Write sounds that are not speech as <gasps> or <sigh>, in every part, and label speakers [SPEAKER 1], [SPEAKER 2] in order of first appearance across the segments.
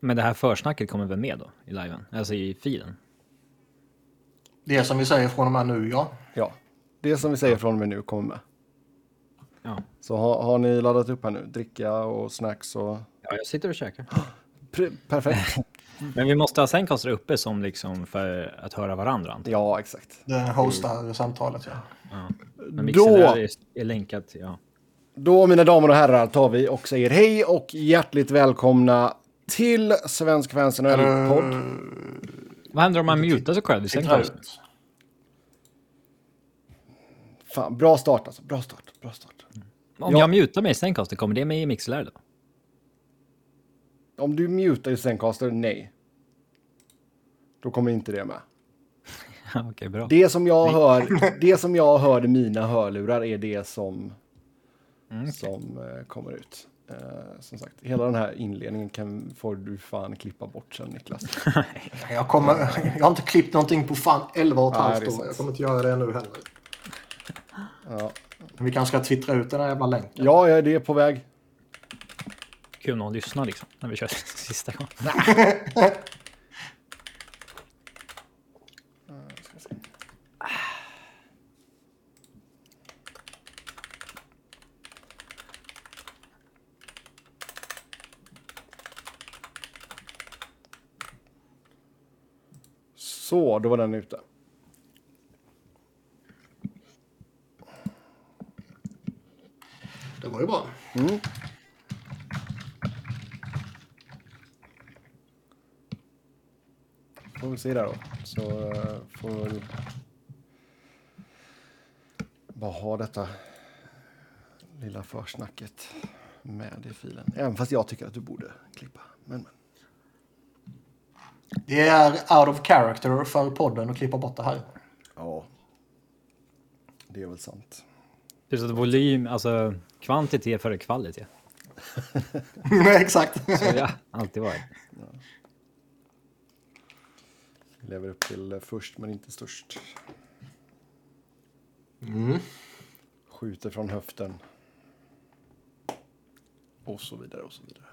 [SPEAKER 1] Men det här försnacket kommer väl med då i liven? Alltså i filen?
[SPEAKER 2] Det som vi säger från och med nu, ja.
[SPEAKER 3] Ja, det som vi säger från och med nu kommer med.
[SPEAKER 1] Ja.
[SPEAKER 3] Så har, har ni laddat upp här nu? Dricka och snacks och...
[SPEAKER 1] Ja, jag sitter och käkar.
[SPEAKER 3] Perfekt. <laughs>
[SPEAKER 1] Men vi måste ha Zencaster uppe som liksom för att höra varandra. antar.
[SPEAKER 3] Ja, exakt.
[SPEAKER 2] Det hostar samtalet, ja.
[SPEAKER 1] Men mixen
[SPEAKER 3] Då-
[SPEAKER 1] är, till, ja.
[SPEAKER 3] Då, mina damer och herrar, tar vi och säger hej och hjärtligt välkomna till Svensk Fans NHL-podd.
[SPEAKER 1] Vad händer om man mutar sig själv i
[SPEAKER 2] ut.
[SPEAKER 3] Fan, bra start alltså. Bra start. Bra start.
[SPEAKER 1] Om
[SPEAKER 3] Ja.
[SPEAKER 1] jag mutar mig i Zencaster, kommer det med i Mixlr då?
[SPEAKER 3] Om du mutar i Zencaster, nej. Då kommer inte det med. <laughs>
[SPEAKER 1] Okej, bra.
[SPEAKER 3] Det som jag hör, <laughs> det som jag hör i mina hörlurar är det som,
[SPEAKER 1] Mm.
[SPEAKER 3] som eh, kommer ut. Eh, som sagt, hela den här inledningen kan, får du fan klippa bort sen Niklas. <laughs>
[SPEAKER 2] Jag, kommer, jag har inte klippt någonting på fan 11 och ett halvt år. Jag kommer inte göra det nu heller.
[SPEAKER 3] Ja,
[SPEAKER 2] Men vi kanske ska twittra ut den här jävla länken.
[SPEAKER 3] ja ja, det är på väg.
[SPEAKER 1] Kul om någon lyssnar liksom, när vi kör <laughs> sista gången. <laughs>
[SPEAKER 3] Så, då var den ute.
[SPEAKER 2] Det var ju bra.
[SPEAKER 3] Får vi se där då. Så eh, får vi väl bara ha detta lilla försnacket med i filen. Även fast jag tycker att du borde klippa. Men, men.
[SPEAKER 2] Det är out of character för podden att klippa bort det här.
[SPEAKER 3] Ja. Det är väl sant.
[SPEAKER 1] Det är så att volym, alltså kvantitet före kvalitet. <laughs>
[SPEAKER 2] Exakt.
[SPEAKER 1] Så har alltid varit.
[SPEAKER 3] Lever upp till först men inte störst. Skjuter från höften. Och så vidare och så vidare.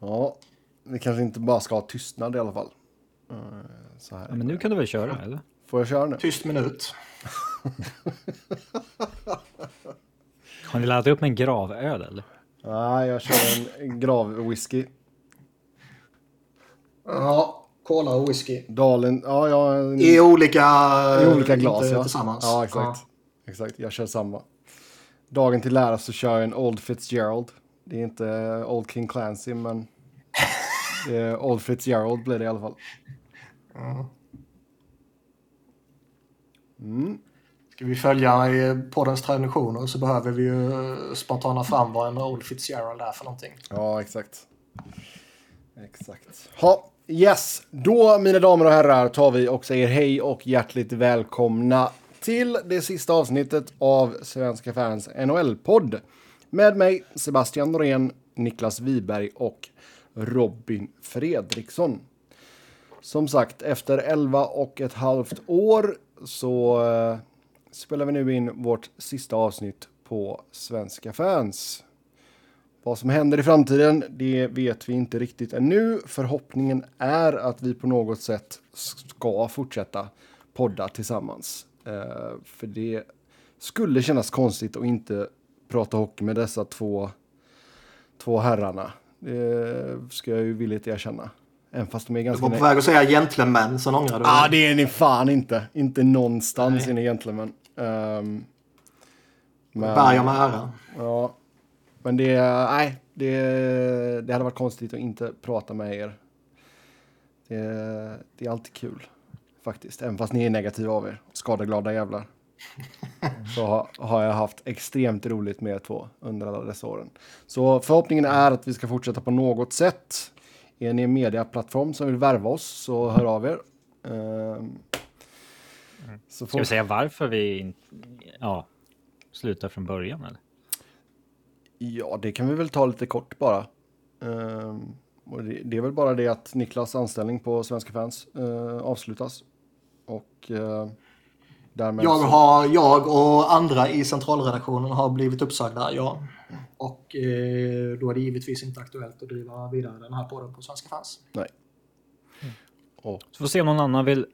[SPEAKER 3] Ja, vi kanske inte bara ska ha tystnad i alla fall. Eh, Så här.
[SPEAKER 1] Ja, men nu kan du väl köra, eller?
[SPEAKER 3] Får jag köra nu?
[SPEAKER 2] Tyst minut. <laughs>
[SPEAKER 1] Har ni laddat upp med en gravöl, eller?
[SPEAKER 3] Nej, jag kör en, gravwhisky.
[SPEAKER 2] Ja, cola och whisky.
[SPEAKER 3] Dalen, ja, ja. En,
[SPEAKER 2] I olika,
[SPEAKER 3] I olika glas,
[SPEAKER 2] inte
[SPEAKER 3] ja.
[SPEAKER 2] tillsammans.
[SPEAKER 3] Ja, exakt. Exakt, jag kör samma. Dagen till ära så kör jag en Old Fitzgerald. Det är inte eh, Old King Clancy, men det är Old Fitzgerald blir det i alla fall.
[SPEAKER 2] Ska vi följa i poddens traditioner så behöver vi ju spontana fram vad en Old Fitzgerald är för någonting.
[SPEAKER 3] Ja, exakt. Exakt. Ha, yes. Då, mina damer och herrar, tar vi och säger hej och hjärtligt välkomna till det sista avsnittet av Svenska fans NHL-podd. Med mig, Sebastian Norén, Niklas Wiberg och Robin Fredriksson. Som sagt, efter 11 och ett halvt år så eh, spelar vi nu in vårt sista avsnitt på Svenska fans. Vad som händer i framtiden, det vet vi inte riktigt ännu. Förhoppningen är att vi på något sätt ska fortsätta podda tillsammans. Eh, för det skulle kännas konstigt att inte prata hockey med dessa två, två herrarna. Det ska jag ju villigt erkänna. Även fast de är
[SPEAKER 2] Du
[SPEAKER 3] ganska...
[SPEAKER 2] var på väg att säga gentlemän, sen ångrar du
[SPEAKER 3] Ja,
[SPEAKER 2] dig.
[SPEAKER 3] det är ni fan inte. Inte någonstans är ni gentlemän. Um, men,
[SPEAKER 2] Berg med ära.
[SPEAKER 3] ja, men det, nej, det, det hade varit konstigt att inte prata med er. Det, det är alltid kul, faktiskt. Även fast ni är negativa av er, skadeglada jävlar. Så har, jag haft extremt roligt med er två under alla dessa åren. Så förhoppningen är att vi ska fortsätta på något sätt. Är ni en mediaplattform som vill värva oss så hör av er. Ehm, så
[SPEAKER 1] Ska
[SPEAKER 3] får,
[SPEAKER 1] vi säga varför vi ja, slutar från början, eller?
[SPEAKER 3] Ja, det kan vi väl ta lite kort bara. Och det, det är väl bara det att Niklas anställning på Svenska fans eh, avslutas. Och eh, Därmed
[SPEAKER 2] Jag, har, jag och andra i centralredaktionen har blivit uppsagda, ja. Och eh, då är det givetvis inte aktuellt att driva vidare den här podden på Svenska fans.
[SPEAKER 3] Nej. Och,
[SPEAKER 1] Så får se om någon annan vill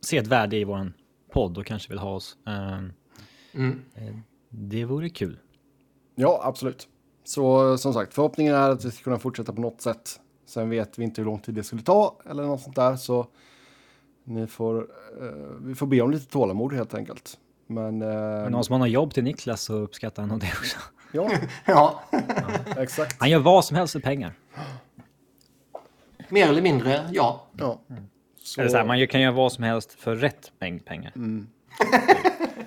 [SPEAKER 1] se ett värde i våran podd och kanske vill ha oss. Ehm,
[SPEAKER 2] Mm.
[SPEAKER 1] Det vore kul.
[SPEAKER 3] ja, absolut. Så som sagt, förhoppningen är att vi ska kunna fortsätta på något sätt. Sen vet vi inte hur lång tid det skulle ta eller något sånt där. Så ni får, eh, vi får be om lite tålamod helt enkelt. Men, eh,
[SPEAKER 1] Men någon som har jobb till Niklas så uppskattar han nog det också. <laughs>
[SPEAKER 3] ja,
[SPEAKER 2] Ja,
[SPEAKER 3] exakt.
[SPEAKER 1] Han gör vad som helst för pengar.
[SPEAKER 2] mer eller mindre, ja.
[SPEAKER 3] Ja. Så,
[SPEAKER 1] Eller så här, man kan göra vad som helst för rätt mängd pengar. <laughs>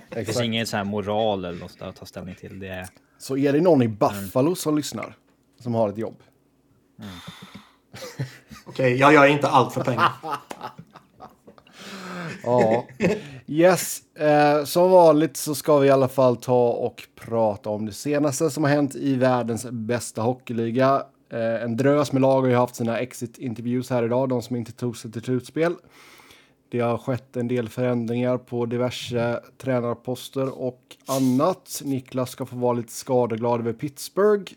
[SPEAKER 1] Det finns ingen så här moral eller något att ta ställning till. Det är...
[SPEAKER 3] så är det någon i Buffalo som lyssnar, som har ett jobb.
[SPEAKER 2] Okej, jag gör inte allt för pengar. <laughs>
[SPEAKER 3] Ja, yes. Eh, som vanligt så ska vi i alla fall ta och prata om det senaste som har hänt i världens bästa hockeyliga. Eh, en drös med lag har ju haft sina exit-interviews här idag, de som inte tog sig till slutspel. Det har skett en del förändringar på diverse tränarposter och annat. Niklas ska få vara lite skadeglad över Pittsburgh.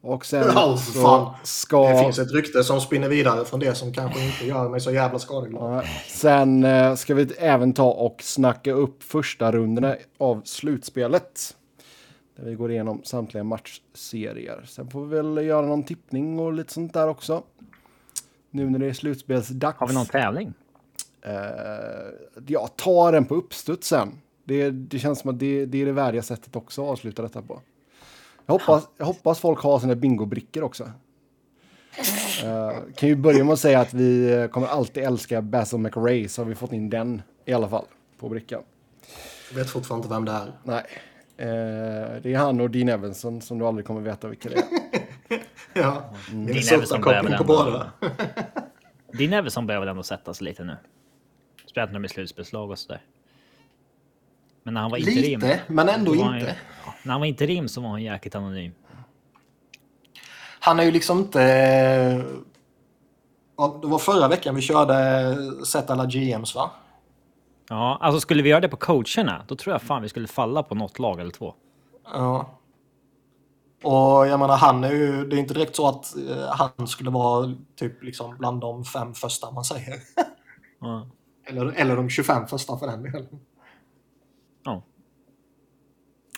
[SPEAKER 3] Och sen
[SPEAKER 2] Ja,
[SPEAKER 3] så ska...
[SPEAKER 2] Det finns ett rykte som spinner vidare från det som kanske inte gör mig så jävla skadeglad.
[SPEAKER 3] Ja, Sen eh, ska vi även ta och snacka upp första rundorna av slutspelet. Där vi går igenom samtliga matchserier. Sen får vi väl göra någon tippning och lite sånt där också. Nu när det är slutspelsdags.
[SPEAKER 1] Har vi någon tävling?
[SPEAKER 3] Eh, ja, ta den på uppstuds sen. Det, det känns som att det, det är det värdiga sättet också att avsluta detta på. Jag hoppas, jag hoppas folk har sina bingobrickor också. Eh, kan ju börja med att säga att vi kommer alltid älska Basil McRae, så har vi fått in den i alla fall på brickan.
[SPEAKER 2] Jag vet fortfarande inte vem det är.
[SPEAKER 3] Nej, eh, det är han och Dean Evanson som du aldrig kommer veta vilka det är. <laughs>
[SPEAKER 2] Ja.
[SPEAKER 1] Din
[SPEAKER 2] Minnesota-koppling på båda.
[SPEAKER 1] Din Everson börjar väl ändå sätta sig lite nu. När de är slutspelslag och sådär. Men när han var interim.
[SPEAKER 2] Lite, men ändå
[SPEAKER 1] han
[SPEAKER 2] inte.
[SPEAKER 1] ja, när han var interim så var han jäkligt anonym.
[SPEAKER 2] Han är ju liksom inte... Ja, Det var förra veckan vi körde Sätt alla GMs va?
[SPEAKER 1] Ja, alltså skulle vi göra det på coacherna, då tror jag fan vi skulle falla på något lag eller två.
[SPEAKER 2] Ja. Och jag menar han är ju... Det är inte direkt så att eh, han skulle vara typ liksom bland de fem första man säger.
[SPEAKER 1] Ja. <laughs>
[SPEAKER 2] Eller, eller de 25 första för den delen.
[SPEAKER 1] ja.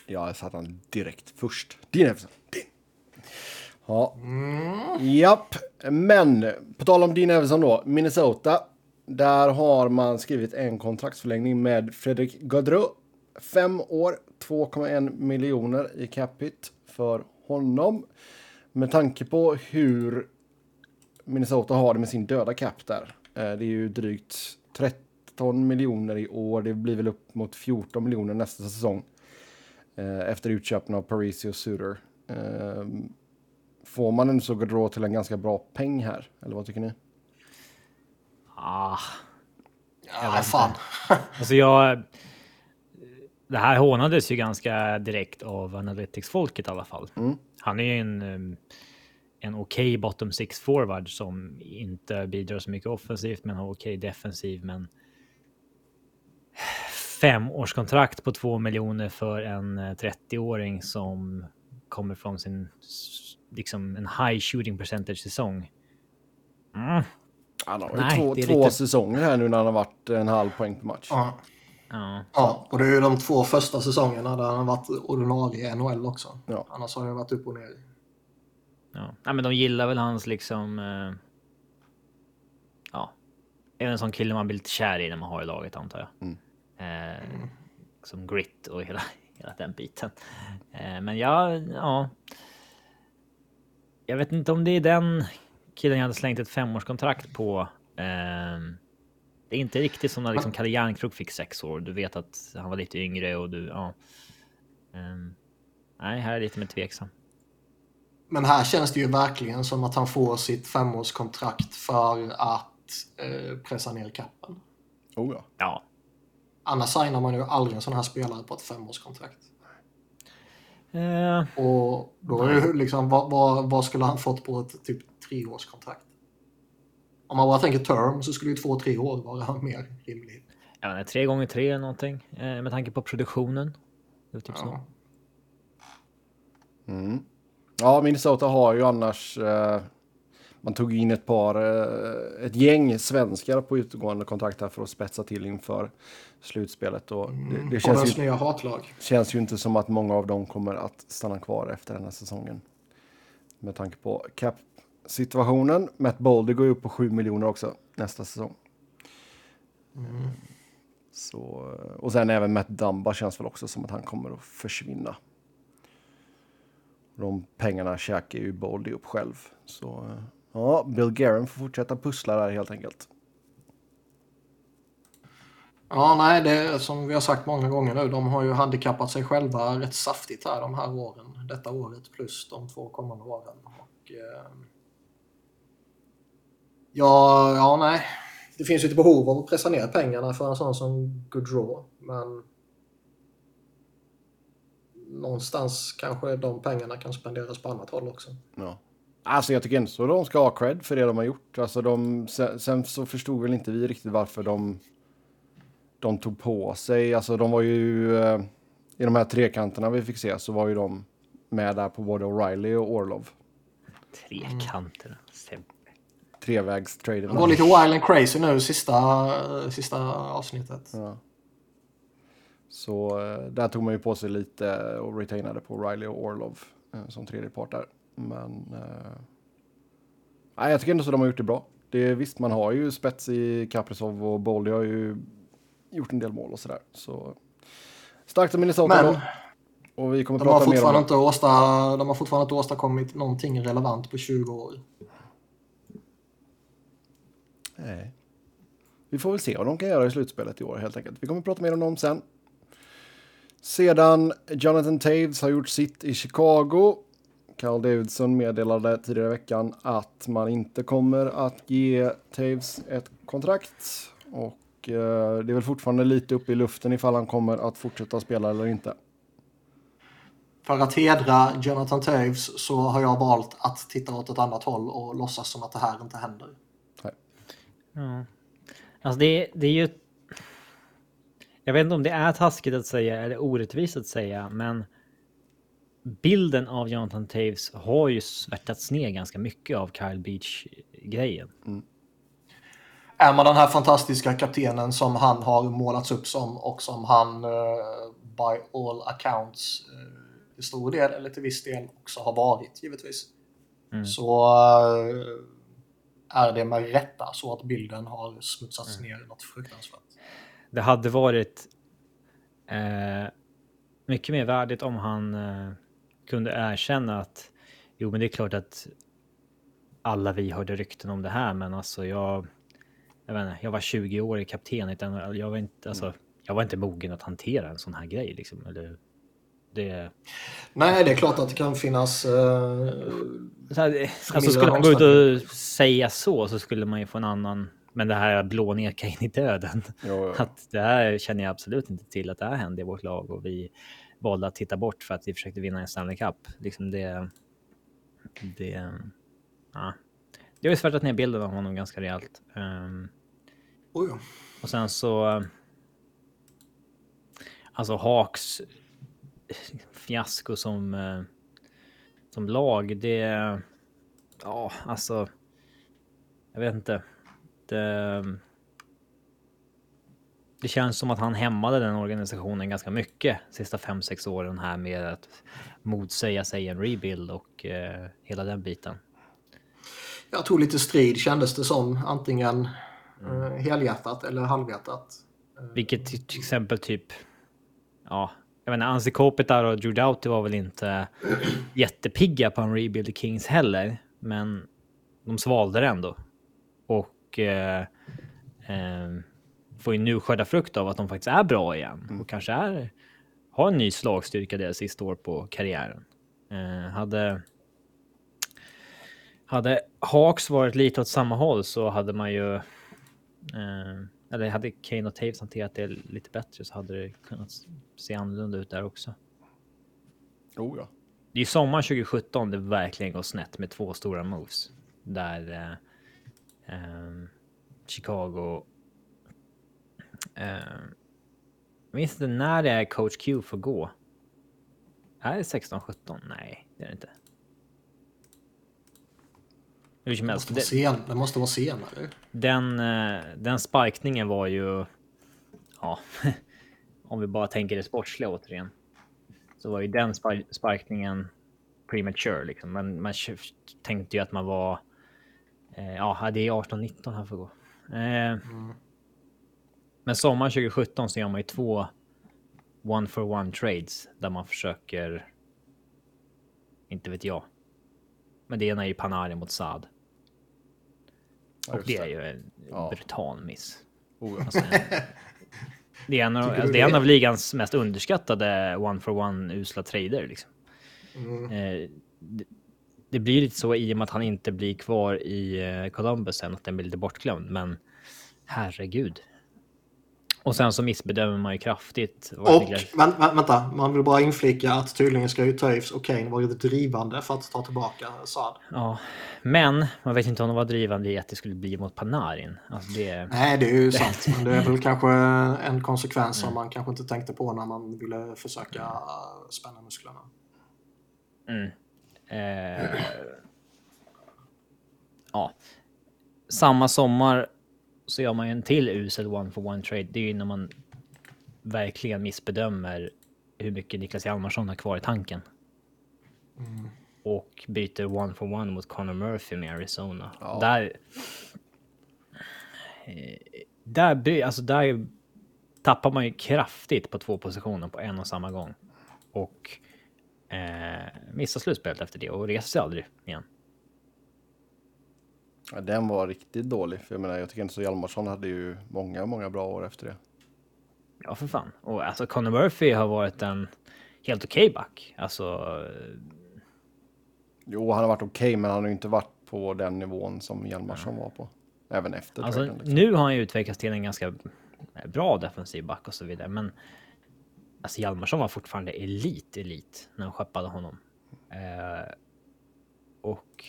[SPEAKER 3] Ja, jag satte han direkt först. Dean Everson. Dean. Ja. Japp, men på tal om Dean Everson, då, Minnesota. Där har man skrivit en kontraktsförlängning med Fredrik Gaudreau. Fem år, 2,1 miljoner i capita för honom. Med tanke på hur Minnesota har det med sin döda cap där. Eh, det är ju drygt 13 miljoner i år. Det blir väl upp mot 14 miljoner nästa säsong. Eh, Efter utköpen av Parisi och Suter. Eh, Får man en så Gaudreau till en ganska bra peng här? Eller vad tycker ni?
[SPEAKER 1] Ah,
[SPEAKER 2] Ja, fan. <laughs>
[SPEAKER 1] alltså jag... Det här hånades ju ganska direkt av Analytics-folket i alla fall. Han är ju en, um, en okej bottom six forward som inte bidrar så mycket offensivt men har okej defensiv. Men femårskontrakt på två miljoner för en eh, 30-åring som kommer från sin liksom en high shooting percentage säsong. Mm.
[SPEAKER 3] Han har ju
[SPEAKER 1] Nej,
[SPEAKER 3] två,
[SPEAKER 1] det är
[SPEAKER 3] två
[SPEAKER 1] lite-
[SPEAKER 3] säsonger här nu när han har varit en halv poäng per match.
[SPEAKER 2] Ja.
[SPEAKER 1] Ja.
[SPEAKER 2] ja, och det är ju de två första säsongerna där han har varit ordinarie i NHL också.
[SPEAKER 3] Ja.
[SPEAKER 2] Annars har det varit upp och ner.
[SPEAKER 1] Ja. Nej, men de gillar väl hans liksom... Eh, ja. Är en sån kille man blir lite kär i när man har i laget antar jag. Eh, som grit och hela, <laughs> hela den biten. Eh, men ja, ja. Jag vet inte om det är den killen jag hade slängt ett femårskontrakt på. Eh, det är inte riktigt som när liksom Kalle Järnkrok fick sex år. Du vet att han var lite yngre och du, ja. Eh, nej, här är jag lite mer tveksam.
[SPEAKER 2] Men här känns det ju verkligen som att han får sitt femårskontrakt för att eh, pressa ner kappen.
[SPEAKER 3] Oh ja.
[SPEAKER 1] Ja,
[SPEAKER 2] Annars signar man ju aldrig en sån här spelare på ett femårskontrakt.
[SPEAKER 1] Eh,
[SPEAKER 2] Och då är det liksom, vad, vad, vad skulle han fått på ett typ treårskontrakt? Om man bara tänker term så skulle ju två, tre år vara <laughs> mer rimligt.
[SPEAKER 1] Ja, nej, tre gånger tre eller någonting eh, med tanke på produktionen. Det typ så.
[SPEAKER 2] Ja.
[SPEAKER 3] Ja, Minnesota har ju annars... Eh, man tog in ett par, eh, ett gäng svenskar på utgående kontrakt här för att spetsa till inför slutspelet. Och det, det känns, ju,
[SPEAKER 2] hatlag.
[SPEAKER 3] känns ju inte som att många av dem kommer att stanna kvar efter den här säsongen. Med tanke på cap-situationen. Matt Boldy går ju upp på 7 miljoner också nästa säsong. Så, och sen även Matt Dumba känns väl också som att han kommer att försvinna. De pengarna käkar ju Boldy upp själv. Så eh, ja, Bill Guerin får fortsätta pussla där helt enkelt.
[SPEAKER 2] Ja, nej, det är som vi har sagt många gånger nu. De har ju handikappat sig själva rätt saftigt här de här åren. Detta året plus de två kommande åren. Och, eh, ja, ja, nej. Det finns ju ett behov av att pressa ner pengarna för en sån som Goodrow. Men någonstans kanske de pengarna kan spenderas på annat håll också.
[SPEAKER 3] Ja. Alltså jag tycker inte så de ska ha cred för det de har gjort. Alltså de, sen, sen så förstod väl inte vi riktigt varför de, de tog på sig. Alltså de var ju eh, i de här trekanterna vi fick se så var ju de med där på både O'Reilly och Orlov.
[SPEAKER 1] Trekanter. Sebbe.
[SPEAKER 3] Trevägstraden.
[SPEAKER 2] Det var lite wild and crazy nu sista, sista avsnittet.
[SPEAKER 3] Ja. Så eh, där tog man ju på sig lite och retainade på Riley och Orlov eh, som tredje part där. Men eh, nej, jag tycker ändå så de har gjort det bra. Det är, visst, man har ju spets i Kaprizov och Boldy har ju gjort en del mål och sådär. Så starkt av Minnesota
[SPEAKER 2] Men
[SPEAKER 3] då. Och vi kommer
[SPEAKER 2] de har,
[SPEAKER 3] prata mer om
[SPEAKER 2] fortfarande inte åsta, de har fortfarande inte åstadkommit någonting relevant på 20 år.
[SPEAKER 3] Nej. Vi får väl se vad de kan göra i slutspelet i år helt enkelt. Vi kommer prata mer om dem sen. Sedan Jonathan Taves har gjort sitt i Chicago. Carl Davidson meddelade tidigare i veckan att man inte kommer att ge Taves ett kontrakt. Och eh, det är väl fortfarande lite uppe i luften ifall han kommer att fortsätta spela eller inte.
[SPEAKER 2] För att hedra Jonathan Taves så har jag valt att titta åt ett annat håll och låtsas som att det här inte händer.
[SPEAKER 1] Ja. Alltså det, det är ju... Jag vet inte om det är taskigt att säga eller orättvist att säga, men bilden av Jonathan Taves har ju svärtats ner ganska mycket av Kyle Beach-grejen.
[SPEAKER 2] Är man den här fantastiska kaptenen som han har målats upp som och som han eh, by all accounts eh, till stor del eller till viss del också har varit givetvis. Så eh, är det med rätta så att bilden har smutsats ner något fruktansvärt.
[SPEAKER 1] Det hade varit mycket mer värdigt om han kunde erkänna att jo, men det är klart att alla vi hörde rykten om det här, men alltså jag. Jag vet inte, jag var 20 år i kapten NHL. Jag var inte, alltså, jag var inte mogen att hantera en sån här grej liksom. Eller, det,
[SPEAKER 2] Nej, det är klart att det kan finnas eh,
[SPEAKER 1] så här, alltså skulle man gå ut och säga så så skulle man ju få en annan. Men det här blå neka in i döden.
[SPEAKER 3] Jo, jo.
[SPEAKER 1] Att det här känner jag absolut inte till att det här hände i vårt lag och vi valde att titta bort för att vi försökte vinna en Stanley Cup. Liksom det. Det. Ja, det har ju svärtat ner bilden av honom ganska rejält. Um,
[SPEAKER 2] Oj, ja.
[SPEAKER 1] och sen så. Alltså Hawks fiasko som. eh, Som lag, det. Ja, alltså. Jag vet inte. Det. Det känns som att han hämmade den organisationen ganska mycket sista 5-6 åren här med att motsäga sig en rebuild och eh, hela den biten.
[SPEAKER 2] Jag tog lite strid kändes det som. Antingen eh, helhjärtat eller halvhjärtat.
[SPEAKER 1] Vilket till till exempel typ. Ja, jag menar Ansi Kopitar och Drew Doughty var väl inte <clears throat> jättepigga på en rebuild i Kings heller, men de svalde det ändå. Och eh, eh, får ju nu skörda frukt av att de faktiskt är bra igen och kanske är har en ny slagstyrka deras sista år på karriären. Eh, hade hade Hawks varit lite åt samma håll så hade man ju eh, eller hade Kane och Taves hanterat det lite bättre så hade det kunnat se annorlunda ut där också.
[SPEAKER 3] Oh, ja.
[SPEAKER 1] Det är ju sommar 2017 det verkligen går snett med två stora moves. Där eh, eh, Chicago jag minns inte när det är coach Q får gå. Är det 16-17? Nej, det är det inte. Hur som
[SPEAKER 2] Det
[SPEAKER 1] helst.
[SPEAKER 2] måste vara, sen, det måste vara senare.
[SPEAKER 1] Den, eh, den sparkningen var ju... Ja, <laughs> om vi bara tänker det sportsliga återigen. Så var ju den spar sparkningen premature liksom. Men man tänkte ju att man var... Eh, ja, det är 18-19 här får gå. Eh,
[SPEAKER 2] Mm.
[SPEAKER 1] Men sommaren 2017 så gör man ju två one for one trades där man försöker. Inte vet jag. Men det ena är ju Panari mot Saad. Och
[SPEAKER 3] just
[SPEAKER 1] det är ju en
[SPEAKER 3] Ja.
[SPEAKER 1] brutal miss.
[SPEAKER 3] Oh, ja.
[SPEAKER 1] Alltså, det är en av, alltså, det är en
[SPEAKER 2] det?
[SPEAKER 1] av ligans mest underskattade one for one usla trader liksom.
[SPEAKER 2] Mm.
[SPEAKER 1] Eh, det, det blir lite så i och med att han inte blir kvar i eh, Columbus sen att den blir lite bortglömd. Men herregud. Och sen så missbedömer man ju kraftigt.
[SPEAKER 2] Och, vänt, vänta, man vill bara inflika att tydligen ska ju Toews och Kane vara drivande för att ta tillbaka Saad.
[SPEAKER 1] Ja, men man vet inte om de var drivande i att det skulle bli mot Panarin. Alltså det...
[SPEAKER 2] Nej, det är ju <laughs> sant. Men det är väl kanske en konsekvens som man kanske inte tänkte på när man ville försöka spänna musklerna.
[SPEAKER 1] Mm. Eh, <clears throat> ja. Samma sommar så gör man ju en till usel one for one trade. Det är ju när man verkligen missbedömer hur mycket Niklas Hjalmarsson har kvar i tanken. Och byter one for one mot Connor Murphy med Arizona.
[SPEAKER 3] Ja.
[SPEAKER 1] Där... Eh, där, alltså där tappar man ju kraftigt på två positioner på en och samma gång. Och eh, missar slutspelet efter det och reser sig aldrig igen.
[SPEAKER 3] Ja, den var riktigt dålig. För jag menar, jag tycker inte så Hjalmarsson hade ju många, många bra år efter det.
[SPEAKER 1] Ja, för fan. Och alltså Connor Murphy har varit en helt okej back. Alltså,
[SPEAKER 3] Jo, han har varit okej, men han har ju inte varit på den nivån som Hjalmarsson var på. Även efter
[SPEAKER 1] alltså
[SPEAKER 3] traden, liksom.
[SPEAKER 1] nu har han ju utvecklats till en ganska bra defensiv back och så vidare. Men alltså Hjalmarsson var fortfarande elit, elit när de skeppade honom. Eh, och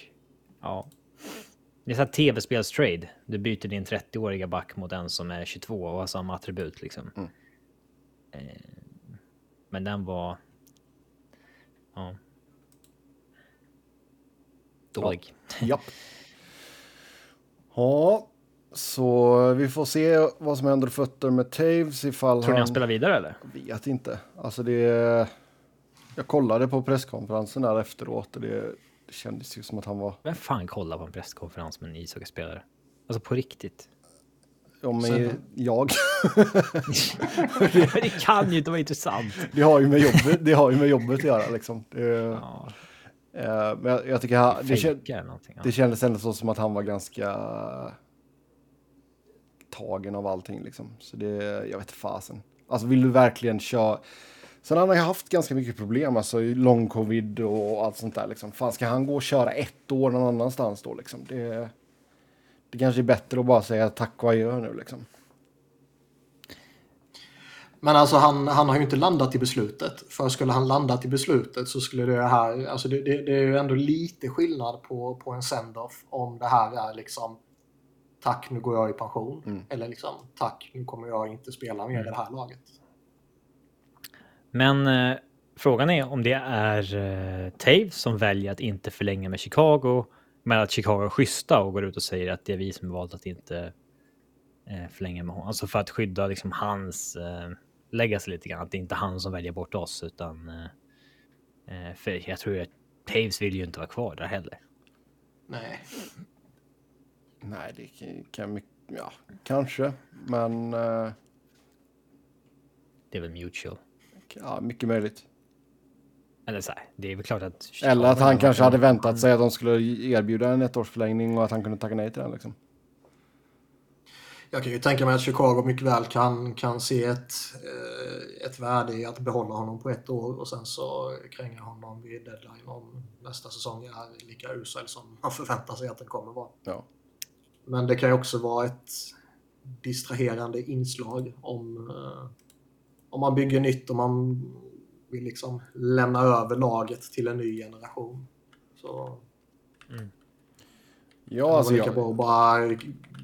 [SPEAKER 1] ja, det är så tv-spelstrade. Du byter din 30-åriga back mot en som är 22 och har samma attribut liksom.
[SPEAKER 3] Mm.
[SPEAKER 1] Eh, men den var. Ja. Dålig.
[SPEAKER 3] Japp. <laughs> Ja, så vi får se vad som händer fötter med Taves ifall
[SPEAKER 1] Tror ni
[SPEAKER 3] han...
[SPEAKER 1] spelar vidare eller?
[SPEAKER 3] Vet inte. Alltså det... Jag kollade på presskonferensen där efteråt och det kändes ju som att han var...
[SPEAKER 1] Vem fan kollar på en presskonferens med en ishockeyspelare? Alltså på riktigt.
[SPEAKER 3] Ja, men
[SPEAKER 2] Sebbe.
[SPEAKER 3] jag... <laughs>
[SPEAKER 1] det kan ju inte vara intressant. <laughs>
[SPEAKER 3] Det har ju med jobbet, det har ju med jobbet att göra liksom. Det,
[SPEAKER 1] Ja,
[SPEAKER 3] eh, men jag, jag tycker han, det, kän,
[SPEAKER 1] fejka eller någonting. Ja.
[SPEAKER 3] det kändes ändå så som att han var ganska tagen av allting liksom. Så det, jag vet fasen. Alltså vill du verkligen köra? Sen har han haft ganska mycket problem, alltså lång covid och allt sånt där liksom. Fan, ska han gå och köra ett år någon annanstans då liksom? Det, det kanske är bättre att bara säga tack och adjö nu liksom.
[SPEAKER 2] Men alltså han, han har ju inte landat i beslutet. För skulle han landat i beslutet så skulle det här, alltså det, det, det är ju ändå lite skillnad på, på en send-off om det här är liksom tack nu går jag i pension.
[SPEAKER 3] Mm.
[SPEAKER 2] Eller liksom tack nu kommer jag inte spela mer i det här laget.
[SPEAKER 1] Men eh, frågan är om det är eh, Taves som väljer att inte förlänga med Chicago, men att Chicago är schyssta och går ut och säger att det är vi som valt att inte eh, förlänga med honom. Alltså för att skydda liksom hans eh, legacy lite grann. Att det är inte han som väljer bort oss, utan eh, eh, för jag tror att Taves vill ju inte vara kvar där heller.
[SPEAKER 2] Nej.
[SPEAKER 3] Nej, det kan- mycket, ja, kanske, men eh,
[SPEAKER 1] Det är väl mutual.
[SPEAKER 3] Ja, mycket möjligt.
[SPEAKER 1] Eller så här, det är väl klart att.
[SPEAKER 3] Eller att han kanske hade väntat sig att de skulle erbjuda en ettårsförlängning och att han kunde tacka nej till den. Liksom.
[SPEAKER 2] Jag kan ju tänka mig att Chicago mycket väl kan, kan se ett, eh, ett värde i att behålla honom på ett år och sen så kränga honom vid deadline om nästa säsong är lika usel som man förväntar sig att den kommer vara.
[SPEAKER 3] Ja.
[SPEAKER 2] Men det kan ju också vara ett distraherande inslag om, eh, om man bygger nytt och man vill liksom lämna över laget till en ny generation. Så
[SPEAKER 3] Ja,
[SPEAKER 2] det
[SPEAKER 3] alltså,
[SPEAKER 2] lika
[SPEAKER 3] jag,
[SPEAKER 2] bra att bara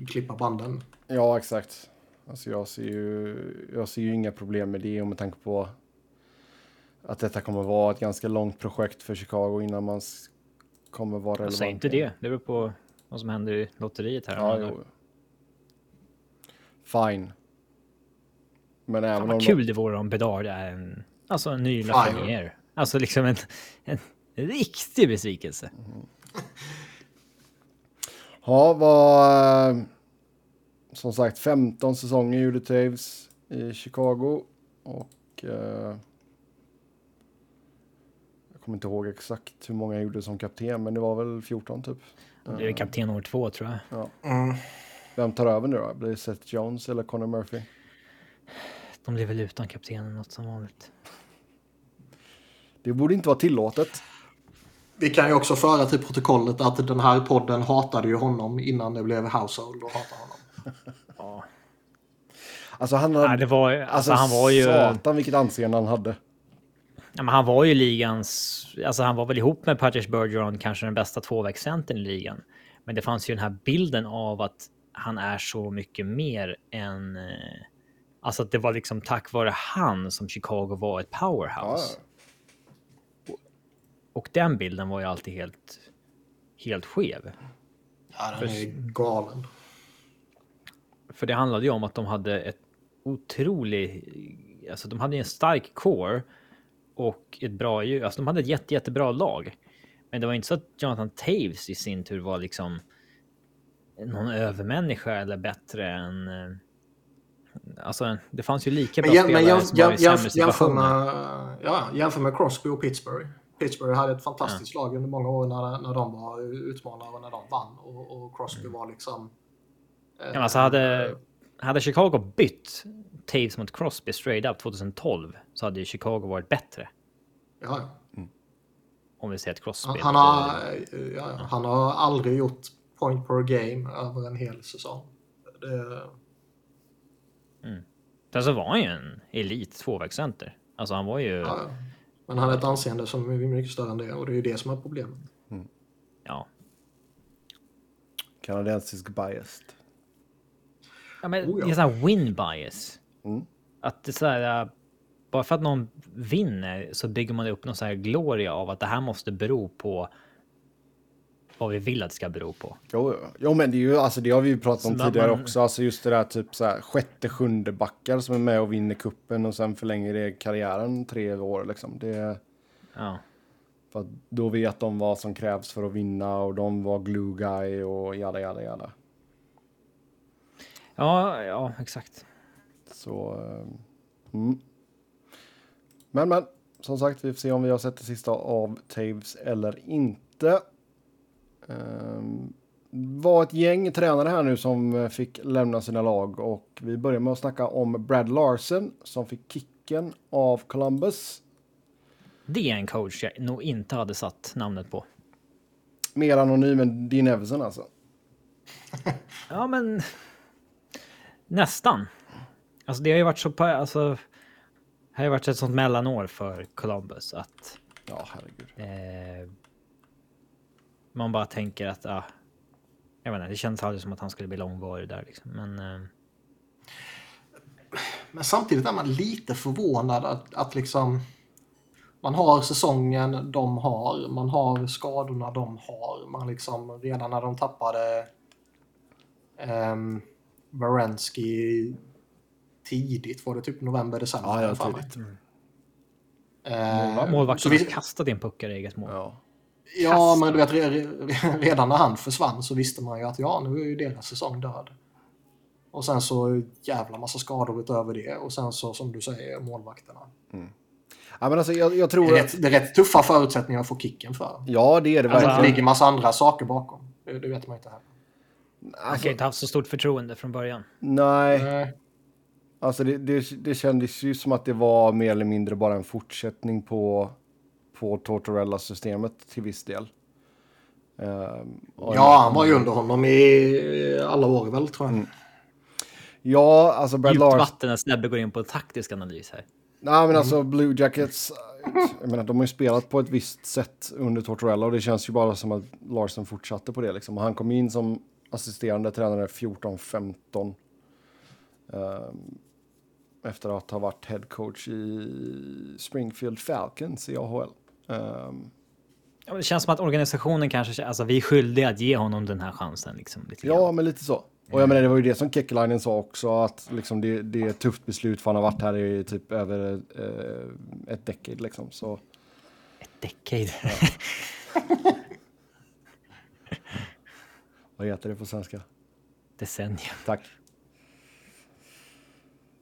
[SPEAKER 2] klippa banden.
[SPEAKER 3] ja, exakt. Alltså jag ser ju, jag ser ju inga problem med det och med tanke på att detta kommer vara ett ganska långt projekt för Chicago innan man kommer vara relevant.
[SPEAKER 1] Säg inte det. Det beror på vad som händer i lotteriet här.
[SPEAKER 3] Ja. Fine. Men även
[SPEAKER 1] Fan,
[SPEAKER 3] om
[SPEAKER 1] vad
[SPEAKER 3] de-
[SPEAKER 1] kul det vore om Bedard är en, alltså en ny. Lafreniere. Alltså liksom en, en riktig besvikelse.
[SPEAKER 3] Ja, vad... eh, Som sagt, 15 säsonger gjorde Taves i Chicago. Och... Eh, jag kommer inte ihåg exakt hur många jag gjorde som kapten, men det var väl 14 typ.
[SPEAKER 1] Det är kapten år två tror jag.
[SPEAKER 2] Mm.
[SPEAKER 3] Vem tar över nu då? Blir det Seth Jones eller Conor Murphy?
[SPEAKER 1] De blir väl utan kaptenen något som vanligt.
[SPEAKER 3] Det borde inte vara tillåtet.
[SPEAKER 2] Vi kan ju också föra till protokollet att den här podden hatade ju honom innan det blev Household och hatade honom. <laughs>
[SPEAKER 1] Ja.
[SPEAKER 3] Alltså han hade...
[SPEAKER 1] Nej, det var, alltså,
[SPEAKER 3] alltså
[SPEAKER 1] han var ju...
[SPEAKER 3] Satan vilket anseende han hade.
[SPEAKER 1] Ja, men han var ju ligans... Alltså han var väl ihop med Patrice Bergeron kanske den bästa tvåvägscentern i ligan. Men det fanns ju den här bilden av att han är så mycket mer än... eh, Alltså att det var liksom tack vare han som Chicago var ett
[SPEAKER 3] Ja,
[SPEAKER 1] powerhouse. Och den bilden var ju alltid helt, helt skev.
[SPEAKER 2] Ja, den är galen.
[SPEAKER 1] För det handlade ju om att de hade ett otroligt... Alltså de hade en stark core och ett bra ju. Alltså de hade ett jätte, jättebra lag. Men det var inte så att Jonathan Taves i sin tur var liksom någon övermänniska eller bättre än... eh, Alltså det fanns ju lika bra
[SPEAKER 2] Men, men
[SPEAKER 1] spelare
[SPEAKER 2] jäm,
[SPEAKER 1] som var
[SPEAKER 2] jäm,
[SPEAKER 1] i
[SPEAKER 2] jäm,
[SPEAKER 1] sämre
[SPEAKER 2] jämför,
[SPEAKER 1] situationer.
[SPEAKER 2] med, ja, jämför med Crosby och Pittsburgh. Pittsburgh hade ett fantastiskt lag under många år när, när de var utmanare och när de vann. Och, och Crosby var liksom... eh,
[SPEAKER 1] Ja, men alltså hade, hade Chicago bytt Taves mot Crosby straight up 2012 så hade ju Chicago varit bättre.
[SPEAKER 2] Ja, ja.
[SPEAKER 1] Om vi säger att Crosby...
[SPEAKER 2] Han, han, har, ja, ja, han har aldrig gjort point per game över en hel säsong. Det,
[SPEAKER 1] Sen så var han ju en elit tvåvägscenter. Alltså han var ju...
[SPEAKER 2] ja, ja. Men han har ett anseende som är mycket större än det och det är ju det som är problemet.
[SPEAKER 1] Ja.
[SPEAKER 3] Kanadensisk biased.
[SPEAKER 1] ja men
[SPEAKER 2] Oh, ja.
[SPEAKER 1] det är sån win bias.
[SPEAKER 3] Mm.
[SPEAKER 1] Att det är så här... äh, Bara för att någon vinner så bygger man upp någon så här gloria av att det här måste bero på vad vi vill att det ska bero på.
[SPEAKER 3] Jo, jo. men det är ju alltså det har vi ju pratat om
[SPEAKER 1] Så
[SPEAKER 3] tidigare
[SPEAKER 1] man-
[SPEAKER 3] också. Alltså just det där typ så här sjätte, sjunde backar som är med och vinner kuppen och sen förlänger det karriären tre år liksom. Det
[SPEAKER 1] Ja.
[SPEAKER 3] för att då vet de vad som krävs för att vinna och de var glue guy och jada jada jada.
[SPEAKER 1] Ja, ja, exakt.
[SPEAKER 3] Så. eh, Mm. Men men som sagt, vi får se om vi har sett det sista av Taves eller inte. Um, var ett gäng tränare här nu som eh, fick lämna sina lag och vi börjar med att snacka om Brad Larsen som fick kicken av Columbus.
[SPEAKER 1] Det är en coach jag nog inte hade satt namnet på.
[SPEAKER 3] Mer anonym än Dean Evison alltså. <laughs>
[SPEAKER 1] Ja, men nästan. Alltså det har ju varit så alltså. Det har ju varit ett sånt mellanår för Columbus att
[SPEAKER 3] Ja, herregud.
[SPEAKER 1] eh, man bara tänker att ah, jag vet inte, det känns aldrig som att han skulle bli långvarig där liksom. Men eh,
[SPEAKER 2] Men samtidigt är man lite förvånad att, att liksom man har säsongen de har, man har skadorna de har. Man liksom redan när de tappade um, Varensky tidigt, var det typ november, december?
[SPEAKER 3] Ja, ja, tidigt.
[SPEAKER 2] Eh,
[SPEAKER 1] målvakten
[SPEAKER 2] så
[SPEAKER 1] har
[SPEAKER 2] vi-
[SPEAKER 1] kastat in puckar i eget mål.
[SPEAKER 3] Ja.
[SPEAKER 2] Ja, men du vet, re- re- redan när han försvann så visste man ju att ja, nu är ju deras säsong död. Och sen så jävla massa skador utöver det och sen så som du säger målvakterna.
[SPEAKER 3] ja, men alltså jag, jag
[SPEAKER 2] Det
[SPEAKER 3] tror
[SPEAKER 2] är,
[SPEAKER 3] att...
[SPEAKER 2] rätt, det är rätt tuffa förutsättningar att få kicken för.
[SPEAKER 3] Ja, det är det
[SPEAKER 1] Alltså,
[SPEAKER 2] Det
[SPEAKER 3] verkligen.
[SPEAKER 2] ligger massa andra saker bakom. Det, det vet man inte heller.
[SPEAKER 1] Han
[SPEAKER 3] Alltså,
[SPEAKER 1] kan ju inte haft så stort förtroende från början.
[SPEAKER 3] nej.
[SPEAKER 2] Nej.
[SPEAKER 3] Alltså det, det, det kändes ju som att det var mer eller mindre bara en fortsättning på, på Tortorella-systemet till viss del. Och-
[SPEAKER 2] Ja, han var ju under honom i alla år väl, tror jag.
[SPEAKER 3] Ja, alltså Brad
[SPEAKER 1] Djupt
[SPEAKER 3] Larsen.
[SPEAKER 1] vatten när Snebbe går in på taktisk analys här.
[SPEAKER 3] Nej, men alltså Blue Jackets. Jag menar, de har ju spelat på ett visst sätt under Tortorella och det känns ju bara som att Larsen fortsatte på det liksom. Och han kom in som assisterande tränare 14-15. Um, efter att ha varit head coach i Springfield Falcons i AHL. Um,
[SPEAKER 1] ja, det känns som att organisationen kanske, alltså vi är skyldiga att ge honom den här chansen. Liksom,
[SPEAKER 3] ja, men lite så. Och jag menar, det var ju det som Kekkelainen sa också, att liksom det, det, är ett tufft beslut för han har varit här i typ över eh, ett decade liksom. Så.
[SPEAKER 1] Ett decade?
[SPEAKER 3] Ja. <laughs> Vad heter det på svenska?
[SPEAKER 1] Decennium.
[SPEAKER 3] Tack.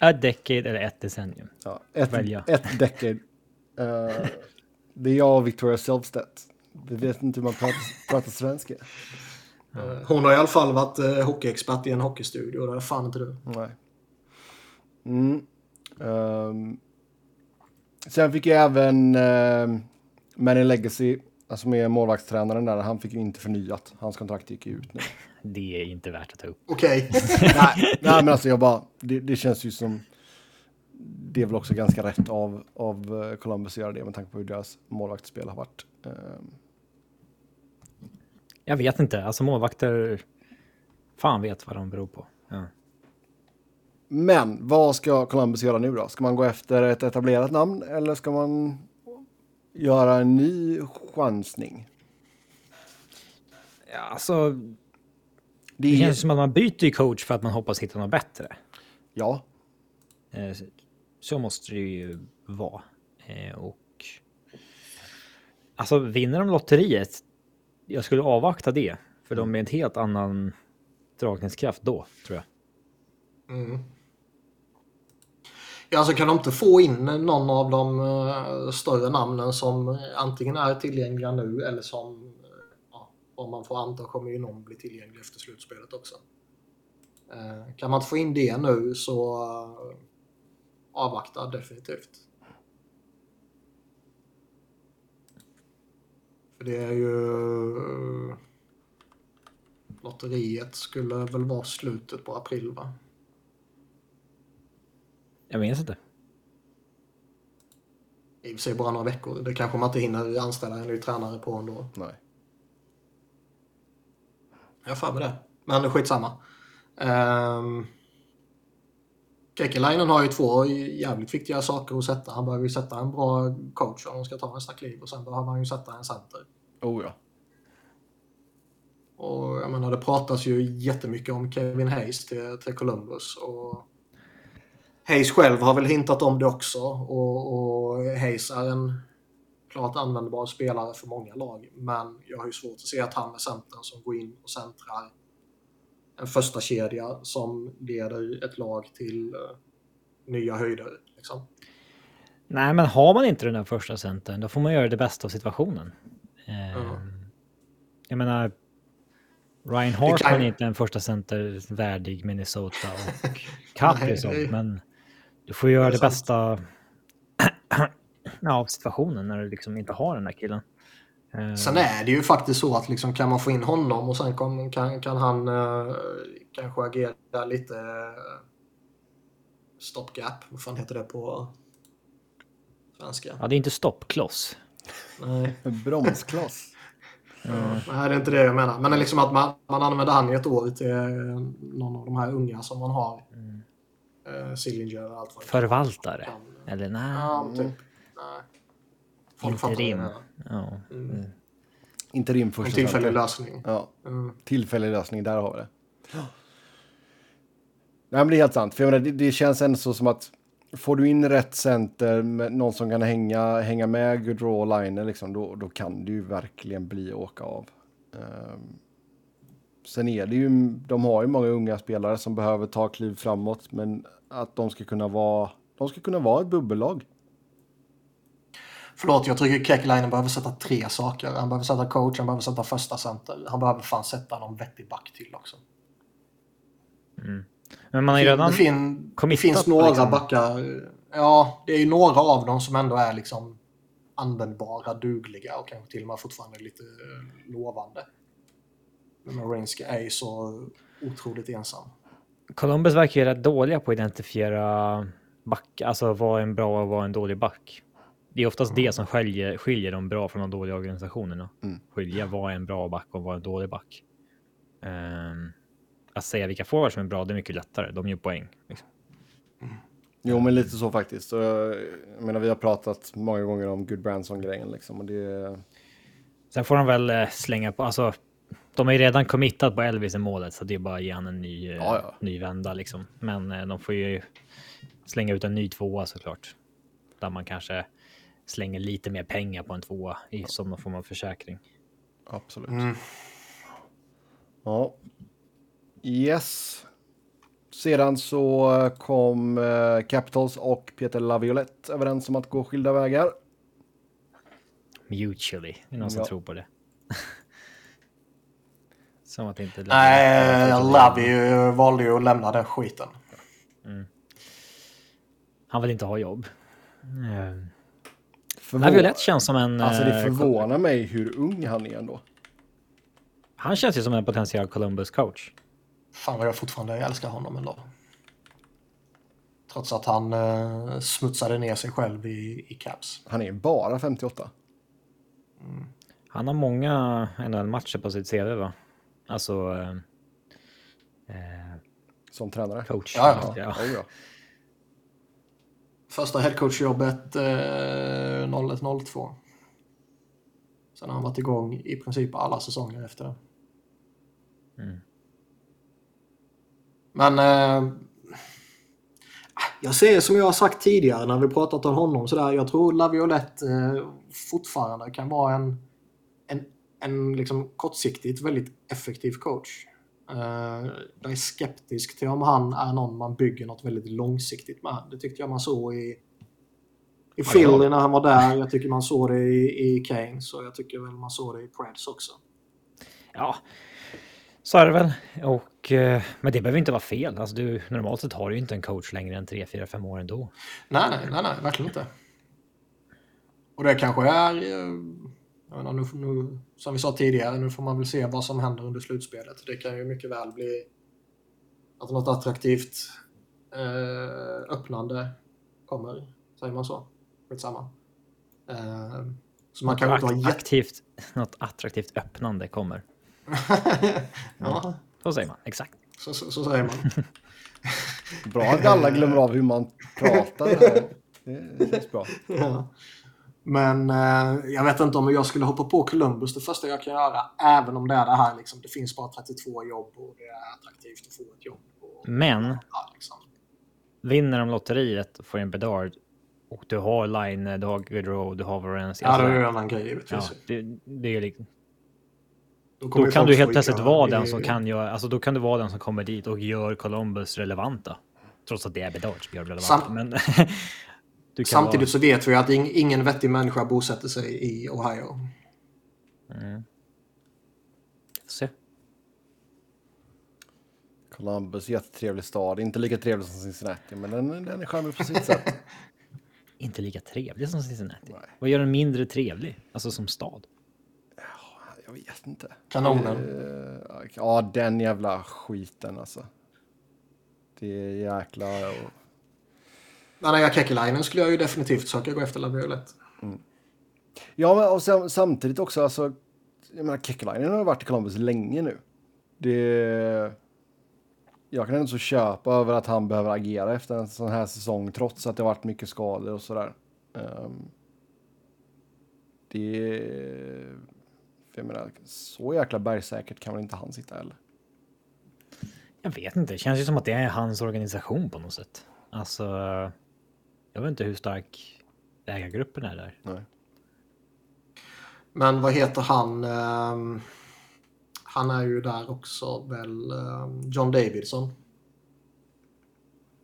[SPEAKER 1] A decade eller ett decennium.
[SPEAKER 3] Ja, ett, Välja. ett decade. Uh, det är jag och Victoria Silvstedt. Vi vet inte hur man pratar, pratar svenska.
[SPEAKER 2] Mm. Hon har i alla fall varit uh, hockeyexpert i en hockeystudio. Det är fan inte du.
[SPEAKER 3] Nej. Mm. Um, sen fick jag även uh, Man in Legacy, alltså med målvaktstränaren där, han fick ju inte förnyat. Hans kontrakt gick ut nu.
[SPEAKER 1] Det är inte värt att ta upp.
[SPEAKER 2] Okej. Okay. <laughs>
[SPEAKER 3] nej, nej, men alltså jag bara, det, det, känns ju som, det är väl också ganska rätt av, av eh, Columbus att göra det med tanke på hur deras målvaktsspel har varit. Um,
[SPEAKER 1] jag vet inte, alltså målvakter, fan vet vad de beror på. Ja.
[SPEAKER 3] Men vad ska Columbus göra nu då? Ska man gå efter ett etablerat namn eller ska man göra en ny chansning?
[SPEAKER 1] Ja, alltså. Det, det känns som att man byter coach för att man hoppas hitta något bättre.
[SPEAKER 3] Ja.
[SPEAKER 1] Så måste det ju vara. Eh, och. Alltså vinner de lotteriet jag skulle avvakta det, för de är en helt annan dragningskraft då, tror jag.
[SPEAKER 2] Mm. Ja, alltså kan de inte få in någon av de uh, större namnen som antingen är tillgängliga nu eller som, eh, ja, om man får anta, kommer ju någon bli tillgänglig efter slutspelet också. Uh, kan man inte få in det nu så avvakta definitivt. För det är ju... Lotteriet skulle väl vara slutet på april va?
[SPEAKER 1] Jag minns inte.
[SPEAKER 2] I och för sig bara några veckor. Det kanske man inte hinner anställa en ny tränare på ändå.
[SPEAKER 3] Nej.
[SPEAKER 2] Jag har för mig det. Men skitsamma. Um, Kekelainen har ju två jävligt viktiga saker att sätta. Han behöver ju sätta en bra coach om de ska ta nästa kliv och sen behöver han ju sätta en center.
[SPEAKER 3] Oh ja.
[SPEAKER 2] Och jag menar, det pratas ju jättemycket om Kevin Hayes till, till Columbus. Och Hayes själv har väl hintat om det också. Och, och Hayes är en klart användbar spelare för många lag. Men jag har ju svårt att se att han är centern som går in och centrar en första kedja som leder ett lag till uh, nya höjder. Liksom.
[SPEAKER 1] Nej, men har man inte den där första centern, då får man göra det bästa av situationen. Uh, mm. Jag menar, Ryan Harper är inte en första center värdig Minnesota och <laughs> Kaprizov, men du får göra det, det bästa <clears throat> av situationen när du liksom inte har den där killen.
[SPEAKER 2] Eh, sen är det ju faktiskt så att liksom, kan man få in honom och sen kan, kan, kan han uh, kanske agera lite uh, stopgap. Vad fan heter det på svenska?
[SPEAKER 1] Ja, det är inte stoppkloss.
[SPEAKER 2] Nej. <laughs>
[SPEAKER 3] Bromskloss. <laughs>
[SPEAKER 2] Mm. Nej, det är inte det jag menar. Men det liksom att man, man använder han i ett år till någon av de här unga som man har. Mm. Uh, Sillinger och allt vad
[SPEAKER 1] Förvaltare? Kan. Eller nej?
[SPEAKER 2] Ja, typ. Nej.
[SPEAKER 1] Folk Interim. Ja. Mm.
[SPEAKER 3] mm. Interim första
[SPEAKER 2] En tillfällig lösning.
[SPEAKER 3] Ja. Mm. Tillfällig lösning, där har vi det. Ja. Nej, men det är helt sant. För jag menar, det, det känns ändå så som att får du in rätt center med någon som kan hänga, hänga med Gaudreau Liner, liksom, då, då kan det ju verkligen bli åka av. Um, sen är det ju, de har ju många unga spelare som behöver ta kliv framåt, men att de ska kunna vara, de ska kunna vara ett bubbellag.
[SPEAKER 2] Förlåt, jag tycker Kekalainen behöver sätta tre saker. Han behöver sätta coach, han behöver sätta första center. Han behöver fan sätta någon vettig back till också.
[SPEAKER 1] Mm. Men man har ju redan
[SPEAKER 2] det, fin, det finns några liksom. backar. Ja, det är ju några av dem som ändå är liksom användbara, dugliga och kanske till och med fortfarande lite eh, lovande. Men Marinsky är ju så otroligt ensam.
[SPEAKER 1] Columbus verkar ju rätt dåliga på att identifiera back, alltså vad är en bra och vad är en dålig back. Det är oftast mm. det som skiljer, skiljer de bra från de dåliga organisationerna.
[SPEAKER 3] Mm.
[SPEAKER 1] Skilja vad är en bra back och vad är en dålig back. Um, att säga vilka forwards som är bra, det är mycket lättare. De gör poäng. Liksom.
[SPEAKER 3] Jo, men lite så faktiskt. Jag menar, vi har pratat många gånger om Good Branson-grejen liksom. Och det...
[SPEAKER 1] Sen får de väl eh, slänga på, alltså. De har ju redan committat på Elvis i målet, så det är bara att ge han en ny, eh,
[SPEAKER 3] Ja, ja.
[SPEAKER 1] ny vända liksom. Men eh, de får ju slänga ut en ny tvåa såklart. Där man kanske slänger lite mer pengar på en tvåa i som någon form av försäkring.
[SPEAKER 3] Absolut.
[SPEAKER 2] Mm.
[SPEAKER 3] Ja. Yes. Sedan så kom eh, Capitals och Peter Laviolette överens om att gå skilda vägar.
[SPEAKER 1] Mutually. Det är någon som
[SPEAKER 3] Ja.
[SPEAKER 1] tror på det. <laughs> som att inte...
[SPEAKER 2] Nej, Lavi valde ju att lämna den skiten.
[SPEAKER 1] Han vill inte ha jobb. Uh,
[SPEAKER 3] Förvå-
[SPEAKER 1] Laviolette känns som en...
[SPEAKER 3] Alltså det
[SPEAKER 1] eh,
[SPEAKER 3] förvånar mig hur ung han är ändå.
[SPEAKER 1] Han känns ju som en potentiell Columbus coach.
[SPEAKER 2] Fan vad jag fortfarande älskar honom ändå. Trots att han eh, smutsade ner sig själv i, i Caps.
[SPEAKER 3] Han är bara 58.
[SPEAKER 1] Han har många NHL-matcher på sitt CV va? Alltså... eh, eh,
[SPEAKER 3] Som tränare.
[SPEAKER 1] coach.
[SPEAKER 2] Ja,
[SPEAKER 1] ja.
[SPEAKER 3] Ja.
[SPEAKER 2] Första headcoachjobbet eh, 01-02. Sen har han varit igång i princip alla säsonger efter det.
[SPEAKER 1] Mm.
[SPEAKER 2] Men eh, jag ser som jag har sagt tidigare när vi pratat om honom sådär. Jag tror Laviolette eh, fortfarande kan vara en, en, en liksom kortsiktigt väldigt effektiv coach. Eh, jag är skeptisk till om han är någon man bygger något väldigt långsiktigt med. Det tyckte jag man såg i, i Philly när han var där. Jag tycker man såg det i, i Keynes och jag tycker väl man såg det i Preds också.
[SPEAKER 1] Ja, så är det väl. Och, eh, men det behöver inte vara fel. Alltså, du, normalt sett har du ju inte en coach längre än 3, 4, 5 år ändå.
[SPEAKER 2] Nej, nej, nej, nej, verkligen inte. Och det kanske är, eh, jag menar, nu, nu, som vi sa tidigare, nu får man väl se vad som händer under slutspelet. Det kan ju mycket väl bli att något attraktivt eh, öppnande kommer, säger man så? Skitsamma. Eh, så man kan inte vara
[SPEAKER 1] aktivt, något attraktivt öppnande kommer. <laughs>
[SPEAKER 2] ja,
[SPEAKER 1] Så säger man, exakt.
[SPEAKER 2] så, så, så säger man.
[SPEAKER 3] Bra att alla glömmer av hur man pratar. här. <laughs> Det känns bra.
[SPEAKER 2] Ja. Men eh, jag vet inte om jag skulle hoppa på Columbus det första jag kan göra. Även om det är det här liksom. Det finns bara 32 jobb och det är attraktivt att få ett jobb. Och,
[SPEAKER 1] Men
[SPEAKER 2] ja, liksom.
[SPEAKER 1] vinner de lotteriet och får en Bedard och du har Line, du har Gaudreau, du har Varens.
[SPEAKER 2] ja, det är ju en annan grej givetvis.
[SPEAKER 1] ja, det, det är liksom, då
[SPEAKER 2] ju
[SPEAKER 1] kan du helt plötsligt vara den som kan göra, alltså då kan du vara den som kommer dit och gör Columbus relevanta. Trots att det är Bedard som gör relevanta.
[SPEAKER 2] Sam-
[SPEAKER 1] men du kan
[SPEAKER 2] Samtidigt så vet vi att ing, ingen vettig människa bosätter sig i Ohio.
[SPEAKER 1] vara... Mm. Se.
[SPEAKER 3] Columbus, jättetrevlig stad. Inte lika trevlig som Cincinnati, men den, den är charmig på sitt sätt. <laughs>
[SPEAKER 1] Inte lika trevlig som Cincinnati.
[SPEAKER 3] Nej.
[SPEAKER 1] Vad gör den mindre trevlig? Alltså som stad?
[SPEAKER 3] Jag vet inte.
[SPEAKER 2] Kanonen.
[SPEAKER 3] Eh, ja, den jävla skiten alltså. Det är jäkla...
[SPEAKER 2] Men när jag Kekkelainen skulle jag ju definitivt söka gå efter Laviolette.
[SPEAKER 3] Ja, men och sam, samtidigt också, alltså... Jag menar, Kekkelainen har varit i Columbus länge nu. Det... Jag kan ändå så köpa över att han behöver agera efter en sån här säsong, trots att det har varit mycket skador och sådär. Um, det... Jag menar, så jäkla bergsäkert kan väl inte han sitta heller.
[SPEAKER 1] Jag vet inte. Det känns ju som att det är hans organisation på något sätt. Alltså, jag vet inte hur stark ägargruppen är där.
[SPEAKER 3] Nej.
[SPEAKER 2] Men vad heter han? ehm, han är ju där också väl ehm, John Davidson.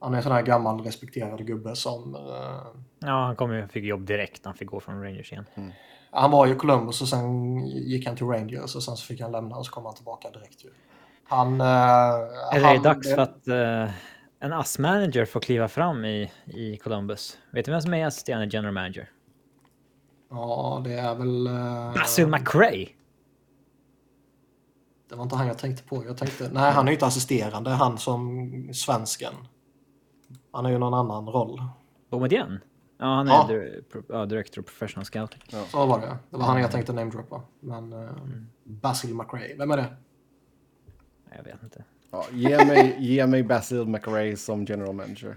[SPEAKER 2] Han är en sån här gammal respekterad gubbe som... eh,
[SPEAKER 1] Ja, han kom ju, fick jobb direkt när han fick gå från Rangers igen.
[SPEAKER 2] han var ju Columbus och sen gick han till Rangers och sen så fick han lämna och så kom han tillbaka direkt ju. Han... eh,
[SPEAKER 1] Är det
[SPEAKER 2] han,
[SPEAKER 1] dags för att eh, en ASS-manager får kliva fram i, i Columbus? Vet du vem som är assisterande general manager?
[SPEAKER 2] Ja, det är väl... eh,
[SPEAKER 1] Basil McRae!
[SPEAKER 2] Det var inte han jag tänkte på. Jag tänkte, nej, han är ju inte assisterande, han som svensken. Han är ju någon annan roll.
[SPEAKER 1] Boumedienne? Ja, han är
[SPEAKER 2] Ja.
[SPEAKER 1] dir- pro- ja, director of professional scouting.
[SPEAKER 2] Så var det. Det var han jag tänkte namedroppa. Men uh, Basil McRae, vem är det?
[SPEAKER 1] Jag vet inte.
[SPEAKER 3] Ja, ge, mig, ge mig Basil McRae som general manager.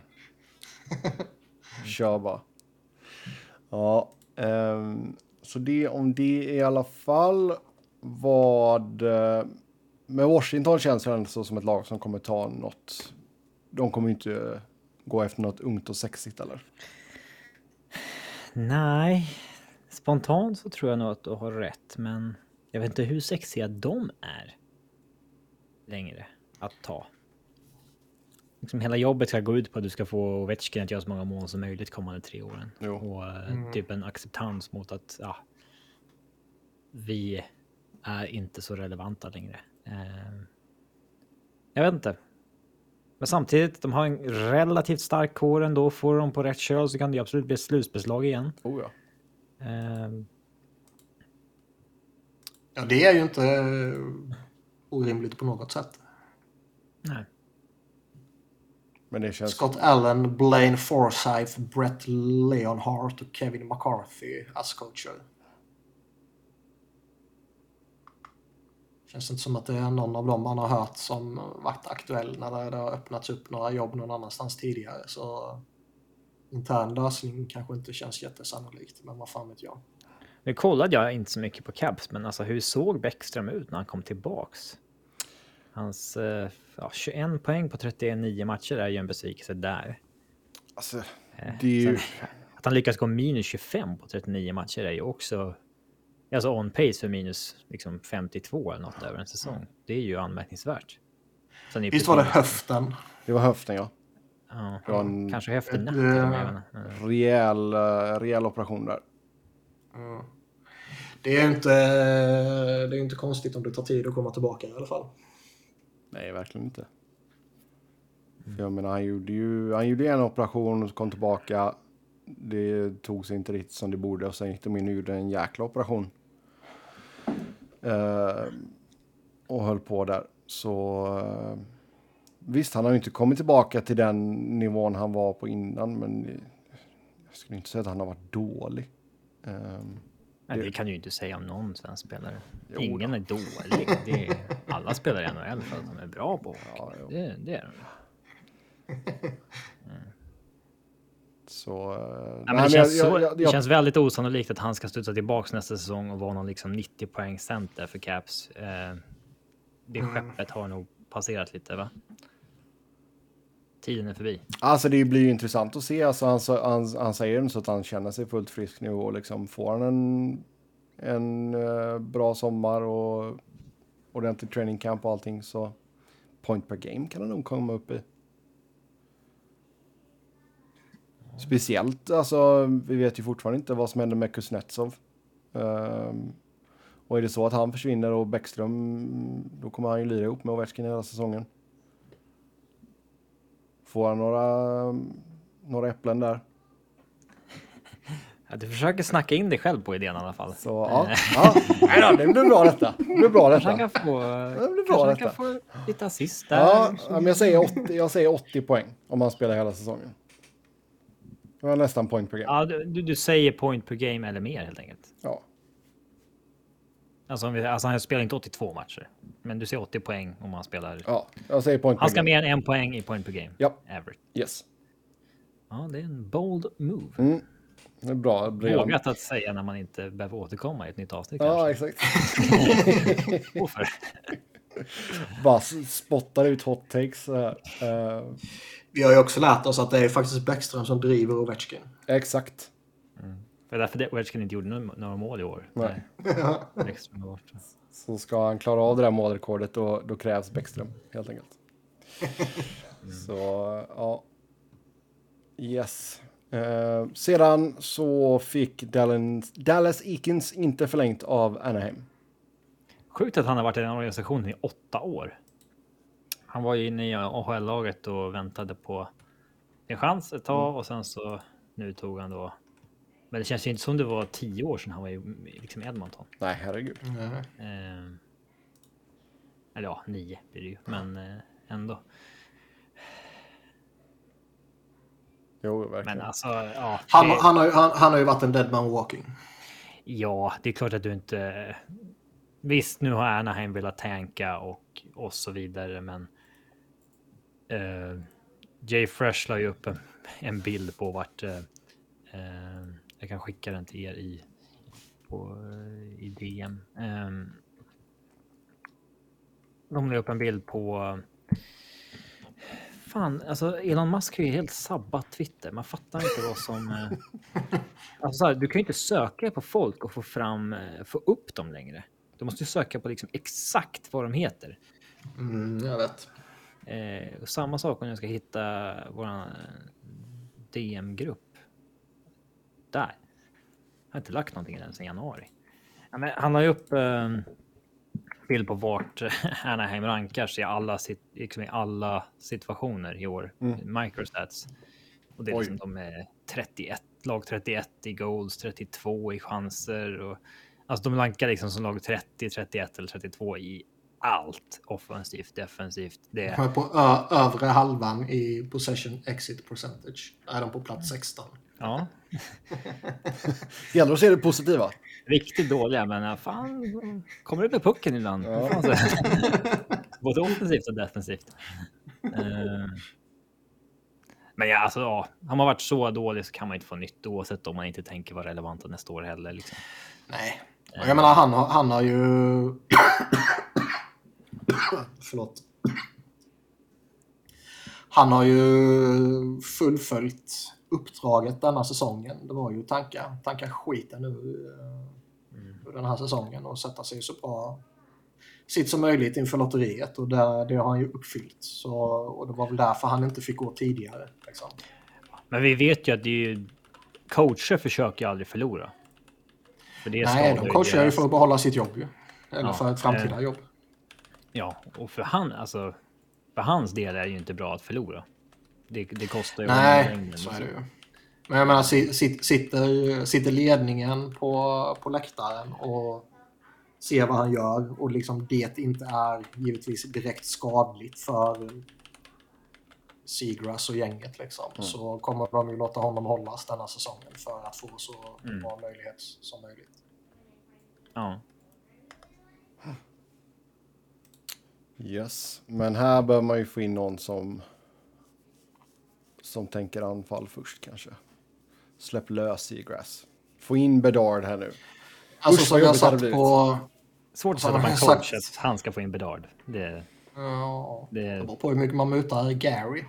[SPEAKER 3] <laughs> Kör bara. Ja, ehm, så det om det i alla fall. Vad eh, med Washington känns det ändå som ett lag som kommer ta något. De kommer ju inte gå efter något ungt och sexigt eller?
[SPEAKER 1] Nej, spontant så tror jag nog att du har rätt, men jag vet inte hur sexiga de är längre att ta. Liksom hela jobbet ska gå ut på att du ska få Ovechkin att göra så många mål som möjligt kommande tre åren.
[SPEAKER 3] Jo.
[SPEAKER 1] Och eh, typ en acceptans mot att ja, vi är inte så relevanta längre. Eh, jag vet inte. Men samtidigt, de har en relativt stark kår ändå. Får de på rätt köl så kan det ju absolut bli slutspelslag igen.
[SPEAKER 3] Oh ja.
[SPEAKER 1] Eh,
[SPEAKER 2] Ja, det är ju inte eh, orimligt på något sätt.
[SPEAKER 1] Nej.
[SPEAKER 3] Men det känns...
[SPEAKER 2] Scott Allen, Blaine Forsyth, Brett Leonhardt och Kevin McCarthy as coacher. Känns inte som att det är någon av dem man har hört som varit aktuell när det har öppnats upp några jobb någon annanstans tidigare. Så intern lösning kanske inte känns jättesannolikt, men vad fan vet jag.
[SPEAKER 1] Nu kollade jag inte så mycket på Caps, men alltså hur såg Bäckström ut när han kom tillbaks? Hans eh, ja, 21 poäng på 39 matcher är ju en besvikelse där.
[SPEAKER 3] Alltså,
[SPEAKER 1] Eh,
[SPEAKER 3] det är ju...
[SPEAKER 1] sen, att han lyckas gå minus 25 på 39 matcher är ju också alltså on pace för minus liksom 52 eller något över en säsong. Det är ju anmärkningsvärt. Sen är
[SPEAKER 2] Visst var det höften?
[SPEAKER 3] Det var höften ja.
[SPEAKER 1] Ja,
[SPEAKER 3] en
[SPEAKER 1] kanske höften
[SPEAKER 2] Eh,
[SPEAKER 1] vet inte. Mm.
[SPEAKER 3] rejäl, eh, rejäl operation där.
[SPEAKER 2] Det är inte, det är inte konstigt om det tar tid att komma tillbaka i alla fall.
[SPEAKER 3] Nej, verkligen inte. För Jag menar, han gjorde ju han gjorde en operation och kom tillbaka. Det tog sig inte riktigt som det borde och sen gick de in och gjorde en jäkla operation. Eh, och höll på där. Så eh, visst, han har ju inte kommit tillbaka till den nivån han var på innan, men jag skulle inte säga att han har varit dålig. Eh,
[SPEAKER 1] Nej, det kan du ju inte säga om någon svensk spelare.
[SPEAKER 3] Jo
[SPEAKER 1] Ingen är dålig. Det är, alla spelar i NHL för att de är bra på.
[SPEAKER 3] Ja,
[SPEAKER 1] det, det är de. <laughs>
[SPEAKER 3] så... eh,
[SPEAKER 1] Ja, det, känns
[SPEAKER 3] jag- jag- jag-
[SPEAKER 1] det känns väldigt osannolikt att han ska studsa tillbaks nästa säsong och vara någon liksom 90 poäng center för Caps. Eh, det skeppet har nog passerat lite, va? Tiden är förbi.
[SPEAKER 3] Alltså det blir ju intressant att se. Alltså han, han, han säger så att han känner sig fullt frisk nu och liksom får han en, en uh, bra sommar och ordentlig training camp och allting så point per game kan han nog komma upp i. Speciellt, alltså vi vet ju fortfarande inte vad som händer med Kuznetsov. Um, och är det så att han försvinner och Bäckström, då kommer han ju lira ihop med Ovechkin hela säsongen. Får han några, några äpplen där.
[SPEAKER 1] Ja, du försöker snacka in dig själv på idén i alla fall.
[SPEAKER 3] Så ja, ja. Nej då, det blir bra detta. Det blir bra
[SPEAKER 1] Kanske han
[SPEAKER 3] detta.
[SPEAKER 1] kan få,
[SPEAKER 3] Det blir bra detta.
[SPEAKER 1] kan få lite assist där.
[SPEAKER 3] Ja, men jag säger, 80, jag säger 80 poäng om han spelar hela säsongen. Det var nästan point per game.
[SPEAKER 1] Ja, du, du du säger point per game eller mer helt enkelt.
[SPEAKER 3] Ja.
[SPEAKER 1] Alltså, alltså han spelar inte 82 matcher, men du säger 80 poäng om han spelar.
[SPEAKER 3] ja, jag säger point
[SPEAKER 1] Han ska
[SPEAKER 3] game.
[SPEAKER 1] mer än en poäng i point per game.
[SPEAKER 3] Ja,
[SPEAKER 1] Average.
[SPEAKER 3] yes.
[SPEAKER 1] Ja, det är en bold move.
[SPEAKER 3] Mm. Det är bra.
[SPEAKER 1] Vågat att säga när man inte behöver återkomma i ett nytt avsnitt.
[SPEAKER 3] Ja,
[SPEAKER 1] kanske.
[SPEAKER 3] exakt. <laughs> <laughs>
[SPEAKER 1] Varför?
[SPEAKER 3] Bara spottar ut hot takes. Eh,
[SPEAKER 2] Vi har ju också lärt oss att det är faktiskt Bäckström som driver Ovechkin.
[SPEAKER 3] exakt.
[SPEAKER 1] Det är därför Ovechkin inte gjorde några några mål i år.
[SPEAKER 3] Nej.
[SPEAKER 1] Nej. Bäckström var borta.
[SPEAKER 3] Så ska han klara av det där målrekordet då, då krävs Bäckström helt enkelt. <laughs> Så ja. Yes. Eh, sedan så fick Dallas, Dallas Eakins inte förlängt av Anaheim.
[SPEAKER 1] Sjukt att han har varit i den organisationen i åtta år. Han var ju inne i AHL-laget och väntade på en chans ett tag och sen så nu tog han då. Men det känns ju inte som det var tio år sedan han var i liksom Edmonton.
[SPEAKER 3] Nej, herregud.
[SPEAKER 1] Eh, eller ja, nio blir det ju, men eh, ändå.
[SPEAKER 3] Jo, verkligen.
[SPEAKER 1] Men alltså, ja.
[SPEAKER 2] Han,
[SPEAKER 1] det-
[SPEAKER 2] han, har, ju- han, han har ju varit en dead man walking.
[SPEAKER 1] Ja, det är klart att du inte... Visst, nu har Anaheim velat tanka och, och så vidare, men... Eh, Jay Fresh la ju upp en, en bild på vart... Eh, eh, jag kan skicka den till er i, på, i DM. De la upp en bild på... Fan, alltså Elon Musk har ju helt sabbat Twitter. Man fattar inte vad som... Eh, <laughs> alltså, så här, du kan ju inte söka på folk och få fram, eh, få upp dem längre. Du måste ju söka på liksom exakt vad de heter.
[SPEAKER 2] Mm, jag vet.
[SPEAKER 1] Eh, och samma sak om jag ska hitta våran DM-grupp. Där. Jag har inte lagt någonting i den sedan januari. Ja, men han har ju upp eh, bild på vart <laughs> Anaheim rankar sig i alla, liksom i alla situationer i år.
[SPEAKER 3] Mm.
[SPEAKER 1] Microstats. Och det är
[SPEAKER 3] Oj.
[SPEAKER 1] liksom de är 31, lag 31 i goals, 32 i chanser och alltså de rankar liksom som lag 30, 31 eller 32 i allt offensivt, defensivt. Det
[SPEAKER 2] De är på övre halvan i possession exit percentage. Är de på plats 16.
[SPEAKER 1] ja,
[SPEAKER 3] Gäller att se det positiva.
[SPEAKER 1] riktigt dåliga, men fan, kommer ut med pucken ibland.
[SPEAKER 3] Ja.
[SPEAKER 1] Både offensivt och defensivt. Eh, Men ja, alltså, ja, har man varit så dålig så kan man inte få nytt oavsett om man inte tänker vara relevanta nästa år heller. Liksom.
[SPEAKER 2] Nej. Och jag menar, han har, han har ju... Förlåt. Han har ju fullföljt uppdraget denna säsongen. Det var ju tanka, tanka skiten nu ur den här säsongen och sätta sig så bra sitt som möjligt inför lotteriet och det, det har han ju uppfyllt. Så, och det var väl därför han inte fick gå tidigare. Liksom.
[SPEAKER 1] Men vi vet ju att det är ju, coacher försöker aldrig förlora. För det
[SPEAKER 2] Nej,
[SPEAKER 1] skadar
[SPEAKER 2] de coachar ju för att behålla sitt jobb ju. Eller
[SPEAKER 1] Ja,
[SPEAKER 2] för ett framtida
[SPEAKER 1] eh,
[SPEAKER 2] jobb.
[SPEAKER 1] Ja, och för han, alltså, för hans del är det ju inte bra att förlora. Det, det kostar ju
[SPEAKER 2] Nej, så är det ju. Men jag menar, si- sit- sitter, sitter ledningen på, på läktaren och ser vad han gör och liksom det inte är givetvis direkt skadligt för Seagrass och gänget liksom, så kommer de ju låta honom hållas denna säsongen för att få så
[SPEAKER 1] Mm.
[SPEAKER 2] bra möjlighet som möjligt.
[SPEAKER 1] Ja.
[SPEAKER 3] Yes, men här bör man ju få in någon som som tänker anfall först kanske. Släpp lös Seagrass. Få in Bedard här nu.
[SPEAKER 2] Alltså
[SPEAKER 3] Usch,
[SPEAKER 2] som jag
[SPEAKER 3] blivit.
[SPEAKER 2] på...
[SPEAKER 1] Svårt att sätta
[SPEAKER 2] jag
[SPEAKER 1] coach att han ska få in Bedard. Det,
[SPEAKER 2] Ja,
[SPEAKER 1] det,
[SPEAKER 2] Det beror på hur mycket man mutar Gary.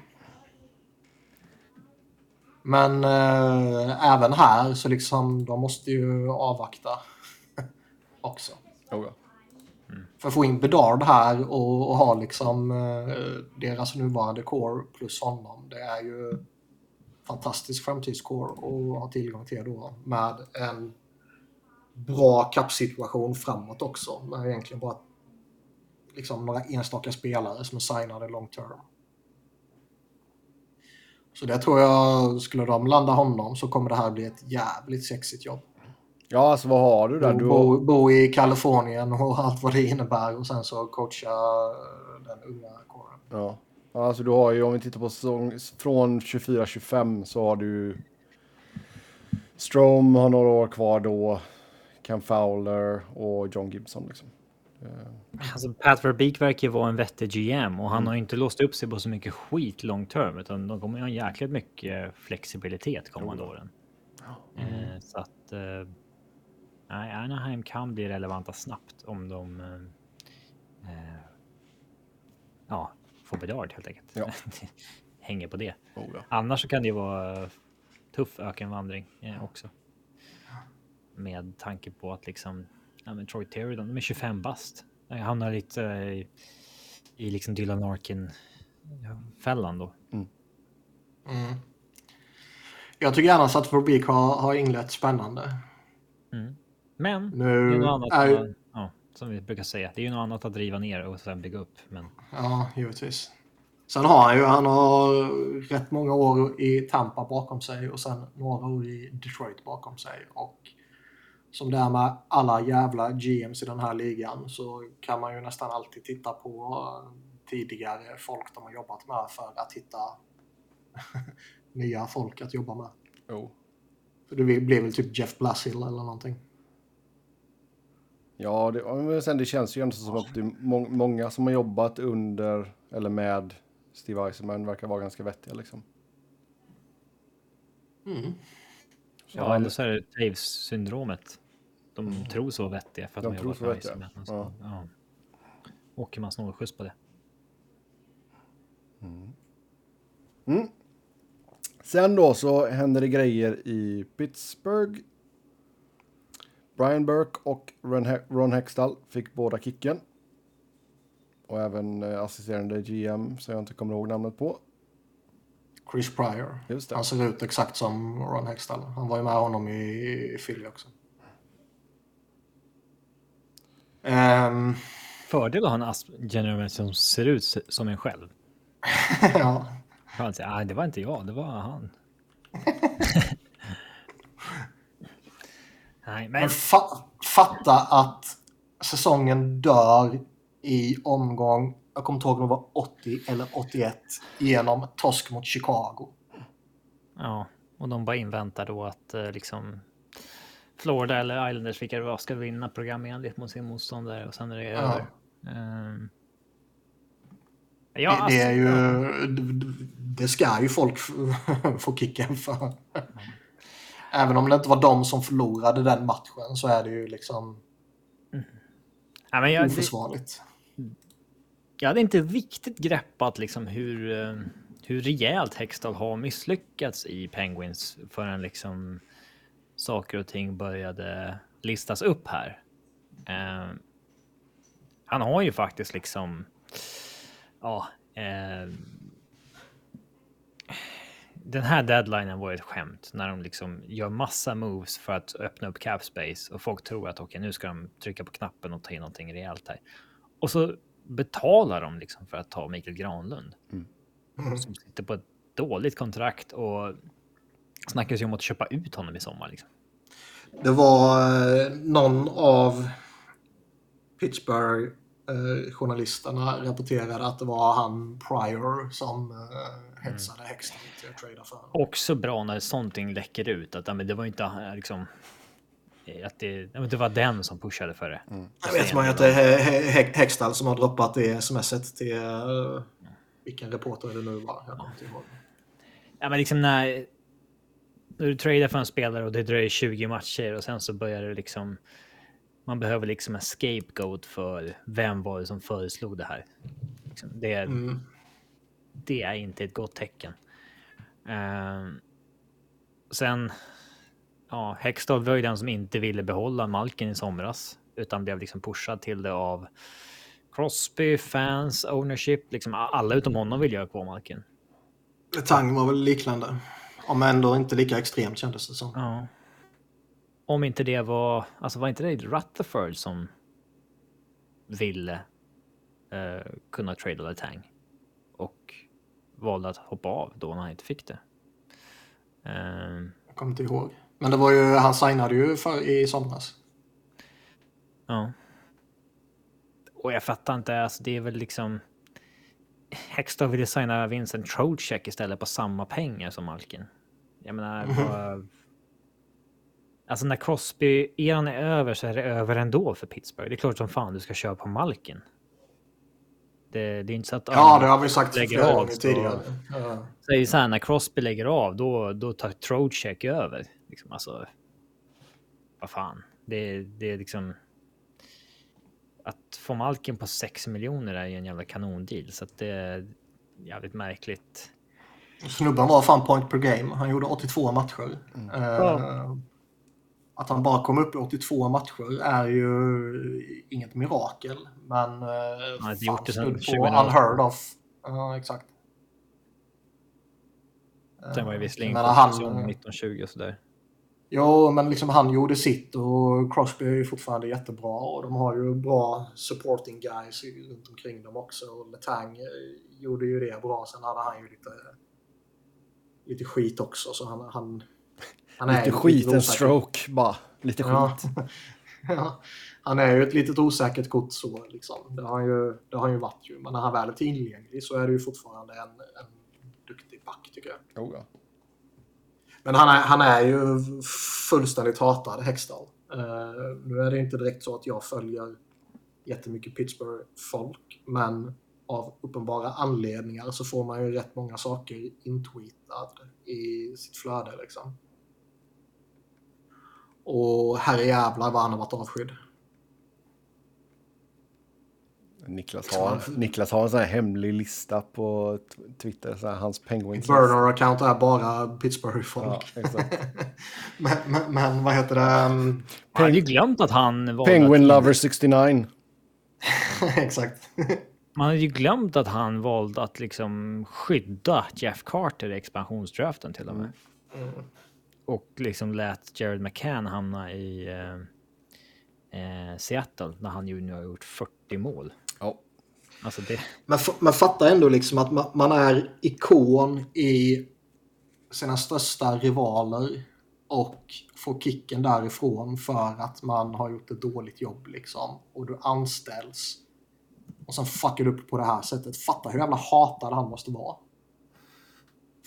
[SPEAKER 2] Men eh, även här så liksom, de måste ju avvakta <laughs> också.
[SPEAKER 3] Oh, ja.
[SPEAKER 2] För att få in Bedard här och, och ha liksom eh, deras nuvarande core plus honom. Det är ju fantastisk framtidscore att ha tillgång till då. Med en bra kappsituation framåt också. Med egentligen bara liksom några enstaka spelare som är signade long term. Så det tror jag, skulle de landa honom så kommer det här bli ett jävligt sexigt jobb
[SPEAKER 3] ja, alltså vad har du där?
[SPEAKER 2] Bo,
[SPEAKER 3] Du
[SPEAKER 2] bo,
[SPEAKER 3] har,
[SPEAKER 2] bo i Kalifornien och <laughs> allt vad det innebär och sen så coacha eh, den unga kåren.
[SPEAKER 3] ja. Ja, Alltså du har ju, om vi tittar på säsong från 24-25 så har du Strom har några år kvar då. Cam Fowler och John Gibson liksom.
[SPEAKER 1] alltså Pat Verbeek verkar ju vara en vettig GM och han har ju inte låst upp sig på så mycket skit long term utan de kommer ju ha jäkligt mycket flexibilitet kommande åren. Eh, så att eh, nej, Anaheim kan bli relevanta snabbt om de eh, eh, ja, får Bedard helt enkelt.
[SPEAKER 3] Ja. <laughs>
[SPEAKER 1] Hänger på det.
[SPEAKER 3] Oh, ja.
[SPEAKER 1] Annars så kan det ju vara tuff ökenvandring eh, också. Med tanke på att liksom, ja men Troy Terry, de är 25 bast. Jag hamnar lite eh, i, i liksom Dylan Larkin fällan då.
[SPEAKER 2] Mm. Jag tycker annars att Verbeek har, har inlett spännande.
[SPEAKER 1] Men
[SPEAKER 2] Nu
[SPEAKER 1] det är något annat,
[SPEAKER 2] är
[SPEAKER 1] att- ja, som vi brukar säga, det är ju något annat att driva ner och sen bygga upp. Men
[SPEAKER 2] Ja, givetvis. Sen har han ju han har rätt många år i Tampa bakom sig och sen några år i Detroit bakom sig. Och som det är med alla jävla GMs i den här ligan så kan man ju nästan alltid titta på tidigare folk de har jobbat med för att hitta <laughs> nya folk att jobba med.
[SPEAKER 3] Oh.
[SPEAKER 2] För det blir väl typ Jeff Blassill eller någonting.
[SPEAKER 3] Ja, det, ja, men sen det känns ju ändå som att det är må, många som har jobbat under eller med Steve Eisenman verkar vara ganska vettiga liksom.
[SPEAKER 2] Mm.
[SPEAKER 3] Så
[SPEAKER 1] Ja, eller så är det Taves-syndromet. De tror så vettiga för att
[SPEAKER 3] De
[SPEAKER 1] de,
[SPEAKER 3] tror
[SPEAKER 1] jobbar
[SPEAKER 3] så
[SPEAKER 1] för
[SPEAKER 3] vettiga.
[SPEAKER 1] Iceman. Så, ja. Åker man snålskjuts på det.
[SPEAKER 3] Sen då så händer det grejer i Pittsburgh. Brian Burke och Ron, He- Ron Hextall fick båda kicken. Och även eh, assisterande GM, som jag inte kommer ihåg namnet på.
[SPEAKER 2] Chris Pryor.
[SPEAKER 3] Just det.
[SPEAKER 2] Han ser ut exakt som Ron Hextall. Han var ju med honom i, Philly också. Ehm,
[SPEAKER 1] Fördel att ha en as- general som ser ut som en själv. <laughs>
[SPEAKER 2] ja.
[SPEAKER 1] Han säger, nej, det var inte jag, det var han. <laughs> nej, men
[SPEAKER 2] Men fa fatta att säsongen dör i omgång, jag kommer inte ihåg om det var 80 eller 81, genom torsk mot Chicago.
[SPEAKER 1] ja, och de bara inväntar då att eh, liksom Florida eller Islanders, vilka det var, ska vinna programenligt mot sin motståndare och sen är det över. Ehm. ja,
[SPEAKER 2] det, det är
[SPEAKER 1] alltså,
[SPEAKER 2] ju, det, ska ju folk <laughs> få kicken för. Även om det inte var de som förlorade den matchen så är det ju liksom
[SPEAKER 1] ja, men jag, det,
[SPEAKER 2] oförsvarligt.
[SPEAKER 1] jag hade inte riktigt greppat liksom hur, eh, hur rejält Hextall har misslyckats i Penguins förrän liksom saker och ting började listas upp här. Eh, han har ju faktiskt liksom, ja, eh, den här deadlinen var ju ett skämt när de liksom gör massa moves för att öppna upp cap space och folk tror att okej, nu ska de trycka på knappen och ta in någonting rejält här. Och så betalar de liksom för att ta Mikael Granlund. Som sitter på ett dåligt kontrakt och snackas ju om att köpa ut honom i sommar. Liksom.
[SPEAKER 2] Det var eh, någon av Pittsburgh eh, journalisterna rapporterade att det var han Pryor som eh, hetsade Hextall till att trada för.
[SPEAKER 1] Också bra när sånt läcker ut att men det var inte eh, liksom. eh, Att det, det var den som pushade för det.
[SPEAKER 2] Jag vet man ju att det är He- He- Hextall som har droppat det smset till uh, vilken reporter det nu var. Jag kommer inte ihåg.
[SPEAKER 1] Ja, men liksom när. När du tradar för en spelare och det dröjer 20 matcher och sen så börjar det liksom. Man behöver liksom en scapegoat för vem var det som föreslog det här. Liksom, det, är,
[SPEAKER 2] Mm.
[SPEAKER 1] Det är inte ett gott tecken. Ehm, sen. Ja, Hextall var ju den som inte ville behålla Malkin i somras utan blev liksom pushad till det av Crosby, fans, ownership. Liksom alla utom honom vill göra kvar Malkin.
[SPEAKER 2] Tang var väl liknande. Om ändå inte lika extremt kändes det som.
[SPEAKER 1] Ja. Om inte det var, alltså var inte det Rutherford som ville eh, kunna trada Letang och valde att hoppa av då när han inte fick det. Ehm,
[SPEAKER 2] Jag kommer inte ihåg. Men det var ju, han signade ju för, i somras.
[SPEAKER 1] ja. Och jag fattar inte, alltså det är väl liksom Hextall ville signa Vincent Trocheck istället på samma pengar som Malkin. Jag menar, vad... Alltså när Crosby-eran är över så är det över ändå för Pittsburgh. Det är klart som fan du ska köra på Malkin. Det, det är inte så att...
[SPEAKER 2] Ja, det har vi sagt
[SPEAKER 1] lägger
[SPEAKER 2] flera
[SPEAKER 1] av,
[SPEAKER 2] gånger
[SPEAKER 1] så-
[SPEAKER 2] tidigare. Ja.
[SPEAKER 1] Så här, när Crosby lägger av, då, då tar Trocheck över. Liksom, alltså, vad fan. Det, det är liksom... Att få Malkin på 6 miljoner är ju en jävla kanondeal. Så att det är jävligt märkligt.
[SPEAKER 2] Snubben var fan point per game. Han gjorde 82 matcher. Eh,
[SPEAKER 1] Ja.
[SPEAKER 2] Att han bara kom upp i 82 matcher är ju inget mirakel. Men uh,
[SPEAKER 1] har inte gjort det sedan
[SPEAKER 2] på
[SPEAKER 1] 2018.
[SPEAKER 2] unheard of. Ja, exakt.
[SPEAKER 1] Sen var ju
[SPEAKER 2] Eh,
[SPEAKER 1] visserligen
[SPEAKER 2] jag menar, han-
[SPEAKER 1] säsong 1920 och sådär.
[SPEAKER 2] Jo, men liksom han gjorde sitt och Crosby är ju fortfarande jättebra och de har ju bra supporting guys runt omkring dem också. Och Letang eh, gjorde ju det bra. Sen hade han ju lite, lite skit också. Så han, han, han är
[SPEAKER 3] Lite skit, en stroke bara. Lite skit. <laughs>
[SPEAKER 2] ja. Han är ju ett litet osäkert kort så liksom. Det har han ju, det har han ju varit ju. Men när han väl är tillgänglig så är det ju fortfarande en, en duktig back tycker jag.
[SPEAKER 3] Oh, ja.
[SPEAKER 2] Men han är, han är ju fullständigt hatad, Hextall. Uh, nu är det inte direkt så att jag följer jättemycket Pittsburgh-folk, men av uppenbara anledningar så får man ju rätt många saker intweetade i sitt flöde liksom. Och herre jävlar vad han har varit avskydd.
[SPEAKER 3] Niklas har, Niklas har en sån här hemlig lista på Twitter, så här, hans penguins.
[SPEAKER 2] Burner-account är bara Pittsburgh-folk.
[SPEAKER 3] Ja, <laughs>
[SPEAKER 2] men, men, men vad heter det? Um,
[SPEAKER 1] Jag hade ju glömt att han valde
[SPEAKER 3] Penguin Lover 69. <laughs>
[SPEAKER 2] exakt.
[SPEAKER 1] Man hade ju glömt att han valde att liksom skydda Jeff Carter i expansionsdraften till och med. Och liksom lät Jared McCann hamna i eh, eh, Seattle när han ju nu har gjort 40 mål.
[SPEAKER 3] Ja.
[SPEAKER 1] Alltså det...
[SPEAKER 2] Man, f- man fattar ändå liksom att man, man är ikon i sina största rivaler och får kicken därifrån för att man har gjort ett dåligt jobb liksom. Och du anställs och sen fuckar du upp på det här sättet. Fatta hur jävla hatad han måste vara.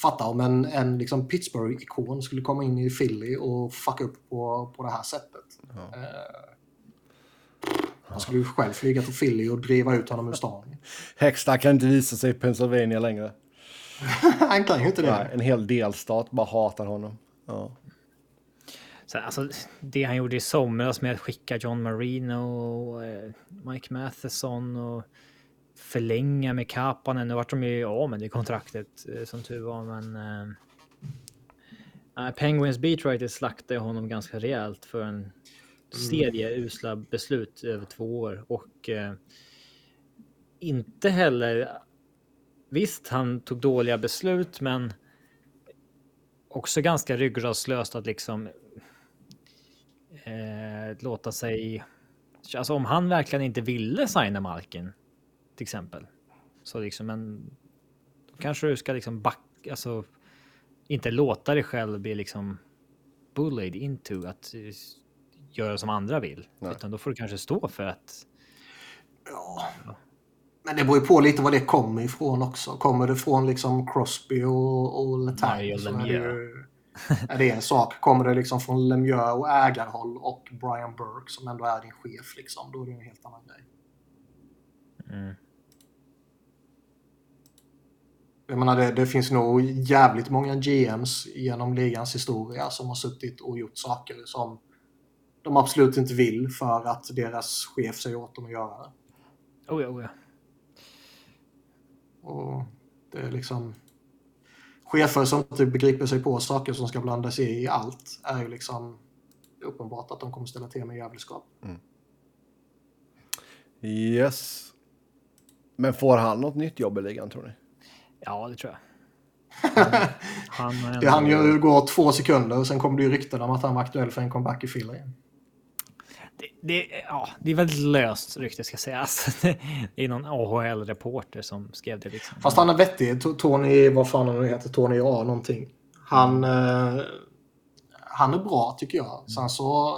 [SPEAKER 2] Fatta om en, en liksom Pittsburgh-ikon skulle komma in i Philly och fucka upp på, på det här sättet. Eh, han skulle ju själv flyga till Philly och driva ut honom ur stan. <laughs>
[SPEAKER 3] Hextall kan inte visa sig i Pennsylvania längre. <laughs>
[SPEAKER 2] Han kan ju inte det.
[SPEAKER 3] Nej, en hel delstat bara hatar honom. Ja.
[SPEAKER 1] Så, alltså, det han gjorde i somras med att skicka John Marino och eh, Mike Matheson och förlänga med Kapanen. Nu vart de ju av med det kontraktet eh, som tur var, men. Eh, nej, Penguins beatwriter slaktade honom ganska rejält för en serie usla beslut över två år och eh, inte heller. Visst, han tog dåliga beslut, men också ganska ryggradslöst att liksom eh, låta sig... Alltså om han verkligen inte ville signa Malkin, till exempel. Så liksom, men då kanske du ska liksom backa, alltså inte låta dig själv bli liksom bullied into att göra som andra vill.
[SPEAKER 3] Nej.
[SPEAKER 1] Utan då får du kanske stå för att...
[SPEAKER 2] Ja. Men det beror ju på lite var det kommer ifrån också. Kommer det från liksom Crosby och, och Letang så är det, ju, är det en sak. Kommer det liksom från Lemieux och ägarhåll och Brian Burke som ändå är din chef liksom, då är det en helt annan grej.
[SPEAKER 1] Mm.
[SPEAKER 2] Jag menar, det, det finns nog jävligt många GMs genom ligans historia som har suttit och gjort saker som de absolut inte vill för att deras chef säger åt dem att göra det.
[SPEAKER 1] Oh ja, oh ja.
[SPEAKER 2] Och det är liksom... Chefer som inte begriper sig på saker som ska blanda sig i allt är ju liksom uppenbart att de kommer ställa till med jävelskap.
[SPEAKER 3] Yes. Men får han något nytt jobb i ligan tror ni?
[SPEAKER 1] Ja, det tror jag. <laughs> Han, han
[SPEAKER 2] Det hann ju gå två sekunder och sen kom det ju rykten om att han var aktuell för en comeback i Philly.
[SPEAKER 1] Det, det, ja, det är väldigt löst rykte ska sägas. <laughs> Det är någon AHL-reporter som skrev det. Liksom.
[SPEAKER 2] Fast han är vettig. Tony, vad fan han nu heter, Tony A någonting. Han, eh, han är bra tycker jag. Sen så...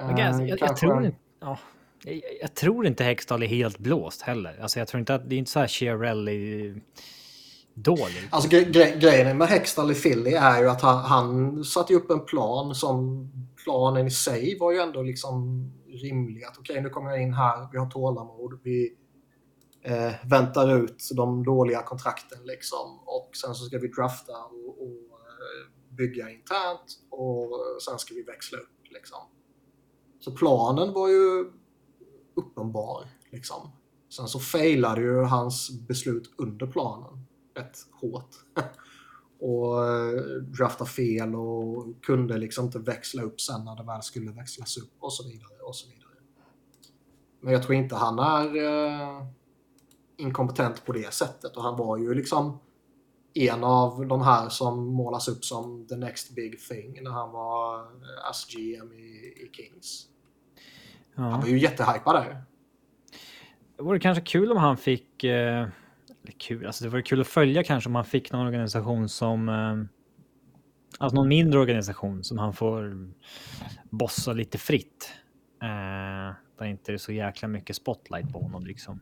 [SPEAKER 2] eh,
[SPEAKER 1] jag, jag, jag, tror inte, ja, jag, jag tror inte Hextall är helt blåst heller. Alltså, jag tror inte att det är inte så här Chiarelli dålig.
[SPEAKER 2] Alltså gre gre grejen med Hextall i Philly är ju att han, han satte upp en plan som planen i sig var ju ändå liksom rimlig. Att okej, nu kommer jag in här, vi har tålamod, vi eh, väntar ut de dåliga kontrakten liksom och sen så ska vi drafta och, och eh, bygga internt och sen ska vi växla upp liksom. Så planen var ju uppenbar liksom. Sen så failade ju hans beslut under planen rätt hårt. <laughs> och eh, drafta fel och kunde liksom inte växla upp sen när det väl skulle växlas upp och så vidare och så vidare. Men jag tror inte han är eh, inkompetent på det sättet och han var ju liksom en av de här som målas upp som the next big thing när han var SGM as GM i, i Kings. Han var ju jättehypad där.
[SPEAKER 1] Det vore kanske kul om han fick... Eh, kul, alltså det vore kul att följa kanske om han fick någon organisation som... Eh, alltså någon mindre organisation som han får bossa lite fritt. Eh, där inte är så jäkla mycket spotlight på honom liksom.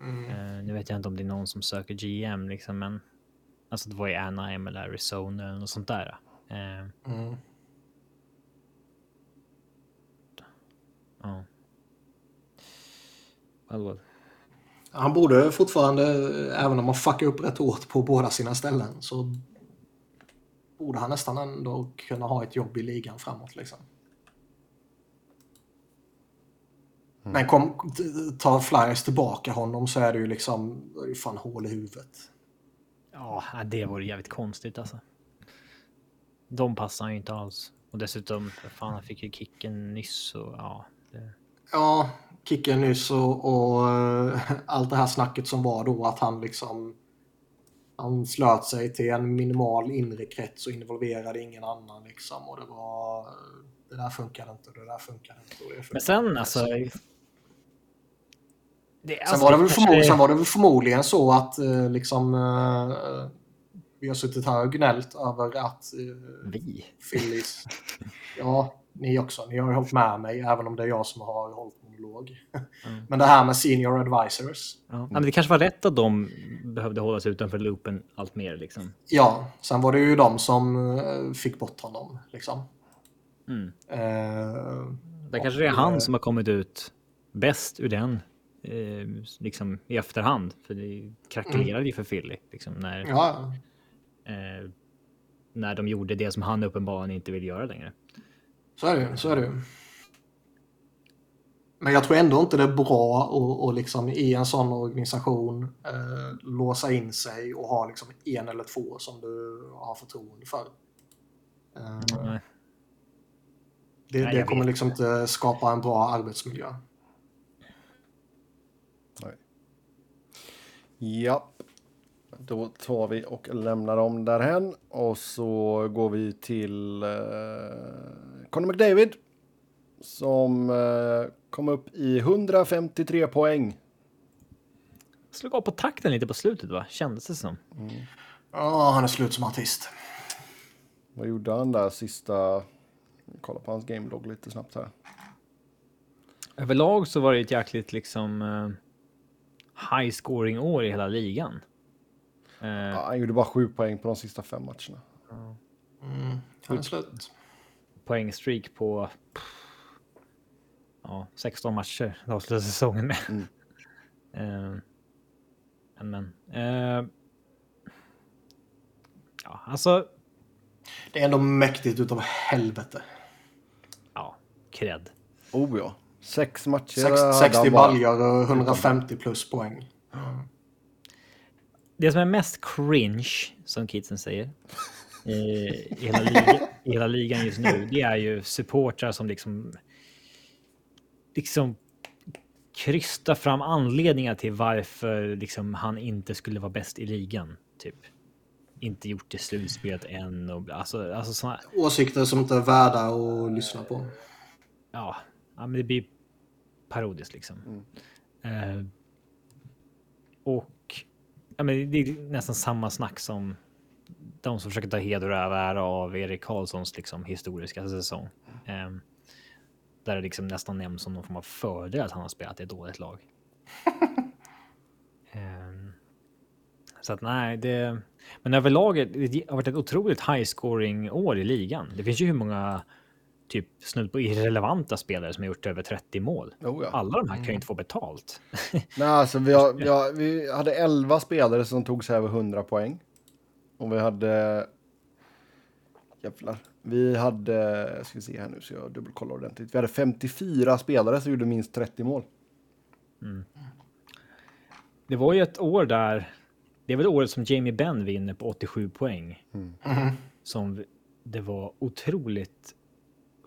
[SPEAKER 2] Mm.
[SPEAKER 1] Eh, nu vet jag inte om det är någon som söker GM liksom, men alltså det var ju Anaheim eller Arizona något sånt där. Eh,
[SPEAKER 2] Mm.
[SPEAKER 1] Ja. Well.
[SPEAKER 2] Han borde fortfarande, även om han fuckar upp rätt hårt på båda sina ställen, så borde han nästan ändå kunna ha ett jobb i ligan framåt. Liksom. Mm. Men kom, tar Flyers tillbaka honom så är det ju liksom det är fan hål i huvudet.
[SPEAKER 1] Ja, det vore jävligt konstigt alltså. De passar ju inte alls. Och dessutom, fan, han fick ju kicken nyss och ja.
[SPEAKER 2] Ja, kicken nyss och, och uh, allt det här snacket som var då att han liksom han slöt sig till en minimal inre krets och involverade ingen annan liksom och det var det där funkar inte och det där funkar inte. Det funkar
[SPEAKER 1] Men sen alltså.
[SPEAKER 2] Det, sen, alltså, var det väl kanske... sen var det väl förmodligen så att uh, liksom vi har suttit här och gnällt över att...
[SPEAKER 1] Vi?
[SPEAKER 2] Phillies. <laughs> ja, ni också. Ni har ju hållit med mig, även om det är jag som har hållit monolog. <laughs> Mm. Men det här med senior advisors.
[SPEAKER 1] Ja. men det kanske var rätt att de behövde hålla sig utanför loopen allt mer. Liksom.
[SPEAKER 2] Ja, sen var det ju de som uh, fick bort honom. Liksom.
[SPEAKER 1] Mm. Uh, det kanske det är han som har kommit ut bäst ur den eh, liksom i efterhand. För det krackelerade mm. ju för Philly. Liksom, när,
[SPEAKER 2] ja
[SPEAKER 1] eh, när de gjorde det som han uppenbarligen inte vill göra längre.
[SPEAKER 2] Så är det så är det Men jag tror ändå inte det är bra att, att liksom i en sån organisation eh, låsa in sig och ha liksom en eller två som du har förtroende för. Eh, Nej. Det, Nej, det kommer liksom inte skapa en bra arbetsmiljö.
[SPEAKER 3] Nej. Ja, då tar vi och lämnar dem därhen och så går vi till eh, Conor McDavid som eh, kom upp i 153 poäng.
[SPEAKER 1] Slog av på takten lite på slutet va? Kändes det som. Mm.
[SPEAKER 2] Ja, han är slut som artist.
[SPEAKER 3] Vad gjorde han där sista? Kolla på hans gamelog lite snabbt här.
[SPEAKER 1] Överlag så var det ett jäkligt liksom uh, high scoring år i hela ligan.
[SPEAKER 3] Uh, ja, han gjorde bara sju poäng på de sista fem matcherna.
[SPEAKER 2] Mm, han är slut.
[SPEAKER 1] Poängstreak på ja, 16 matcher avslutar säsongen med. Mm. uh, <laughs> men, uh, ja, alltså.
[SPEAKER 2] Det är ändå mäktigt utav helvete.
[SPEAKER 1] Ja, cred.
[SPEAKER 3] Oh ja. Sex matcher.
[SPEAKER 2] Sex, 60 baljor och 150 plus poäng. Mm
[SPEAKER 1] det som är mest cringe, som kidsen säger, i, hela, liga, i hela ligan just nu, det är ju supportrar som liksom liksom krysta fram anledningar till varför liksom han inte skulle vara bäst i ligan. Typ. Inte gjort det slutspelet än. Och, alltså, alltså såna...
[SPEAKER 2] Åsikter som inte är värda att lyssna på.
[SPEAKER 1] Ja, ja men det blir parodiskt liksom. Mm. Uh, och ja, men det är nästan samma snack som de som försöker ta heder och ära av Erik Karlssons liksom, historiska säsong. Um, där det liksom nästan nämns som någon form av fördel att han har spelat i ett dåligt lag. um, <laughs> så att nej, det... Men överlag det har varit ett otroligt high scoring år i ligan. Det finns ju hur många typ snudd på irrelevanta spelare som har gjort över 30 mål. Oh ja. Alla de här kan ju inte få betalt. <laughs>
[SPEAKER 3] Nej, alltså vi, har, vi, har, vi hade 11 spelare som tog sig över 100 poäng. Och vi hade... Jävlar. Vi hade, ska vi se här nu så jag dubbelkollar ordentligt. Vi hade 54 spelare som gjorde minst 30 mål.
[SPEAKER 1] Mm. Det var ju ett år där, det är väl året som Jamie Benn vinner på 87 poäng. Mm. Mm. Som det var otroligt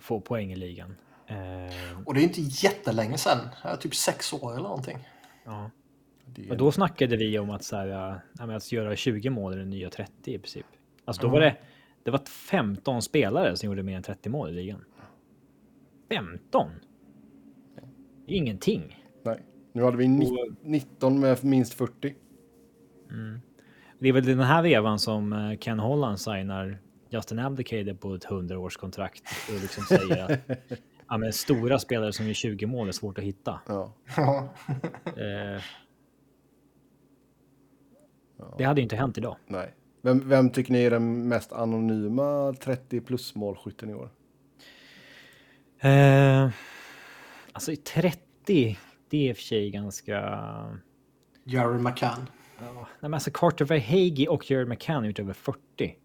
[SPEAKER 1] få poäng i ligan.
[SPEAKER 2] Eh, och det är inte jättelänge sedan, typ sex år eller någonting.
[SPEAKER 1] Ja. Och då snackade vi om att, så här, att göra 20 mål är den nya 30 i princip. Alltså då mm. var det, det var 15 spelare som gjorde mer än 30 mål i ligan. 15? Ingenting.
[SPEAKER 3] Nej, nu hade vi 19 med minst 40.
[SPEAKER 1] Mm. Det är väl den här vevan som eh, Ken Holland signar Justin Abdicator på ett 100-årskontrakt och liksom säger att <laughs> ja, men stora spelare som gör 20 mål är svårt att hitta. Ja. <laughs> eh, det hade inte hänt idag.
[SPEAKER 3] Nej. Vem, vem tycker ni är den mest anonyma 30 plus målskytten i år?
[SPEAKER 1] Eh, alltså 30, det är i och för sig ganska...
[SPEAKER 2] Jerry McCann.
[SPEAKER 1] Ja, nej, men alltså Carter Verhage och Jared McCann gjort över 40.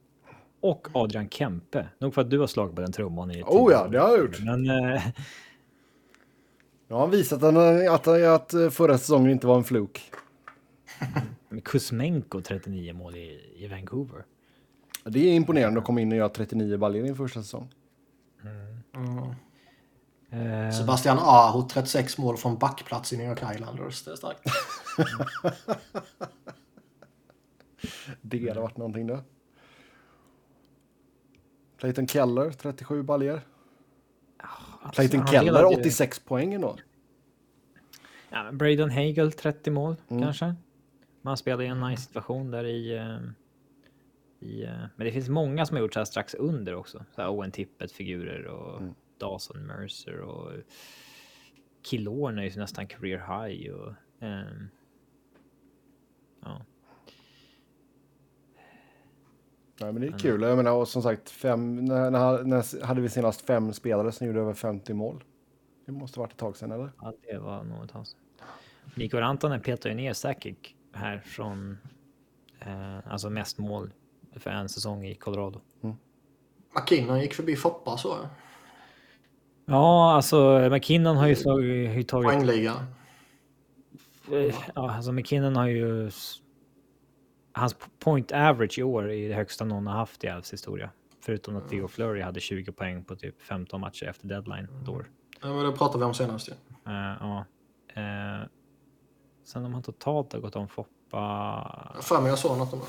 [SPEAKER 1] Och Adrian Kempe. Nog för att du har slagit på den trumman i
[SPEAKER 3] Oh ja, det har jag gjort.
[SPEAKER 1] Men eh,
[SPEAKER 3] Jag har visat att, att, att förra säsongen inte var en fluk.
[SPEAKER 1] men Kuzmenko 39 mål i, i Vancouver.
[SPEAKER 3] Det är imponerande att komma in och göra 39 baljor i en första säsong.
[SPEAKER 1] Eh,
[SPEAKER 2] Sebastian Aho 36 mål från backplats i New York Islanders. Det är starkt. <laughs>
[SPEAKER 3] Det hade varit någonting där. Clayton Keller, 37 baljor. Clayton
[SPEAKER 1] han
[SPEAKER 3] Keller,
[SPEAKER 1] delade ju-
[SPEAKER 3] 86 poäng ändå.
[SPEAKER 1] Ja, men Braden Hagel 30 mål
[SPEAKER 3] Mm.
[SPEAKER 1] kanske. Man spelar i en nice situation där i... eh, i eh, men det finns många som har gjort så här strax under också. Så här Owen Tippett-figurer och
[SPEAKER 3] Mm.
[SPEAKER 1] Dawson Mercer och Killorn är ju nästan career high och... ehm, ja.
[SPEAKER 3] Nej, men det är kul. Jag menar, och som sagt, fem, när, när, när hade vi senast fem spelare som gjorde över 50 mål? Det måste varit ett tag sedan, eller?
[SPEAKER 1] ja, det var nog ett tag sedan. Niko Rantanen petar ju ner Sakic här från... Eh, alltså mest mål för en säsong i Colorado.
[SPEAKER 2] McKinnon gick förbi Foppa så.
[SPEAKER 1] Ja, alltså McKinnon har ju, slagit, tagit...
[SPEAKER 2] Poängliga.
[SPEAKER 1] Eh, Ja, alltså McKinnon har ju... Hans point average i år är det högsta någon har haft i Elfs historia. Förutom att Theo Fleury hade 20 poäng på typ 15 matcher efter deadline ett år.
[SPEAKER 2] Ja, men det pratade vi om senast ju.
[SPEAKER 1] Eh, ja. Eh, sen om han totalt har gått om Foppa...
[SPEAKER 2] För mig jag såg något om det.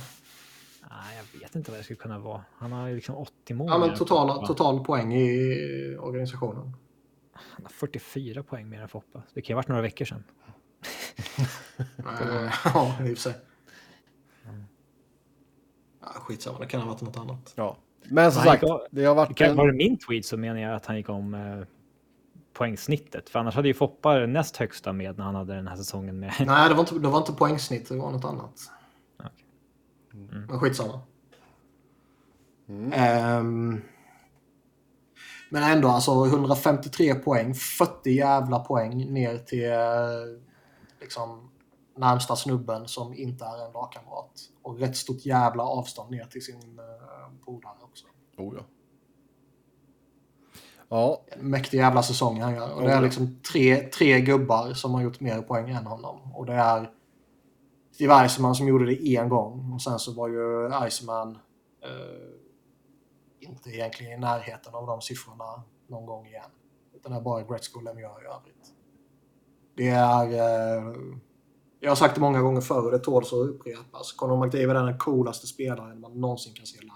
[SPEAKER 1] Nej, jag vet inte vad det skulle kunna vara. Han har ju liksom 80 mål.
[SPEAKER 2] Ja, men
[SPEAKER 1] Foppa.
[SPEAKER 2] total poäng i organisationen.
[SPEAKER 1] Han har 44 poäng mer än Foppa. Det kan ju ha varit några veckor sedan. <laughs>
[SPEAKER 2] Ja, i och för sig. Ja, skitsamma, det kan ha varit något annat.
[SPEAKER 3] Ja. Men som
[SPEAKER 1] Han
[SPEAKER 3] sagt,
[SPEAKER 1] gick av-
[SPEAKER 3] det har varit
[SPEAKER 1] Kan,
[SPEAKER 3] en...
[SPEAKER 1] var det min tweet så menar jag att han gick om eh, poängsnittet. För annars hade ju Foppa det näst högsta med när han hade den här säsongen med. <laughs>
[SPEAKER 2] Nej, det var inte, det var inte poängsnitt, det var något annat.
[SPEAKER 1] Okej.
[SPEAKER 2] Men skitsamma. Ehm, men ändå alltså 153 poäng, 40 jävla poäng ner till eh, liksom närmsta snubben som inte är en lagkamrat. Och rätt stort jävla avstånd ner till sin uh, polare också.
[SPEAKER 3] Oh, ja. Ja,
[SPEAKER 2] mäktig jävla säsong han gör. Och det är liksom tre, tre gubbar som har gjort mer poäng än honom. Och det är Steve Eisenman som gjorde det en gång. Och sen så var ju Eisenman eh, inte egentligen i närheten av de siffrorna någon gång igen. Utan det är bara Gretzky och Lemieux i övrigt. Det är... Eh, jag har sagt det många gånger förr och det tål så att upprepas. Conor McDavid är den coolaste spelaren man någonsin kan se live.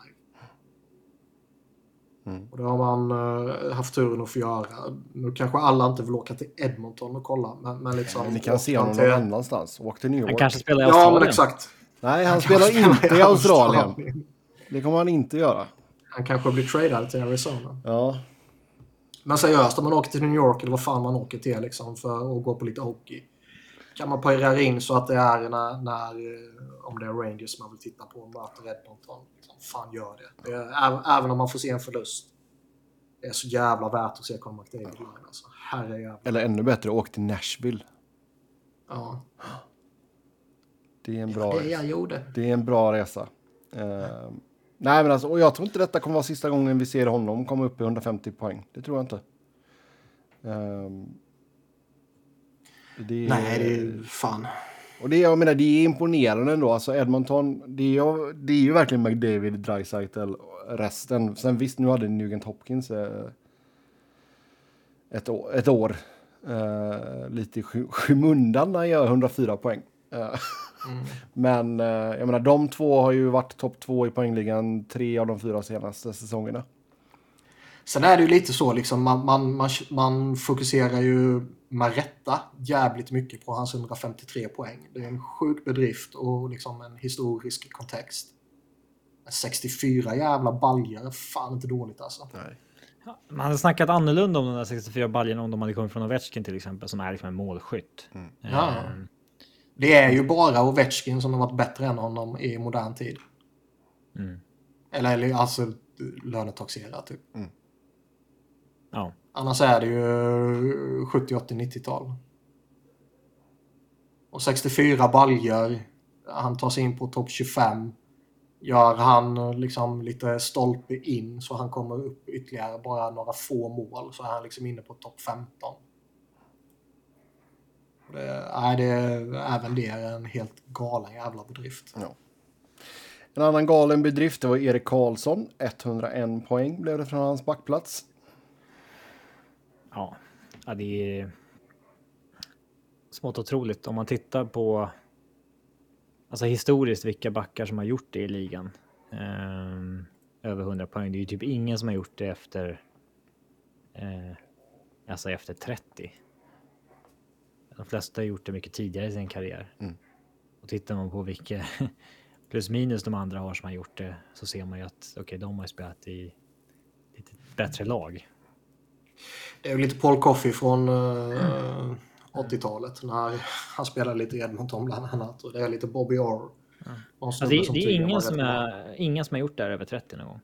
[SPEAKER 2] Och det har man eh, haft turen att få göra. Nu kanske alla inte vill åka till Edmonton och kolla, men, men liksom...
[SPEAKER 3] ni kan se honom
[SPEAKER 2] till-
[SPEAKER 3] någon annanstans. Åk till New
[SPEAKER 1] Han
[SPEAKER 3] York.
[SPEAKER 1] kanske spelar i
[SPEAKER 2] Ja,
[SPEAKER 1] Australien.
[SPEAKER 2] men exakt.
[SPEAKER 3] Nej, han
[SPEAKER 2] Han
[SPEAKER 3] spelar inte i Australien.
[SPEAKER 2] Australien.
[SPEAKER 3] Det kommer han inte göra.
[SPEAKER 2] Han kanske blir tradad till Arizona.
[SPEAKER 3] Ja,
[SPEAKER 2] Men seriöst, om man åker till New York eller vad fan man åker till liksom, för att gå på lite hockey. Kan man parera in så att det är när, när eh, om det är Rangers man vill titta på och möter Edmonton. Liksom, fan gör det. det är, även, om man får se en förlust. Det är så jävla värt att se Conor McDavid live. Alltså. Herrejävlar.
[SPEAKER 3] eller ännu bättre, åk till Nashville.
[SPEAKER 2] Ja,
[SPEAKER 3] Det är en bra,
[SPEAKER 2] det jag gjorde.
[SPEAKER 3] det är en bra resa. Eh, nej, men alltså, och jag tror inte detta kommer vara sista gången vi ser honom komma upp i 150 poäng. Det tror jag inte. Ehm, det,
[SPEAKER 2] Nej, det är fan.
[SPEAKER 3] Och det, jag menar, det är imponerande ändå. Alltså Edmonton, det är ju, det är ju verkligen McDavid, Dreisaitl, resten. Sen visst, nu hade Nugent Hopkins eh, ett, år- ett år. Eh, lite i sky- skymundan när han gör 104 poäng. Eh, <laughs> Men eh, jag menar, de två har ju varit topp två i poängligan tre av de fyra senaste säsongerna.
[SPEAKER 2] Sen är det ju lite så, liksom, man, man, man, man fokuserar ju med rätta jävligt mycket på hans 153 poäng. Det är en sjuk bedrift och liksom en historisk kontext. Men 64 jävla baljor är fan inte dåligt alltså.
[SPEAKER 3] Nej.
[SPEAKER 1] Man hade snackat annorlunda om de där 64 baljorna om de hade kommit från Ovechkin till exempel, som är liksom en målskytt.
[SPEAKER 2] Ja.
[SPEAKER 1] Ehm,
[SPEAKER 2] Det är ju bara Ovechkin som har varit bättre än honom i modern tid.
[SPEAKER 1] Mm.
[SPEAKER 2] Eller, eller alltså lönetaxerat typ.
[SPEAKER 1] Ja.
[SPEAKER 2] Annars är det ju 70, 80, 90-tal. och 64 baljor. Han tar sig in på topp 25. Gör han liksom lite stolpe in så han kommer upp ytterligare bara några få mål så är han liksom inne på topp 15. Det, nej, det, även det är en helt galen jävla bedrift.
[SPEAKER 3] Ja. En annan galen bedrift det var Erik Karlsson. 101 poäng blev det från hans backplats.
[SPEAKER 1] Ja, det är smått otroligt om man tittar på alltså historiskt vilka backar som har gjort det i ligan. Um, över 100 poäng. Det är ju typ ingen som har gjort det efter. Uh, alltså efter 30. De flesta har gjort det mycket tidigare i sin karriär. Mm. Och tittar man på vilka <laughs> plus minus de andra har som har gjort det så ser man ju att okej, okay, de har spelat i lite bättre lag.
[SPEAKER 2] Det är lite Paul Coffey från uh, mm. 80-talet när han spelade lite Edmonton bland annat och det är lite Bobby Orr.
[SPEAKER 1] Mm. Alltså, det, det är ingen som, är, ingen som har gjort det här över 30 någon gång.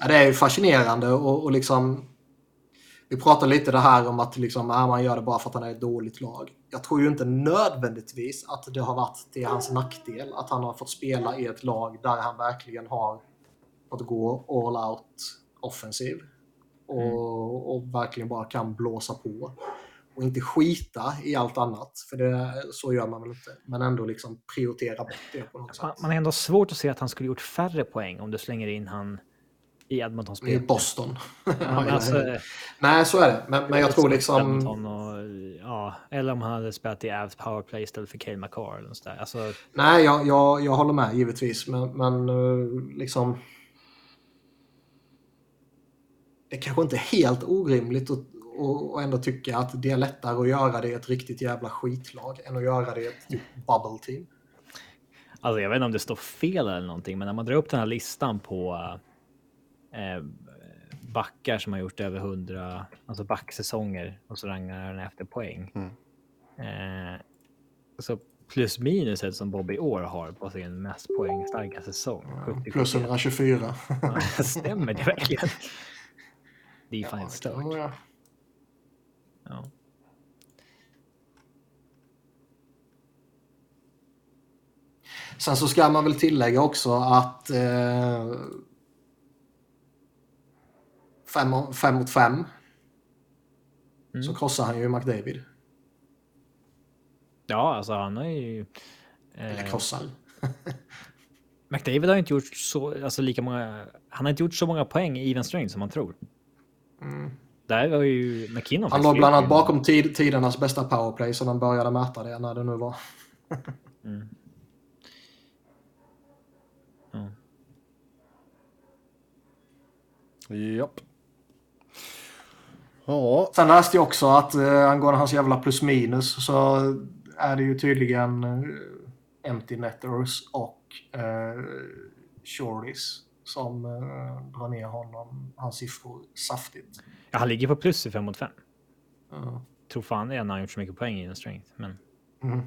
[SPEAKER 2] Ja, det är ju fascinerande och, och liksom vi pratar lite det här om att liksom, äh, man gör det bara för att han är ett dåligt lag. Jag tror ju inte nödvändigtvis att det har varit till hans nackdel att han har fått spela i ett lag där han verkligen har fått gå all out offensiv. Och, mm. och verkligen bara kan blåsa på. Och inte skita i allt annat, för det, så gör man väl inte. Men ändå liksom prioritera bort det på något sätt.
[SPEAKER 1] Man, man har ändå svårt att se att han skulle gjort färre poäng om du slänger in han i Edmonton-spelet.
[SPEAKER 2] I Boston.
[SPEAKER 1] Ja, <laughs> alltså,
[SPEAKER 2] Nej, så är det. Men, men jag tror liksom...
[SPEAKER 1] Och, ja, eller om han hade spelat i Avs powerplay istället för Cale McCarr. Eller där. Alltså...
[SPEAKER 2] Nej, jag, jag, jag håller med givetvis. Men, men eh, liksom... Det är kanske inte är helt orimligt att och, ändå tycka att det är lättare att göra det i ett riktigt jävla skitlag än att göra det i ett typ bubble team.
[SPEAKER 1] Alltså jag vet inte om det står fel eller någonting, men när man drar upp den här listan på eh, backar som har gjort över 100 alltså backsäsonger och så rangar den efter poäng. Mm. Eh, så plus minuset som Bobby Orr har på sin mest poängstarka säsong.
[SPEAKER 2] Ja, plus 124.
[SPEAKER 1] ja, stämmer det verkligen? <laughs> Det är fan ja, stört. Ja. ja.
[SPEAKER 2] Sen så ska man väl tillägga också att eh, fem, fem mot fem. Mm. Så krossar han ju McDavid.
[SPEAKER 1] Ja, alltså han har ju...
[SPEAKER 2] Eh, Eller krossar. <laughs>
[SPEAKER 1] McDavid har inte gjort så, alltså lika många, han har inte gjort så många poäng i even strength som man tror. Mm. Där var ju McKinnon.
[SPEAKER 2] Han låg bland annat bakom tid, tidernas bästa powerplay så de började mäta det när det nu var. mm.
[SPEAKER 3] ja. Japp.
[SPEAKER 2] Ja. Sen läste jag också att eh, angående hans jävla plus minus så är det ju tydligen eh, empty netters och eh, shorties som eh, drar ner honom, hans siffror saftigt.
[SPEAKER 1] Ja, han ligger på plus i 5 mot 5. Uh. Tror fan det är när han gjort så mycket poäng i en strength. Men... Mm.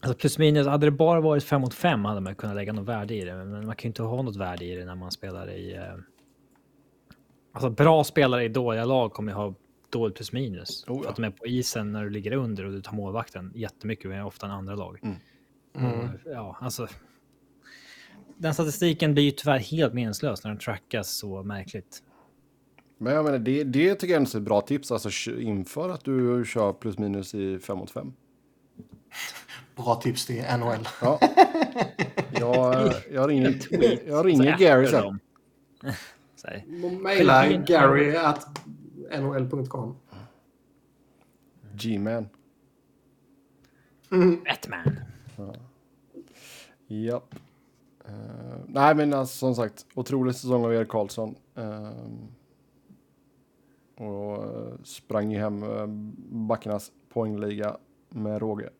[SPEAKER 1] Alltså plus minus, hade det bara varit 5 mot 5 hade man kunnat lägga något värde i det. Men man kan ju inte ha något värde i det när man spelar i eh, Alltså bra spelare i dåliga lag kommer ju ha dåligt plus minus. Oh, ja. För att de är på isen när du ligger under och du tar målvakten jättemycket mer ofta än andra lag. Mm. Mm. ja, alltså. Den statistiken blir ju tyvärr helt meningslös när den trackas så märkligt.
[SPEAKER 3] Men jag menar, det, det tycker jag är ett bra tips. Alltså inför att du kör plus minus i 5 mot 5.
[SPEAKER 2] Bra tips till NHL.
[SPEAKER 3] Ja. Jag, jag ringer, <laughs> jag ringer Gary sen. <laughs>
[SPEAKER 2] Maila Gary at nhl.com.
[SPEAKER 3] G-man.
[SPEAKER 1] Mm. Batman. Ja.
[SPEAKER 3] Japp. Uh, nej, men alltså, som sagt, otrolig säsong av Erik Karlsson. Uh, och uh, sprang ju hem uh, backarnas poängliga med råge.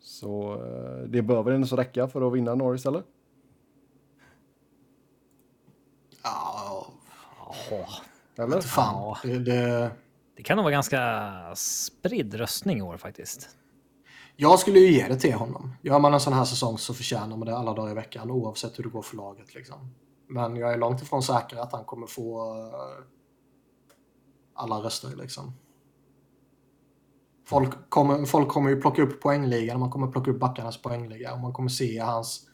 [SPEAKER 3] Så det bör väl ändå så räcka för att vinna Norris, eller?
[SPEAKER 2] Eller? Fan. Ja. Det, det...
[SPEAKER 1] det kan nog vara ganska spridd röstning i år faktiskt.
[SPEAKER 2] Jag skulle ju ge det till honom. Gör man en sån här säsong så förtjänar man det alla dagar i veckan oavsett hur det går för laget. Liksom. Men jag är långt ifrån säker att han kommer få eh, alla röster liksom. Folk kommer, folk kommer ju plocka upp poängligan, man kommer plocka upp backarnas poängliga och man kommer se hans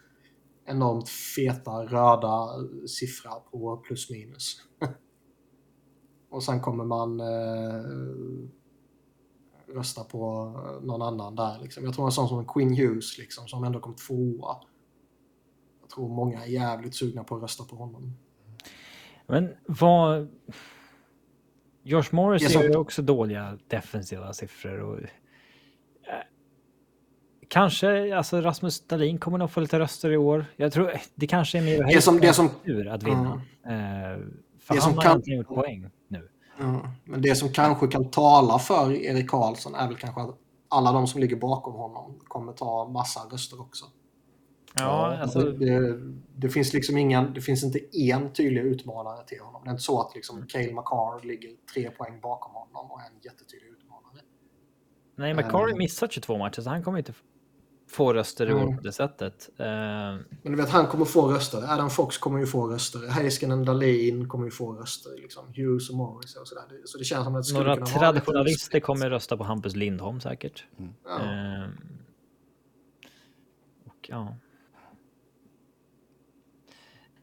[SPEAKER 2] enormt feta röda eh, siffra på plus minus. <laughs> och sen kommer man eh, rösta på någon annan där. Liksom. Jag tror en sån som Quinn Hughes liksom, som ändå kom tvåa. Jag tror många är jävligt sugna på att rösta på honom.
[SPEAKER 1] Men vad... Josh Morris
[SPEAKER 2] är
[SPEAKER 1] ju också dåliga defensiva siffror. Och... Eh, Kanske, alltså Rasmus Dahlin kommer nog få lite röster i år. Jag tror det kanske är mer
[SPEAKER 2] Det som- det som-
[SPEAKER 1] tur att vinna. Eh, för
[SPEAKER 2] Det
[SPEAKER 1] han
[SPEAKER 2] som
[SPEAKER 1] har
[SPEAKER 2] kan-
[SPEAKER 1] gjort poäng nu.
[SPEAKER 2] Mm. Men det som kanske kan tala för Erik Karlsson är väl kanske att alla de som ligger bakom honom kommer ta massa röster också.
[SPEAKER 1] Ja, alltså,
[SPEAKER 2] det, det finns liksom ingen, det finns inte en tydlig utmanare till honom. Det är inte så att liksom Cale McCarr ligger tre poäng bakom honom och är en jättetydlig utmanare.
[SPEAKER 1] nej, McCarry
[SPEAKER 2] eh,
[SPEAKER 1] missar 22 matcher så han kommer inte få röster i år
[SPEAKER 2] Mm.
[SPEAKER 1] på det sättet. Eh,
[SPEAKER 2] Men du vet, han kommer få röster. Adam Fox kommer ju få röster. Heiskanen Dahlin kommer ju få röster. Liksom. Hughes och Morris och sådär. Det- Så det känns som att det
[SPEAKER 1] några traditionalister kommer rösta på Hampus Lindholm säkert.
[SPEAKER 2] Ja.
[SPEAKER 1] Eh, och ja.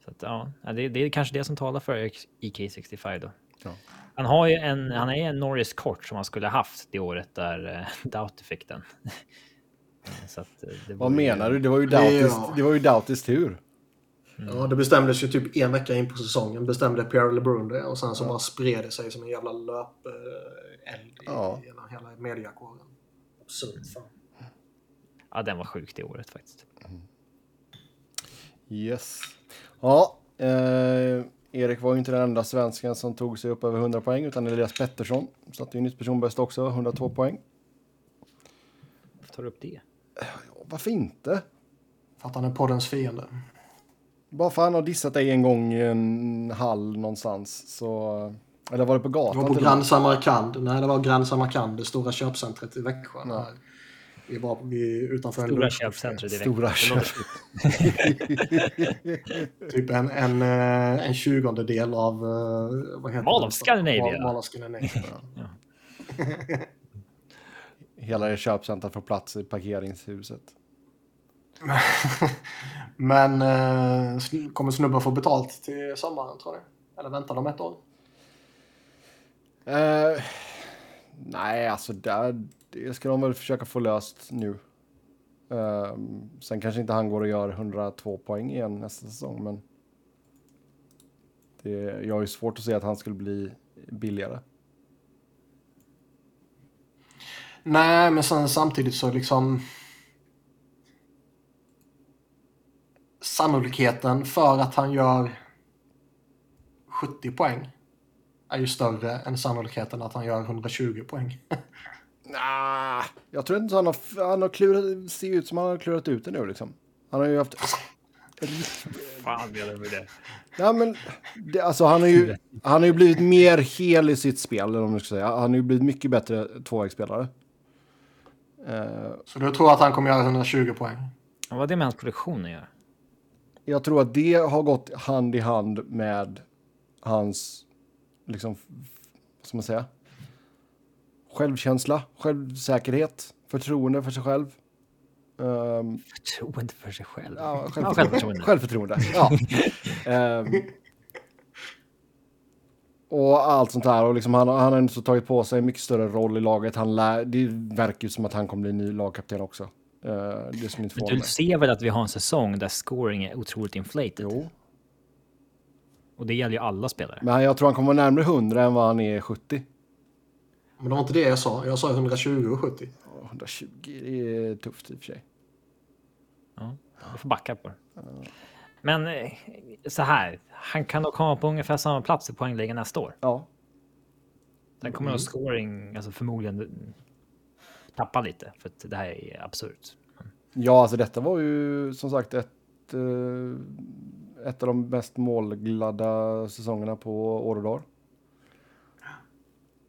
[SPEAKER 1] Så att, ja, det, det är kanske det som talar för EK65 då.
[SPEAKER 3] Ja.
[SPEAKER 1] Han har ju en, han är en Norris kort som han skulle haft det året där <laughs> uh, Doughty fick den.
[SPEAKER 3] Vad
[SPEAKER 1] vore ju-
[SPEAKER 3] menar du? Det var ju
[SPEAKER 2] Ja.
[SPEAKER 3] Doughtis, det var ju Doughtis tur.
[SPEAKER 2] Ja, det bestämdes ju typ en vecka in på säsongen. Bestämde Pierre LeBrun det och sen så bara spred det sig som en jävla löpeld i
[SPEAKER 3] Ja.
[SPEAKER 2] hela, hela mediakåren. Absurt fan.
[SPEAKER 1] Ja, den var sjuk det året faktiskt.
[SPEAKER 3] Yes. Ja, eh, Erik var ju inte den enda svensken som tog sig upp över 100 poäng utan Elias Pettersson satte ju nytt personbäst också, 102 poäng.
[SPEAKER 1] Varför tar du upp det?
[SPEAKER 3] Ja, varför inte?
[SPEAKER 2] För att han är poddens fiende.
[SPEAKER 3] Bara för han har dissat dig en gång i en hall någonstans så... Eller var det på
[SPEAKER 2] Det
[SPEAKER 3] gatan?
[SPEAKER 2] var på? Grand Samarkand. Nej, det var Grand Samarkand, det stora köpcentret i Växjö.
[SPEAKER 3] Ja.
[SPEAKER 2] Där Vi var vi, utanför en
[SPEAKER 1] Stora
[SPEAKER 2] lunch-
[SPEAKER 1] köpcentret i
[SPEAKER 3] Stora
[SPEAKER 1] Växjö. Det låter- <laughs>
[SPEAKER 2] Typ en, en, eh, en tjugondedel av... eh, Vad heter
[SPEAKER 1] Mall
[SPEAKER 2] det?
[SPEAKER 1] of Scandinavia.
[SPEAKER 2] Mall of Scandinavia.
[SPEAKER 1] Ja. <laughs>
[SPEAKER 3] Hela det köpcentret får plats i parkeringshuset. <laughs>
[SPEAKER 2] Men eh, kommer snubben få betalt till sommaren tror ni? Eller väntar de ett år?
[SPEAKER 3] Eh, nej, alltså där, det ska de väl försöka få löst nu. Eh, sen kanske inte han går och gör 102 poäng igen nästa säsong, men det, jag har ju svårt att se att han skulle bli billigare.
[SPEAKER 2] Nej, men sen samtidigt så liksom... Sannolikheten för att han gör 70 poäng är ju större än sannolikheten att han gör 120 poäng. <laughs>
[SPEAKER 3] Nah, jag tror inte han har, han har klurat, ser ut som han har klurat ut det nu liksom. Han har ju haft... <laughs>
[SPEAKER 1] Fan, menar du med det?
[SPEAKER 3] Ja, men det, alltså, han, har ju, han har ju blivit mer hel i sitt spel, eller om man ska säga. Han har ju blivit mycket bättre tvåvägsspelare. Eh,
[SPEAKER 2] Så du tror att han kommer göra 120 poäng?
[SPEAKER 1] Vad har det med hans produktion att göra?
[SPEAKER 3] jag tror att det har gått hand i hand med hans, liksom, vad ska man säga? Självkänsla, självsäkerhet, förtroende för sig själv. Ehm,
[SPEAKER 1] Förtroende för sig själv.
[SPEAKER 3] ja,
[SPEAKER 1] Ja, självförtroende.
[SPEAKER 3] Självförtroende, ja. <laughs> Ehm, och allt sånt här. Och liksom han, han har ändå så tagit på sig en mycket större roll i laget. Han lär, det verkar ju som att han kommer bli ny lagkapten också. Uh, det som inte
[SPEAKER 1] Men
[SPEAKER 3] får
[SPEAKER 1] du ser väl att vi har en säsong där scoring är otroligt inflated?
[SPEAKER 3] Jo,
[SPEAKER 1] Och det gäller ju alla spelare.
[SPEAKER 3] men jag tror han kommer närmare 100 än vad han är 70.
[SPEAKER 2] Men det var inte det jag sa. Jag sa 120 och 70.
[SPEAKER 3] Ja, 120 det är tufft i och för sig.
[SPEAKER 1] Ja, vi får backa på det. Men eh, så här, han kan nog komma på ungefär samma plats i poängligan nästa år.
[SPEAKER 3] Ja,
[SPEAKER 1] Sen kommer nog scoring, alltså förmodligen tappa lite, för att det här är absurt.
[SPEAKER 3] ja alltså detta var ju som sagt ett, eh, ett av de mest målgladda säsongerna på år och dag.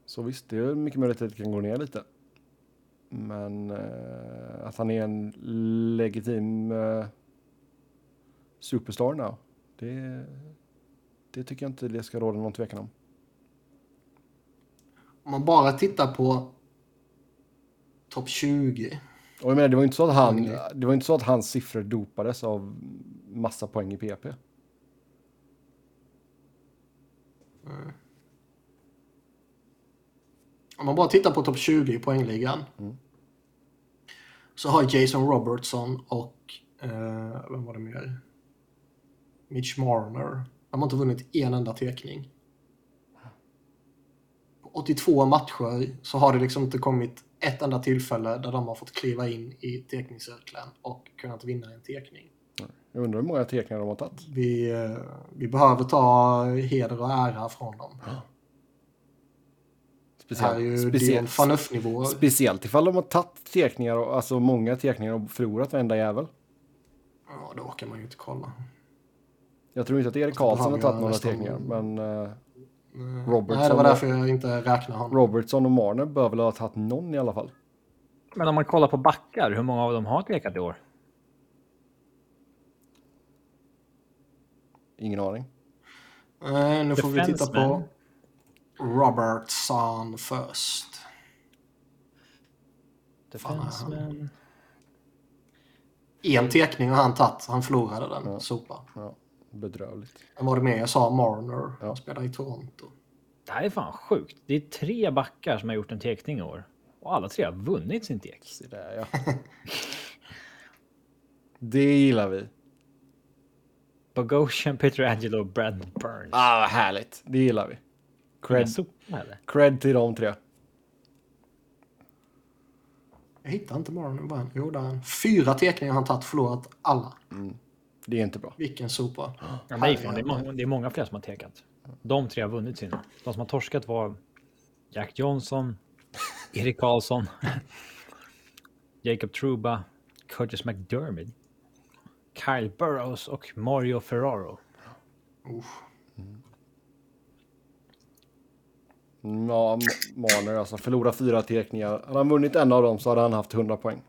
[SPEAKER 3] Så visst, det är mycket möjligt att det kan gå ner lite. Men eh, att han är en legitim eh, superstar nu, Det, det tycker jag inte det ska råda någon tvekan om.
[SPEAKER 2] Om man bara tittar på topp 20.
[SPEAKER 3] Och jag menar, det var inte så att han,
[SPEAKER 2] Mm.
[SPEAKER 3] det var inte så att hans siffror dopades av massa poäng i PP.
[SPEAKER 2] Om man bara tittar på topp 20 i poängligan. Så har Jason Robertson och, eh, vem var det mer? Mitch Marner. De har inte vunnit en enda tekning. På 82 matcher så har det liksom inte kommit ett enda tillfälle där de har fått kliva in i tekningscirkeln och kunnat vinna en tekning.
[SPEAKER 3] Jag undrar hur många teckningar de har tagit.
[SPEAKER 2] Vi, eh, vi behöver ta heder och ära från dem. Det här är ju
[SPEAKER 3] speciellt,
[SPEAKER 2] fanuff-nivåer.
[SPEAKER 3] speciellt ifall de har tagit teckningar, och- alltså många teckningar och förlorat varenda jävel.
[SPEAKER 2] Ja, det orkar man ju inte kolla.
[SPEAKER 3] Jag tror inte att Erik Karlsson har tagit några teckningar, men eh,
[SPEAKER 2] Nej,
[SPEAKER 3] Robertson
[SPEAKER 2] det var
[SPEAKER 3] och-
[SPEAKER 2] därför jag inte räknar honom.
[SPEAKER 3] Robertson och Marner bör väl ha tagit någon i alla fall.
[SPEAKER 1] Men om man kollar på backar, hur många av dem har tekat i år?
[SPEAKER 3] Ingen aning.
[SPEAKER 2] Nej, nu får vi titta på. Robertson först.
[SPEAKER 1] Defenseman.
[SPEAKER 2] En tekning har han tagit. Han förlorade den. Sopa.
[SPEAKER 3] Ja, bedrövligt.
[SPEAKER 2] Vem var det mer? Jag sa Marner.
[SPEAKER 3] Ja.
[SPEAKER 2] Han spelar i Toronto.
[SPEAKER 1] Det här är fan sjukt. Det är tre backar som har gjort en tekning i år. Och alla tre har vunnit sin tek.
[SPEAKER 3] Där ja. <laughs> det gillar vi.
[SPEAKER 1] Bogosian, Peter Angelo och Brad Burns.
[SPEAKER 3] Ah, vad härligt. Det gillar vi.
[SPEAKER 1] Cred.
[SPEAKER 3] Cred, till de tre.
[SPEAKER 2] Jag hittar inte Marner. Jo, där är han. Fyra tekningar har han tagit. Förlorat alla.
[SPEAKER 3] Det är inte bra.
[SPEAKER 2] Vilken sopa.
[SPEAKER 1] Ja, nej, fan, det, är många, det är många fler som har tekat. De tre har vunnit sina. De som har torskat var Jack Johnson, <laughs> Erik Karlsson, Jacob Truba, Curtis McDermott, Kyle Burrows och Mario Ferraro.
[SPEAKER 2] Uff.
[SPEAKER 3] Mm, Ja, Marner alltså. Förlora fyra teckningar. Hade han vunnit en av dem så hade han haft 100 poäng.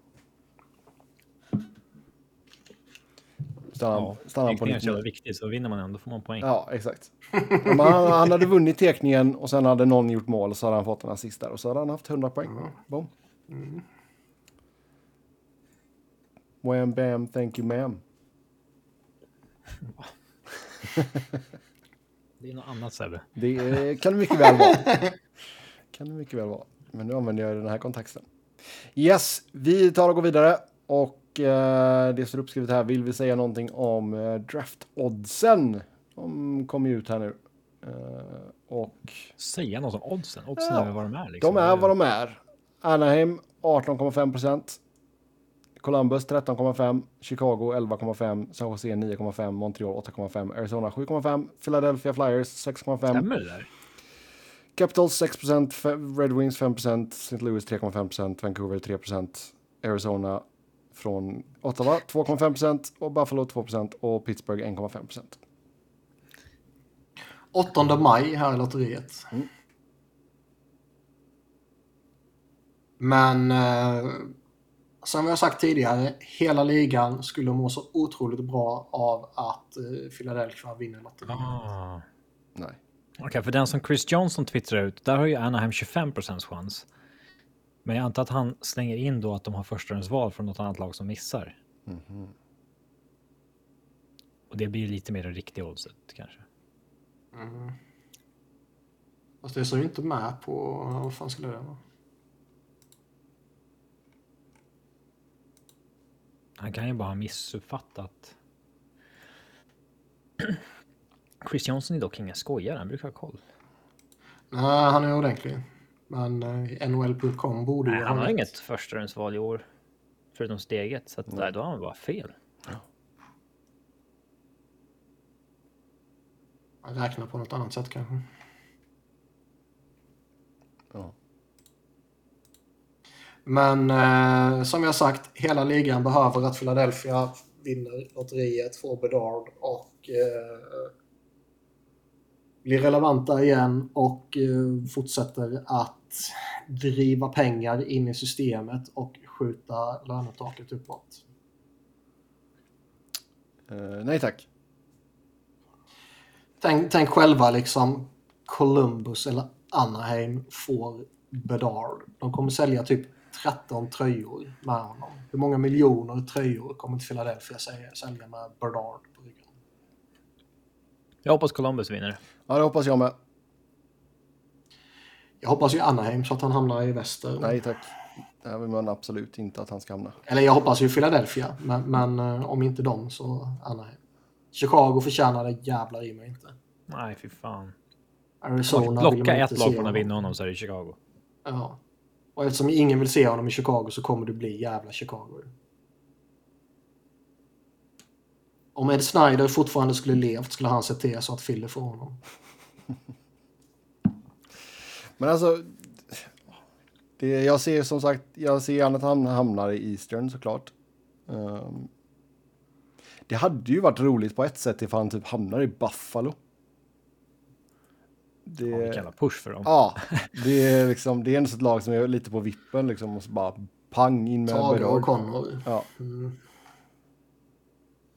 [SPEAKER 3] Stannar,
[SPEAKER 1] Ja,
[SPEAKER 3] stannar han på
[SPEAKER 1] tekningen är så
[SPEAKER 3] 99.
[SPEAKER 1] jävla viktigt, så vinner man en, då får man poäng.
[SPEAKER 3] Ja, exakt. Men han, han hade vunnit tekningen och sen hade någon gjort mål så hade han fått en assist där och så hade han haft 100 poäng. Boom. Wham bam, thank you ma'am. <laughs>
[SPEAKER 1] Det är något annat Sebbe.
[SPEAKER 3] Det kan det mycket väl vara. kan det mycket väl vara. Men nu använder jag den här kontexten. Yes, vi tar och går vidare. Och eh, det står uppskrivet här. Vill vi säga någonting om eh, draft-oddsen? De kommer ju ut här nu. Eh, och
[SPEAKER 1] Säga något om oddsen. Oddsen
[SPEAKER 3] Ja,
[SPEAKER 1] är vad de är. Liksom.
[SPEAKER 3] de är vad de är. Anaheim 18,5 procent. Columbus 13,5, Chicago 11,5, San Jose 9,5, Montreal 8,5, Arizona 7,5, Philadelphia Flyers 6,5,
[SPEAKER 1] Stämmer det där?
[SPEAKER 3] Capitals 6% Red Wings 5% St. Louis 3,5% Vancouver 3% Arizona från Ottawa 2,5 och Buffalo 2% och Pittsburgh 1,5%
[SPEAKER 2] 8 maj här i lotteriet.
[SPEAKER 3] Mm.
[SPEAKER 2] Men eh, som jag sagt tidigare, hela ligan skulle må så otroligt bra av att eh, Philadelphia vinner lotteriet.
[SPEAKER 1] Ah.
[SPEAKER 3] Nej.
[SPEAKER 1] Okej, för den som Chris Johnson twittrar ut, där har ju Anaheim 25 chans. Men jag antar att han slänger in då att de har förstahandsval från något annat lag som missar. Och det blir lite mer det riktiga oddset kanske.
[SPEAKER 2] Fast det står ju inte med på... Vad fan skulle det vara?
[SPEAKER 1] Han kan ju bara ha missuppfattat. <clears throat> Chris Johnson är dock ingen skojare, han brukar ha koll.
[SPEAKER 2] Nej, han är ordentlig. Men eh, NHL.com borde ju
[SPEAKER 1] Nej,
[SPEAKER 2] ha
[SPEAKER 1] han har inget förstahandsval i år. Förutom steget, så att, nej, då har han bara fel.
[SPEAKER 2] Han räknar på något annat sätt kanske.
[SPEAKER 3] Ja.
[SPEAKER 2] Men eh, som jag sagt, hela ligan behöver att Philadelphia vinner lotteriet, får Bedard och eh, blir relevanta igen och eh, fortsätter att driva pengar in i systemet och skjuta lönetaket uppåt.
[SPEAKER 3] Eh, nej tack.
[SPEAKER 2] tänk, tänk själva liksom Columbus eller Anaheim får Bedard. De kommer sälja typ 13 tröjor med honom. Hur många miljoner tröjor kommer inte Philadelphia sälja, sälja med Bedard på ryggen?
[SPEAKER 1] Jag hoppas Columbus vinner.
[SPEAKER 3] Ja, det hoppas jag med.
[SPEAKER 2] Jag hoppas ju Anaheim så att han hamnar i väster.
[SPEAKER 3] Nej tack. Det vill man absolut inte att han ska hamna.
[SPEAKER 2] Eller jag hoppas ju Philadelphia, men, men eh, om inte dem så Anaheim. Chicago förtjänar det jävlar i mig inte.
[SPEAKER 1] Nej, fy fan.
[SPEAKER 2] Arizona vill man
[SPEAKER 1] Locka
[SPEAKER 2] inte
[SPEAKER 1] ett lag från att vinna honom så är det Chicago.
[SPEAKER 2] Ja. Och eftersom ingen vill se honom i Chicago så kommer det bli jävla Chicago. Om Ed Snyder fortfarande skulle levt skulle han se till så att Philly får honom. <laughs>
[SPEAKER 3] Men alltså. Det, jag ser som sagt, jag ser gärna att han hamnar i Eastern såklart. Ehm, det hade ju varit roligt på ett sätt ifall han typ hamnar i Buffalo. Det,
[SPEAKER 1] Ja, vilken jävla push för dem.
[SPEAKER 3] ja, det är liksom, det är ett lag som är lite på vippen liksom och så bara pang in med
[SPEAKER 2] Tage och. Connor.
[SPEAKER 3] Ja.
[SPEAKER 2] Mm.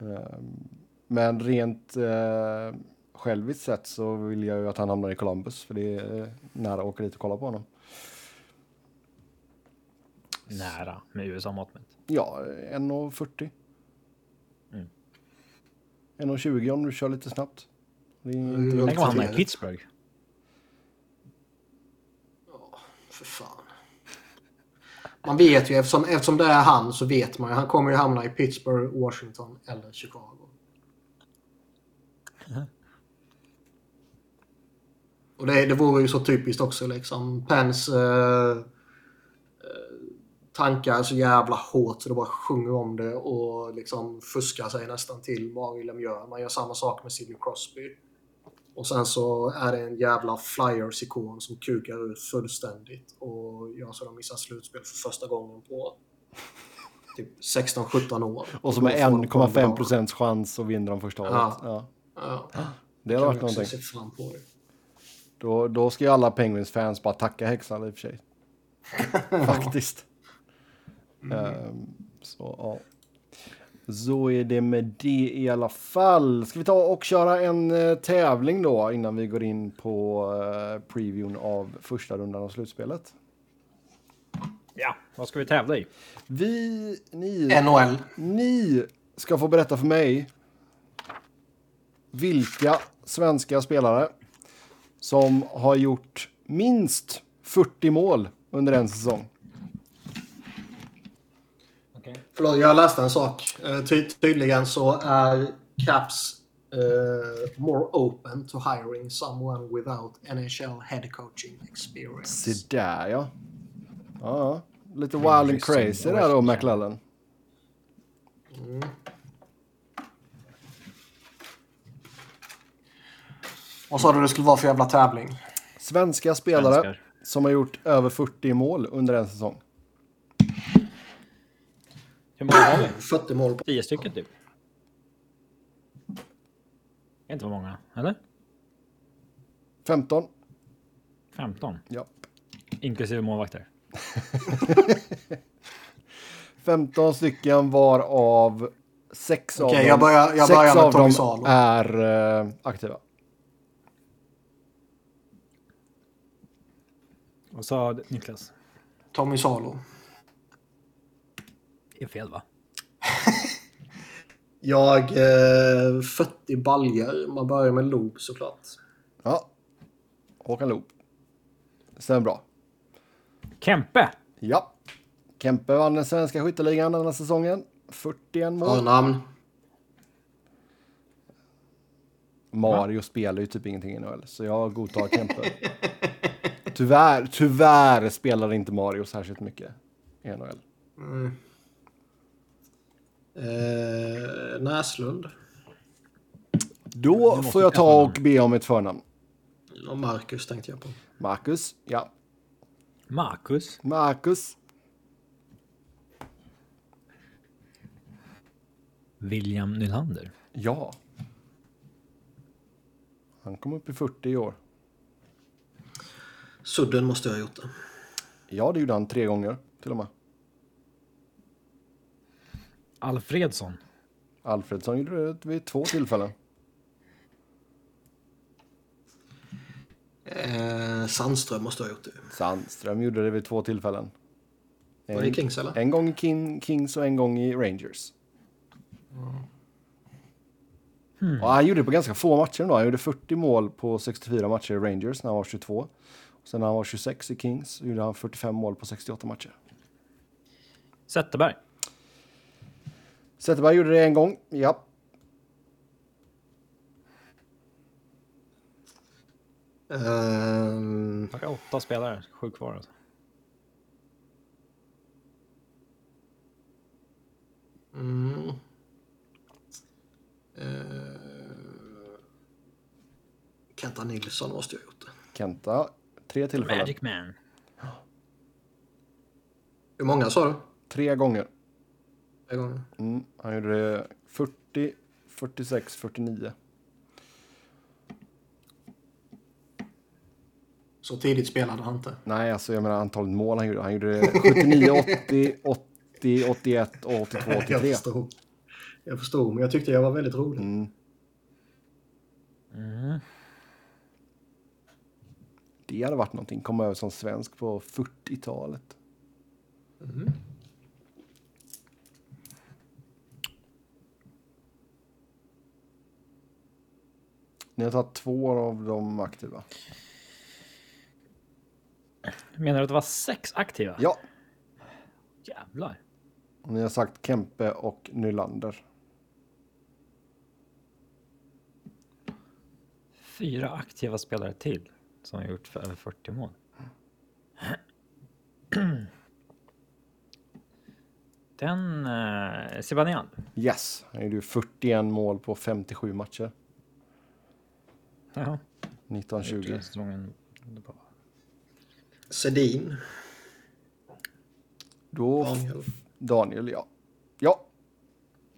[SPEAKER 3] Ehm, Men rent eh, själviskt sett så vill jag ju att han hamnar i Columbus för det är eh, nära att åka dit och kolla på honom.
[SPEAKER 1] Nära med USA-mått mätt.
[SPEAKER 3] Ja, 1,40.
[SPEAKER 1] Mm.
[SPEAKER 3] 1,20 om du kör lite snabbt. Det är
[SPEAKER 2] Mm.
[SPEAKER 1] Tänk om han hamnar i. Pittsburgh.
[SPEAKER 2] För fan. Man vet ju, eftersom, eftersom det är han så vet man ju. Han kommer ju hamna i Pittsburgh, Washington eller Chicago. Och det, det vore ju så typiskt också liksom. Pens eh, eh, tankar så jävla hårt så det bara sjunger om det och liksom fuskar sig nästan till vad William gör. Man gör samma sak med Sidney Crosby. Och sen så är det en jävla Flyers-ikon som kukar ut fullständigt och gör så de missar slutspel för första gången på <laughs> typ 16-17 år.
[SPEAKER 3] Och som är
[SPEAKER 2] får de
[SPEAKER 3] 1,5
[SPEAKER 2] Bedard.
[SPEAKER 3] procents chans att vinna de första året.
[SPEAKER 2] Ja.
[SPEAKER 3] Ja.
[SPEAKER 2] Ja,
[SPEAKER 3] Det har varit någonting.
[SPEAKER 2] se fram på det.
[SPEAKER 3] Då, då ska ju alla Penguins-fans bara tacka häxan i och för sig. <laughs> Faktiskt. Ehm, så ja. Så är det med det i alla fall. Ska vi ta och köra en eh, tävling då innan vi går in på eh, previewn av första rundan av slutspelet?
[SPEAKER 1] Ja, vad ska vi tävla i?
[SPEAKER 3] Vi, ni,
[SPEAKER 2] NHL.
[SPEAKER 3] ni ska få berätta för mig vilka svenska spelare som har gjort minst 40 mål under en säsong.
[SPEAKER 2] Förlåt, jag läste en sak. Eh, Ty tydligen så är Caps eh, more open to hiring someone without NHL head coaching experience.
[SPEAKER 3] Se där ja. Ja, ja. Lite wild and crazy där då, McLellan.
[SPEAKER 2] Vad sa du det skulle vara för jävla tävling?
[SPEAKER 3] Svenska spelare
[SPEAKER 1] Svenskar.
[SPEAKER 3] som har gjort över 40 mål under en säsong.
[SPEAKER 1] Hur många har vi?
[SPEAKER 2] 40 mål på...
[SPEAKER 1] 10 stycken typ. Det är inte för många, eller?
[SPEAKER 3] 15.
[SPEAKER 1] 15.
[SPEAKER 3] Ja.
[SPEAKER 1] Inklusive målvakter. <laughs>
[SPEAKER 3] 15 stycken varav 6 av
[SPEAKER 2] Okej,
[SPEAKER 3] dem,
[SPEAKER 2] jag börjar- jag
[SPEAKER 3] sex av dem är eh, aktiva.
[SPEAKER 1] Vad sa Niklas?
[SPEAKER 2] Tommy Salo.
[SPEAKER 1] Det är fel va? <laughs>
[SPEAKER 2] Jag... Eh, 40 baljer. Man börjar med Lob såklart.
[SPEAKER 3] Ja. Håkan Loob. Stämmer bra.
[SPEAKER 1] Kempe!
[SPEAKER 3] Ja. Kempe vann den svenska skytteligan den här säsongen. 41 mål.
[SPEAKER 2] Förnamn.
[SPEAKER 3] Mario spelar ju typ ingenting i NHL, så jag godtar Kempe. <laughs> tyvärr, tyvärr spelar inte Mario särskilt mycket i NHL.
[SPEAKER 2] Eh, Näslund.
[SPEAKER 3] Då får jag ta och be om ett förnamn.
[SPEAKER 2] Och Marcus tänkte jag på.
[SPEAKER 3] Marcus. Ja.
[SPEAKER 1] Marcus.
[SPEAKER 3] Marcus.
[SPEAKER 1] William Nylander.
[SPEAKER 3] Ja. Han kom upp i 40 i år.
[SPEAKER 2] Sudden måste jag ha gjort det.
[SPEAKER 3] Ja, det gjorde han tre gånger till och med.
[SPEAKER 1] Alfredsson.
[SPEAKER 3] Alfredsson gjorde det vid två tillfällen.
[SPEAKER 2] Eh, Sandström måste ha gjort det.
[SPEAKER 3] Sandström gjorde det vid två tillfällen.
[SPEAKER 2] Var det i Kings eller?
[SPEAKER 3] En gång i King, Kings och en gång i Rangers. Och han gjorde det på ganska få matcher då. Han gjorde 40 mål på 64 matcher i Rangers när han var 22. Sen när han var 26 i Kings gjorde han 45 mål på 68 matcher.
[SPEAKER 1] Zetterberg.
[SPEAKER 3] Zetterberg gjorde det en gång, ja.
[SPEAKER 2] Ehm,
[SPEAKER 1] Han har åtta spelare. Sju kvar alltså.
[SPEAKER 2] mm. Eh, Kenta Nilsson måste ju ha gjort det.
[SPEAKER 3] Kenta, tre tillfällen.
[SPEAKER 1] Magic Man.
[SPEAKER 2] Hur många sa du?
[SPEAKER 3] Tre gånger.
[SPEAKER 2] En gång.
[SPEAKER 3] Mm, han gjorde det 40, 46, 49.
[SPEAKER 2] Så tidigt spelade han inte.
[SPEAKER 3] Nej, alltså jag menar antalet mål han gjorde. Han gjorde det 79, 80, 80, 81 och 82, <laughs>
[SPEAKER 2] Jag
[SPEAKER 3] 83.
[SPEAKER 2] förstod. Jag förstod, men jag tyckte jag var väldigt rolig.
[SPEAKER 3] Mm.
[SPEAKER 1] Mm.
[SPEAKER 3] Det hade varit någonting. Komma över som svensk på 40-talet. Ni har tagit två av de aktiva.
[SPEAKER 1] Menar du att det var sex aktiva?
[SPEAKER 3] Ja,
[SPEAKER 1] Jävlar.
[SPEAKER 3] och ni har sagt Kempe och Nylander.
[SPEAKER 1] Fyra aktiva spelare till som har gjort för över 40 mål. Den... Eh, Zibanejad.
[SPEAKER 3] Yes, han gjorde ju 41 mål på 57 matcher.
[SPEAKER 1] Jaha.
[SPEAKER 3] 1920.
[SPEAKER 1] Säsongen.
[SPEAKER 2] Sedin.
[SPEAKER 3] Då...
[SPEAKER 2] Daniel.
[SPEAKER 3] Daniel, ja. Ja,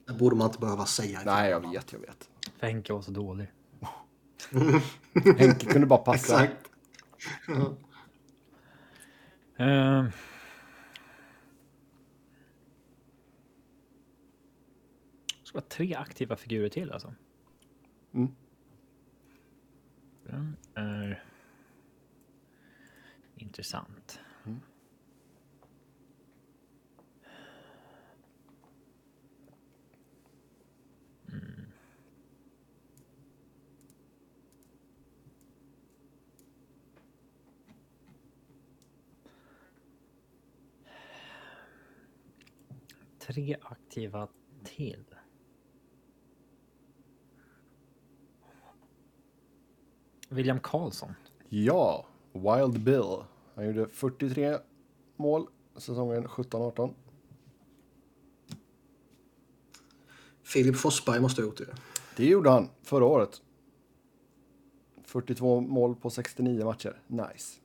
[SPEAKER 2] Det borde man inte behöva säga.
[SPEAKER 3] nej jag vet, jag vet.
[SPEAKER 1] För Henke var så dålig. <laughs>
[SPEAKER 3] Henke kunde bara passa.
[SPEAKER 2] Exakt.
[SPEAKER 1] Uh, ska vara tre aktiva figurer till alltså.
[SPEAKER 3] Mm.
[SPEAKER 1] Den är intressant. Tre aktiva till. William Karlsson.
[SPEAKER 3] Ja, Wild Bill. Han gjorde 43 mål säsongen 17-18.
[SPEAKER 2] Filip Forsberg måste ha gjort det.
[SPEAKER 3] Det gjorde han förra året. 42 mål på 69 matcher. Nice.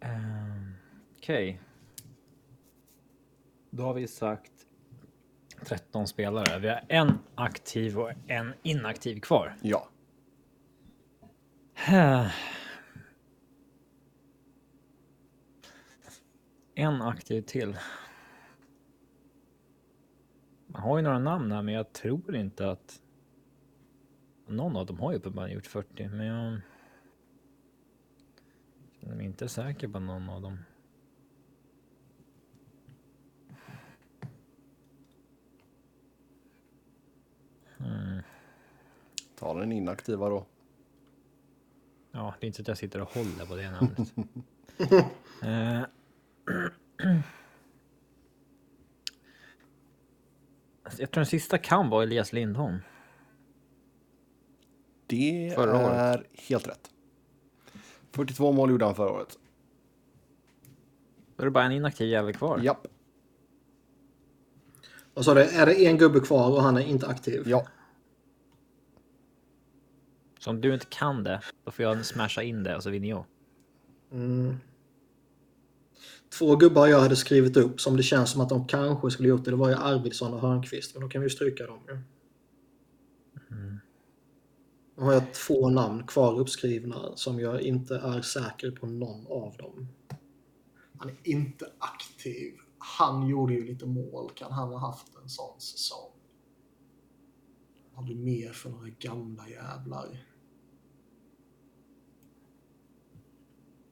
[SPEAKER 1] Ehm, Okej. Då har vi sagt 13 spelare. Vi har en aktiv och en inaktiv kvar.
[SPEAKER 3] Ja. <sighs>
[SPEAKER 1] En aktiv till. Man har ju några namn här, men jag tror inte att någon av dem har ju uppenbarligen gjort 40, men jag känner mig inte säker på någon av dem.
[SPEAKER 3] Ta den inaktiva då.
[SPEAKER 1] Ja, det är inte så att jag sitter och håller på det namnet. <laughs> Eh, <clears throat> jag tror den sista kan vara Elias Lindholm.
[SPEAKER 3] Det
[SPEAKER 1] Förra året.
[SPEAKER 3] är helt rätt. 42 mål gjorde han förra året.
[SPEAKER 1] Då är det bara en inaktiv jävel kvar.
[SPEAKER 3] Japp.
[SPEAKER 2] Och så det, är det en gubbe kvar och han är inte aktiv?
[SPEAKER 3] Ja.
[SPEAKER 1] Så om du inte kan det, då får jag smasha in det och så vinner jag.
[SPEAKER 2] Två gubbar jag hade skrivit upp som det känns som att de kanske skulle gjort det. Det var ju Arvidsson och Hörnqvist. Men då kan vi ju stryka dem ju. Nu har jag två namn kvar uppskrivna som jag inte är säker på någon av dem. Han är inte aktiv. Han gjorde ju lite mål. Kan han ha haft en sån säsong? Vad har vi mer för några gamla jävlar?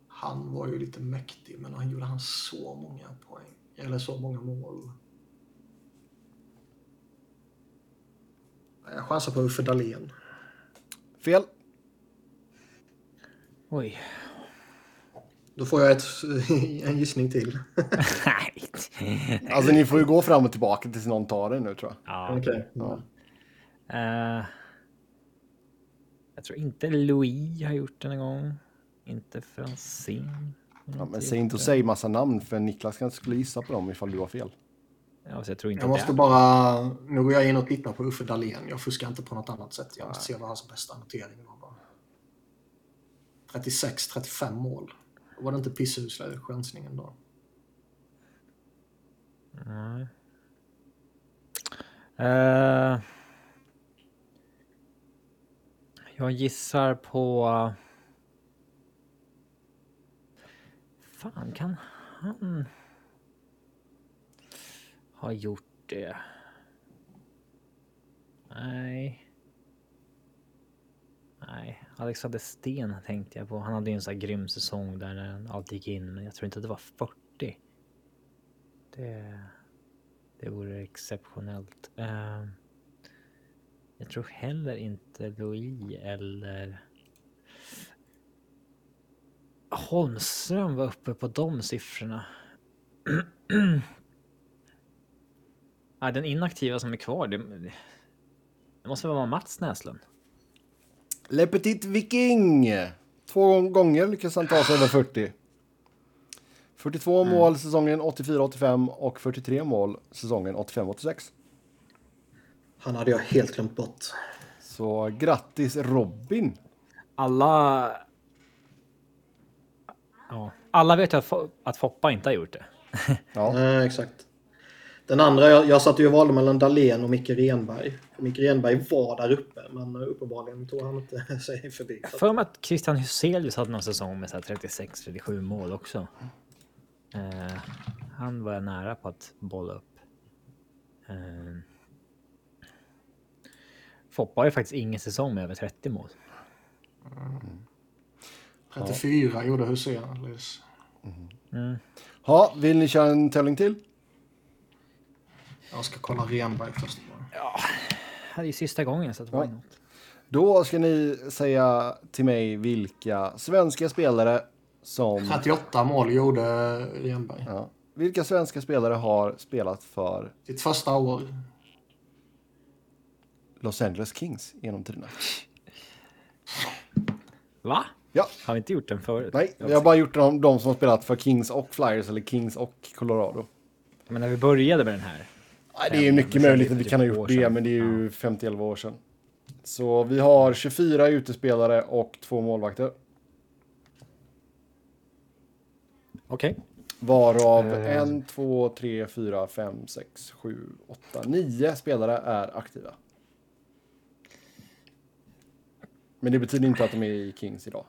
[SPEAKER 2] Han var ju lite mäktig, men han gjorde han så många poäng? Eller så många mål? Jag chansar på Uffe Dahlén.
[SPEAKER 3] Fel.
[SPEAKER 1] Oj.
[SPEAKER 2] Då får jag ett, <laughs> en gissning till. <laughs>
[SPEAKER 1] Nej.
[SPEAKER 3] Alltså ni får ju gå fram och tillbaka tills någon tar det nu tror jag.
[SPEAKER 1] Ja.
[SPEAKER 2] Okej.
[SPEAKER 3] Ja.
[SPEAKER 1] Eh, jag tror inte Louis har gjort det någon gång. Inte Franzén.
[SPEAKER 3] Ja, men säg inte och säg massa namn för Niklas kanske skulle gissa på dem ifall du har fel.
[SPEAKER 1] Ja, jag tror inte
[SPEAKER 2] Jag måste bara... Nu går jag in och tittar på Uffe Dahlén. Jag fuskar inte på något annat sätt. Jag måste se vad hans bästa notering var. bara. 36-35 mål. Var det inte pisshusla chansningen då.
[SPEAKER 1] Nej. Eh, jag gissar på... Fan, kan han ha gjort det? Nej. Nej, Alexander Sten tänkte jag på. Han hade ju en sån här grym säsong där allt gick in, men jag tror inte att det var 40. Det... Det vore exceptionellt. Ehm, jag tror heller inte Louis eller Holmström var uppe på de siffrorna. <clears throat> Nej, den inaktiva som är kvar, det, det måste vara Mats Näslund.
[SPEAKER 3] Le Petit Viking! Två gånger lyckas han ta sig över 40. 42 mål säsongen 84-85 och 43 mål säsongen 85-86.
[SPEAKER 2] Han hade jag helt glömt bort.
[SPEAKER 3] Så grattis Robin!
[SPEAKER 1] Alla... Ja, alla vet ju att, Fo- att Foppa inte har gjort det.
[SPEAKER 3] Ja,
[SPEAKER 2] exakt. Den andra, jag, jag satt ju och valde mellan Dahlén och Micke Renberg. Micke Renberg var där uppe, men uppenbarligen tog han inte <laughs> sig förbi. Att-
[SPEAKER 1] För mig att Christian Huselius hade någon säsong med 36-37 mål också. Eh, han var nära på att bolla upp. Eh, Foppa har ju faktiskt ingen säsong med över 30 mål.
[SPEAKER 2] 34 gjorde Huselius.
[SPEAKER 3] ha, vill ni köra en tävling till?
[SPEAKER 2] Jag ska kolla Renberg först. bara.
[SPEAKER 1] Det är sista gången så att
[SPEAKER 3] Ja. Då ska ni säga till mig vilka svenska spelare som...
[SPEAKER 2] 38 mål gjorde Renberg.
[SPEAKER 3] Ja, vilka svenska spelare har spelat för
[SPEAKER 2] Sitt första år.
[SPEAKER 3] Los Angeles Kings genom tiderna?
[SPEAKER 1] Va?
[SPEAKER 3] Ja,
[SPEAKER 1] Har vi inte gjort den förut?
[SPEAKER 3] nej, vi har bara gjort de, de som har spelat för Kings och Flyers eller Kings och Colorado.
[SPEAKER 1] Men när vi började med den här.
[SPEAKER 3] Nej, det är mycket möjligt att vi
[SPEAKER 1] typ
[SPEAKER 3] kan ha gjort det, men det är ju 50-11 år sedan. Så vi har 24 utespelare och två målvakter.
[SPEAKER 1] Okej.
[SPEAKER 3] Varav
[SPEAKER 1] Eh.
[SPEAKER 3] en, två, tre, fyra, fem, sex, sju, åtta, nio spelare är aktiva. Men det betyder inte att de är i Kings idag.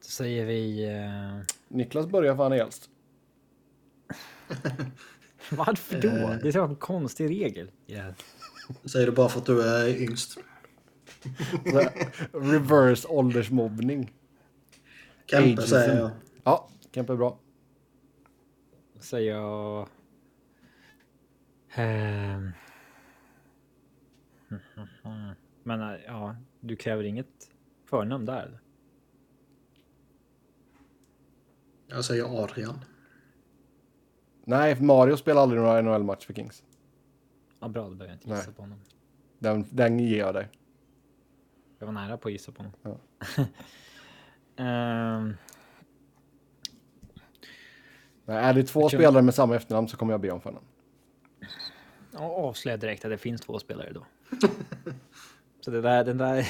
[SPEAKER 1] Så säger vi... Eh,
[SPEAKER 3] Niklas börjar för han är äldst. <laughs> <laughs>
[SPEAKER 1] varför då? Det är en konstig regel. Yeah.
[SPEAKER 2] Säger du bara för att du är yngst. <laughs>
[SPEAKER 3] Reverse åldersmobbning.
[SPEAKER 2] Kempe
[SPEAKER 3] Ageism.
[SPEAKER 2] säger jag.
[SPEAKER 3] Ja, Kempe är bra.
[SPEAKER 1] säger jag... Ehm. <laughs> Men äh, ja, du kräver inget förnamn där?
[SPEAKER 2] Jag säger Adrian.
[SPEAKER 3] Nej, Mario spelar aldrig några NHL-match för Kings.
[SPEAKER 1] Ja, bra, då behöver jag inte gissa
[SPEAKER 3] Nej.
[SPEAKER 1] på honom.
[SPEAKER 3] Den, den ger jag dig.
[SPEAKER 1] Jag var nära på att gissa på honom.
[SPEAKER 3] Ja. <laughs>
[SPEAKER 1] Ehm,
[SPEAKER 3] Nej, är det två
[SPEAKER 1] Jag tror-
[SPEAKER 3] spelare med samma efternamn så kommer jag be om förnamn.
[SPEAKER 1] ja, avslöja direkt att det finns två spelare då. <laughs> Så det där, den där...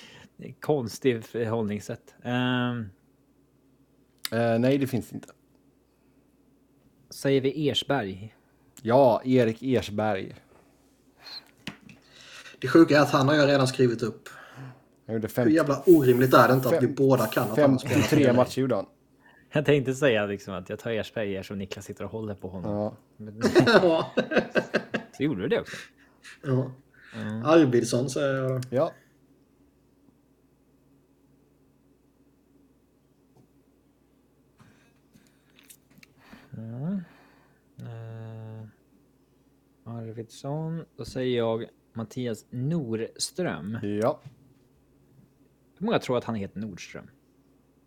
[SPEAKER 1] <laughs> konstigt förhållningssätt. Ehm,
[SPEAKER 3] Eh, nej, det finns inte.
[SPEAKER 1] Säger vi Ersberg?
[SPEAKER 3] Ja, Erik Ersberg.
[SPEAKER 2] Det sjuka är att han har jag redan skrivit upp.
[SPEAKER 3] Han gjorde
[SPEAKER 2] Hur
[SPEAKER 3] fem,
[SPEAKER 2] jävla orimligt är det inte att vi
[SPEAKER 3] Fem-
[SPEAKER 2] båda kan att han spelat
[SPEAKER 3] 53
[SPEAKER 2] för
[SPEAKER 3] matcher gjorde han.
[SPEAKER 1] Jag tänkte säga liksom att jag tar Ersberg eftersom Niklas sitter och håller på honom.
[SPEAKER 3] Ja.
[SPEAKER 1] Men- <laughs>
[SPEAKER 2] ja.
[SPEAKER 1] Så gjorde du det också.
[SPEAKER 2] ja. Arvidsson säger jag då.
[SPEAKER 3] Ja.
[SPEAKER 1] Uh, Arvidsson. Då säger jag Mattias Norström.
[SPEAKER 3] Ja.
[SPEAKER 1] Hur många tror att han heter Nordström?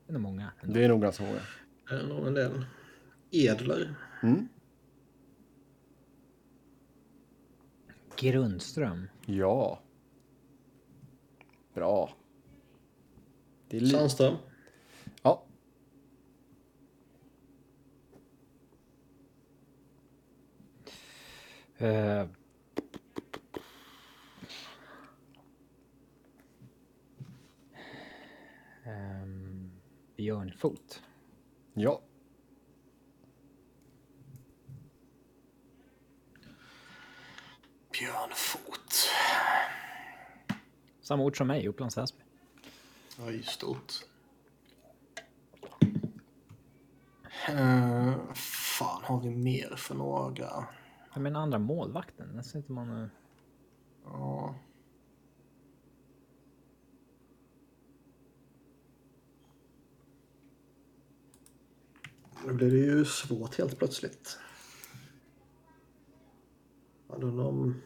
[SPEAKER 1] Det är nog många. ändå.
[SPEAKER 3] Det är nog ganska många.
[SPEAKER 2] Det är nog en del. Edler.
[SPEAKER 3] Mm.
[SPEAKER 1] Grundström.
[SPEAKER 3] Ja. Bra. Det
[SPEAKER 2] Sandström.
[SPEAKER 1] Uh, um, Björn Fot.
[SPEAKER 3] Ja.
[SPEAKER 2] Björn Fot.
[SPEAKER 1] Samma ort som mig, Upplands Väsby.
[SPEAKER 2] Ja, just stort. Uh, fan har vi mer för några?
[SPEAKER 1] Jag menar andra målvakten. Den sitter man... eh,
[SPEAKER 2] Ja. Nu blir det ju svårt helt plötsligt. Hade de...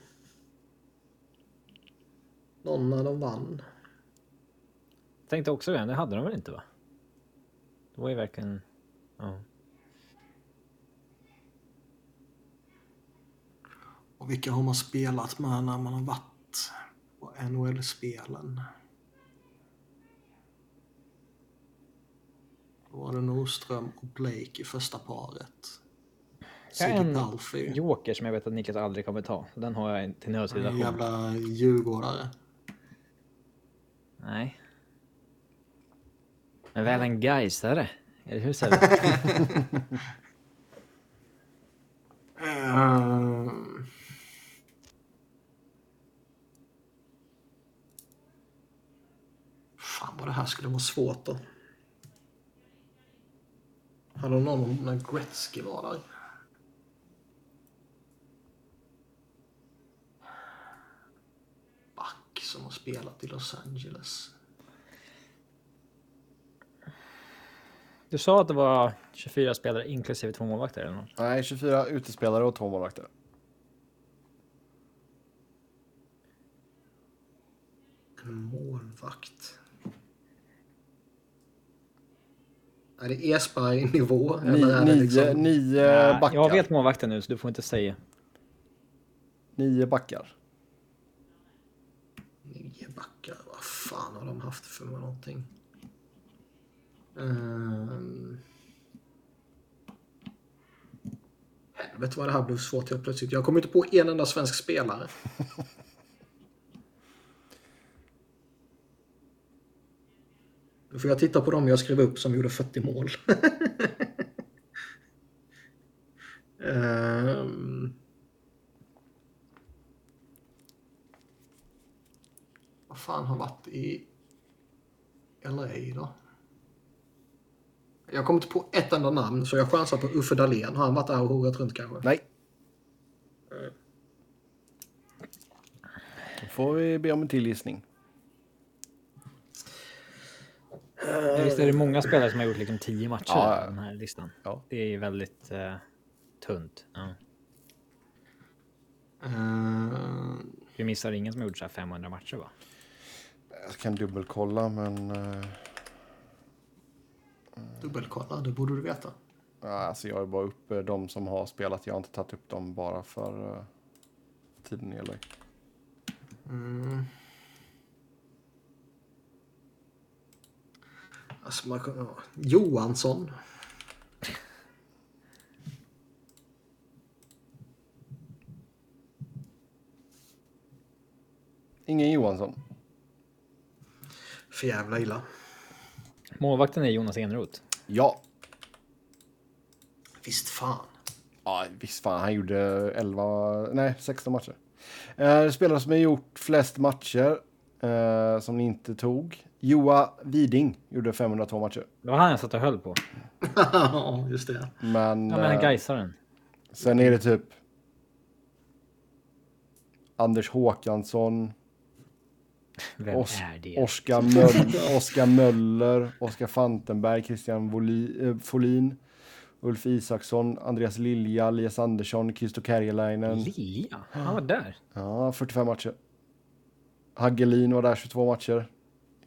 [SPEAKER 2] Någon när de vann.
[SPEAKER 1] Tänkte också det, det hade de väl inte va? Det var ju verkligen... Ja.
[SPEAKER 2] Och vilka har man spelat med när man har varit på NHL-spelen? Då var det Nordström och Blake i första paret.
[SPEAKER 1] Jag har en
[SPEAKER 2] Palfi.
[SPEAKER 1] joker som jag vet att Niklas aldrig kommer ta. Den har jag till
[SPEAKER 2] En
[SPEAKER 1] nödsituation.
[SPEAKER 2] jävla djurgårdare.
[SPEAKER 1] Nej. Men väl en Gaisare. Eller hur Sebbe? <laughs>
[SPEAKER 2] Ehm. Fan vad det här skulle vara svårt då. Hade någon om när Gretzky var där? Back som har spelat i Los Angeles.
[SPEAKER 1] Du sa att det var 24 spelare inklusive två målvakter eller något.
[SPEAKER 3] Nej, 24 utespelare och två målvakter.
[SPEAKER 2] En målvakt. Är det Esberg-nivå? <laughs>
[SPEAKER 3] Ni, nio,
[SPEAKER 2] liksom...
[SPEAKER 3] nio backar.
[SPEAKER 1] jag vet målvakten nu så du får inte säga.
[SPEAKER 3] Nio backar.
[SPEAKER 2] Nio backar. Vad fan har de haft för någonting? Um... Helvete vad det här blev svårt helt plötsligt. Jag kommer inte på en enda svensk spelare. <laughs> Nu får jag titta på dem jag skrev upp som gjorde 40 mål. <laughs> Ehm. Vad fan har varit i LA då? Jag kommer inte på ett enda namn så jag chansar på Uffe Dahlén. Har han varit där och horat runt kanske?
[SPEAKER 3] Nej. Då får vi be om en till gissning.
[SPEAKER 1] Visst är det många spelare som har gjort liksom 10 matcher
[SPEAKER 3] Ja,
[SPEAKER 1] på den här listan.
[SPEAKER 3] Ja.
[SPEAKER 1] Det är ju väldigt eh, tunt. Ja.
[SPEAKER 2] Ehm,
[SPEAKER 1] Vi missar ingen som har gjort så här 500 matcher va?
[SPEAKER 3] Jag kan dubbelkolla, men... eh,
[SPEAKER 2] dubbelkolla, det borde du veta.
[SPEAKER 3] ja, alltså jag är bara upp eh, de som har spelat. Jag har inte tagit upp dem bara för eh, tiden i LA.
[SPEAKER 2] Mm. Alltså man, ja. Johansson.
[SPEAKER 3] Ingen Johansson.
[SPEAKER 2] För jävla illa.
[SPEAKER 1] Målvakten är Jonas Enroth.
[SPEAKER 3] Ja.
[SPEAKER 2] Visst fan.
[SPEAKER 3] Ja, visst fan. Han gjorde 11, nej 16 matcher. Eh, spelare som har gjort flest matcher eh, som ni inte tog. Joa Widing gjorde 502 matcher.
[SPEAKER 1] Det var han jag satt och höll på. <laughs>
[SPEAKER 2] Ja, just det.
[SPEAKER 3] Men,
[SPEAKER 1] Ja men
[SPEAKER 3] eh,
[SPEAKER 1] Gaisaren.
[SPEAKER 3] sen är det typ Anders Håkansson,
[SPEAKER 1] Vem
[SPEAKER 3] Os
[SPEAKER 1] är det?
[SPEAKER 3] Oskar, Möll, Oskar Möller, Oskar Fantenberg, Christian Voli, eh, Folin, Ulf Isaksson, Andreas Lilja, Elias Andersson, Christo Kärjelainen.
[SPEAKER 1] Lilja? Han var där.
[SPEAKER 3] Ja, 45 matcher. Hagelin var där 22 matcher.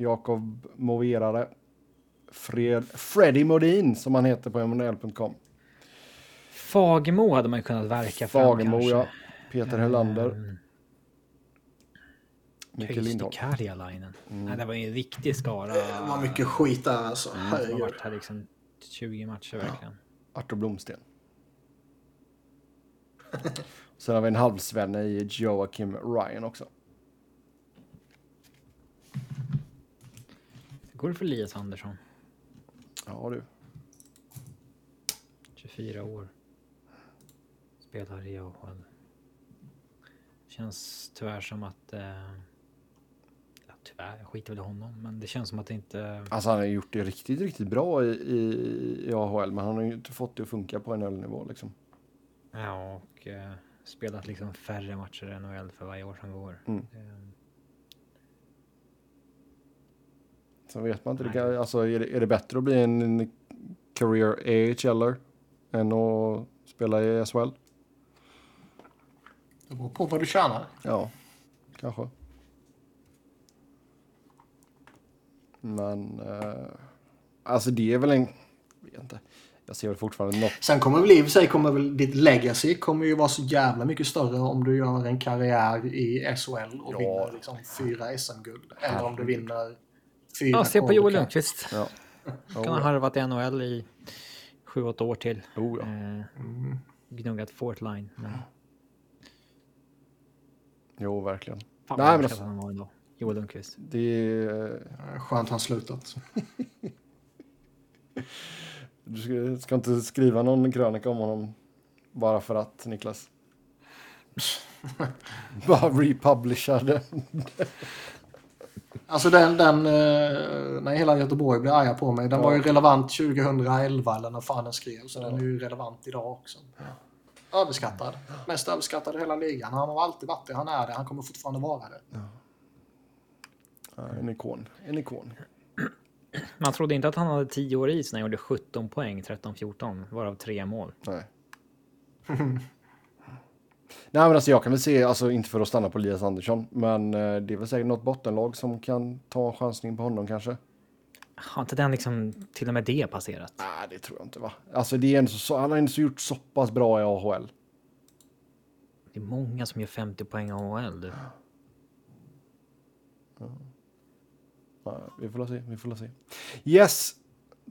[SPEAKER 3] Jakob Moverare. Fred, Freddy Modin som han heter på mnl.com.
[SPEAKER 1] Fagemo hade man kunnat verka fram
[SPEAKER 3] Fagemo,
[SPEAKER 1] kanske.
[SPEAKER 3] ja. Peter Hellander.
[SPEAKER 1] Mm.
[SPEAKER 3] Mikael Lindholm.
[SPEAKER 1] Karjalainen. Nej, det var en riktig skara.
[SPEAKER 2] Det var mycket skit där alltså.
[SPEAKER 1] som har varit här liksom 20 matcher verkligen.
[SPEAKER 3] Artur Blomsten. Sen har vi en halvsvenne i Joakim Ryan också.
[SPEAKER 1] Det för Elias Andersson?
[SPEAKER 3] Ja du.
[SPEAKER 1] 24 år. Spelar i AHL. Känns tyvärr som att... Eh, ja, tyvärr, jag skiter väl i honom. Men det känns som att det inte...
[SPEAKER 3] Alltså han har gjort det riktigt, riktigt bra i, i, i AHL. Men han har ju inte fått det att funka på NHL-nivå liksom.
[SPEAKER 1] Ja, och eh, spelat liksom färre matcher i NHL för varje år som går.
[SPEAKER 3] Mm. Så vet man inte. Det kan, alltså, är, det, är det bättre att bli en, en career AHLer än att spela i SHL?
[SPEAKER 2] Det beror på vad du tjänar.
[SPEAKER 3] Ja, kanske. Men eh, alltså det är väl en... Jag vet inte. Jag ser väl fortfarande något.
[SPEAKER 2] Sen kommer väl i och för sig kommer väl ditt legacy kommer ju vara så jävla mycket större om du gör en karriär i SHL och
[SPEAKER 3] Ja.
[SPEAKER 2] vinner liksom fyra SM-guld. Eller om du vinner fyra
[SPEAKER 1] Ja, se på Joel. Lundqvist.
[SPEAKER 3] Ja.
[SPEAKER 1] Kan ha harvat i NHL i 7-8 år till.
[SPEAKER 3] Oh, ja.
[SPEAKER 1] Eh,
[SPEAKER 2] Mm.
[SPEAKER 1] gnuggat Fort Line. Men
[SPEAKER 3] Jo, verkligen.
[SPEAKER 1] fan
[SPEAKER 3] Nej, men alltså-
[SPEAKER 1] han var ändå. Joel Lundqvist.
[SPEAKER 3] Det är...
[SPEAKER 2] Eh, Skönt han slutat. <laughs>
[SPEAKER 3] Du ska, ska inte skriva någon krönika om honom bara för att, Niklas. <laughs> bara republisha det. <laughs>
[SPEAKER 2] Alltså den, den eh, när hela Göteborg blev arga på mig, den
[SPEAKER 3] Ja.
[SPEAKER 2] var ju relevant 2011 eller när fan den skrevs. Så den är ju relevant idag också. Överskattad. Mest överskattad i hela ligan. Han har alltid varit det, han är det, han kommer fortfarande vara det.
[SPEAKER 3] Ja, en ikon. En ikon.
[SPEAKER 1] Man trodde inte att han hade 10 år is när han gjorde 17 poäng, 13-14, varav tre mål.
[SPEAKER 3] Nej. <laughs> Nej men alltså jag kan väl se, alltså inte för att stanna på Elias Andersson, men eh, det är väl säkert något bottenlag som kan ta en chansning på honom kanske.
[SPEAKER 1] Har inte den liksom till och med det passerat?
[SPEAKER 3] Nej, det tror jag inte va. Alltså det är ändå så, han har ändå gjort så pass bra i AHL.
[SPEAKER 1] Det är många som gör 50 poäng i AHL. Du.
[SPEAKER 3] Ja, vi får la se, vi får la se. Yes,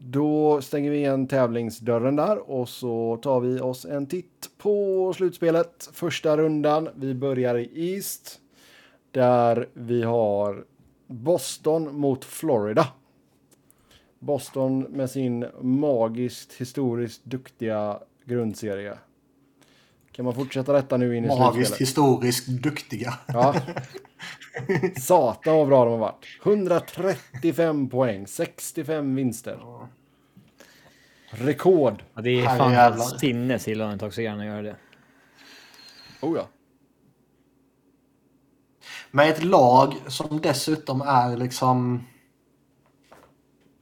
[SPEAKER 3] då stänger vi igen tävlingsdörren där och så tar vi oss en titt på slutspelet. Första rundan, vi börjar i East. Där vi har Boston mot Florida. Boston med sin magiskt historiskt duktiga grundserie. Kan man fortsätta detta nu in i
[SPEAKER 2] Magiskt,
[SPEAKER 3] slutspelet?
[SPEAKER 2] historiskt duktiga.
[SPEAKER 3] Ja. <laughs> Satan vad bra de har varit. 135 poäng, 65 vinster. Rekord.
[SPEAKER 1] Ja, det är fan sinnes i lönetagsligan att göra det.
[SPEAKER 3] Oh ja.
[SPEAKER 2] Med ett lag som dessutom är liksom...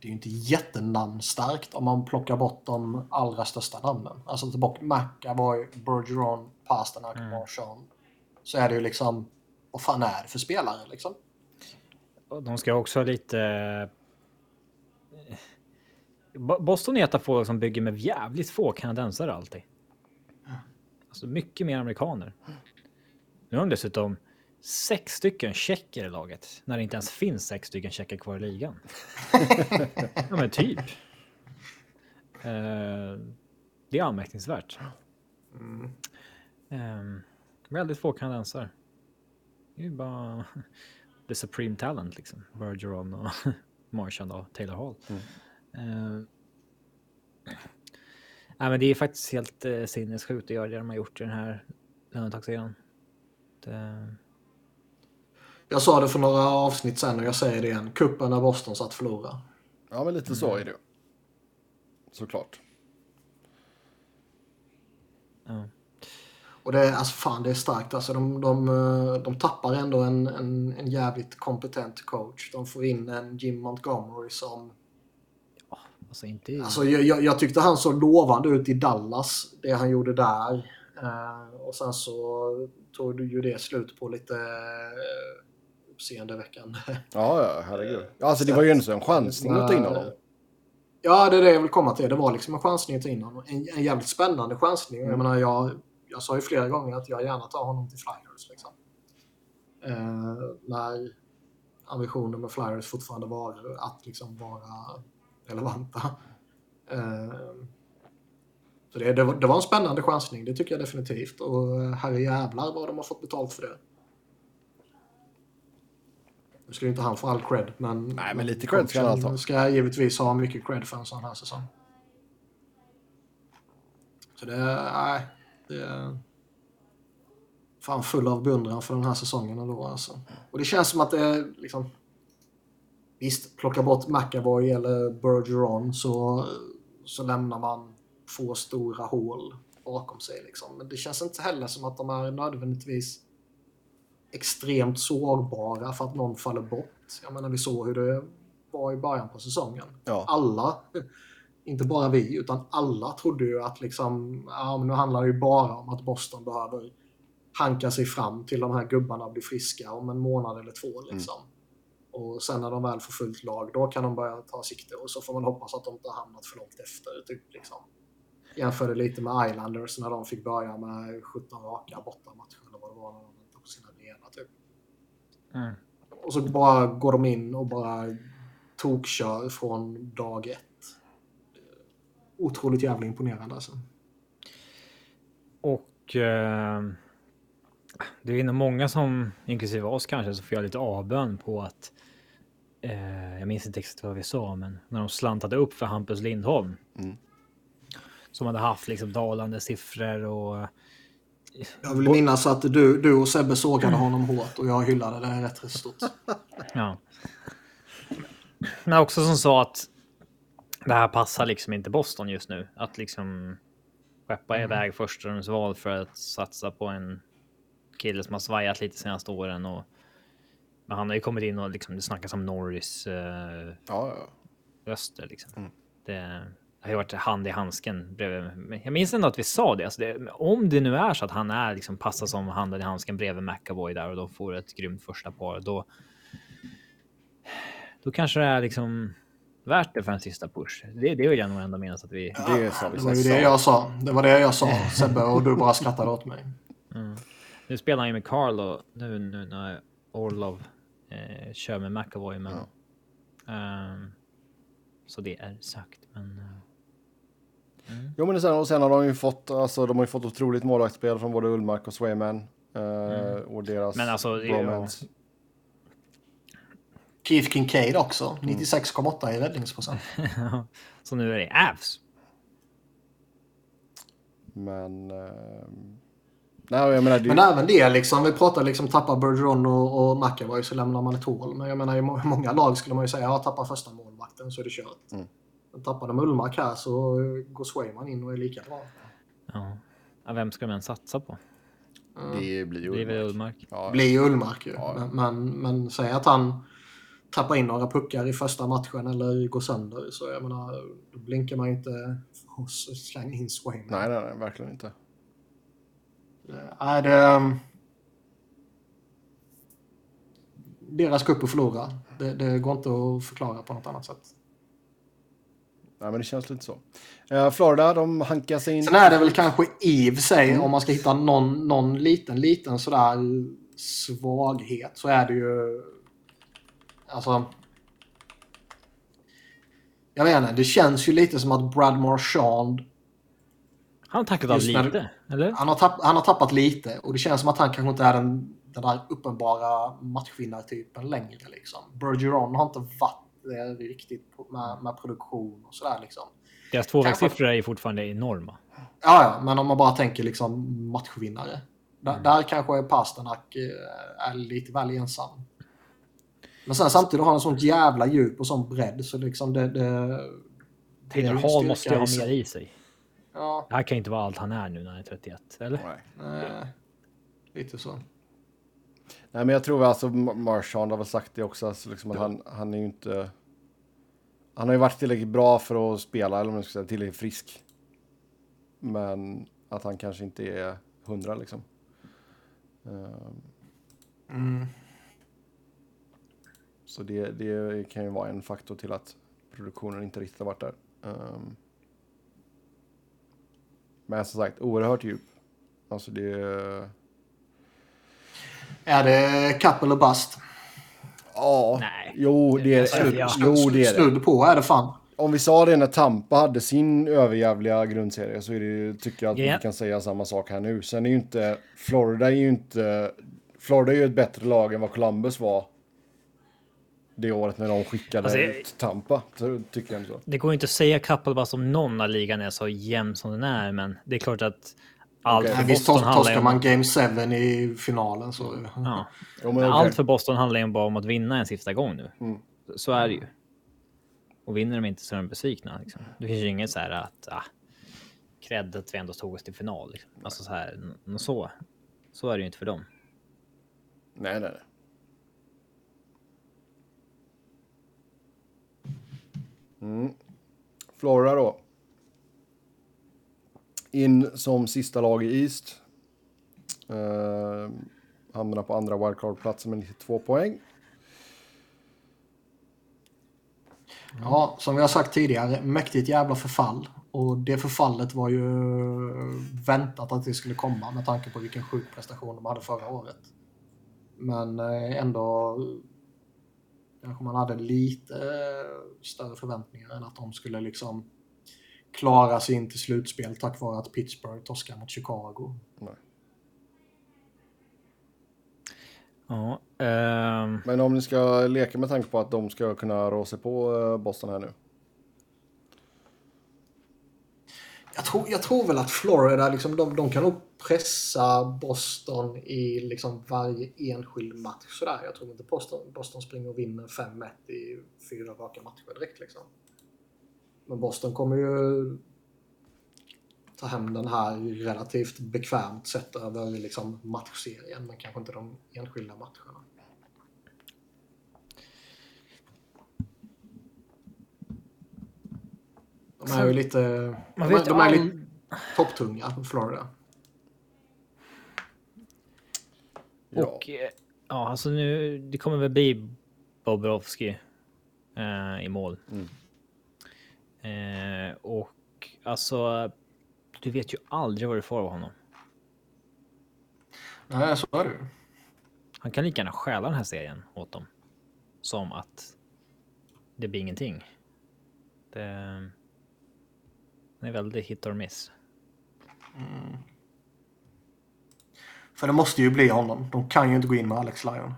[SPEAKER 2] Det är ju inte jättenamnstarkt om man plockar bort de allra största namnen. Alltså tillbaka McAvoy, Bergeron, Pasternak, Marchand. Så är det ju liksom... Vad fan är det för spelare liksom?
[SPEAKER 1] De ska också ha lite... Bo- Boston är ett av få som bygger med jävligt få kanadensare alltid. Alltså mycket mer amerikaner. Nu har de dessutom sex stycken tjecker i laget. När det inte ens finns sex stycken tjecker kvar i ligan. <laughs> ja men typ. Eh, det är anmärkningsvärt. Ehm, väldigt få kanadensare. Det är ju bara <laughs> the supreme talent liksom. Bergeron och <laughs> Marchand och Taylor Hall. Eh, <clears throat> nej, men det är faktiskt helt uh, sinnessjukt att göra det de har gjort i den här lönetaxeringen. Det,
[SPEAKER 2] Jag sa det för några avsnitt sen och jag säger det igen. Kuppen där Boston satt förlora.
[SPEAKER 3] Ja, men lite så är det. Såklart.
[SPEAKER 1] ja.
[SPEAKER 2] Och det är, alltså fan, det är starkt. Alltså, de, de, eh, de tappar ändå en, en, en jävligt kompetent coach. De får in en Jim Montgomery som...
[SPEAKER 1] Alltså inte...
[SPEAKER 2] Alltså, jag, jag, jag tyckte han såg lovande ut i Dallas, det han gjorde där. Eh, och sen så tog ju det slut på lite eh, uppseendeväckande. <laughs>
[SPEAKER 3] Ja, ja, herregud. Alltså det var ju ändå en chansning att ta in honom.
[SPEAKER 2] Ja, det är det jag vill komma till. Det var liksom en chansning att ta in honom. En, en jävligt spännande chansning. Jag menar, jag, jag sa ju flera gånger att jag gärna tar honom till Flyers. Liksom. Eh, när ambitionen med Flyers fortfarande var att liksom vara relevanta. Eh, så det, det, var, det var en spännande chansning, det tycker jag definitivt. Och herre jävlar vad de har fått betalt för det. Nu skulle inte han få all cred, men...
[SPEAKER 3] Nej, men lite cred ska han ha.
[SPEAKER 2] ska givetvis ha mycket cred för en sån här säsong. Så det, nej, det är fan full av beundran för den här säsongen ändå alltså. Och det känns som att det är liksom... Visst, plocka bort McAvoy eller Bergeron så, så lämnar man två stora hål bakom sig liksom. Men det känns inte heller som att de är nödvändigtvis extremt sårbara för att någon faller bort. Jag menar, vi såg hur det var i början på säsongen.
[SPEAKER 3] Ja.
[SPEAKER 2] Alla, inte bara vi, utan alla trodde ju att liksom, ja, men nu handlar det ju bara om att Boston behöver hanka sig fram till de här gubbarna blir friska om en månad eller två. Liksom. Och sen när de väl får fullt lag, då kan de börja ta sikte och så får man hoppas att de inte har hamnat för långt efter. Typ, liksom. Jämförde lite med Islanders när de fick börja med 17 raka bortamatcher eller vad det var när de väntade på sina rena. Typ.
[SPEAKER 1] Mm.
[SPEAKER 2] Och så bara går de in och bara tokkör från dag ett. Otroligt jävla imponerande alltså.
[SPEAKER 1] Och eh, det är nog många som, inklusive oss kanske, så får jag lite avbön på att eh, jag minns inte exakt vad vi sa, men när de slantade upp för Hampus Lindholm.
[SPEAKER 3] Mm.
[SPEAKER 1] Som hade haft liksom dalande siffror och
[SPEAKER 2] Jag vill minnas att du, du och Sebbe sågade honom hårt och jag hyllade det rätt stort. <laughs>
[SPEAKER 1] Ja. Men också som sa att det här passar liksom inte Boston just nu. Att liksom skeppa iväg förstahundsval för att satsa på en kille som har svajat lite senaste åren. Och, men han har ju kommit in och liksom, det snackas om Norris eh,
[SPEAKER 3] Ja, ja.
[SPEAKER 1] Öster. Liksom.
[SPEAKER 3] Mm.
[SPEAKER 1] Det har ju varit hand i handsken. bredvid- men Jag minns ändå att vi sa det. Alltså det om det nu är så att han är liksom passar som handen i handsken bredvid McAvoy där och de får ett grymt första par, då. Då kanske det är liksom värt det för en sista push. Det, det vill jag nog ändå minnas att vi.
[SPEAKER 3] Det sa vi
[SPEAKER 2] Det var ju det jag sa. Det var det jag sa Sebbe och du bara skrattade åt mig.
[SPEAKER 1] Nu spelar han ju med Carl och nu, nu när Orlov eh, kör med McAvoy, men. ehm, så det är sagt, men. eh,
[SPEAKER 3] Jo, men sen, och sen har de ju fått, alltså, de har ju fått otroligt målvaktsspel från både Ullmark och Swayman. Eh, Och deras
[SPEAKER 1] Men alltså, det.
[SPEAKER 2] Keith Kincaid också. 96,8 i räddningsprocent. <laughs>
[SPEAKER 1] så nu är det Avs.
[SPEAKER 3] Men... Eh, nej, jag menar, det,
[SPEAKER 2] Men även det liksom. Vi pratar liksom tappa Bergeron och, och McAvoy så lämnar man ett hål. Men jag menar i må- många lag skulle man ju säga ja, tappa första målvakten så är det kört.
[SPEAKER 3] Mm.
[SPEAKER 2] Men tappar de Ullmark här så går Swayman in och är lika bra.
[SPEAKER 1] Ja. ja, vem ska man satsa på?
[SPEAKER 3] det blir
[SPEAKER 1] är väl
[SPEAKER 3] Ullmark.
[SPEAKER 1] Ullmark.
[SPEAKER 3] Ja,
[SPEAKER 2] blir ju Ullmark ju.
[SPEAKER 3] Ja.
[SPEAKER 2] Men, men, men säg att han tappar in några puckar i första matchen eller går sönder. Så jag menar, då blinkar man inte och slänger in Swayman.
[SPEAKER 3] nej, nej, nej, verkligen inte.
[SPEAKER 2] Nej, det... Deras cup att förlora. Det, det går inte att förklara på något annat sätt.
[SPEAKER 3] Nej, men det känns lite så. Eh, Florida, de hankar sig in.
[SPEAKER 2] Sen är det väl kanske i och för sig, om man ska hitta någon, någon liten, liten sådär svaghet så är det ju... Alltså... Jag vet inte, det känns ju lite som att Brad Marchand
[SPEAKER 1] Han har tackat av lite, eller?
[SPEAKER 2] Han har, tapp, han har tappat lite och det känns som att han kanske inte är den, den där uppenbara matchvinnartypen längre. Liksom. Bergeron har inte varit det riktigt med, med produktion och sådär. Liksom.
[SPEAKER 1] Deras tvåvägssiffror är fortfarande enorma.
[SPEAKER 2] Ja, ja, men om man bara tänker liksom matchvinnare. Där, där kanske Pasternak eh, är lite väl ensam. Men sen samtidigt har han sånt jävla djup och sån bredd så liksom det... det
[SPEAKER 1] Taylor Hall måste ju ha mer i sig.
[SPEAKER 2] Ja,
[SPEAKER 1] Det här kan ju inte vara allt han är nu när han är 31, eller?
[SPEAKER 3] Nej.
[SPEAKER 2] eh, lite så.
[SPEAKER 3] Nej, men jag tror alltså Ma- Marshawn har väl sagt det också, alltså liksom att han, han är ju inte... Han har ju varit tillräckligt bra för att spela, eller om man ska säga tillräckligt frisk. Men att han kanske inte är hundra liksom. Ehm,
[SPEAKER 2] Mm.
[SPEAKER 3] Så det, det kan ju vara en faktor till att produktionen inte riktigt har varit där. Ehm, men som sagt, oerhört djup. Alltså det...
[SPEAKER 2] Är det kapp eller bast?
[SPEAKER 3] Ja,
[SPEAKER 1] Nej.
[SPEAKER 3] jo det är det.
[SPEAKER 1] ja.
[SPEAKER 3] Jo, det är.
[SPEAKER 2] Snudd på är det fan.
[SPEAKER 3] Om vi sa det när Tampa hade sin överjävliga grundserie så är det, tycker jag att
[SPEAKER 1] Ja.
[SPEAKER 3] vi kan säga samma sak här nu. Sen är ju inte Florida är ju inte... Florida är ju ett bättre lag än vad Columbus var det året när de skickade
[SPEAKER 1] Alltså,
[SPEAKER 3] ut Tampa. Så tycker jag ändå.
[SPEAKER 1] Det går ju inte att säga bara som någon av ligan är så jämn som den är, men det är klart att allt
[SPEAKER 3] Okej.
[SPEAKER 1] för
[SPEAKER 2] Nej, visst
[SPEAKER 1] Boston
[SPEAKER 2] tor-
[SPEAKER 1] handlar om...
[SPEAKER 2] man Game 7 i finalen så...
[SPEAKER 1] Ja. <laughs>
[SPEAKER 3] Jo, men okej.
[SPEAKER 1] allt för Boston handlar ju bara om att vinna en sista gång nu.
[SPEAKER 3] Mm.
[SPEAKER 1] Så är det ju. Och vinner de inte så är de besvikna. Liksom. Det finns ju inget så här att... Ah, cred att vi ändå tog oss till final. Liksom. Alltså så här, så. Så är det ju inte för dem.
[SPEAKER 3] Nej, nej, nej. Mm. Florida då. In som sista lag i East. Uh, hamnar på andra wildcard-platsen med 92 poäng.
[SPEAKER 2] Ja, som vi har sagt tidigare, mäktigt jävla förfall. Och det förfallet var ju väntat att det skulle komma med tanke på vilken sjuk prestation de hade förra året. Men eh, ändå kanske man hade lite eh, större förväntningar än att de skulle liksom klara sig in till slutspel tack vare att Pittsburgh torskar mot Chicago.
[SPEAKER 1] Ja. ehm,
[SPEAKER 3] Men om ni ska leka med tanke på att de ska kunna rå sig på eh, Boston här nu.
[SPEAKER 2] Jag tror, jag tror väl att Florida, liksom, de, de kan nog pressa Boston i liksom varje enskild match. Sådär. Jag tror inte Boston, Boston springer och vinner 5-1 i fyra raka matcher direkt. Liksom. Men Boston kommer ju ta hem den här relativt bekvämt sett över liksom, matchserien, men kanske inte de enskilda matcherna. De är ju lite,
[SPEAKER 1] man
[SPEAKER 2] de, är-
[SPEAKER 1] vet ju
[SPEAKER 2] de är
[SPEAKER 1] all...
[SPEAKER 2] lite topptunga, Florida.
[SPEAKER 3] Ja.
[SPEAKER 1] Och eh, ja, alltså nu, det kommer väl bli Bobrovski eh, i mål. Eh, och alltså, du vet ju aldrig vad du får av honom.
[SPEAKER 2] Nej, så är det.
[SPEAKER 1] Han kan lika gärna stjäla den här serien åt dem. Som att det blir ingenting. Det, det är väldigt hit or miss.
[SPEAKER 2] För det måste ju bli honom. De kan ju inte gå in med Alex Lyon.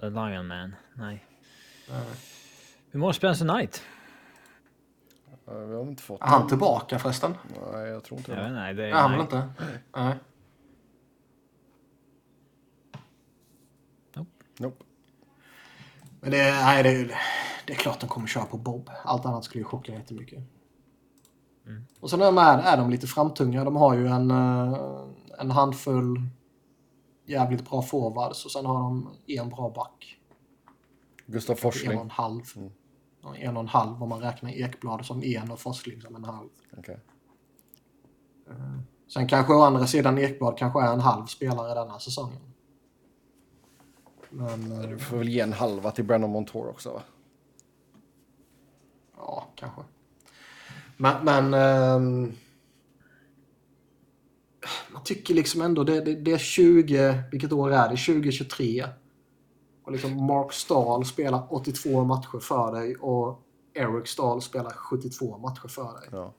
[SPEAKER 1] The Lion Man, nej.
[SPEAKER 2] Nej.
[SPEAKER 1] Hur mår Spencer Knight?
[SPEAKER 3] Vi har inte fått
[SPEAKER 2] Är han tillbaka förresten?
[SPEAKER 3] Nej, jag tror inte
[SPEAKER 1] Jag
[SPEAKER 3] det.
[SPEAKER 1] inte, det,
[SPEAKER 2] Är han väl
[SPEAKER 1] nej.
[SPEAKER 2] inte? Nej.
[SPEAKER 3] Nope.
[SPEAKER 2] Men det, nej, det, är- det är klart de kommer köra på Bob. Allt annat skulle ju chocka jättemycket. Och sen är de, är, är de lite framtunga. De har ju en, eh, en handfull jävligt bra forwards och sen har de en bra back.
[SPEAKER 3] Gustav
[SPEAKER 2] En och
[SPEAKER 3] Forsling.
[SPEAKER 2] en halv. Ja, En och en halv om man räknar Ekblad som en och Forsling som en halv.
[SPEAKER 3] Okej.
[SPEAKER 2] Sen kanske å andra sidan Ekblad kanske är en halv spelare denna säsongen. Men eh,
[SPEAKER 3] Du får väl ge en halva till Brennan Montour också va?
[SPEAKER 2] ja, kanske. Men, men ehm, man tycker liksom ändå det, det, det är 20, vilket år är det? 2023. Och liksom Mark Stahl spelar 82 matcher för dig och Eric Stahl spelar 72 matcher för dig.
[SPEAKER 3] Ja.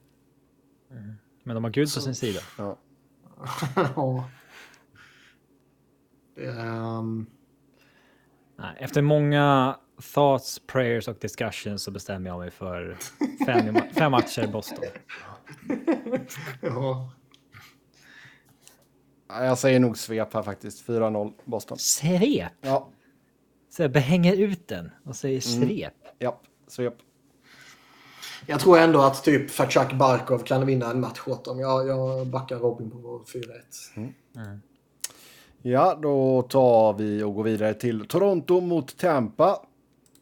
[SPEAKER 1] Men de har Gud på sin sida.
[SPEAKER 3] ja. <laughs>
[SPEAKER 2] Ja. Det är,
[SPEAKER 1] Nej, efter många thoughts, prayers och discussions så bestämmer jag mig för fem, <laughs> fem matcher i Boston.
[SPEAKER 2] ja.
[SPEAKER 3] Ja, Jag säger nog svep här faktiskt. 4-0 Boston.
[SPEAKER 1] Svep!
[SPEAKER 3] Ja,
[SPEAKER 1] Så jag behänger ut den och säger svep.
[SPEAKER 3] ja, svep.
[SPEAKER 2] Jag tror ändå att typ Fatjak Barkov kan vinna en match åt dem. Jag, jag backar Robin på 4-1.
[SPEAKER 3] Ja, då tar vi och går vidare till Toronto mot Tampa.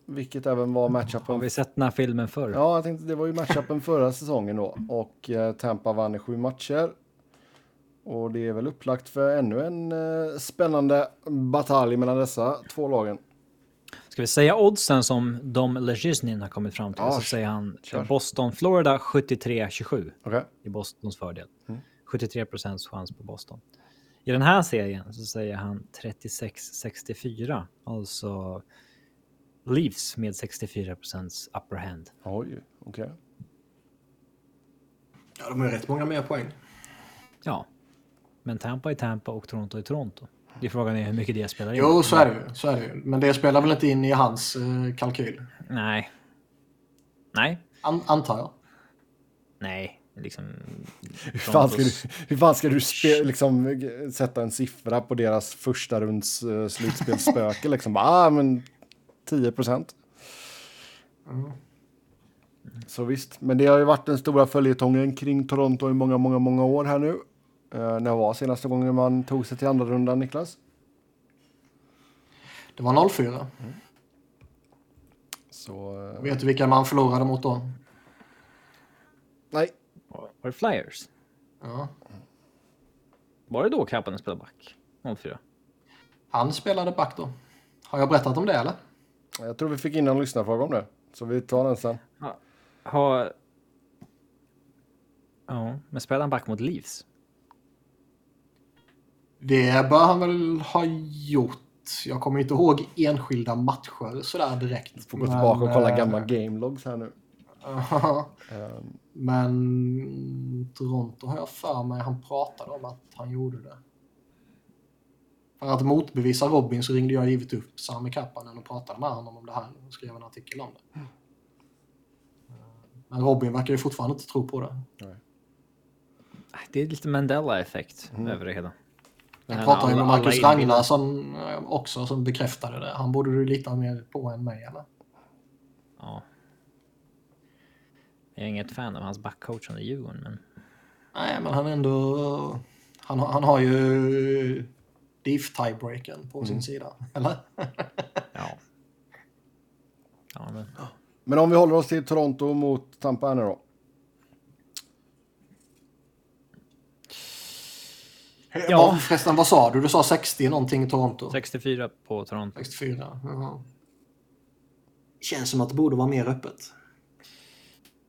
[SPEAKER 3] Vilket även var
[SPEAKER 1] Har
[SPEAKER 3] matchupen.
[SPEAKER 1] vi sett den här filmen förr?
[SPEAKER 3] Ja, jag tänkte det var ju matchupen förra säsongen då. Och eh, Tampa vann i sju matcher. Och det är väl upplagt för ännu en eh, spännande batalj mellan dessa två lagen.
[SPEAKER 1] Ska vi säga oddsen som Dom Legisnin har kommit fram till?
[SPEAKER 3] Ja,
[SPEAKER 1] så säger han
[SPEAKER 3] kör.
[SPEAKER 1] Boston, Florida 73-27
[SPEAKER 3] Okej?
[SPEAKER 1] i Bostons fördel.
[SPEAKER 3] Mm.
[SPEAKER 1] 73 procents chans på Boston. I den här serien så säger han 36-64, alltså Leafs med 64 procents upper hand.
[SPEAKER 3] Oj, okej.
[SPEAKER 2] Ja, de har rätt många mer poäng.
[SPEAKER 1] Ja, men Tampa är Tampa och Toronto är Toronto. Det är frågan är hur mycket det spelar in.
[SPEAKER 2] Jo, så är det ju. Så är det ju. Men det spelar väl inte in i hans eh, kalkyl?
[SPEAKER 1] Nej. Nej,
[SPEAKER 2] An antar jag.
[SPEAKER 1] nej, liksom.
[SPEAKER 3] Hur fan ska du, hur fan ska du spe, liksom, eh, sätta en siffra på deras första runds uh, slutspelsspöke? liksom ah, men 10 procent. Så visst, men det har ju varit den stora följetongen kring Toronto i många, många, många år här nu. Uh, när var senaste gången man tog sig till andra rundan, Niklas?
[SPEAKER 2] Det var 04.
[SPEAKER 3] Så, eh,
[SPEAKER 2] Vet du vilka man förlorade mot då?
[SPEAKER 3] nej.
[SPEAKER 1] Var det Flyers?
[SPEAKER 2] Ja.
[SPEAKER 1] Var det då Kapanen spelade back? 04?
[SPEAKER 2] Han spelade back då. Har jag berättat om det eller?
[SPEAKER 3] Jag tror vi fick in en lyssnarfråga om det. Så vi tar den sen.
[SPEAKER 1] Har... Ja, men spelade han back mot Leafs?
[SPEAKER 2] Det bör han väl ha gjort. Jag kommer inte ihåg enskilda matcher sådär direkt.
[SPEAKER 3] Får gå tillbaka och kolla
[SPEAKER 2] eh,
[SPEAKER 3] gamla gamelogs här nu.
[SPEAKER 2] Ja,
[SPEAKER 3] Ehm,
[SPEAKER 2] Men Toronto har jag för mig han pratade om att han gjorde det. För att motbevisa Robin så ringde jag givet upp Sami Kapanen och pratade med honom om det här och skrev en artikel om det. Men Robin verkar ju fortfarande inte tro på det.
[SPEAKER 1] Det är lite Mandela-effekt över det hela.
[SPEAKER 2] Jag
[SPEAKER 1] Men
[SPEAKER 2] pratade ju med Marcus Ragnarsson eh, också som bekräftade det. Han borde du lita mer på än mig eller?
[SPEAKER 1] Ja. Jag är inget fan av hans backcoach under Djurgården, men
[SPEAKER 2] Nej, men han är ändå... Han, han har ju diff tiebreakern på sin sida. Eller?
[SPEAKER 1] ja. Ja, men
[SPEAKER 3] Men om vi håller oss till Toronto mot Tampa nu då.
[SPEAKER 1] Ja.
[SPEAKER 2] Vad- Förresten, vad sa du? Du sa 60 någonting i Toronto.
[SPEAKER 1] 64 på Toronto.
[SPEAKER 2] 64. Jaha. Känns som att det borde vara mer öppet.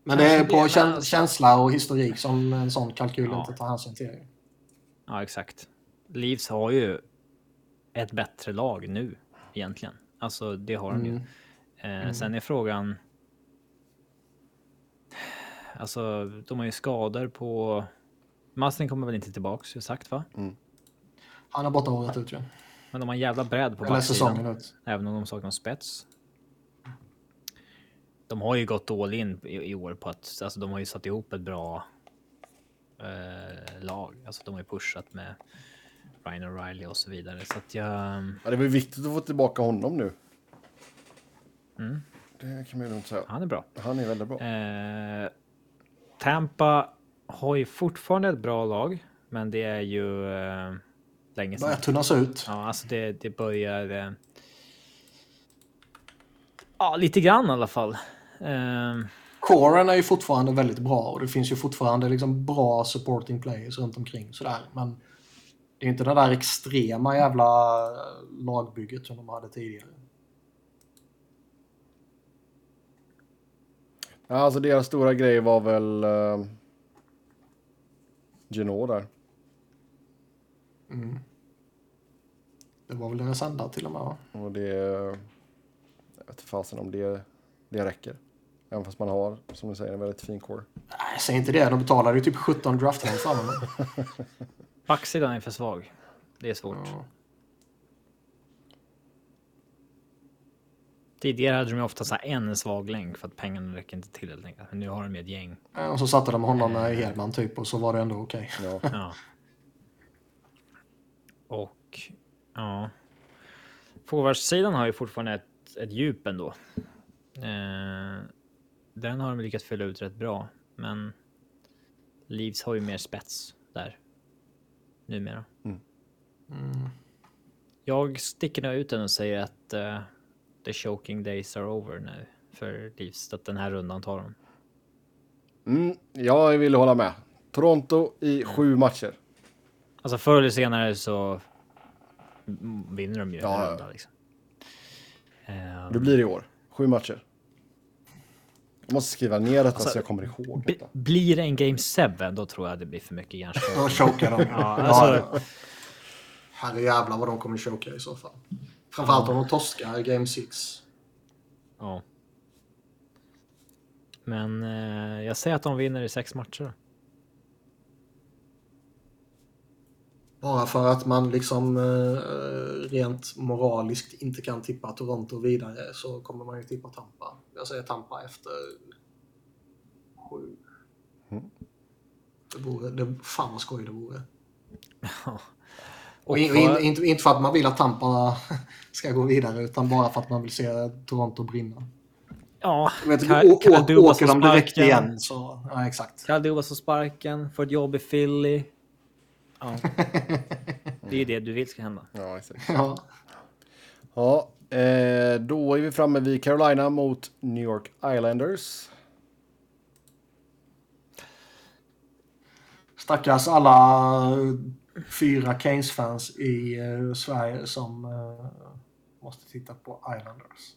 [SPEAKER 2] Men det är på
[SPEAKER 1] det,
[SPEAKER 2] käns-
[SPEAKER 1] men
[SPEAKER 2] känsla och historik som en sån kalkyl
[SPEAKER 1] Ja.
[SPEAKER 2] inte tar hänsyn till.
[SPEAKER 1] Ja, exakt. Leafs har ju ett bättre lag nu egentligen. Alltså, det har de ju. Eh, Sen är frågan. Alltså, de har ju skador på. Mastin kommer väl inte tillbaks, jag sagt va?
[SPEAKER 2] Han har borta året ut ju.
[SPEAKER 1] Men de har en jävla bredd på backsidan. Även om de saknar spets. De har ju gått all in i, i år på att alltså, de har ju satt ihop ett bra eh, lag. Alltså, de har ju pushat med Ryan O'Reilly och så vidare. Så att jag...
[SPEAKER 3] Ja, det var ju viktigt att få tillbaka honom nu.
[SPEAKER 1] Mm.
[SPEAKER 3] Det kan man ju lugnt säga.
[SPEAKER 1] Han är bra.
[SPEAKER 3] Han är väldigt bra.
[SPEAKER 1] Eh, Tampa har ju fortfarande ett bra lag, men det är ju eh, länge sedan.
[SPEAKER 2] Börjar tunnas ut.
[SPEAKER 1] Ja, alltså det, det börjar... Eh, ja, lite grann i alla fall. Eh,
[SPEAKER 2] Coren är ju fortfarande väldigt bra och det finns ju fortfarande liksom bra supporting players runt omkring sådär. Men det är inte det där extrema jävla lagbygget som de hade tidigare.
[SPEAKER 3] Ja, alltså deras stora grej var väl uh, Genot där.
[SPEAKER 2] Det var väl deras enda till och med va?
[SPEAKER 3] Och det... Jag vet inte fasen om det, det räcker. Även fast man har, som du säger, en väldigt fin core.
[SPEAKER 2] Nej, säg inte det. De betalade ju typ 17 draftval för honom. <laughs>
[SPEAKER 1] backsidan är för svag. Det är svårt.
[SPEAKER 2] Ja.
[SPEAKER 1] Tidigare hade de ju ofta så en svag länk för att pengarna räcker inte till helt enkelt. Men nu har de ju ett gäng.
[SPEAKER 2] Ja, Och så satte de honom med Hedman typ och så var det ändå okej.
[SPEAKER 3] Ja. <laughs>
[SPEAKER 1] Ja. Och ja. Forwardsidan har ju fortfarande ett, ett djup ändå. Eh, Den har de lyckats fylla ut rätt bra, men Leeds har ju mer spets där. Numera.
[SPEAKER 3] Mm.
[SPEAKER 1] Jag sticker nog ut den och säger att uh, the choking days are over nu för Leeds. Att den här rundan tar de.
[SPEAKER 3] Mm, jag vill hålla med. Toronto i sju matcher.
[SPEAKER 1] Alltså förr eller senare så vinner de ju
[SPEAKER 3] Ja,
[SPEAKER 1] en runda liksom. Ehm,
[SPEAKER 3] Det blir det i år. Sju matcher. Jag måste skriva ner detta
[SPEAKER 1] Alltså,
[SPEAKER 3] så jag kommer ihåg detta.
[SPEAKER 1] blir det en game 7 då tror jag det blir för mycket hjärnskada.
[SPEAKER 2] Då chokar de. <laughs>
[SPEAKER 1] Ja, alltså-
[SPEAKER 2] Herre jävlar vad de kommer choka i så fall. Framförallt om de torskar Game 6.
[SPEAKER 1] Ja. Men eh, jag säger att de vinner i sex matcher.
[SPEAKER 2] Bara för att man liksom eh, rent moraliskt inte kan tippa Toronto vidare så kommer man ju tippa Tampa. Jag säger Tampa efter sju. Det vore, det, fan vad skoj det vore. Och in, in, inte, inte för att man vill att Tampa <laughs> ska gå vidare utan bara för att man vill se Toronto brinna.
[SPEAKER 1] Ja,
[SPEAKER 2] vet,
[SPEAKER 1] Dubas
[SPEAKER 2] åker de direkt igen så... Ja, exakt.
[SPEAKER 1] Dubas får sparken, får ett jobb i Philly. Ja. Det är ju det du vill ska hända.
[SPEAKER 3] Ja, exakt.
[SPEAKER 2] Ja.
[SPEAKER 3] Ja, eh, då är vi framme vid Carolina mot New York Islanders.
[SPEAKER 2] Stackars alla fyra Keynes-fans i eh, Sverige som eh, måste titta på Islanders.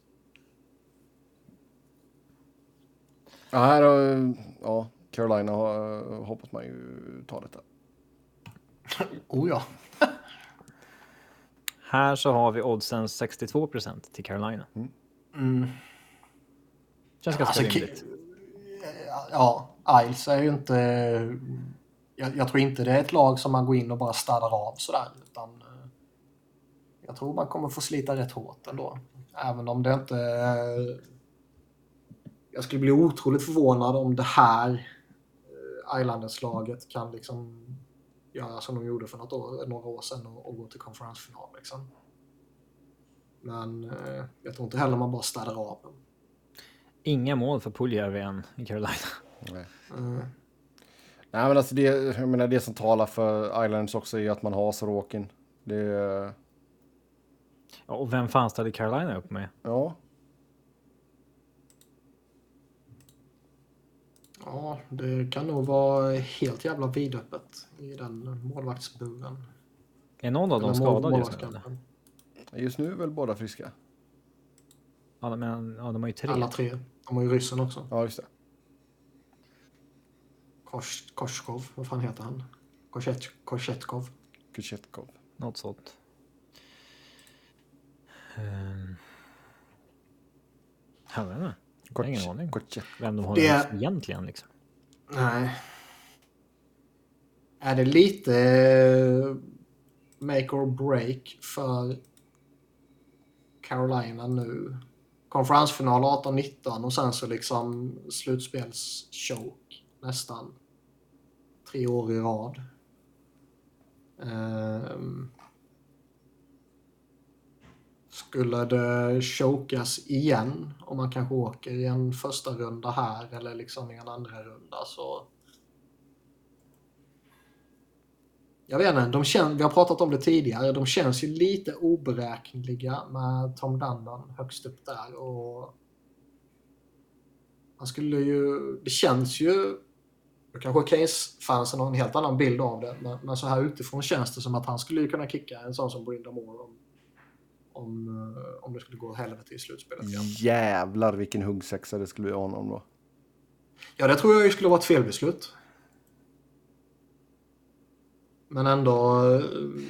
[SPEAKER 3] Ja, här har, ja, Carolina har, hoppas man ju ta detta.
[SPEAKER 2] Oh ja.
[SPEAKER 1] Här så har vi oddsen 62% till Carolina.
[SPEAKER 2] Mm.
[SPEAKER 1] Känns ganska
[SPEAKER 2] Alltså,
[SPEAKER 1] rimligt.
[SPEAKER 2] Ja, Isles är ju inte... Jag, jag tror inte det är ett lag som man går in och bara städar av sådär. Utan, eh, jag tror man kommer få slita rätt hårt ändå. Även om det inte... Jag skulle bli otroligt förvånad om det här eh, Islanders-laget kan liksom göra som de gjorde för något år, några år sedan och, och gå till konferensfinal. Liksom. Men eh, jag tror inte heller man bara städar av dem.
[SPEAKER 1] Inga mål för Puljärvi än i Carolina.
[SPEAKER 3] Nej.
[SPEAKER 2] Mm.
[SPEAKER 3] Nej, men alltså det, jag menar, det som talar för Islanders också är att man har Sorokin. Det
[SPEAKER 1] Ja, och vem fan ställde Carolina upp med?
[SPEAKER 3] ja,
[SPEAKER 2] Ja, det kan nog vara helt jävla vidöppet i den målvaktsburen.
[SPEAKER 1] Är någon av dem skadad just nu? Eller?
[SPEAKER 3] just nu är väl båda friska.
[SPEAKER 1] Ja, men ja, de har ju tre.
[SPEAKER 2] Alla tre. De har ju ryssen också.
[SPEAKER 3] Ja, just det.
[SPEAKER 2] Kors, Korskov, vad fan heter han? Korset, Korsetkov.
[SPEAKER 3] Kuchetkov.
[SPEAKER 1] Något sånt. Um... Jag vet inte. Jag har ingen aning. Vem de har
[SPEAKER 2] Det-
[SPEAKER 1] egentligen liksom.
[SPEAKER 2] Nej. Är det lite eh, make or break för Carolina nu? Konferensfinal 18-19 och sen så liksom slutspelschoke nästan. Tre år i rad. Um, skulle det chokas igen om man kanske åker i en första runda här eller liksom i en andra runda så jag vet inte, de kän, vi har pratat om det tidigare. De känns ju lite oberäkneliga med Tom Dundon högst upp där. Och han skulle ju, det känns ju, kanske Case-fansen har en helt annan bild av det, men, men så här utifrån känns det som att han skulle ju kunna kicka en sån som Brindha Moore om, om, eh, om det skulle gå helvete i slutspelet.
[SPEAKER 3] Jävlar vilken huggsexa det skulle bli honom då.
[SPEAKER 2] Ja, det tror jag ju skulle vara ett felbeslut. Men ändå, eh,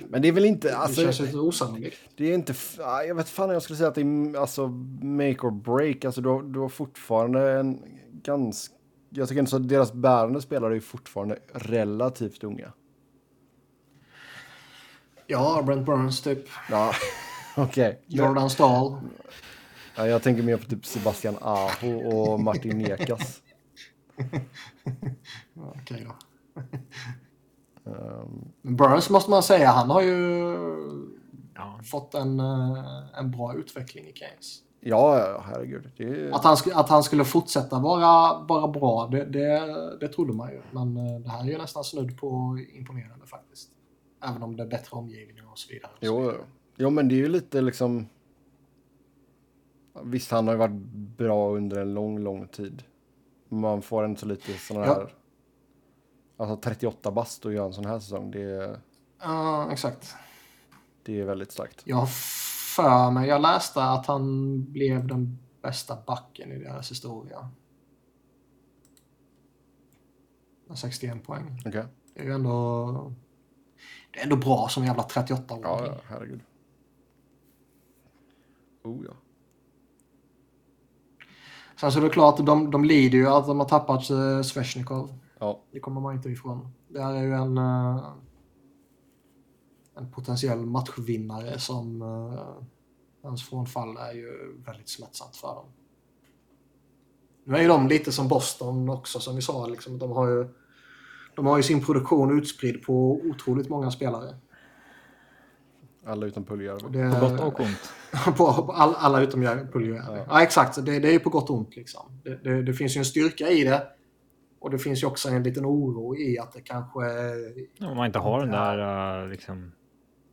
[SPEAKER 3] Men det är väl inte,
[SPEAKER 2] det
[SPEAKER 3] alltså,
[SPEAKER 2] känns lite osannolikt.
[SPEAKER 3] det är inte, ah, jag vet fan jag skulle säga att det är alltså make or break. Alltså du har, du har fortfarande en ganska, jag tycker inte så att deras bärande spelare är fortfarande relativt unga.
[SPEAKER 2] Ja, Brent Burns typ.
[SPEAKER 3] Ja, <laughs> okej. Men-
[SPEAKER 2] Jordan Stahl.
[SPEAKER 3] Ja, jag tänker mer på typ Sebastian Aho och Martin Nekas. <laughs>
[SPEAKER 2] Okej då.
[SPEAKER 3] Ehm,
[SPEAKER 2] Men Burns måste man säga, han har ju
[SPEAKER 1] Ja.
[SPEAKER 2] fått en, eh, en bra utveckling i Keynes.
[SPEAKER 3] Ja, herregud. Det.
[SPEAKER 2] Att han, att han skulle fortsätta vara, vara bra, det, det, det trodde man ju. Men eh, det här är ju nästan snudd på imponerande faktiskt. Även om det är bättre omgivningar och så vidare.
[SPEAKER 3] Jo, jo, men det är ju lite liksom... Visst, han har ju varit bra under en lång, lång tid. Man får inte så lite sådana
[SPEAKER 2] Ja.
[SPEAKER 3] här... Alltså 38 bast och göra en sån här säsong, det är,
[SPEAKER 2] Ja, exakt.
[SPEAKER 3] det är väldigt starkt.
[SPEAKER 2] Jag för mig, jag läste att han blev den bästa backen i deras historia. Med 61 poäng.
[SPEAKER 3] Okej?
[SPEAKER 2] Det är ju ändå... Det är ändå bra som jävla 38-åring.
[SPEAKER 3] Ja, ja, herregud. Oh ja.
[SPEAKER 2] Sen så är det klart, de, de lider ju att de har tappat uh, Sveshnikov.
[SPEAKER 3] Ja,
[SPEAKER 2] Det kommer man inte ifrån. Det här är ju en, eh, en potentiell matchvinnare som hans frånfall är ju väldigt smärtsamt för dem. Nu är ju de lite som Boston också som vi sa. Liksom, de, har ju, de har ju sin produktion utspridd på otroligt många spelare.
[SPEAKER 3] alla utom Puljärvi.
[SPEAKER 1] På gott och ont. <laughs>
[SPEAKER 2] på, på all, alla utom Puljujärvi. Ja. ja, exakt. Det, det är ju på gott och ont. Liksom. Det, det, det finns ju en styrka i det. Och det finns ju också en liten oro i att det kanske...
[SPEAKER 1] Om man inte har den där uh, liksom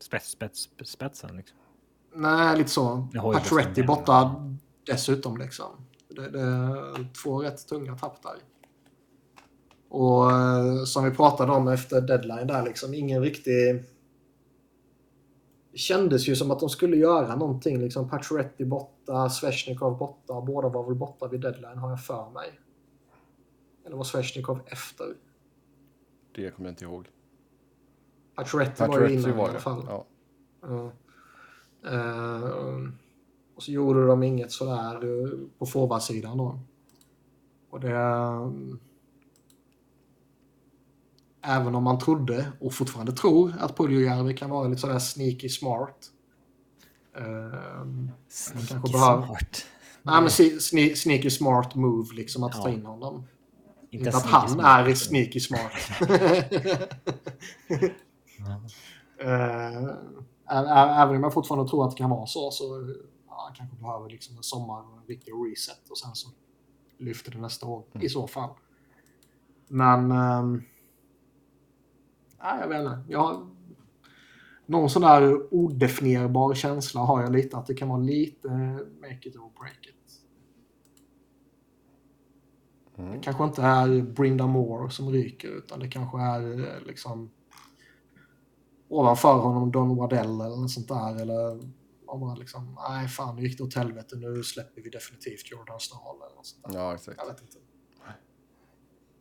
[SPEAKER 1] spets, spets, spetsen. Liksom.
[SPEAKER 2] Nej, lite så. Pacioretty
[SPEAKER 1] Boston
[SPEAKER 2] borta dessutom. Liksom. Det, det är två rätt tunga tapp där. Och eh, som vi pratade om efter deadline där, liksom ingen riktig... Det kändes ju som att de skulle göra någonting. Liksom Pacioretty borta, Sveshnikov borta. Båda var väl borta vid deadline har jag för mig. Eller var Sveshnikov efter?
[SPEAKER 3] Det kommer jag inte ihåg.
[SPEAKER 2] Pacioretty var ju innan i
[SPEAKER 3] var
[SPEAKER 2] alla
[SPEAKER 3] det.
[SPEAKER 2] fall.
[SPEAKER 3] Ja.
[SPEAKER 2] Ja. Eh, och så gjorde de inget sådär eh, på forwardsidan då. Och det... eh, även om man trodde, och fortfarande tror, att Puljujärvi kan vara lite sådär sneaky smart. Uh, kanske behöver-
[SPEAKER 1] smart.
[SPEAKER 2] nej men sneaky smart move liksom att ta
[SPEAKER 1] Ja.
[SPEAKER 2] in honom.
[SPEAKER 1] Inte
[SPEAKER 2] Inte att han
[SPEAKER 1] smart.
[SPEAKER 2] är sneaky smart. <laughs> Eh, även om jag fortfarande tror att det kan vara så, så ja, han kanske behöver liksom en sommar och en riktig reset och sen så lyfter det nästa år i så fall. Men... ehm, nej, jag vet inte. Jag någon sån där odefinierbar känsla har jag lite att det kan vara lite make it or break it. Det kanske inte är Brinda Moore som ryker utan det kanske är eh, liksom ovanför honom Don Waddell eller något sånt där. Eller om man liksom, nej fan nu gick det åt helvete, nu släpper vi definitivt Jordan Stahl eller något sånt där.
[SPEAKER 3] ja, exakt.
[SPEAKER 2] Jag vet inte.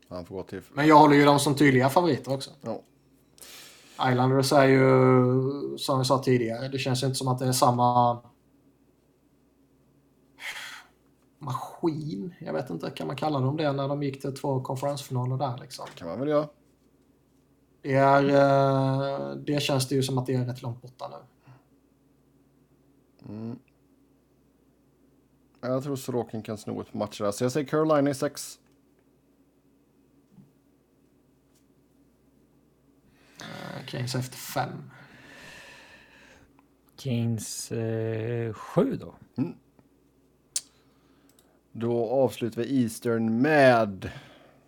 [SPEAKER 3] Han får gå till...
[SPEAKER 2] Men jag håller ju dem som tydliga favoriter också.
[SPEAKER 3] Ja.
[SPEAKER 2] Islanders är ju, som vi sa tidigare, det känns inte som att det är samma maskin. Jag vet inte, kan man kalla dem det när de gick till två konferensfinaler där liksom?
[SPEAKER 3] kan man väl göra.
[SPEAKER 2] Det, är, eh, det känns det ju som att det är rätt långt borta nu.
[SPEAKER 3] Mm. Jag tror Sorokin kan sno ett par matcher där. Så jag säger Carolina i sex.
[SPEAKER 2] Eh, Kings efter fem.
[SPEAKER 1] Kings eh, sju då.
[SPEAKER 3] Då avslutar vi Eastern med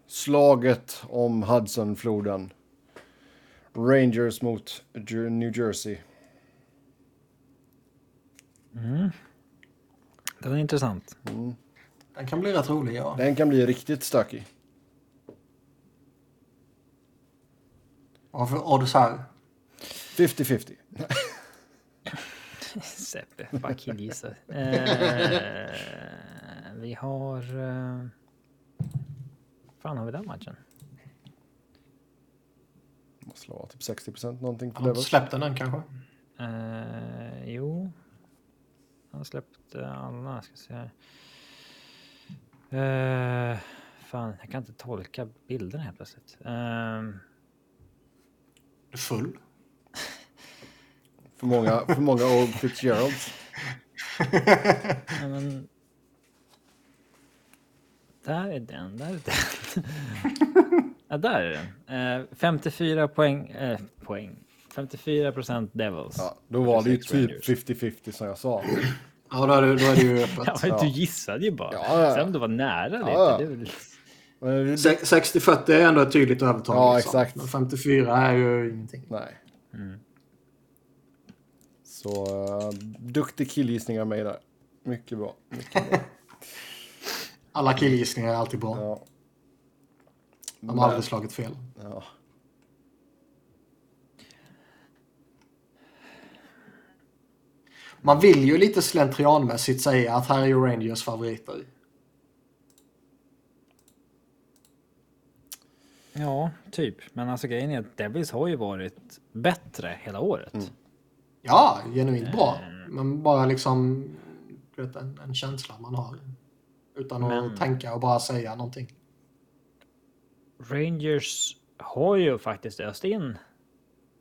[SPEAKER 3] slaget om Hudsonfloden. Rangers mot New Jersey.
[SPEAKER 1] Den är intressant.
[SPEAKER 2] Den kan bli rätt rolig, ja.
[SPEAKER 3] Den kan bli riktigt stökig.
[SPEAKER 2] Vad för odds här?
[SPEAKER 3] 50-50. <laughs>
[SPEAKER 1] Seppe, bara killgissar. eh, vi har... Eh, fan har vi den matchen?
[SPEAKER 3] Måste vara typ 60% någonting på
[SPEAKER 2] Har inte släppt den än kanske?
[SPEAKER 1] Eh, jo. Jag har släppt alla. Ska se här. Eh, fan, jag kan inte tolka bilderna helt plötsligt. Eh,
[SPEAKER 2] Du full?
[SPEAKER 3] För många, för många Old Fitzgeralds. <laughs>
[SPEAKER 1] ja, men... Där är den, där är den. <laughs> ja, där är den. Eh, 54 poäng, eh, poäng. 54 procent Devils.
[SPEAKER 3] Ja, då var det ju
[SPEAKER 1] 46
[SPEAKER 3] typ
[SPEAKER 1] Rangers.
[SPEAKER 3] 50-50 som jag sa.
[SPEAKER 2] Ja, då är det, då är det ju öppet.
[SPEAKER 1] Ja, men du gissade ju bara.
[SPEAKER 3] Ja, ja.
[SPEAKER 1] Sen om du var nära lite.
[SPEAKER 3] Ja, ja.
[SPEAKER 1] Det är väl...
[SPEAKER 3] Men det-
[SPEAKER 2] Se- 60-40 är ändå ett tydligt övertag.
[SPEAKER 3] Ja,
[SPEAKER 2] liksom.
[SPEAKER 3] exakt.
[SPEAKER 2] Men 54 är ju ingenting.
[SPEAKER 3] Nej.
[SPEAKER 1] Mm.
[SPEAKER 3] Så uh, duktig killgissning av mig där. Mycket bra. Mycket <laughs> bra.
[SPEAKER 2] Alla killgissningar är alltid bra.
[SPEAKER 3] Ja.
[SPEAKER 2] De har aldrig slagit fel.
[SPEAKER 3] Ja.
[SPEAKER 2] Man vill ju lite slentrianmässigt säga att här är ju Rangers favoriter.
[SPEAKER 1] Ja, typ. Men alltså grejen är att Devils har ju varit bättre hela året.
[SPEAKER 3] Mm.
[SPEAKER 2] Ja, genuint bra. Men bara liksom du vet, en, en känsla man har. Utan att
[SPEAKER 1] Men-
[SPEAKER 2] tänka och bara säga någonting.
[SPEAKER 1] Rangers har ju faktiskt öst in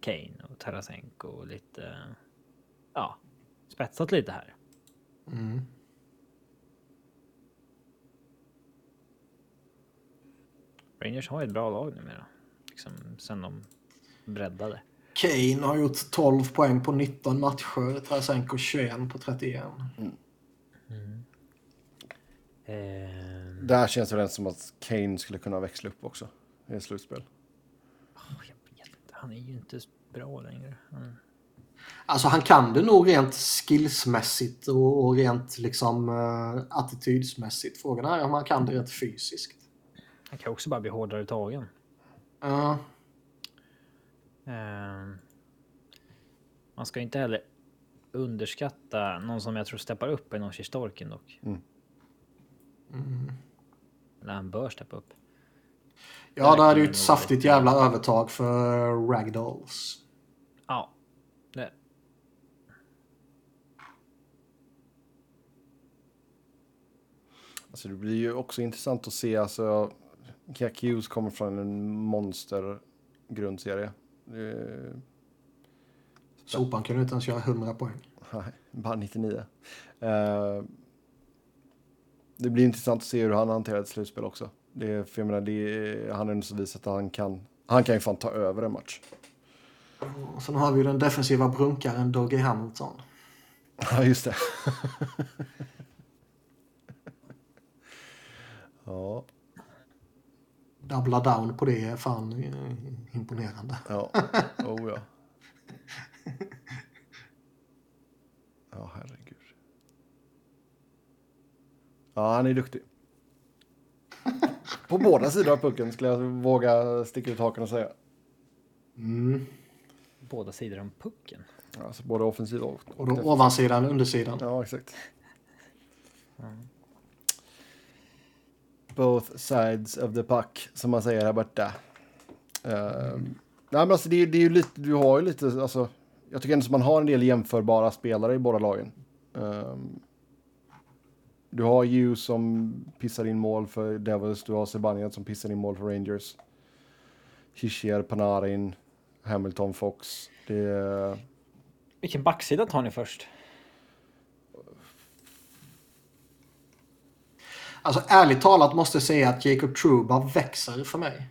[SPEAKER 1] Kane och Tarasenko och lite... Ja, spetsat lite här.
[SPEAKER 2] Mm.
[SPEAKER 1] Rangers har ju ett bra lag numera. Liksom sen de breddade.
[SPEAKER 2] Kane har gjort 12 poäng på 19 matcher. Tarasenko 21 på 31.
[SPEAKER 1] Ehm,
[SPEAKER 3] Där känns det väl som att Kane skulle kunna växla upp också i ett slutspel.
[SPEAKER 1] jag vet inte, han är ju inte bra längre. Han...
[SPEAKER 2] Alltså han kan det nog rent skillsmässigt och, och rent liksom uh, attitydsmässigt. Frågan är om han kan det rent fysiskt.
[SPEAKER 1] han kan också bara bli hårdare tagen.
[SPEAKER 2] Ja,
[SPEAKER 1] Ehm, man ska inte heller underskatta någon som jag tror steppar upp i Noshi Storken dock.
[SPEAKER 3] Mm.
[SPEAKER 1] Eller han bör steppa upp.
[SPEAKER 2] ja då är det ju ett saftigt jävla övertag för Ragdolls.
[SPEAKER 1] Ja, det.
[SPEAKER 3] Alltså det blir ju också intressant att se. Alltså, Jack Hughes kommer från en monstergrundserie. Det-
[SPEAKER 2] Sopan kunde inte ens göra 100 poäng.
[SPEAKER 3] Nej, bara 99. Eh, det blir intressant att se hur han hanterar ett slutspel också. Det, för jag menar, det, är- han har ändå så visat att han kan, han kan ju fan ta över en match.
[SPEAKER 2] Och sen har vi ju den defensiva brunkaren Dougie Hamilton. <laughs>
[SPEAKER 3] Ja, just det. <laughs> ja,
[SPEAKER 2] Dubbla down på det är fan eh, imponerande.
[SPEAKER 3] ja. <laughs> Oh ja. Ja, herregud. Ja, han är duktig. På båda sidor av pucken skulle jag våga sticka ut hakan och säga.
[SPEAKER 2] Mm.
[SPEAKER 1] Båda sidor om pucken.
[SPEAKER 3] Alltså både offensiv och...
[SPEAKER 2] Och då ovansidan, undersidan.
[SPEAKER 3] Ja, exakt. Both sides of the puck, som man säger här borta. Ehm, nej, men alltså det, är- det är ju lite, du har ju lite, alltså, jag tycker ändå att man har en del jämförbara spelare i båda lagen. Ehm, du har ju som pissar in mål för Devils, du har Sebanian som pissar in mål för Rangers. Hischier, Panarin, Hamilton, Fox. Det är...
[SPEAKER 1] Vilken backsida tar ni först?
[SPEAKER 2] Alltså ärligt talat måste jag säga att Jacob Truba växer för mig.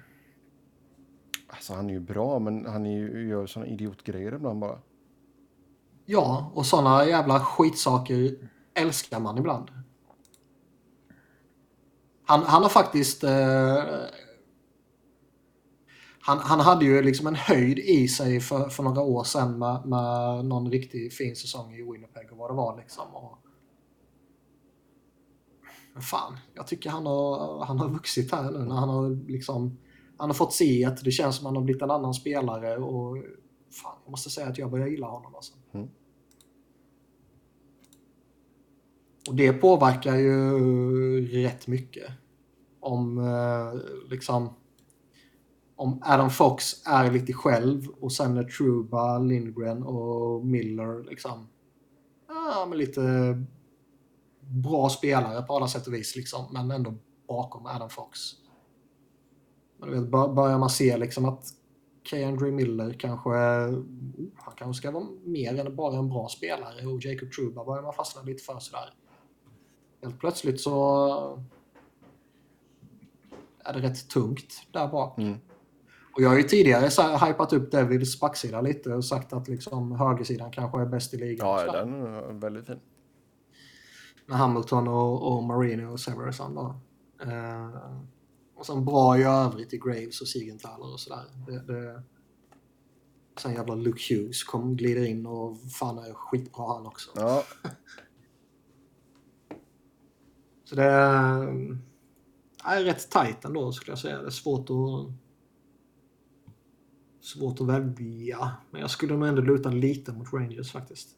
[SPEAKER 3] Alltså han är ju bra, men han är ju, gör såna idiotgrejer ibland bara.
[SPEAKER 2] Ja, och sådana jävla skitsaker älskar man ibland. Han, han har faktiskt... Eh, han, han hade ju liksom en höjd i sig för, för några år sedan med, med någon riktigt fin säsong i Winnipeg och vad det var liksom. Och, men fan, jag tycker han har, han har vuxit här nu när han har liksom... Han har fått se att det känns som att han har blivit en annan spelare och... Fan, jag måste säga att jag börjar gilla honom alltså. Mm. Och det påverkar ju rätt mycket. Om eh, liksom om Adam Fox är lite själv och sen är Truba, Lindgren och Miller liksom ja, men lite bra spelare på alla sätt och vis liksom, men ändå bakom Adam Fox. Men vet, börjar man se liksom att K. Miller kanske, oh, han kanske ska vara mer än bara en bra spelare och Jacob Truba börjar man fastna lite för sådär. Helt plötsligt så är det rätt tungt där bak.
[SPEAKER 3] Mm.
[SPEAKER 2] Och jag har ju tidigare så hypat upp Devils backsida lite och sagt att liksom högersidan kanske är bäst i ligan.
[SPEAKER 3] Ja, den är väldigt fin.
[SPEAKER 2] med Hamilton och, och Marino och Severson då. Eh, och sen bra i övrigt i Graves och Siegenthaler och sådär. Det, det... Sen jävla Luke Hughes kom, glider in och fan är skitbra han också.
[SPEAKER 3] Ja. <laughs>
[SPEAKER 2] Så det är, är rätt tajt ändå skulle jag säga. Det är svårt att svårt att välja. Men jag skulle nog ändå luta lite mot Rangers faktiskt.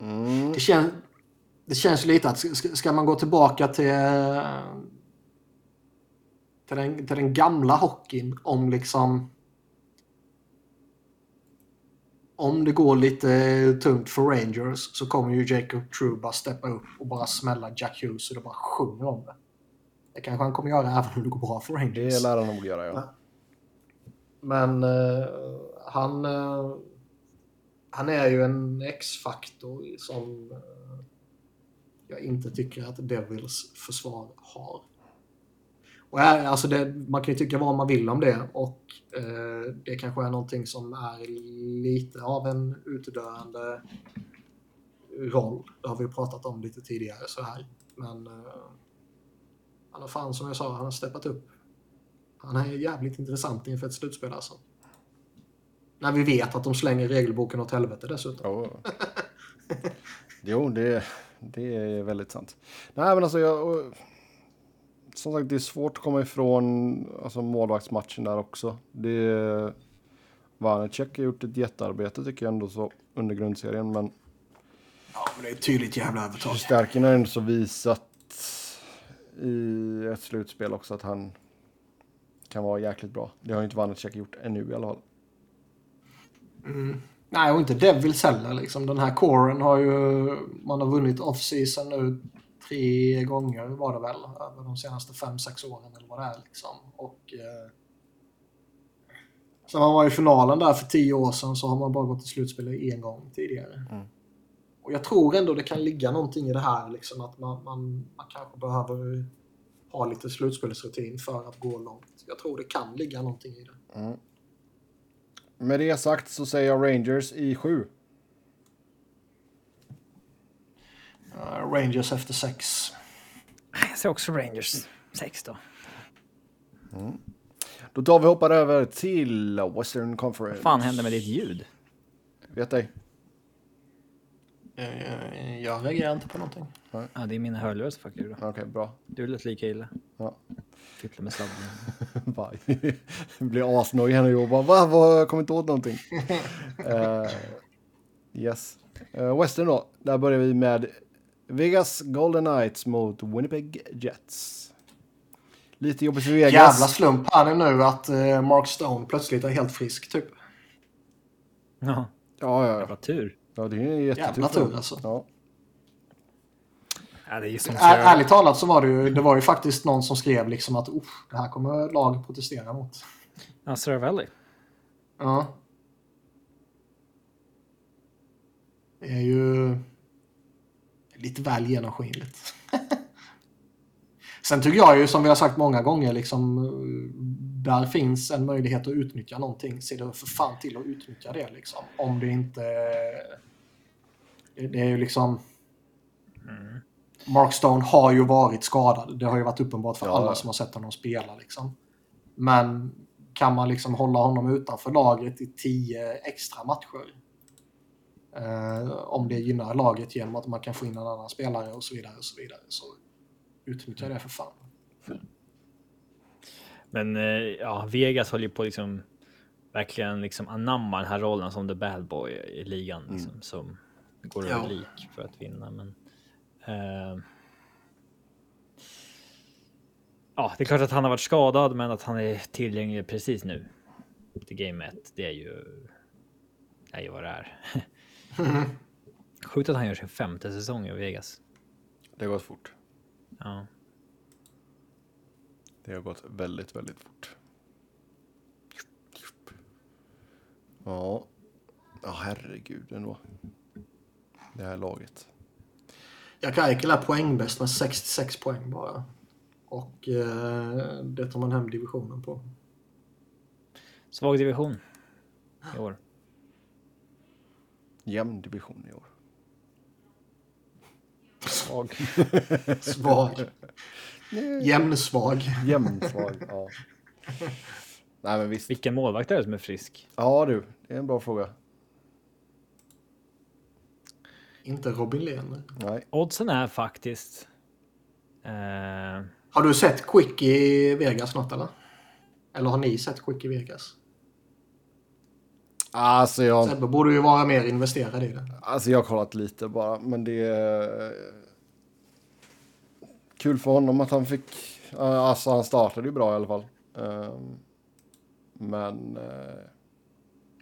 [SPEAKER 3] Mm.
[SPEAKER 2] Det, kän, det känns lite att ska, man gå tillbaka till, till, den, till den gamla hockeyn om liksom om det går lite tungt för Rangers så kommer ju Jacob Truba steppa upp och bara smälla Jack Hughes och det bara sjunger om det. Det kanske han kommer göra även om det går bra för Rangers.
[SPEAKER 3] Det lär han nog göra, ja.
[SPEAKER 2] Men uh, han, uh, han är ju en X-faktor som uh, jag inte tycker att Devils försvar har. Och här, alltså det, man kan ju tycka vad man vill om det och eh, det kanske är någonting som är lite av en utdöende roll. Det har vi pratat om lite tidigare så här. Men eh, han har fan som jag sa, han har steppat upp. Han är jävligt intressant inför ett slutspel alltså. När vi vet att de slänger regelboken åt helvete dessutom.
[SPEAKER 3] Oh. jo, det, det är väldigt sant. Nej, men alltså jag... Som sagt, det är svårt att komma ifrån alltså, målvaktsmatchen där också. Det... Vanecek har gjort ett jättearbete tycker jag ändå så under grundserien, men...
[SPEAKER 2] Ja, men det är ett tydligt jävla övertag.
[SPEAKER 3] Förstärkningen har ändå så visat i ett slutspel också att han kan vara jäkligt bra. Det har ju inte Vanecek gjort ännu i alla fall.
[SPEAKER 2] Mm. Nej, och inte Devils heller. Liksom. Den här coren har ju... Man har vunnit off-season nu tre gånger var det väl. Över de senaste fem, sex åren eller vad det är. Liksom. Och... Eh, sen man var i finalen där för tio år sedan så har man bara gått till slutspel en gång tidigare. Mm. Och jag tror ändå det kan ligga någonting i det här, liksom, att man, man, man kanske behöver ha lite slutspelsrutin för att gå långt. Jag tror det kan ligga någonting i det.
[SPEAKER 3] Mm. Med det sagt så säger jag Rangers i sju.
[SPEAKER 2] Uh, Rangers efter sex.
[SPEAKER 1] Jag säger också Rangers. Sex då.
[SPEAKER 3] Mm. Då tar vi hoppar över till Western Conference.
[SPEAKER 1] Vad fan hände med ditt ljud?
[SPEAKER 3] Vet ej.
[SPEAKER 2] Jag, jag reagerar inte på någonting.
[SPEAKER 1] Ja, det är mina hörlurar som fuckar.
[SPEAKER 3] Okej, okay, bra.
[SPEAKER 1] Du lät lika illa.
[SPEAKER 3] Ja.
[SPEAKER 1] Fippla med sladden. <laughs> <laughs>
[SPEAKER 3] blir asnöjd här nu och bara va? Vad, jag kommer inte åt någonting. uh, <laughs> yes. Uh, Western då. Där börjar vi med Vegas Golden Knights mot Winnipeg Jets. Lite jobbigt för Vegas.
[SPEAKER 2] Jävla slump här nu att uh, Mark Stone plötsligt är helt frisk typ.
[SPEAKER 1] Ja.
[SPEAKER 3] Ja, ja.
[SPEAKER 1] Jävla tur.
[SPEAKER 3] Ja, det är jättetur.
[SPEAKER 2] Jävla tur alltså.
[SPEAKER 3] Ja.
[SPEAKER 1] Ja, det är
[SPEAKER 2] Är, ärligt talat så var det ju, det var ju faktiskt någon som skrev liksom att det här kommer lag protestera mot.
[SPEAKER 1] Ja, Saravelli.
[SPEAKER 2] Ja. Det är ju lite väl genomskinligt. Sen tycker jag ju som vi har sagt många gånger liksom där finns en möjlighet att utnyttja någonting. Se det för fan till att utnyttja det liksom. Om det inte... Det, det är ju liksom... Mm. Mark Stone har ju varit skadad. Det har ju varit uppenbart för ja. alla som har sett honom spela. Liksom. Men kan man liksom hålla honom utanför laget i tio extra matcher? Eh, om det gynnar laget genom att man kan få in en annan spelare och så vidare. Och så vidare så utnyttja det för fan.
[SPEAKER 1] Men ja, Vegas håller ju på liksom verkligen liksom anamma den här rollen som the bad boy i ligan liksom, mm. som går över lik för att vinna. Men uh, ja, det är klart att han har varit skadad, men att han är tillgänglig precis nu till game 1. Det är ju. Det är ju vad det är. <laughs> <laughs> Sjukt att han gör sin femte säsong i Vegas.
[SPEAKER 3] Det har gått fort.
[SPEAKER 1] Ja.
[SPEAKER 3] Det har gått väldigt, väldigt fort. Ja, ja herregud ändå. Det här laget.
[SPEAKER 2] Jakaikil är poängbäst med 66 poäng bara. Och eh, det tar man hem divisionen på.
[SPEAKER 1] Svag division i år.
[SPEAKER 3] Jämn division i år. Svag. <laughs>
[SPEAKER 2] Svag. Jämnsvag.
[SPEAKER 3] Jämnsvag, ja. Nej men visst.
[SPEAKER 1] Vilken målvakt är det som är frisk?
[SPEAKER 3] Ja du, det är en bra fråga.
[SPEAKER 2] Inte Robin Lehner.
[SPEAKER 3] Nej.
[SPEAKER 1] Oddsen är faktiskt... Eh,
[SPEAKER 2] Har du sett Quick i Vegas något eller? Eller har ni sett Quick i Vegas?
[SPEAKER 3] Alltså jag,
[SPEAKER 2] Sebbe borde ju vara mer investerad i det.
[SPEAKER 3] alltså jag har kollat lite bara, men det är kul för honom att han fick, alltså han startade ju bra i alla fall. Ehm, Men, eh,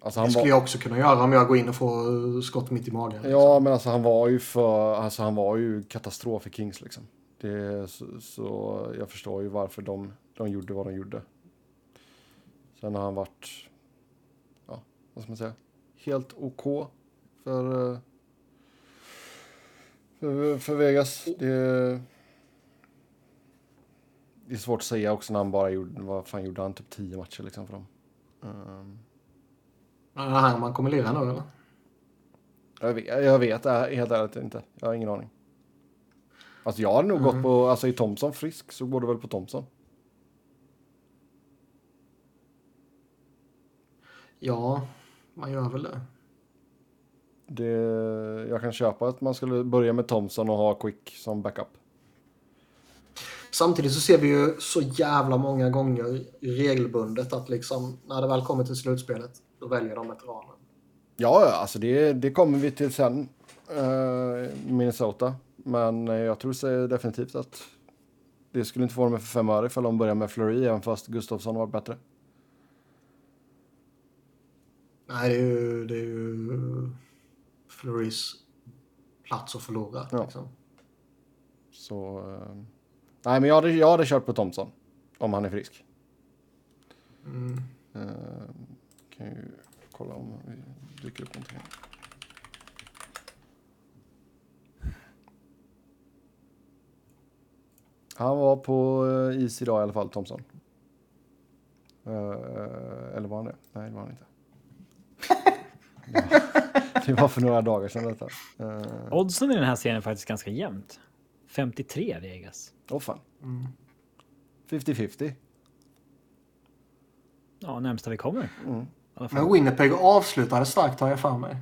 [SPEAKER 3] alltså han
[SPEAKER 2] Det skulle
[SPEAKER 3] var,
[SPEAKER 2] jag också kunna göra om jag går in och får skott mitt i magen.
[SPEAKER 3] ja men alltså han var ju för, alltså han var ju katastrof i Kings liksom. Det, så, så jag förstår ju varför de, de gjorde vad de gjorde. Sen har han varit, vad ska man säga, helt OK för, eh, för, för Vegas. Det, det är svårt att säga också när han bara gjorde, vad fan gjorde han, typ 10 matcher liksom för dem. Um,
[SPEAKER 2] det här man kommer lira nu eller?
[SPEAKER 3] jag vet, jag vet äh, helt ärligt inte, jag har ingen aning. Alltså jag hade nog gått på, alltså i Thompson frisk så går det väl på Thompson.
[SPEAKER 2] Ja, man gör väl det.
[SPEAKER 3] Det, jag kan köpa att man skulle börja med Thompson och ha Quick som backup.
[SPEAKER 2] Samtidigt så ser vi ju så jävla många gånger regelbundet att liksom när det väl kommer till slutspelet då väljer de veteranen.
[SPEAKER 3] Ja, alltså det, det kommer vi till sen. eh, Minnesota. Men jag tror definitivt att det skulle inte få dem för fem öre ifall de börjar med Fleury även fast Gustafsson var bättre.
[SPEAKER 2] Nej, det är ju, det är ju Flurys plats att förlora.
[SPEAKER 3] Ja.
[SPEAKER 2] Liksom.
[SPEAKER 3] Så... eh, nej, men jag hade, jag hade kört på Thompson. Om han är frisk.
[SPEAKER 2] Mm.
[SPEAKER 3] Eh, kan ju kolla om det dyker upp någonting. Han var på eh, is idag i alla fall, Thompson. Eller var han det? Nej, det var han inte. Det var- för några dagar sedan detta. Eh, Åh
[SPEAKER 1] oddsen i den här serien är faktiskt ganska jämnt. 53 Vegas.
[SPEAKER 3] fan.
[SPEAKER 2] Mm.
[SPEAKER 3] 50-50.
[SPEAKER 1] Ja, närmsta vi kommer.
[SPEAKER 3] Mm.
[SPEAKER 2] Men Winnipeg avslutade starkt har jag för mig.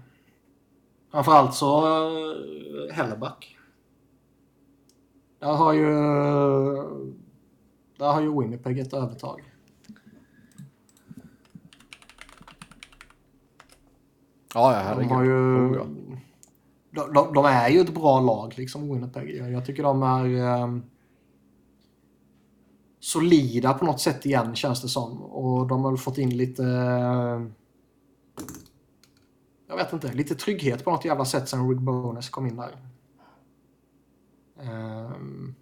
[SPEAKER 2] Framförallt så uh, Helleback. Där har ju... Där har ju Winnipeg ett övertag.
[SPEAKER 3] Ja, ja,
[SPEAKER 2] De
[SPEAKER 3] herregud.
[SPEAKER 2] har ju...
[SPEAKER 3] Oh, ja.
[SPEAKER 2] De, de, de är ju ett bra lag, liksom Winnipeg. Jag, tycker de är ehm, solida på något sätt igen, känns det som. Och de har fått in lite... eh, jag vet inte, lite trygghet på något jävla sätt sen Rick Bones kom in där. Ehm,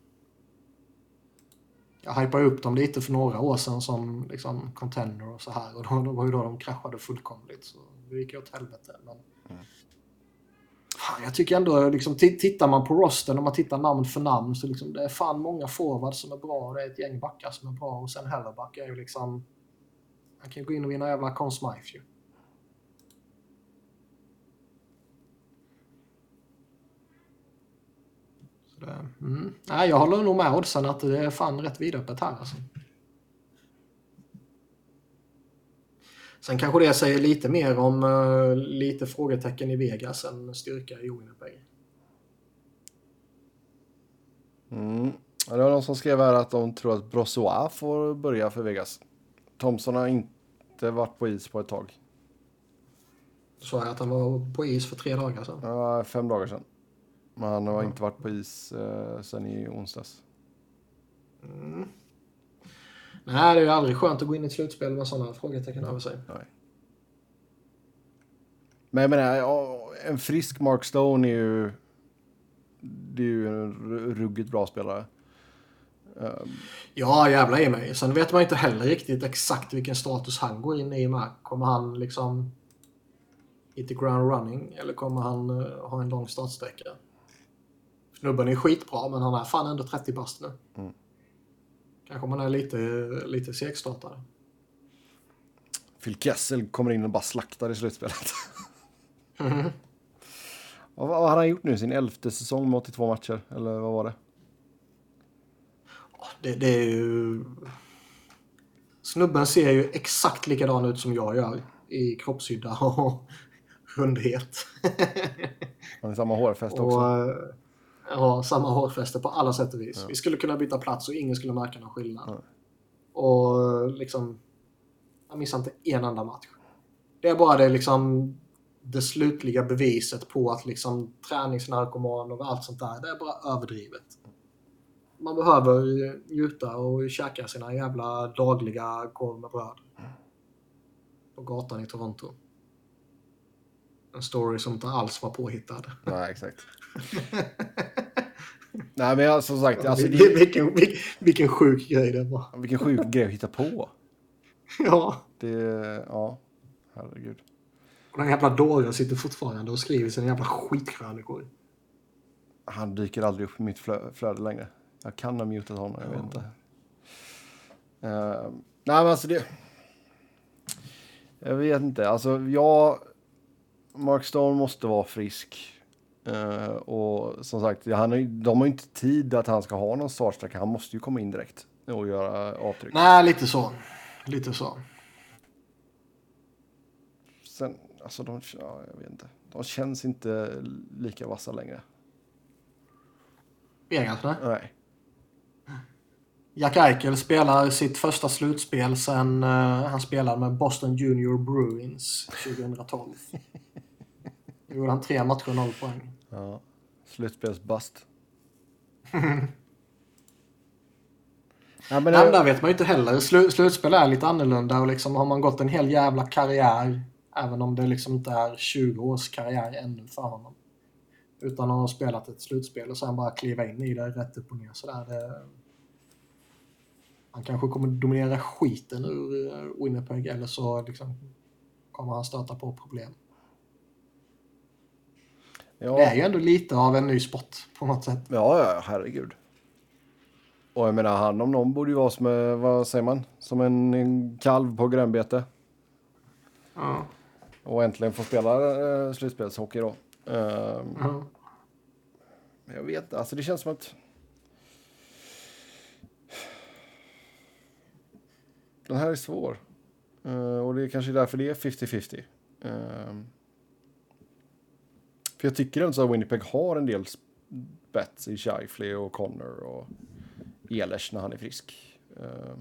[SPEAKER 2] jag hypade upp dem lite för några år sedan som liksom contender och så här. Och då, då var ju då de kraschade fullkomligt. Så det gick ju åt helvete. Men... Fan, jag tycker ändå, liksom, ti- tittar man på rosten och man tittar namn för namn så liksom, det är fan många forwards som är bra och det är ett gäng backar som är bra och sen Hellerback är ju liksom... Han kan ju gå in och vinna jävla Conn Smythe ju. Så det, mm. Nej, jag håller nog med oddsen att det är fan rätt vidöppet här alltså. Sen kanske det säger lite mer om eh, lite frågetecken i Vegas än styrka i Winnipeg.
[SPEAKER 3] Mm. Det var någon som skrev här att de tror att Brossois får börja för Vegas. Thompson har inte varit på is på ett tag.
[SPEAKER 2] Så jag att han var på is för tre dagar sedan.
[SPEAKER 3] Ja, fem dagar sedan. Men han har inte varit på is eh, sedan i onsdags.
[SPEAKER 2] Nej, det är ju aldrig skönt att gå in i ett slutspel med sådana frågetecken över sig.
[SPEAKER 3] Nej. Men jag menar, en frisk Mark Stone är ju... Det är ju en ru- ruggigt bra spelare. Ehm,
[SPEAKER 2] Ja, jävla i mig. Sen vet man inte heller riktigt exakt vilken status han går in i med. Kommer han liksom hit the ground running eller kommer han eh, ha en lång startsträcka? Snubben är skitbra, men han är fan ändå 30 bast nu.
[SPEAKER 3] Mm.
[SPEAKER 2] Kanske man är lite, lite segstartare.
[SPEAKER 3] Phil Kessel kommer in och bara slaktar i slutspelet. Vad, vad har han gjort nu? Sin elfte säsong med 82 matcher? Eller vad var det?
[SPEAKER 2] Det, det är ju... Snubben ser ju exakt likadan ut som jag gör i kroppshydda och <laughs> rundhet.
[SPEAKER 3] Han har samma hårfäste också.
[SPEAKER 2] och ja, samma hårfäste på alla sätt och vis. Vi skulle kunna byta plats och ingen skulle märka någon skillnad. Och liksom... Han missar inte en enda match. Det är bara det liksom det slutliga beviset på att liksom träningsnarkoman och allt sånt där, det är bara överdrivet. Man behöver njuta och käka sina jävla dagliga korv med bröd. På gatan i Toronto. En story som inte alls var påhittad.
[SPEAKER 3] Nej, exakt. <laughs> Nej, men jag, som sagt, alltså,
[SPEAKER 2] vilken,
[SPEAKER 3] det,
[SPEAKER 2] vilken, vilken, vilken sjuk grej det var.
[SPEAKER 3] vilken sjuk grej att hitta på.
[SPEAKER 2] Ja,
[SPEAKER 3] Det, ja, herregud.
[SPEAKER 2] och den jävla dåren sitter fortfarande och skriver sina jävla skitkrönikor.
[SPEAKER 3] Han dyker aldrig upp i mitt flö, flöde längre. Jag kan ha mutat honom, jag vet inte. Uh, nej, men alltså det... Jag vet inte. Alltså, jag... Mark Stone måste vara frisk. Eh, och som sagt, han ju- de har ju inte tid att han ska ha någon startsträcka. Han måste ju komma in direkt och göra avtryck.
[SPEAKER 2] Nej, lite så. Lite så.
[SPEAKER 3] Sen, alltså de, ja, jag vet inte. De känns inte lika vassa längre.
[SPEAKER 2] Vegas, nej. Jack Eichel spelar sitt första slutspel sen eh, han spelade med Boston Junior Bruins <laughs> 2012. Då gjorde han tre matcher och noll poäng.
[SPEAKER 3] Ja. Slutspelsbust. Nej, <laughs> men,
[SPEAKER 2] Nej, men där vet man ju inte heller. Slu slutspel är lite annorlunda och liksom har man gått en hel jävla karriär, även om det liksom inte är 20 års karriär ännu för honom. Utan han har spelat ett slutspel och sen bara kliva in i det rätt upp och ner sådär. Det... Han kanske kommer dominera skiten ur eh, Winnipeg eller så liksom kommer han stöta på problem.
[SPEAKER 3] Ja,
[SPEAKER 2] Det är ju ändå lite av en ny sport på något sätt.
[SPEAKER 3] Ja, ja, herregud. Och jag menar, han om någon borde ju vara som, eh, vad säger man, som en, en kalv på grönbete.
[SPEAKER 2] Ja.
[SPEAKER 3] Och äntligen få spela eh, slutspelshockey då. Ehm,
[SPEAKER 2] Ja.
[SPEAKER 3] jag vet alltså det känns som att... Den här är svår. Eh, och det är kanske därför det är 50-50. Ehm, för jag tycker ändå att Winnipeg har en del bets i Shifley och Connor och Ehlers när han är frisk. Ehm,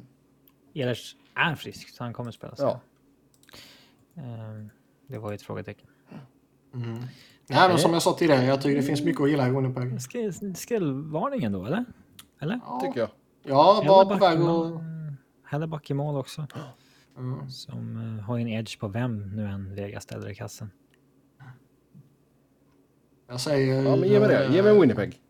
[SPEAKER 1] Ehlers är frisk, så han kommer spela. Så.
[SPEAKER 3] ja,
[SPEAKER 1] Ehm, Det var ju ett frågetecken.
[SPEAKER 2] Nej, men som jag sa tidigare, jag tycker det finns mycket att gilla i Winnipeg.
[SPEAKER 1] Sk- Skrällvarningen då, eller? Eller?
[SPEAKER 3] tycker jag.
[SPEAKER 2] Ja, var på väg att...
[SPEAKER 1] Helleback i mål också.
[SPEAKER 2] Mm.
[SPEAKER 1] Som eh, har en edge på vem nu än Vegas ställer i kassen.
[SPEAKER 2] Jag säger...
[SPEAKER 3] Ja, men ge mig det. Ge mig en Winnipeg.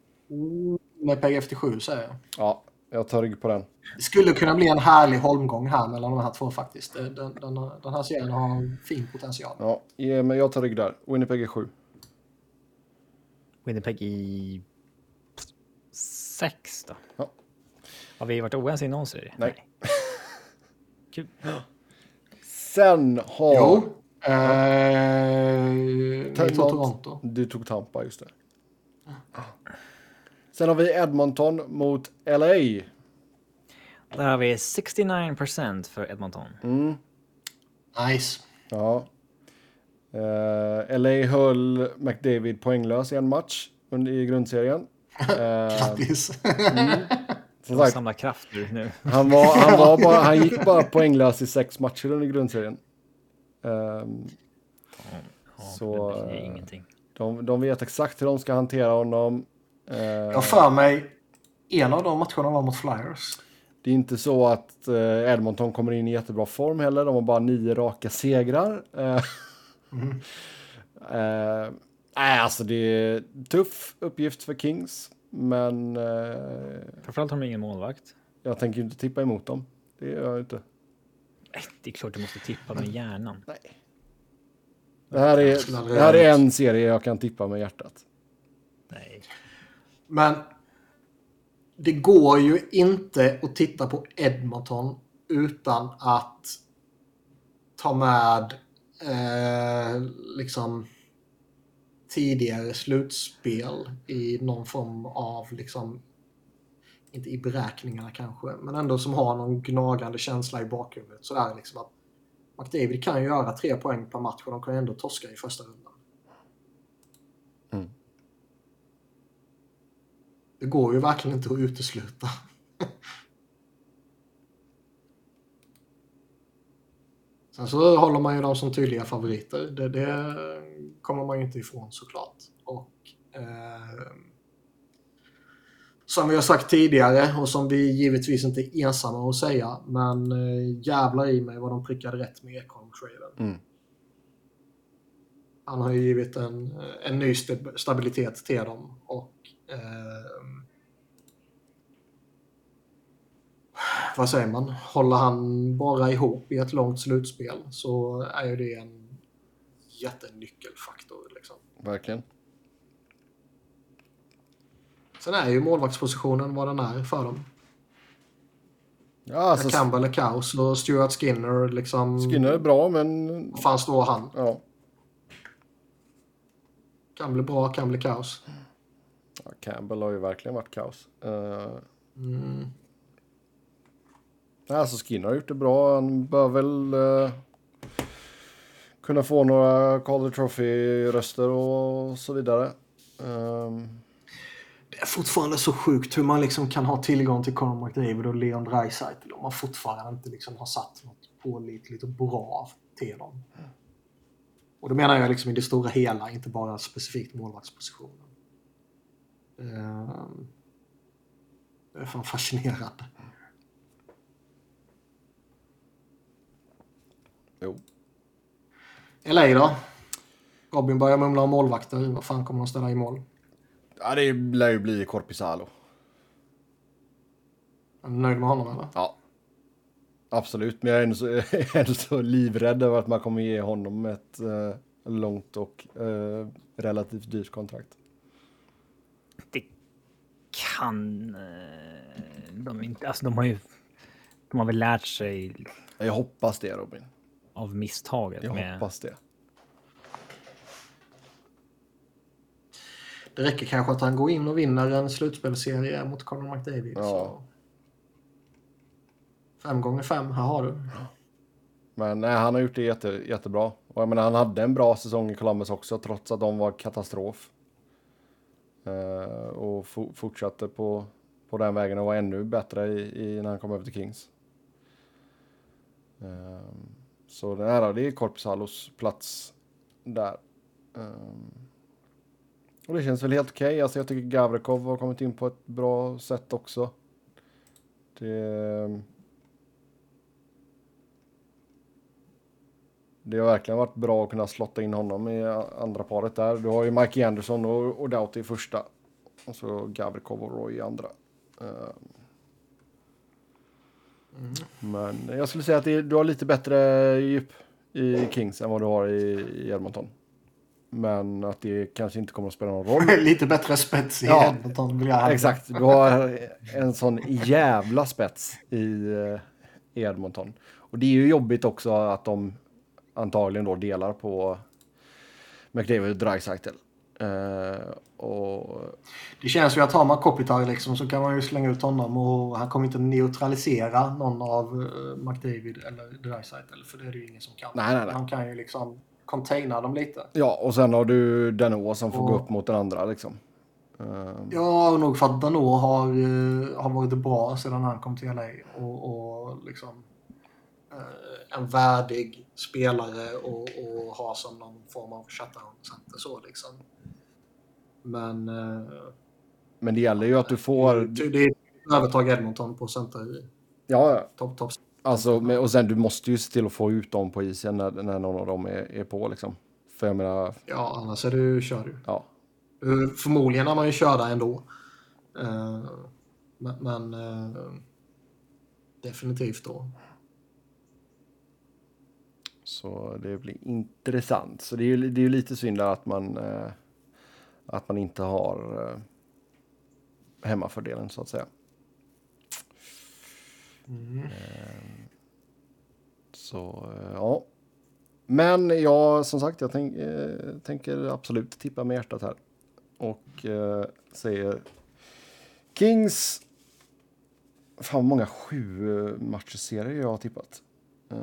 [SPEAKER 2] Winnipeg efter sju säger jag.
[SPEAKER 3] Ja, jag tar rygg på den.
[SPEAKER 2] Det skulle kunna bli en härlig holmgång här mellan de här två faktiskt. Den, den, den här serien har fin potential.
[SPEAKER 3] Ja, ge mig, jag tar rygg där. Winnipeg är sju.
[SPEAKER 1] Winnipeg i sex då.
[SPEAKER 3] Ja.
[SPEAKER 1] Har vi varit oense i någon serie?
[SPEAKER 3] Nej.
[SPEAKER 1] Kul.
[SPEAKER 3] Sen har...
[SPEAKER 2] Jo. Eh, Toronto.
[SPEAKER 3] Du tog Tampa, just det. Sen har vi Edmonton mot LA.
[SPEAKER 1] Där har vi 69% för Edmonton.
[SPEAKER 2] Nice.
[SPEAKER 3] Ja. Eh, LA höll McDavid poänglös i en match under, i grundserien. <laughs> Eh,
[SPEAKER 2] Grattis.
[SPEAKER 3] som
[SPEAKER 1] Jag
[SPEAKER 3] sagt,
[SPEAKER 1] samlar kraft nu.
[SPEAKER 3] han, var, han, var <laughs> bara, han gick bara poänglös i sex matcher under grundserien. Ehm,
[SPEAKER 1] Ja,
[SPEAKER 3] Så, eh, de, de vet exakt hur de ska hantera honom. Eh,
[SPEAKER 2] Jag för mig en av de matcherna var mot Flyers.
[SPEAKER 3] Det är inte så att eh, Edmonton kommer in i jättebra form heller. De har bara nio raka segrar. Eh, <laughs> nej, alltså det är tuff uppgift för Kings. Men eh,
[SPEAKER 1] Framförallt har de ingen målvakt.
[SPEAKER 3] jag tänker inte tippa emot dem. Det gör jag inte.
[SPEAKER 1] Det är klart du måste tippa med hjärnan.
[SPEAKER 3] Nej. Det här, är, det här är en serie jag kan tippa med hjärtat.
[SPEAKER 1] Nej.
[SPEAKER 2] Men det går ju inte att titta på Edmonton utan att ta med eh, liksom tidigare slutspel i någon form av, liksom, inte i beräkningarna kanske, men ändå som har någon gnagande känsla i bakhuvudet så är det liksom att McDavid kan ju göra tre poäng per match och de kan ju ändå torska i första rundan.
[SPEAKER 3] Mm.
[SPEAKER 2] Det går ju verkligen inte att utesluta. <laughs> Sen så håller man ju dem som tydliga favoriter. Det, det kommer man ju inte ifrån såklart. Och eh, som vi har sagt tidigare och som vi givetvis inte är ensamma att säga, men eh, jävlar i mig vad de prickade rätt med Ekholm-traden.
[SPEAKER 3] Mm.
[SPEAKER 2] Han har ju givit en, en ny st- stabilitet till dem och eh, vad säger man? Håller han bara ihop i ett långt slutspel så är ju det en jättenyckelfaktor. Liksom.
[SPEAKER 3] Verkligen.
[SPEAKER 2] Sen är ju målvaktspositionen vad den är för dem.
[SPEAKER 3] Ja, alltså,
[SPEAKER 2] Campbell är kaos och Stuart Skinner liksom...
[SPEAKER 3] Skinner är bra, men...
[SPEAKER 2] Var fan står han?
[SPEAKER 3] Ja.
[SPEAKER 2] Kan bli bra, kan bli kaos.
[SPEAKER 3] ja. Campbell har ju verkligen varit kaos. Uh,
[SPEAKER 2] Mm.
[SPEAKER 3] alltså Skinner har gjort det bra. Han bör väl eh, kunna få några Calder Trophy-röster och så vidare. Ehm,
[SPEAKER 2] Det är fortfarande så sjukt hur man liksom kan ha tillgång till Conor McDavid och Leon Draisaitl och man fortfarande inte liksom har satt något pålitligt och bra till dem. Och då menar jag liksom i det stora hela, inte bara specifikt målvaktspositionen. Ehm, Det är fan fascinerande.
[SPEAKER 3] jo.
[SPEAKER 2] LA då? Robin börjar mumla om målvakter. Vad fan kommer de ställa i mål?
[SPEAKER 3] Ja, det lär ju bli Korpisalo.
[SPEAKER 2] Är du nöjd med honom eller?
[SPEAKER 3] Ja. Absolut, men jag är ändå så, <laughs> ändå så livrädd över att man kommer ge honom ett eh, långt och eh, relativt dyrt kontrakt.
[SPEAKER 1] Det kan eh, de inte. Alltså de har ju. De har väl lärt sig
[SPEAKER 3] Jag hoppas det, Robin.
[SPEAKER 1] av misstaget
[SPEAKER 3] Jag
[SPEAKER 1] med.
[SPEAKER 3] hoppas det.
[SPEAKER 2] Det räcker kanske att han går in och vinner en slutspelserie mot Conor McDavid.
[SPEAKER 3] Ja.
[SPEAKER 2] Så. Fem gånger fem, här har du.
[SPEAKER 3] Men nej, han har gjort det jätte, jättebra. Och jag menar, han hade en bra säsong i Columbus också, trots att de var katastrof. Eh, och fo- fortsatte på, på den vägen och var ännu bättre i, i, när han kom över till Kings. Eh, så det här, det är Korpisalos plats där. Eh, och det känns väl helt okej. Alltså jag tycker Gavrikov har kommit in på ett bra sätt också. Det... Det har verkligen varit bra att kunna slotta in honom i andra paret där. Du har ju Mikey Anderson och, och Doughty i första. Och så Gavrikov och Roy i andra. Eh, Men jag skulle säga att det, du har lite bättre djup i Kings än vad du har i, i Edmonton. Men att det kanske inte kommer att spela någon roll. <laughs>
[SPEAKER 2] Lite bättre spets i
[SPEAKER 3] Ja,
[SPEAKER 2] Edmonton vill jag.
[SPEAKER 3] Exakt, du har en sån jävla spets i eh, Edmonton. Och det är ju jobbigt också att de antagligen då delar på McDavid och Dreisaitl. Eh, och
[SPEAKER 2] Det känns ju att har man Kopitar liksom så kan man ju slänga ut honom och han kommer inte neutralisera någon av uh, McDavid eller Dreisaitl för det är det ju ingen som kan.
[SPEAKER 3] Nej, nej, nej.
[SPEAKER 2] Han kan ju liksom containa dem lite.
[SPEAKER 3] ja, och sen har du Dano som får
[SPEAKER 2] Och-
[SPEAKER 3] gå upp mot den andra liksom. Eh,
[SPEAKER 2] Ja, och nog för att Dano har, eh, har varit bra sedan han kom till LA och, och liksom eh, en värdig spelare och, och ha som någon form av shutdown-center så liksom. Men eh,
[SPEAKER 3] men det gäller ju att du får...
[SPEAKER 2] det är övertag Edmonton på center
[SPEAKER 3] Ja, ja.
[SPEAKER 2] topp, topp.
[SPEAKER 3] Alltså, men- och sen du måste ju se till att få ut dem på isen när, när någon av dem är, är på liksom. För jag menar,
[SPEAKER 2] Ja, annars är du kör du.
[SPEAKER 3] ja.
[SPEAKER 2] Eh, Förmodligen är man ju körda ändå. Eh, Men, men eh, definitivt då.
[SPEAKER 3] Så det blir intressant. Så det är ju det är lite synd att man, eh, att man inte har hemmafördelen så att säga. Eh, så eh, ja. Men jag, som sagt, jag tänk, eh, tänker absolut tippa med hjärtat här. Och eh, säger Kings... Fan vad många sju eh, matchserier jag har tippat. Eh,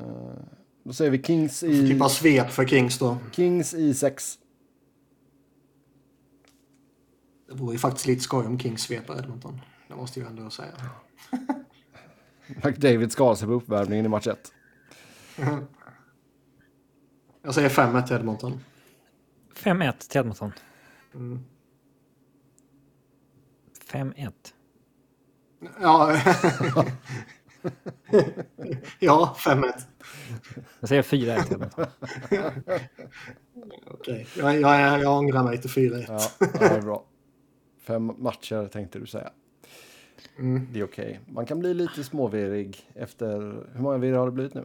[SPEAKER 3] då säger vi Kings i...
[SPEAKER 2] Tippa svep för Kings då.
[SPEAKER 3] Kings i sex.
[SPEAKER 2] Det vore ju faktiskt lite skoj om Kings svepar Edmonton. Det måste jag ändå säga. <laughs> <laughs>
[SPEAKER 3] McDavid skadar sig på uppvärmningen i match 1.
[SPEAKER 2] Jag säger 5-1 till Edmonton.
[SPEAKER 1] 5-1 till Edmonton.
[SPEAKER 2] Mm.
[SPEAKER 1] 5-1.
[SPEAKER 2] Ja, <laughs> ja 5-1.
[SPEAKER 1] Jag säger 4-1 till Edmonton. <laughs>
[SPEAKER 2] Okej, jag, jag, jag ångrar mig till 4-1.
[SPEAKER 3] Ja, ja, det är bra. Fem matcher tänkte du säga.
[SPEAKER 2] Mm.
[SPEAKER 3] Det är okej. Man kan bli lite småvirrig efter... Hur många virrar har det blivit nu?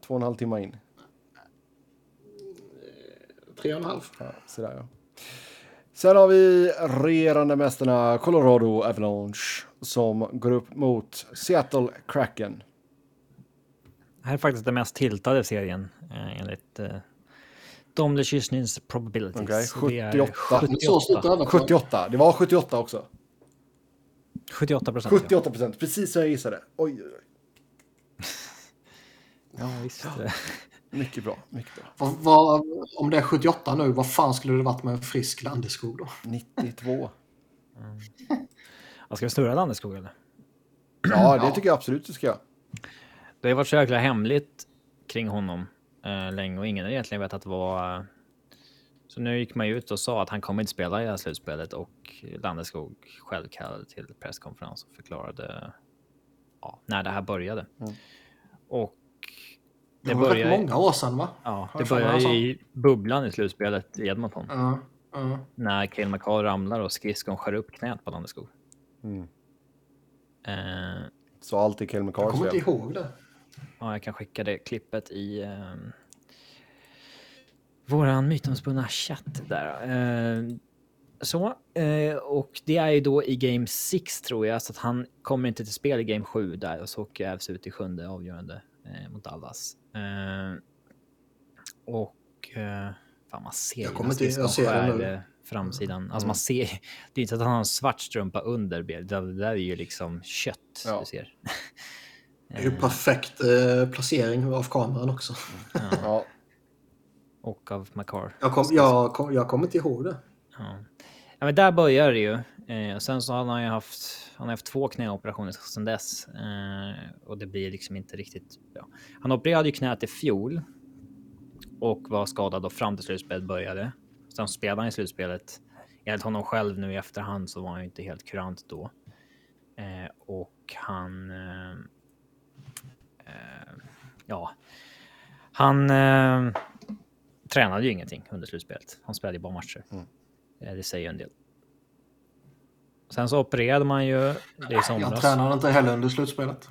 [SPEAKER 3] Två och en halv timme in.
[SPEAKER 2] 3,5.
[SPEAKER 3] Ja, sådär ja. Sen har vi regerande mästarna Colorado Avalanche som går upp mot Seattle Kraken.
[SPEAKER 1] Det här är faktiskt den mest tiltade serien eh, enligt eh, LeChusnins probabilities. Är
[SPEAKER 3] 78.
[SPEAKER 2] Så stort
[SPEAKER 1] 78.
[SPEAKER 2] övertag.
[SPEAKER 3] 78. Det var 78 också.
[SPEAKER 1] 78 procent.
[SPEAKER 3] 78 procent, precis som jag gissade. Oj, oj, oj. <laughs>
[SPEAKER 1] Ja, visst.
[SPEAKER 3] Mycket bra, mycket bra.
[SPEAKER 2] Vad, vad, om det är 78 nu, vad fan skulle det varit med en frisk Landeskog då?
[SPEAKER 3] 92. <laughs>
[SPEAKER 1] Ja, ska vi snurra Landeskog eller?
[SPEAKER 3] Ja, det tycker jag absolut du ska göra.
[SPEAKER 1] Det har varit så jäkla hemligt kring honom eh, länge och ingen har egentligen vetat vad... Så nu gick man ut och sa att han kommer inte spela i det här slutspelet och Landeskog själv kallade till presskonferens och förklarade ja, när det här började.
[SPEAKER 3] Mm.
[SPEAKER 1] Och
[SPEAKER 2] Det,
[SPEAKER 1] det
[SPEAKER 2] var rätt
[SPEAKER 1] började,
[SPEAKER 2] många år sedan va?
[SPEAKER 1] ja, det
[SPEAKER 2] jag
[SPEAKER 1] började i bubblan i slutspelet i Edmonton.
[SPEAKER 2] Ja, ja.
[SPEAKER 1] När Cale McCall ramlar och skridskon skär upp knät på Landeskog.
[SPEAKER 3] Mm.
[SPEAKER 1] Eh,
[SPEAKER 3] Så allt är Cale
[SPEAKER 2] Jag
[SPEAKER 3] McCarrs
[SPEAKER 2] kommer inte ihåg det.
[SPEAKER 1] Ja, jag kan skicka det klippet i eh, våran mytomspunna chatt där. Eh, så, eh, och det är ju då i Game 6 tror jag, så att han kommer inte till spel i Game 7 där och så åker Avs ut i sjunde avgörande eh, mot Dallas. Eh, och eh, fan, man ser
[SPEAKER 2] Jag kommer inte- jag ser det
[SPEAKER 1] eh, framsidan. Alltså
[SPEAKER 2] Mm.
[SPEAKER 1] man ser, det är inte att han har en svart strumpa under, det det där är ju liksom kött
[SPEAKER 3] Ja.
[SPEAKER 1] du ser.
[SPEAKER 2] Det är ju perfekt placering av kameran också.
[SPEAKER 3] Ja, <laughs>
[SPEAKER 1] Och av Macar.
[SPEAKER 2] Jag, kom, jag, kom, jag kommer inte ihåg det.
[SPEAKER 1] Ja. ja, men där börjar det ju. Eh, och sen så har han ju haft, han har haft två knäoperationer sedan dess. Eh, och det blir liksom inte riktigt bra. Han opererade ju knät i fjol. Och var skadad då fram till slutspelet började. Sen spelade han i slutspelet. Enligt honom själv nu i efterhand så var han ju inte helt kurant då. Eh, och han... Eh, eh, ja. Han eh, tränade ju ingenting under slutspelet. Han spelade ju bara matcher. Eh, Det säger en del. Sen så opererade man ju det i
[SPEAKER 2] Jag tränade inte heller under slutspelet.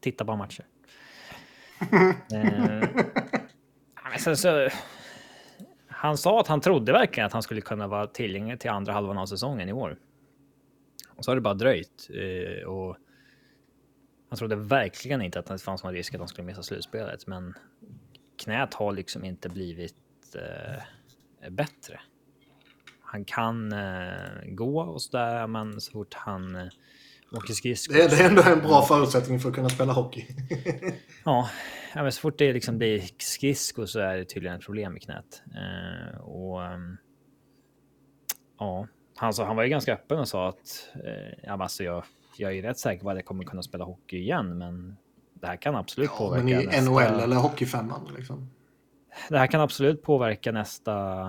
[SPEAKER 1] Titta på matcher. <laughs> eh, sen så, han sa att han trodde verkligen att han skulle kunna vara tillgänglig till andra halvan av säsongen i år. Och så har det bara dröjt. Eh, och han trodde verkligen inte att det fanns någon risk att han skulle missa slutspelet. Men knät har liksom inte blivit eh, bättre. Han kan eh, gå och sådär, men så fort han eh, åker skridskor.
[SPEAKER 2] Det är, det är ändå en bra förutsättning för att kunna spela hockey. <laughs>
[SPEAKER 1] Ja, men så fort det liksom blir skridskor så är det tydligen ett problem i knät. Eh, och ehm, ja, han, sa, han var ju ganska öppen och sa att eh, ja, alltså jag, jag är rätt säker på att jag kommer kunna spela hockey igen, men det här kan absolut
[SPEAKER 2] Ja,
[SPEAKER 1] påverka
[SPEAKER 2] men i
[SPEAKER 1] nästa...
[SPEAKER 2] NHL eller Hockeyfemman liksom.
[SPEAKER 1] Det här kan absolut påverka nästa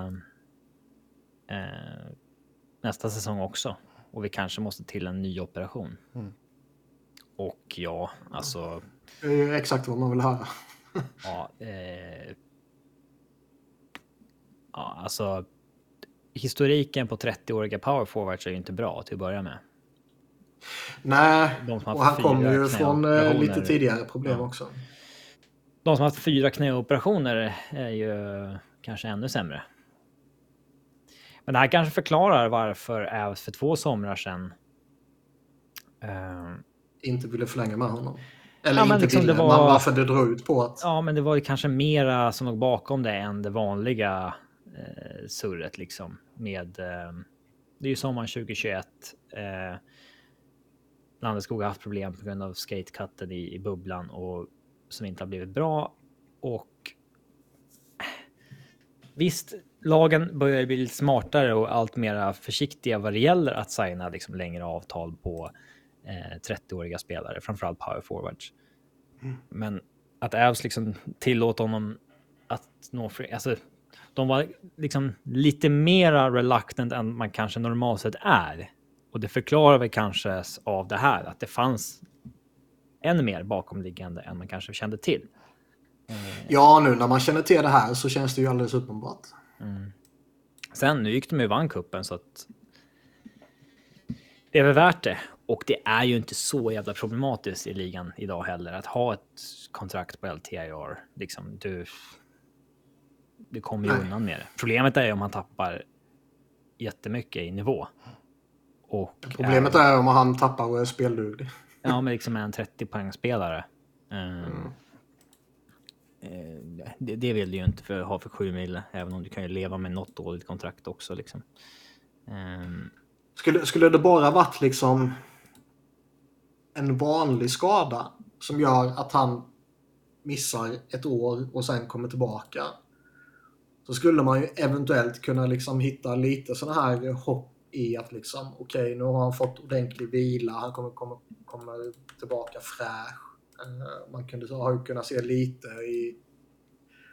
[SPEAKER 1] eh, nästa säsong också. Och vi kanske måste till en ny operation.
[SPEAKER 3] Mm.
[SPEAKER 1] Och ja, alltså
[SPEAKER 2] Det är ju exakt vad man vill höra. <laughs>
[SPEAKER 1] Ja, eh, ja, alltså historiken på 30-åriga power forwards är ju inte bra till att börja med.
[SPEAKER 2] Nej, och han kommer ju från eh, lite tidigare problem
[SPEAKER 1] Ja.
[SPEAKER 2] också.
[SPEAKER 1] De som har haft fyra knäoperationer är ju kanske ännu sämre. Men det här kanske förklarar varför Avs för två somrar sedan eh,
[SPEAKER 2] Inte ville förlänga med honom. Eller
[SPEAKER 1] Ja, men
[SPEAKER 2] inte
[SPEAKER 1] liksom
[SPEAKER 2] ville,
[SPEAKER 1] det
[SPEAKER 2] men
[SPEAKER 1] var-
[SPEAKER 2] varför det drog ut på att...
[SPEAKER 1] Ja, men det var ju kanske mera som låg bakom det än det vanliga eh, surret liksom med. Eh, det är ju sommaren 2021. Eh, Landeskog har haft problem på grund av skatekatten i, i bubblan och som inte har blivit bra. Och visst, lagen börjar bli lite smartare och allt mera försiktiga vad det gäller att signa liksom längre avtal på eh, 30-åriga spelare, framförallt power forwards. Men att Avs liksom tillåta honom att nå fri, alltså de var liksom lite mera reluctant än man kanske normalt sett är. Och det förklarar väl kanske av det här att det fanns ännu mer bakomliggande än man kanske kände till.
[SPEAKER 2] Ja, nu när man känner till det här så känns det ju alldeles uppenbart.
[SPEAKER 1] Sen, nu gick de ju vann kuppen så att det är väl värt det. Och det är ju inte så jävla problematiskt i ligan idag heller att ha ett kontrakt på LTIR. Liksom, du, du kommer ju undan med det. Problemet är ju om man tappar jättemycket i nivå. Och
[SPEAKER 2] Problemet är om han tappar och är spelduglig.
[SPEAKER 1] Ja, men liksom en 30 poängspelare. Um, eh, det, det vill du ju inte för, ha för 7 mil, även om du kan ju leva med något dåligt kontrakt också. Liksom. Ehm,
[SPEAKER 2] Skulle, skulle det bara varit liksom en vanlig skada som gör att han missar ett år och sen kommer tillbaka. Så skulle man ju eventuellt kunna liksom hitta lite sådana här hopp i att liksom okej nu har han fått ordentlig vila, han kommer, kommer, kommer tillbaka fräsch. Eh, Man kunde, har ju kunnat se lite i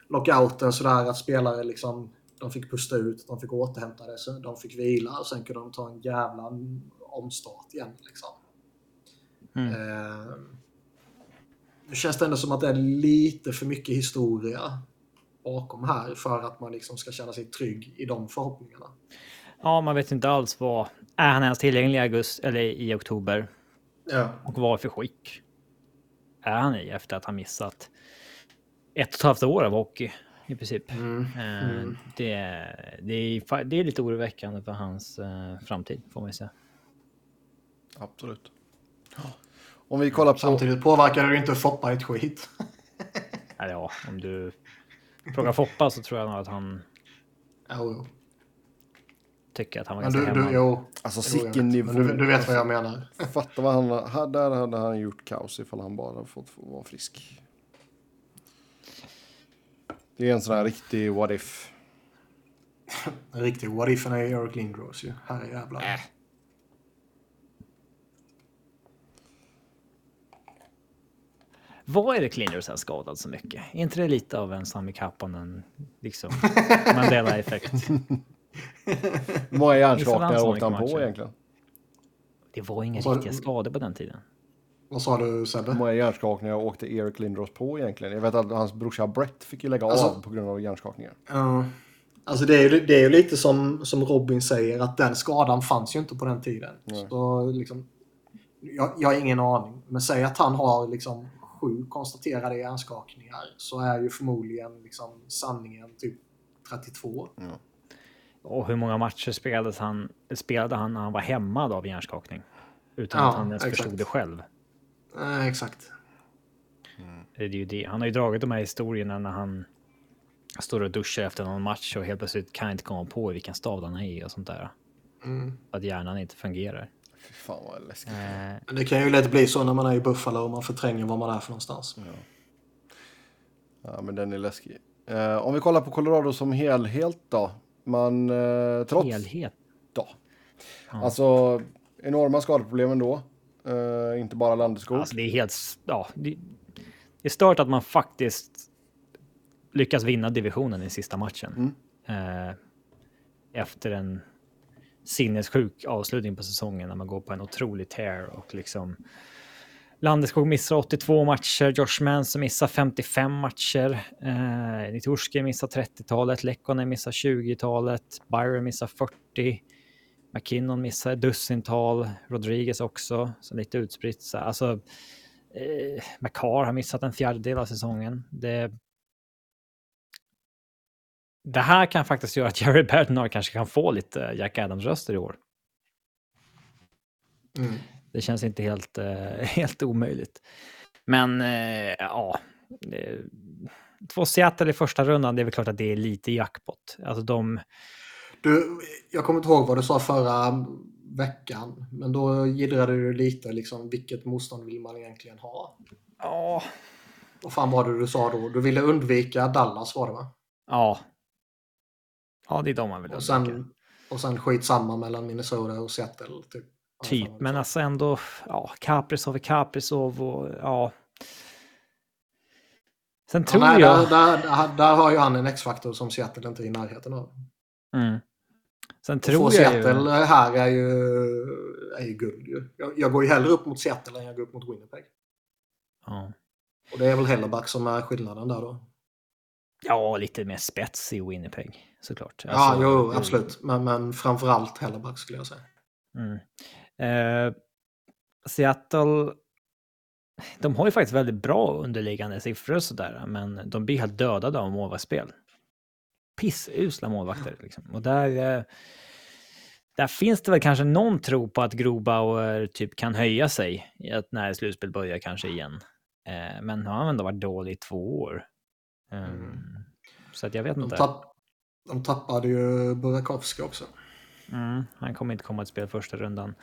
[SPEAKER 2] lockouten sådär att spelare liksom de fick pusta ut, de fick återhämta det, de fick vila och sen kunde de ta en jävla omstart igen. Liksom.
[SPEAKER 1] Mm.
[SPEAKER 2] Eh, nu känns det ändå som att det är lite för mycket historia bakom här för att man liksom ska känna sig trygg i de förhoppningarna.
[SPEAKER 1] Ja, man vet inte alls vad... Är han ens tillgänglig i augusti eller i oktober?
[SPEAKER 2] Ja.
[SPEAKER 1] Och vad för skick är han i efter att ha missat ett och ett halvt år av hockey i princip?
[SPEAKER 2] Mm.
[SPEAKER 1] Eh, Det, det, är, det är lite oroväckande för hans eh, framtid får man ju säga.
[SPEAKER 3] Absolut. Om vi kollar på...
[SPEAKER 2] Samtidigt påverkar det ju inte Foppa ett skit. <laughs>
[SPEAKER 1] Ja, om du frågar Foppa så tror jag nog att han
[SPEAKER 2] Jo,
[SPEAKER 1] tycker att han var
[SPEAKER 2] Men
[SPEAKER 1] ganska
[SPEAKER 2] du,
[SPEAKER 1] hemma.
[SPEAKER 2] du, jo,
[SPEAKER 3] Alltså sicken
[SPEAKER 2] vet.
[SPEAKER 3] nivå.
[SPEAKER 2] Du, du vet vad jag menar. <laughs>
[SPEAKER 3] Fatta vad han... ha- Där hade han gjort kaos ifall han bara fått få vara frisk. Det är en sån här riktig what if. <laughs>
[SPEAKER 2] En riktig what if är Eric Lindros ju. Herrejävlar.
[SPEAKER 3] Äh.
[SPEAKER 1] Vad är det Cleaners är skadad så mycket? Är inte det lite av en Sami Kapanen, liksom <laughs> Mandela-effekt?
[SPEAKER 3] Hur många hjärnskakningar
[SPEAKER 1] så
[SPEAKER 3] åkte han på
[SPEAKER 1] matcher?
[SPEAKER 3] egentligen?
[SPEAKER 1] Det var inga
[SPEAKER 2] sa
[SPEAKER 1] riktiga skador på den tiden.
[SPEAKER 2] Vad sa du
[SPEAKER 3] Hur
[SPEAKER 2] Sebbe?
[SPEAKER 3] många hjärnskakningar åkte Erik Lindros på egentligen? Jag vet att hans brorsa Brett fick ju lägga
[SPEAKER 2] Alltså-
[SPEAKER 3] av på grund av hjärnskakningar.
[SPEAKER 2] Ja. Alltså det är ju, det är ju lite som, som Robin säger att den skadan fanns ju inte på den tiden.
[SPEAKER 3] Nej.
[SPEAKER 2] Så liksom, jag, jag har ingen aning. Men säg att han har liksom sju konstaterade hjärnskakningar så är ju förmodligen liksom sanningen typ 32.
[SPEAKER 1] Och hur många matcher spelades han, spelade han när han var hämmad av hjärnskakning? Utan
[SPEAKER 2] Ja,
[SPEAKER 1] att han ens
[SPEAKER 2] exakt.
[SPEAKER 1] förstod det själv.
[SPEAKER 2] Eh, exakt.
[SPEAKER 1] Det är ju det. Han har ju dragit de här historierna när han står och duschar efter någon match och helt plötsligt kan inte komma på vilken stad han är i och sånt där.
[SPEAKER 2] Mm.
[SPEAKER 1] Att hjärnan inte fungerar.
[SPEAKER 3] Fy fan vad läskigt.
[SPEAKER 1] Eh,
[SPEAKER 2] det kan ju lätt bli så när man är i Buffalo och man förtränger var man är för någonstans.
[SPEAKER 3] Ja, men den är läskig. Eh, om vi kollar på Colorado som helhet då. Man, eh, trots
[SPEAKER 1] helhet.
[SPEAKER 3] då. Alltså enorma skadeproblem ändå. Eh, inte bara Landeskog.
[SPEAKER 1] Alltså det är helt... Ja, det, det är stört att man faktiskt lyckas vinna divisionen i sista matchen. Eh, efter en sinnessjuk avslutning på säsongen när man går på en otrolig tear och liksom Landeskog missar 82 matcher, Josh Manson missar 55 matcher, eh, Nitorski missar 30-talet, Lekkonen missar 20-talet, Byron missar 40, McKinnon missar dussintal, Rodriguez också, så lite utspritt. Så, alltså, eh, McCarr har missat en fjärdedel av säsongen. Det, det här kan faktiskt göra att <laughs> Jerry Bednar kanske kan få lite Jack Adams-röster i år.
[SPEAKER 2] Mm.
[SPEAKER 1] Det känns inte helt, eh, <laughs> helt omöjligt. Men eh, ja, eh, två Seattle i första rundan, det är väl klart att det är lite jackpot. Alltså de...
[SPEAKER 2] Du, jag kommer inte ihåg vad du sa förra veckan, men då gillrade du lite liksom vilket motstånd vill man egentligen ha?
[SPEAKER 1] Ja.
[SPEAKER 2] Vad fan var det du sa då? Du ville undvika Dallas var det va?
[SPEAKER 1] Ja. Ja, det är de man vill
[SPEAKER 2] Och
[SPEAKER 1] undvika.
[SPEAKER 2] sen, och sen skitsamma mellan Minnesota och Seattle. Typ,
[SPEAKER 1] Typ, men alltså ändå, ja, Kaprizov är Kaprizov och ja. Sen
[SPEAKER 2] Ja,
[SPEAKER 1] tror
[SPEAKER 2] nej,
[SPEAKER 1] jag...
[SPEAKER 2] där, där, där har ju han en X-faktor som Seattle inte är i närheten av.
[SPEAKER 1] Mm. Sen tror jag
[SPEAKER 2] Seattle
[SPEAKER 1] ju...
[SPEAKER 2] här är ju, är ju guld ju. Jag, jag går ju hellre upp mot Seattle än jag går upp mot Winnipeg.
[SPEAKER 1] Ja.
[SPEAKER 2] Och det är väl Hellerback som är skillnaden där då.
[SPEAKER 1] ja, lite mer spets i Winnipeg såklart.
[SPEAKER 2] Ja,
[SPEAKER 1] Alltså,
[SPEAKER 2] jo, absolut. Men, men framförallt Hellerback skulle jag säga.
[SPEAKER 1] Mm. Eh, Seattle, de har ju faktiskt väldigt bra underliggande siffror och sådär, men de blir helt dödade av målvaktsspel. Pissusla målvakter liksom. Och där, eh, där finns det väl kanske någon tro på att Grobauer typ kan höja sig när slutspel börjar kanske igen. Eh, men han har ändå varit dålig i två år. Um,
[SPEAKER 2] Mm.
[SPEAKER 1] Så att jag vet
[SPEAKER 2] De,
[SPEAKER 1] inte.
[SPEAKER 2] tapp, de tappade ju Burakovsky också.
[SPEAKER 1] Mm, han kommer inte komma att spela första rundan.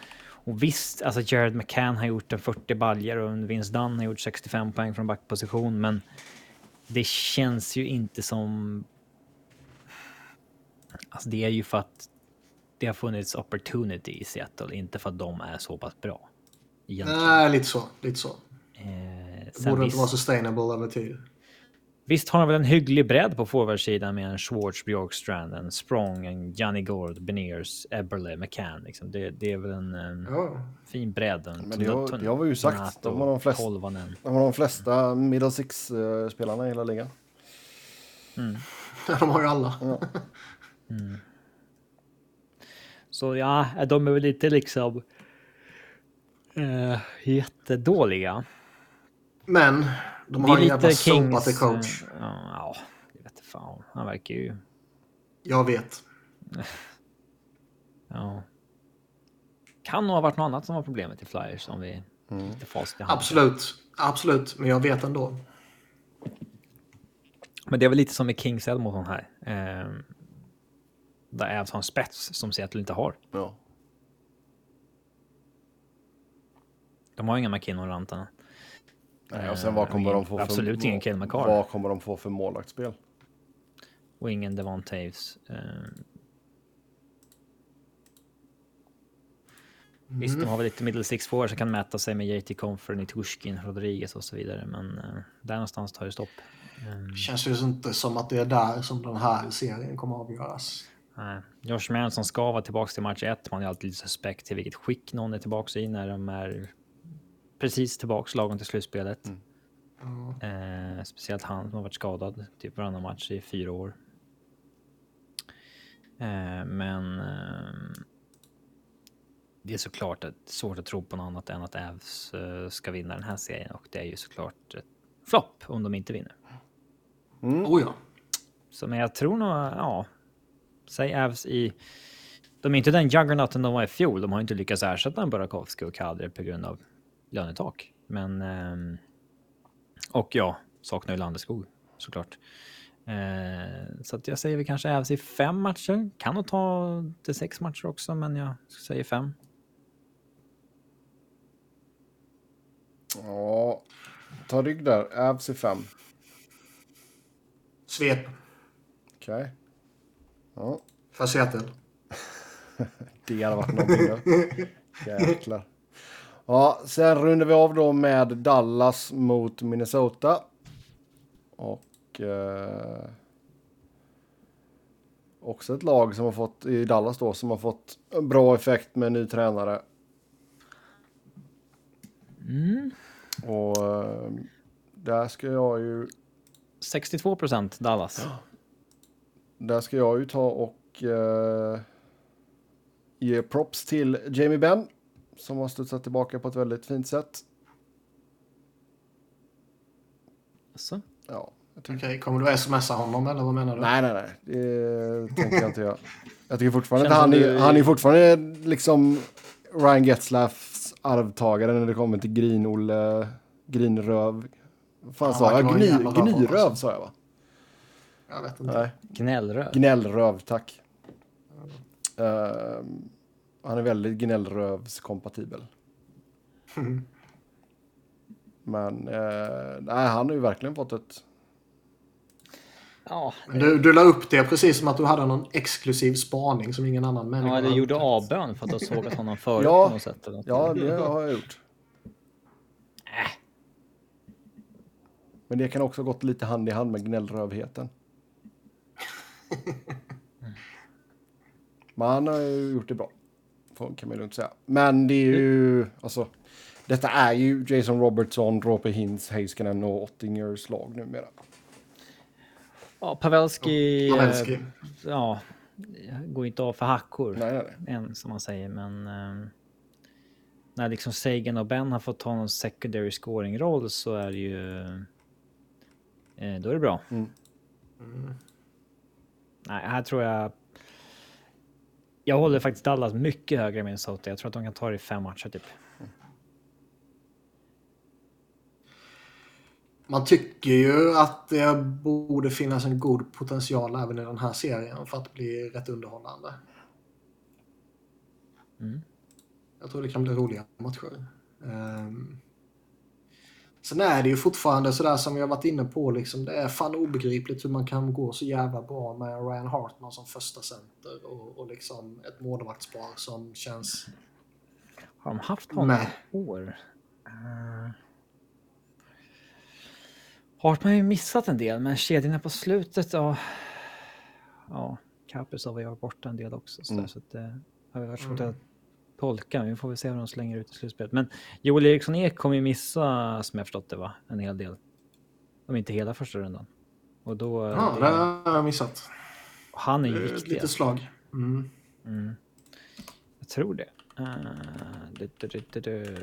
[SPEAKER 1] Och visst, alltså Jared McCann har gjort en 40 baljer och Vince Dunn har gjort 65 poäng från backposition, men det känns ju inte som... Alltså det är ju för att det har funnits opportunity i Seattle, inte för att de är så pass bra. Egentligen.
[SPEAKER 2] Nej, lite så. Lite så.
[SPEAKER 1] Eh,
[SPEAKER 2] Det borde inte vara sustainable över tid.
[SPEAKER 1] Visst har de väl en hygglig bredd på forwardsidan med en Schwartz, Bjorkstrand, en Sprong, en Johnny Gord, Beniers, Eberle, McCann. Liksom. Det, det är väl en... en
[SPEAKER 2] Ja.
[SPEAKER 1] fin bredd. En
[SPEAKER 3] Men det har- det har vi ju sagt. De har de flesta-
[SPEAKER 1] Tolvanen.
[SPEAKER 3] De har de flesta middle six-spelarna i hela ligan. <laughs>
[SPEAKER 2] De har ju alla.
[SPEAKER 3] Ja. <laughs>
[SPEAKER 1] Så ja, de är väl lite liksom eh, jättedåliga.
[SPEAKER 2] Men de
[SPEAKER 1] Det
[SPEAKER 2] har en jävla
[SPEAKER 1] lite Kings...
[SPEAKER 2] till coach.
[SPEAKER 1] eh, Ja, jag vet fan. Han verkar ju...
[SPEAKER 2] Jag vet. <laughs>
[SPEAKER 1] Ja. Kan nog ha varit något annat som var problemet i Flyers om vi
[SPEAKER 3] Mm.
[SPEAKER 1] i hand.
[SPEAKER 2] Absolut. Absolut. Men jag vet ändå.
[SPEAKER 1] Men det är väl lite som med Kings Edmonton här. Eh, där Avs har en spets som Seattle inte har.
[SPEAKER 3] Ja.
[SPEAKER 1] De har inga McKinnon och Rantanen.
[SPEAKER 3] Nej, och sen vad kommer de få för...
[SPEAKER 1] Absolut ingen Cale McCarr.
[SPEAKER 3] Vad kommer de få för målvaktsspel?
[SPEAKER 1] Och ingen Devon Taves. Eh, Visst, de har väl lite middle six forward som kan mäta sig med JT Comfer, Nitushkin, Rodriguez och så vidare. Men eh, där någonstans tar det stopp. Eh,
[SPEAKER 2] Känns ju inte som att det är där som den här serien kommer att avgöras.
[SPEAKER 1] nej. Josh Manson ska vara tillbaka till match ett. Man är alltid lite suspekt till vilket skick någon är tillbaka i när de är precis tillbaka lagom till slutspelet.
[SPEAKER 2] Ja.
[SPEAKER 1] Eh, speciellt han som har varit skadad typ varannan match i fyra år. Eh, men eh, det är såklart att svårt att tro på något annat än att Avs eh, ska vinna den här serien och det är ju såklart ett flopp om de inte vinner.
[SPEAKER 2] Oh ja.
[SPEAKER 1] Så men jag tror nog, ja, säg Avs i de är inte den juggernauten de var i fjol. De har inte lyckats ersätta en Burakovsky och Kadri på grund av lönetak. Men ehm, och ja, saknar ju Landeskog såklart. Eh, så att jag säger vi kanske Avs i fem matcher. Kan nog ta till sex matcher också, men jag säger fem.
[SPEAKER 3] Ja, ta rygg där. Avs i fem.
[SPEAKER 2] Svep
[SPEAKER 3] Okej. Ja,
[SPEAKER 2] för Seattle. <laughs>
[SPEAKER 3] det hade varit någonting då. <laughs> Jäklar. Ja, sen rundar vi av då med Dallas mot Minnesota. Och... Eh, också ett lag som har fått, i Dallas då, som har fått bra effekt med ny tränare. Och eh, där ska jag ju
[SPEAKER 1] 62 procent Dallas.
[SPEAKER 3] Där ska jag ju ta och eh, ge props till Jamie Benn som har studsat tillbaka på ett väldigt fint sätt.
[SPEAKER 1] Så.
[SPEAKER 3] Ja,
[SPEAKER 2] Okej, kommer du smsa honom eller vad menar du?
[SPEAKER 3] nej, nej, nej, det tänker jag inte göra. Jag tycker fortfarande
[SPEAKER 1] Känns
[SPEAKER 3] att han är, han är fortfarande liksom Ryan Getzlaffs arvtagare när det kommer till Grin-Olle Grinröv. Vad fan
[SPEAKER 2] Han
[SPEAKER 3] sa jag? Gny, gnyröv sa jag va?
[SPEAKER 2] Jag vet inte.
[SPEAKER 3] Nej.
[SPEAKER 1] Gnällröv.
[SPEAKER 3] Gnällröv, tack. Ehm, han är väldigt gnällrövskompatibel. <laughs> Men eh, nej, han har ju verkligen fått ett...
[SPEAKER 1] Ja,
[SPEAKER 2] Men du, du la upp det precis som att du hade någon exklusiv spaning som ingen annan människa
[SPEAKER 1] ja, det
[SPEAKER 2] hade
[SPEAKER 1] gjorde avbön för att du såg att honom <laughs> förut
[SPEAKER 3] Ja.
[SPEAKER 1] på något sätt. Eller något.
[SPEAKER 3] Ja, det har jag gjort. Men det kan också gått lite hand i hand med gnällrövheten. <laughs> Men han har ju gjort det bra. Kan man lugnt säga. Men det är ju, alltså. Detta är ju Jason Robertson, Rope Hintz, Heiskanen och Ottingers lag numera.
[SPEAKER 1] Ja, Pavelski,
[SPEAKER 2] Pavelski.
[SPEAKER 1] eh, ja, går inte av för hackor
[SPEAKER 3] Nej, nej, nej.
[SPEAKER 1] än som man säger, men eh, när liksom Sagan och Ben har fått ta någon secondary scoring roll så är det ju. Eh, då är det bra.
[SPEAKER 3] Mm.
[SPEAKER 1] Nej, här tror jag. Jag håller faktiskt Dallas mycket högre än Minnesota. Jag tror att de kan ta det i fem matcher typ.
[SPEAKER 2] Man tycker ju att det borde finnas en god potential även i den här serien för att bli rätt underhållande.
[SPEAKER 1] Mm.
[SPEAKER 2] Jag tror det kan bli roliga matcher. Um, sen är det ju fortfarande sådär som har varit inne på. Liksom, det är fan obegripligt hur man kan gå så jävla bra med Ryan Hartman som första center och, och liksom ett målvaktspar som känns...
[SPEAKER 1] Har de haft honom
[SPEAKER 2] Nej.
[SPEAKER 1] i år? Uh... Hartman har ju missat en del, men kedjorna på slutet, ja. Ja, Kaprizov har ju varit borta en del också. Så,
[SPEAKER 3] Mm.
[SPEAKER 1] så att det har väl varit svårt att tolka. Vi får väl se hur de slänger ut i slutspelet. Men Joel Eriksson Ek kommer ju missa, som jag förstått det, va? En hel del. Om inte hela första rundan. Och då...
[SPEAKER 2] Ja,
[SPEAKER 1] det-
[SPEAKER 2] har jag missat.
[SPEAKER 1] han är ju
[SPEAKER 2] Eh,
[SPEAKER 1] viktig.
[SPEAKER 2] Lite slag. Mm.
[SPEAKER 1] Mm. Jag tror det. Uh, du, du, du, du, du.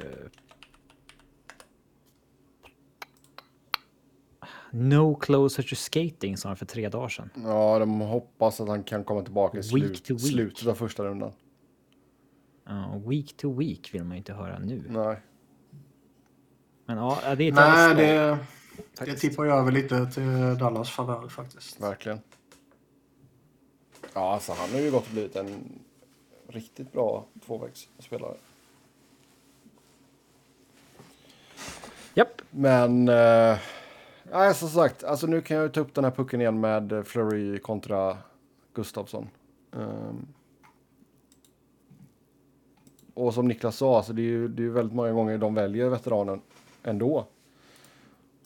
[SPEAKER 1] No closer to skating sa han för tre dagar sedan.
[SPEAKER 3] Ja, de hoppas att han kan komma tillbaka i
[SPEAKER 1] Week
[SPEAKER 3] slut,
[SPEAKER 1] to week.
[SPEAKER 3] slutet av första rundan.
[SPEAKER 1] Ja, week to week vill man ju inte höra nu.
[SPEAKER 3] Nej.
[SPEAKER 1] Men ja, det är
[SPEAKER 2] Nej, det, det
[SPEAKER 1] faktiskt.
[SPEAKER 2] tippar jag över lite till Dallas favör faktiskt.
[SPEAKER 3] Verkligen. Ja, alltså han har ju gått och blivit en riktigt bra tvåvägsspelare.
[SPEAKER 1] Japp.
[SPEAKER 3] Men, eh, nej, som sagt, alltså nu kan jag ju ta upp den här pucken igen med Fleury kontra Gustafsson. Ehm. Och som Niklas sa, alltså det är ju det är väldigt många gånger de väljer veteranen ändå.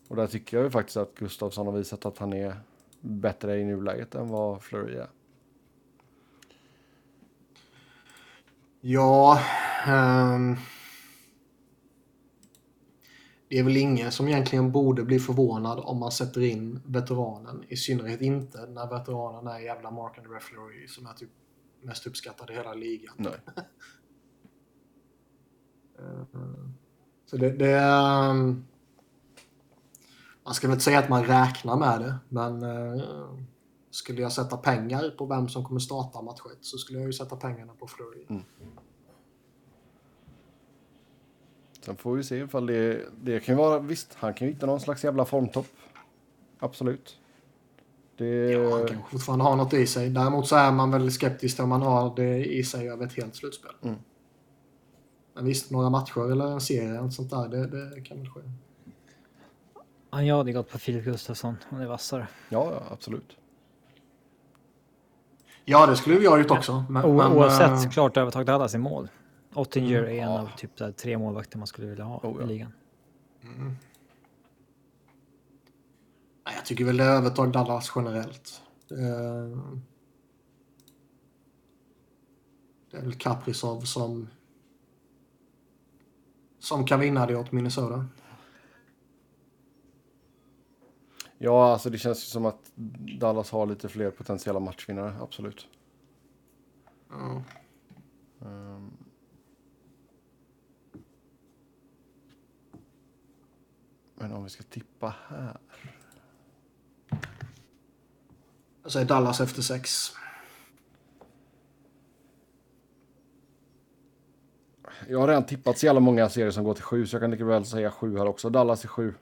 [SPEAKER 3] Och där tycker jag ju faktiskt att Gustafsson har visat att han är bättre i nuläget än vad Fleury är.
[SPEAKER 2] Ja, ehm, det är väl ingen som egentligen borde bli förvånad om man sätter in veteranen. I synnerhet inte när veteranen är jävla Mark and Referee som är typ mest uppskattad i hela ligan.
[SPEAKER 3] Nej. <laughs>
[SPEAKER 2] Så det, det är... ehm, Man ska väl inte säga att man räknar med det, men eh, skulle jag sätta pengar på vem som kommer starta match ett, så skulle jag ju sätta pengarna på Flurry.
[SPEAKER 3] Sen får vi se ifall det, det kan vara, visst, han kan ju hitta någon slags jävla formtopp. Absolut. Det,
[SPEAKER 2] Ja, han kan fortfarande ha något i sig. Däremot så är man väl skeptisk om man har det i sig över ett helt slutspel.
[SPEAKER 3] Mm.
[SPEAKER 2] Men visst, några matcher eller en serie eller sånt där, det, det kan väl ske.
[SPEAKER 1] Ja, jag hade gått på Filip Gustafsson om det är vassare.
[SPEAKER 3] ja, ja, absolut.
[SPEAKER 2] Ja, det skulle vi ha gjort också. Men,
[SPEAKER 1] O-
[SPEAKER 2] men,
[SPEAKER 1] Oavsett
[SPEAKER 2] eh,
[SPEAKER 1] såklart övertag Dallas i mål. Ottinger är en
[SPEAKER 3] ja.
[SPEAKER 1] av typ här tre målvakter man skulle vilja ha
[SPEAKER 3] Oh, ja.
[SPEAKER 1] i ligan.
[SPEAKER 2] nej, jag tycker väl det är övertag Dallas generellt. Eh, Det är väl Kaprizov som som kan vinna det åt Minnesota.
[SPEAKER 3] Ja, alltså det känns ju som att Dallas har lite fler potentiella matchvinnare, absolut.
[SPEAKER 2] Ja.
[SPEAKER 3] Ehm. Men om vi ska tippa här.
[SPEAKER 2] Jag säger Dallas efter sex.
[SPEAKER 3] Jag har redan tippat så jävla många serier som går till sju, så jag kan lika väl säga sju här också. Dallas är sju.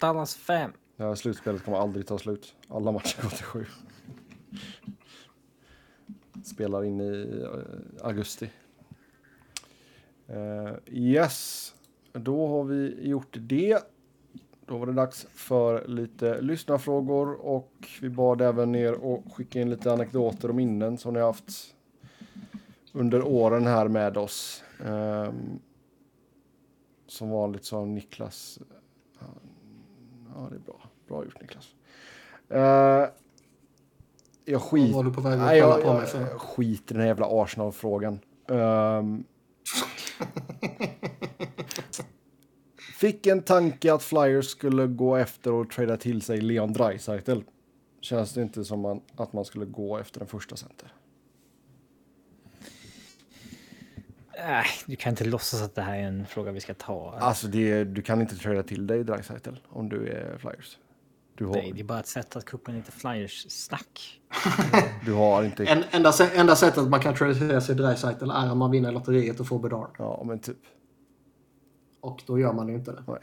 [SPEAKER 1] Dallas 5.
[SPEAKER 3] Det här slutspelet kommer aldrig ta slut. Alla matcher går till sju. Spelar in i eh, augusti. Eh, yes, då har vi gjort det. Då var det dags för lite lyssnarfrågor och vi bad även er att skicka in lite anekdoter och minnen som ni haft under åren här med oss. Ehm, som vanligt så har Niklas... Ja, det är bra. Bra gjort Niklas. Eh, jag skit...
[SPEAKER 2] Vad var du på väg att
[SPEAKER 3] Nej,
[SPEAKER 2] kolla
[SPEAKER 3] jag,
[SPEAKER 2] på mig för?
[SPEAKER 3] jag skiter i den här jävla Arsenal-frågan. Ehm, fick en tanke att Flyers skulle gå efter och trada till sig Leon Draisaitl. Känns det inte som man, att man skulle gå efter den första center?
[SPEAKER 1] Äh, du kan inte låtsas att det här är en fråga vi ska ta.
[SPEAKER 3] Alltså, det, du kan inte trada till dig Draisaitl om du är Flyers. Du har,
[SPEAKER 1] Nej, det är bara ett sätt att kuppa lite flyers-snack. <laughs>
[SPEAKER 3] du har inte...
[SPEAKER 2] En, enda, enda sättet man kan tradera sig Dreisaitl är om man vinner lotteriet och får Bedard.
[SPEAKER 3] Ja, men typ.
[SPEAKER 2] Och då gör man ju inte det.
[SPEAKER 3] Nej.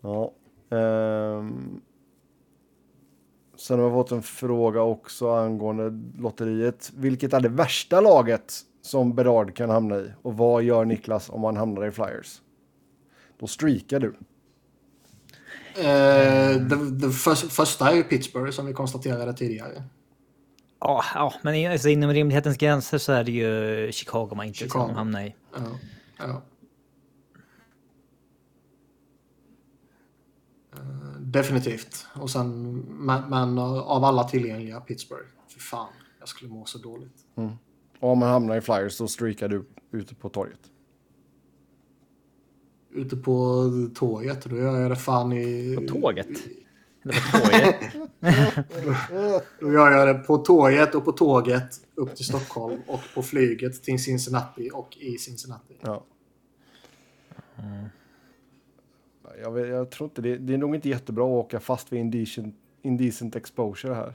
[SPEAKER 3] Ja. ehm. Sen har vi fått en fråga också angående lotteriet. Vilket är det värsta laget som Berard kan hamna i? Och vad gör Niklas om han hamnar i Flyers? Då streakar du.
[SPEAKER 2] Eh, det, det för, första är ju Pittsburgh som vi konstaterade tidigare.
[SPEAKER 1] Ja, ja men i- alltså, inom rimlighetens gränser så är det ju Chicago man inte
[SPEAKER 2] Chicago.
[SPEAKER 1] ska hamna i.
[SPEAKER 2] Ja, ja. Eh, definitivt. Och sen, men, men av alla tillgängliga Pittsburgh. För fan, jag skulle må så dåligt.
[SPEAKER 3] Och om man hamnar i Flyers så streakar du ute på torget.
[SPEAKER 2] Ute på tåget, då gör jag det fan i...
[SPEAKER 1] På tåget? Eller på tåget? <laughs>
[SPEAKER 2] Då gör jag det på tåget och på tåget upp till Stockholm och på flyget till Cincinnati och i Cincinnati.
[SPEAKER 3] Ja. Jag, vet, jag tror inte det. Det är nog inte jättebra att åka fast vid indecent, indecent exposure här.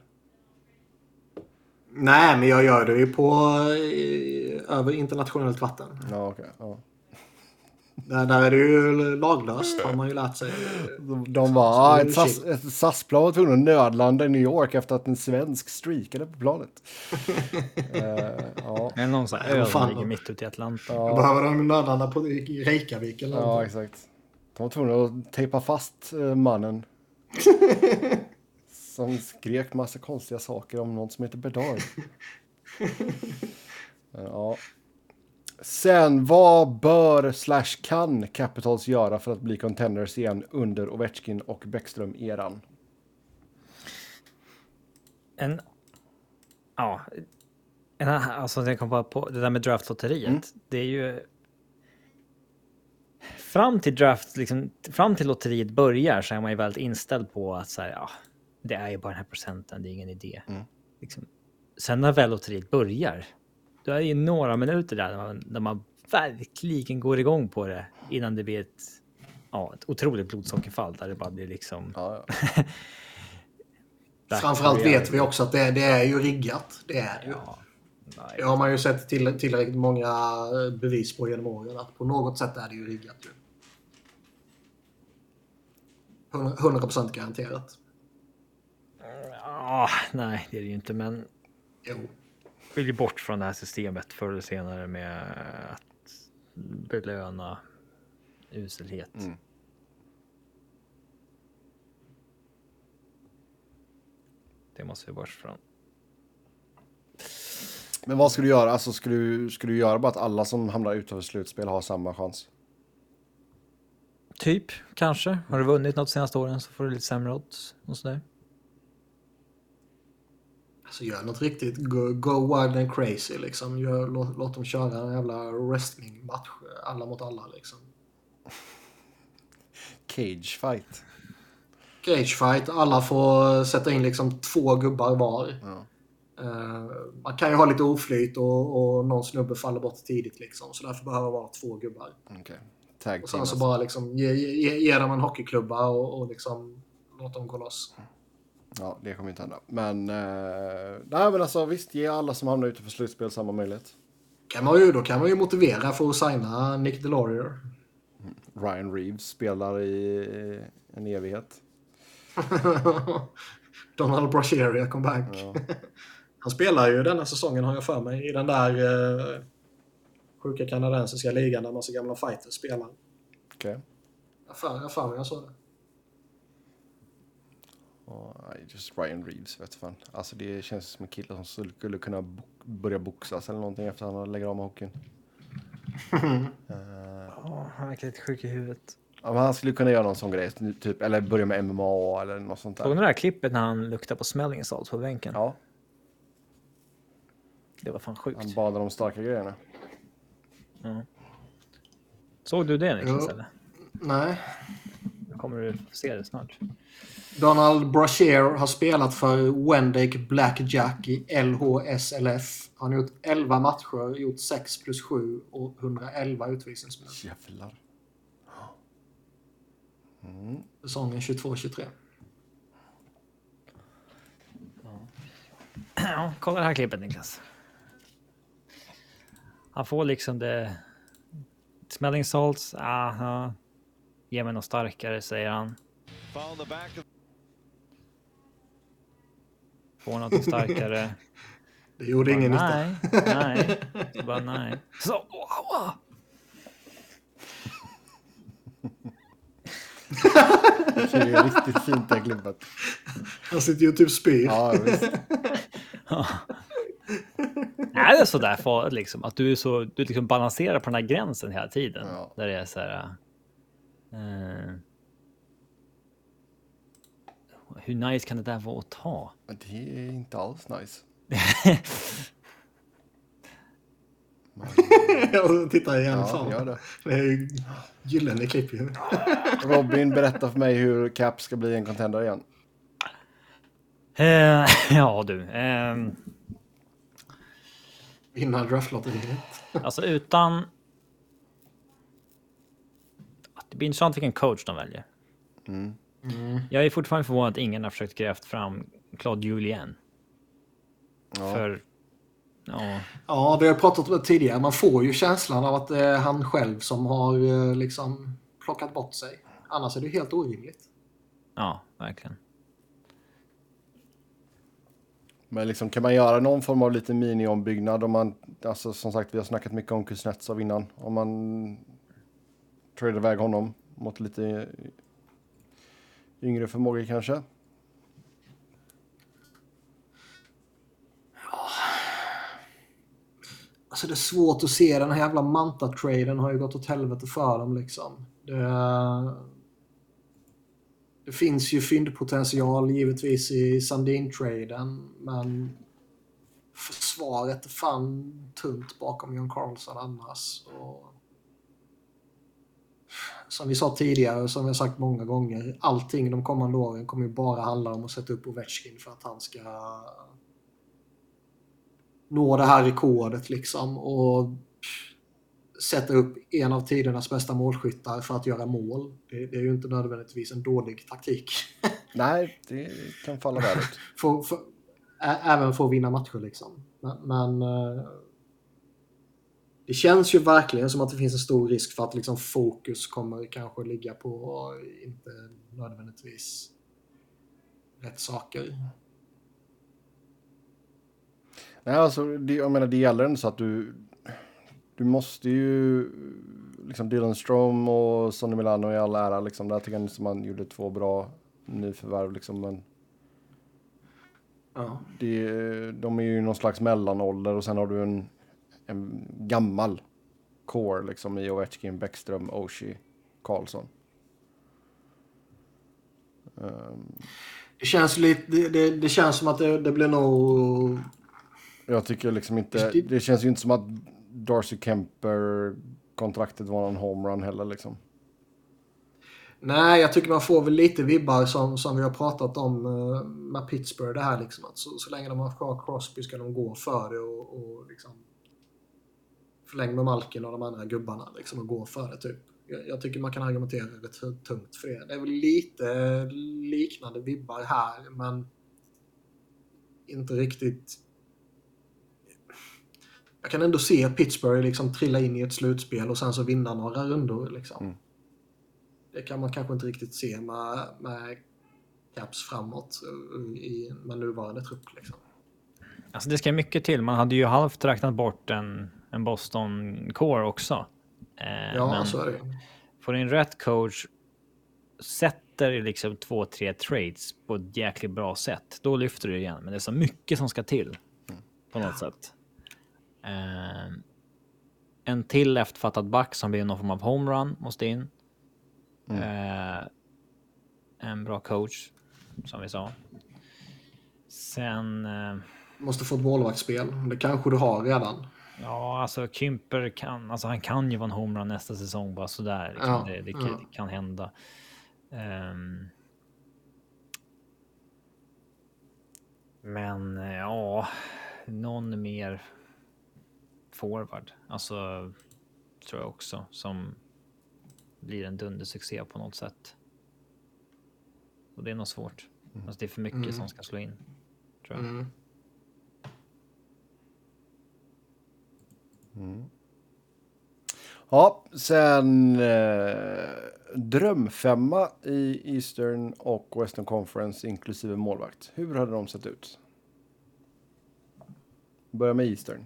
[SPEAKER 2] Nej, men jag gör det ju på eh, över internationellt vatten.
[SPEAKER 3] Ja, okej. ja.
[SPEAKER 2] Där, där är det ju laglöst har man ju lärt sig.
[SPEAKER 3] De, var, ah, ett, SAS, ett SAS-plan var tvungen att nödlanda i New York efter att en svensk streakade på planet. <laughs> Eh, ja,
[SPEAKER 1] Eller någon sån här
[SPEAKER 2] vad
[SPEAKER 1] ö
[SPEAKER 2] fan
[SPEAKER 1] som ligger
[SPEAKER 2] då?
[SPEAKER 1] mitt ute i Atlanten.
[SPEAKER 2] Då behöver de nödlanda på Reykjavik eller
[SPEAKER 3] ja,
[SPEAKER 2] någonting.
[SPEAKER 3] exakt. De var tvungna att tejpa fast eh, mannen. <laughs> som skrek massa konstiga saker om någon som heter Bedard. <laughs> ja. Sen, vad bör slash kan Capitals göra för att bli contenders igen under Ovechkin och Bäckström-eran?
[SPEAKER 1] En... Ja. En, alltså det kom bara på det där med draftlotteriet.
[SPEAKER 3] Mm.
[SPEAKER 1] Det är ju... Fram till draft, liksom, fram till lotteriet börjar så är man ju väldigt inställd på att så här, ja, det är ju bara den här procenten, det är ingen idé.
[SPEAKER 3] Mm.
[SPEAKER 1] Liksom. Sen när väl lotteriet börjar, då är det ju några minuter där när man, när man verkligen går igång på det innan det blir ett, ja, ett otroligt blodsockerfall där det bara blir liksom...
[SPEAKER 3] Ja, ja. <laughs>
[SPEAKER 2] Framförallt vet vi också att det, det är ju riggat. Det är det ju.
[SPEAKER 1] Ja, nej.
[SPEAKER 2] Det har man ju sett till, tillräckligt många eh, bevis på genom åren. Att på något sätt är det ju riggat. Ju. 100%, 100% garanterat.
[SPEAKER 1] Ja, nej, det är det ju inte, men
[SPEAKER 2] Jo.
[SPEAKER 1] vill ju bort från det här systemet förr eller senare med att belöna uselhet.
[SPEAKER 3] Mm.
[SPEAKER 1] Det måste vi bort från.
[SPEAKER 3] Men vad ska du göra? Alltså, ska, du, ska du göra bara att alla som hamnar utanför slutspel har samma chans?
[SPEAKER 1] Typ, kanske. Har du vunnit något senaste åren så får du lite sämre odds och sådär.
[SPEAKER 2] Alltså gör något riktigt. Go, go wild and crazy liksom. Gör, låt, låt dem köra en jävla wrestlingmatch. Alla mot alla liksom.
[SPEAKER 3] Cage fight.
[SPEAKER 2] Cage fight. Alla får sätta in liksom två gubbar var.
[SPEAKER 3] Ja.
[SPEAKER 2] Eh, man kan ju ha lite oflyt och, och någon snubbe faller bort tidigt liksom. Så därför behöver det vara två gubbar.
[SPEAKER 3] Okej. Tag
[SPEAKER 2] Och sen så
[SPEAKER 3] alltså.
[SPEAKER 2] bara liksom ge, ge, ge dem en hockeyklubba och, och liksom låt dem gå loss.
[SPEAKER 3] Ja, det kommer inte hända. Men, eh, nej, men alltså visst, ge alla som hamnar utanför slutspel samma möjlighet.
[SPEAKER 2] kan man ju, då kan man ju motivera för att signa Nick DeLaurier.
[SPEAKER 3] Ryan Reeves spelar i en evighet. <laughs>
[SPEAKER 2] Donald Brasheria come back.
[SPEAKER 3] Ja. <laughs>
[SPEAKER 2] Han spelar ju denna säsongen har jag för mig i den där eh, sjuka kanadensiska ligan där massa gamla fighters spelar.
[SPEAKER 3] Okej.
[SPEAKER 2] För- jag har för mig jag såg det.
[SPEAKER 3] Ja, nej, just Ryan Reeves vet fan. Alltså det känns som en kille som skulle kunna bo börja boxas eller någonting efter att han lägger av med hockeyn. <laughs> Eh,
[SPEAKER 1] Ja, han verkar lite sjuk i huvudet.
[SPEAKER 3] ja, men han skulle kunna göra någon sån grej, typ, eller börja med MMA eller något sånt
[SPEAKER 1] Såg ni
[SPEAKER 3] där.
[SPEAKER 1] det här klippet när han luktar på smelling salt på bänken?
[SPEAKER 3] Ja,
[SPEAKER 1] Det var fan sjukt.
[SPEAKER 3] han badar de starka grejerna.
[SPEAKER 1] Såg du det Niklas
[SPEAKER 2] Ja.
[SPEAKER 1] eller?
[SPEAKER 2] Nej.
[SPEAKER 1] Kommer du se det snart?
[SPEAKER 2] Donald Brashear har spelat för Wendake Blackjack i LHSLF. Han har gjort 11 matcher, gjort 6 plus 7 och 111 utvisningsminuter.
[SPEAKER 3] Jävlar.
[SPEAKER 2] Säsongen 22-23.
[SPEAKER 1] Ja, kolla det här klippet Niklas. Han får liksom det... Smelling salts, aha. Ge mig något starkare, säger han. Får något starkare. <laughs>
[SPEAKER 2] Det gjorde ingen nytta.
[SPEAKER 1] nej, nej. <laughs> Så bara nej. Så, wow.
[SPEAKER 3] Det är riktigt fint det klippet.
[SPEAKER 2] Han sitter ju typ spyr.
[SPEAKER 3] Ja, visst. <laughs>
[SPEAKER 1] Är det så där farligt liksom? Att du är så, du liksom balanserar på den här gränsen hela tiden?
[SPEAKER 3] Ja.
[SPEAKER 1] Där det är så här... eh, hur nice kan det där vara att ta?
[SPEAKER 3] Det är inte alls nice. <laughs>
[SPEAKER 2] Jag tittar igen.
[SPEAKER 3] Ja,
[SPEAKER 2] fan.
[SPEAKER 3] gör det.
[SPEAKER 2] Det är ju gyllene klipp ju. <laughs>
[SPEAKER 3] Robin, berätta för mig hur Cap ska bli en contender igen.
[SPEAKER 1] Eh, <laughs> ja du. ehm,
[SPEAKER 2] Vinna draftlotteriet.
[SPEAKER 1] alltså utan... Det blir intressant vilken coach de väljer. Jag är fortfarande förvånad att ingen har försökt grävt fram Claude Julien.
[SPEAKER 3] Ja.
[SPEAKER 1] För... Ja,
[SPEAKER 2] Ja, vi har pratat om det tidigare. Man får ju känslan av att det är han själv som har eh, liksom plockat bort sig. Annars är det ju helt orimligt.
[SPEAKER 1] ja, verkligen.
[SPEAKER 3] Men liksom, kan man göra någon form av lite mini-ombyggnad om man, alltså som sagt vi har snackat mycket om Kuznetsov innan. Om man tradar iväg honom mot lite yngre förmågor kanske.
[SPEAKER 2] Alltså det är svårt att se. Den här jävla Manta-traden har ju gått åt helvete för dem liksom. Det, det finns ju fyndpotential givetvis i Sandin-traden, men försvaret är fan tunt bakom John Carlson annars. Och som vi sa tidigare och som vi har sagt många gånger, allting de kommande åren kommer ju bara handla om att sätta upp Ovechkin för att han ska nå det här rekordet liksom och sätta upp en av tidernas bästa målskyttar för att göra mål. Det, det är ju inte nödvändigtvis en dålig taktik. <laughs>
[SPEAKER 3] Nej, det kan falla väl ut.
[SPEAKER 2] även för att vinna matcher liksom. Men, men eh, det känns ju verkligen som att det finns en stor risk för att liksom fokus kommer kanske ligga på inte nödvändigtvis rätt saker.
[SPEAKER 3] Nej, alltså, det, jag menar, det gäller ändå så att du... Du måste ju... Liksom Dylan Strom och Sonny Milano i all ära. Liksom, där tycker jag att man gjorde två bra nyförvärv. Liksom, men
[SPEAKER 2] Ja.
[SPEAKER 3] det, de är ju någon slags mellanålder och sen har du en, en gammal core liksom i Ovechkin, Bäckström, Oshie, Karlsson. Ehm,
[SPEAKER 2] Det känns lite, det, det, det känns som att det, det blir nog
[SPEAKER 3] jag tycker liksom inte...
[SPEAKER 2] Det-
[SPEAKER 3] Det känns ju inte som att Darcy Kemper kontraktet var någon homerun heller liksom.
[SPEAKER 2] Nej, jag tycker man får väl lite vibbar som, som vi har pratat om eh, med Pittsburgh. Det här liksom att så, så länge de har kvar Crosby ska de gå för det och, och liksom förläng med Malkin och de andra gubbarna liksom och gå för det typ. Jag, jag tycker man kan argumentera rätt tungt för det. Det är väl lite liknande vibbar här, men inte riktigt. jag kan ändå se Pittsburgh liksom trilla in i ett slutspel och sen så vinna några rundor. Liksom.
[SPEAKER 3] Mm.
[SPEAKER 2] Det kan man kanske inte riktigt se med, med Caps framåt i, med nuvarande trupp. Liksom.
[SPEAKER 1] Alltså det ska mycket till. Man hade ju halvt räknat bort en, en Boston Core också. Eh,
[SPEAKER 2] Ja, så är det.
[SPEAKER 1] får in rätt coach, sätter liksom två, tre trades på ett jäkligt bra sätt, då lyfter du igen. Men det är så mycket som ska till på något sätt. Eh, en till efterfattad back som blir någon form av homerun måste in. Eh, en bra coach, som vi sa. Sen... Eh,
[SPEAKER 2] Måste få ett målvaktsspel. Det kanske du har redan.
[SPEAKER 1] Ja, alltså Kymper kan, alltså han kan ju vara en homerun nästa säsong bara sådär. Liksom.
[SPEAKER 2] Ja,
[SPEAKER 1] det, det,
[SPEAKER 2] ja.
[SPEAKER 1] kan, det kan hända. Ehm. men eh, ja, någon mer forward, alltså tror jag också som blir en dundersuccé på något sätt. Och det är nog svårt. Alltså det är för mycket
[SPEAKER 2] Mm.
[SPEAKER 1] som ska slå in. Tror jag.
[SPEAKER 2] Mm.
[SPEAKER 3] Ja, sen eh, drömfemma i Eastern och Western Conference inklusive målvakt. Hur hade de sett ut? Börja med Eastern.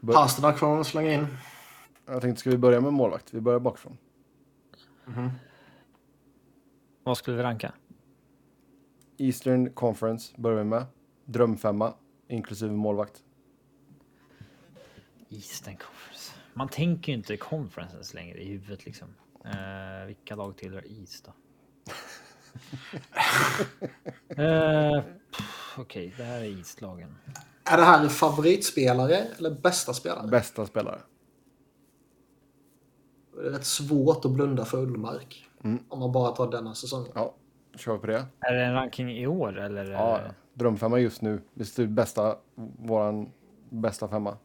[SPEAKER 3] Bör-
[SPEAKER 2] Pasternak får man slänga in.
[SPEAKER 3] Jag tänkte, ska vi börja med målvakt? Vi börjar bakifrån.
[SPEAKER 1] Vad skulle vi ranka?
[SPEAKER 3] Eastern Conference börjar vi med. Drömfemma inklusive målvakt.
[SPEAKER 1] Eastern Conference. Man tänker ju inte conferences längre i huvudet liksom. Eh, vilka lag tillhör East då? <laughs> Eh, Okej, det här är East-lagen.
[SPEAKER 2] Är det här favoritspelare eller bästa spelare?
[SPEAKER 3] Bästa spelare.
[SPEAKER 2] Det är rätt svårt att blunda för Ullmark.
[SPEAKER 3] Mm.
[SPEAKER 2] Om man bara tar denna säsong.
[SPEAKER 3] Ja, kör vi på det.
[SPEAKER 1] Är det en ranking i år eller?
[SPEAKER 3] Ja, ja. Drömfemma just nu. Det är bästa, våran bästa femma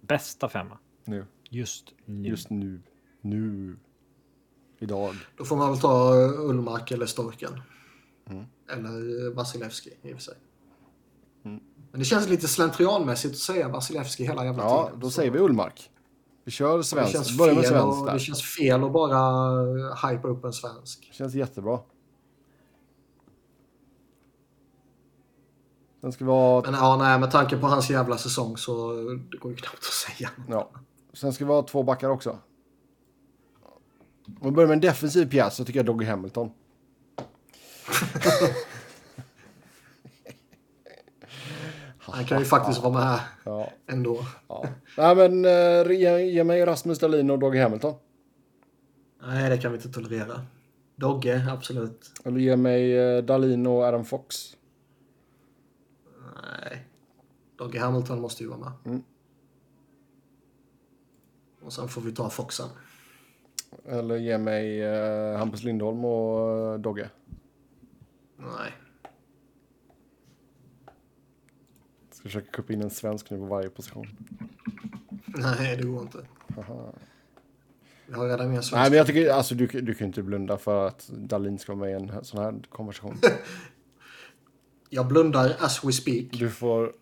[SPEAKER 1] Bästa femma
[SPEAKER 3] nu.
[SPEAKER 1] just nu.
[SPEAKER 3] Just nu. Nu. Idag.
[SPEAKER 2] Då får man väl ta Ullmark eller Storken.
[SPEAKER 3] Mm.
[SPEAKER 2] Eller Vasilevski i och för sig.
[SPEAKER 3] Mm.
[SPEAKER 2] Men det känns lite slentrianmässigt att säga Vasilevski hela jävla
[SPEAKER 3] Ja,
[SPEAKER 2] tiden.
[SPEAKER 3] då
[SPEAKER 2] Så
[SPEAKER 3] säger vi Ullmark. Vi kör
[SPEAKER 2] det känns,
[SPEAKER 3] Börjar med
[SPEAKER 2] fel
[SPEAKER 3] svenskt
[SPEAKER 2] och,
[SPEAKER 3] där.
[SPEAKER 2] det känns fel att bara hypa upp en svensk.
[SPEAKER 3] Känns jättebra. Sen ska vi ha,
[SPEAKER 2] Men ja, nej, med tanke på hans jävla säsong så det går ju knappt att säga.
[SPEAKER 3] ja. Sen ska vi ha två backar också. Om vi börjar med en defensiv pjäs så tycker jag Doggy Hamilton. <laughs>
[SPEAKER 2] Han kan ju faktiskt vara med
[SPEAKER 3] Ja,
[SPEAKER 2] ändå.
[SPEAKER 3] ja. Nej men eh, ge, ge mig Rasmus Dahlin och Doggy Hamilton.
[SPEAKER 2] Nej, det kan vi inte tolerera. Dogge, absolut.
[SPEAKER 3] Eller ge mig eh, Dahlin och Adam Fox.
[SPEAKER 2] Nej. Dogge Hamilton måste ju vara med.
[SPEAKER 3] Mm.
[SPEAKER 2] Och sen får vi ta Foxen.
[SPEAKER 3] Eller ge mig eh, Hampus Lindholm och eh, Dogge.
[SPEAKER 2] Nej.
[SPEAKER 3] Ska försöka kuppa in en svensk nu på varje position.
[SPEAKER 2] Nej, det går inte.
[SPEAKER 3] Aha.
[SPEAKER 2] Vi har redan en svensk.
[SPEAKER 3] Nej men jag tycker, alltså du, du kan inte blunda för att Dahlin ska vara med i en sån här konversation. <laughs>
[SPEAKER 2] Jag blundar as we speak.
[SPEAKER 3] Du får,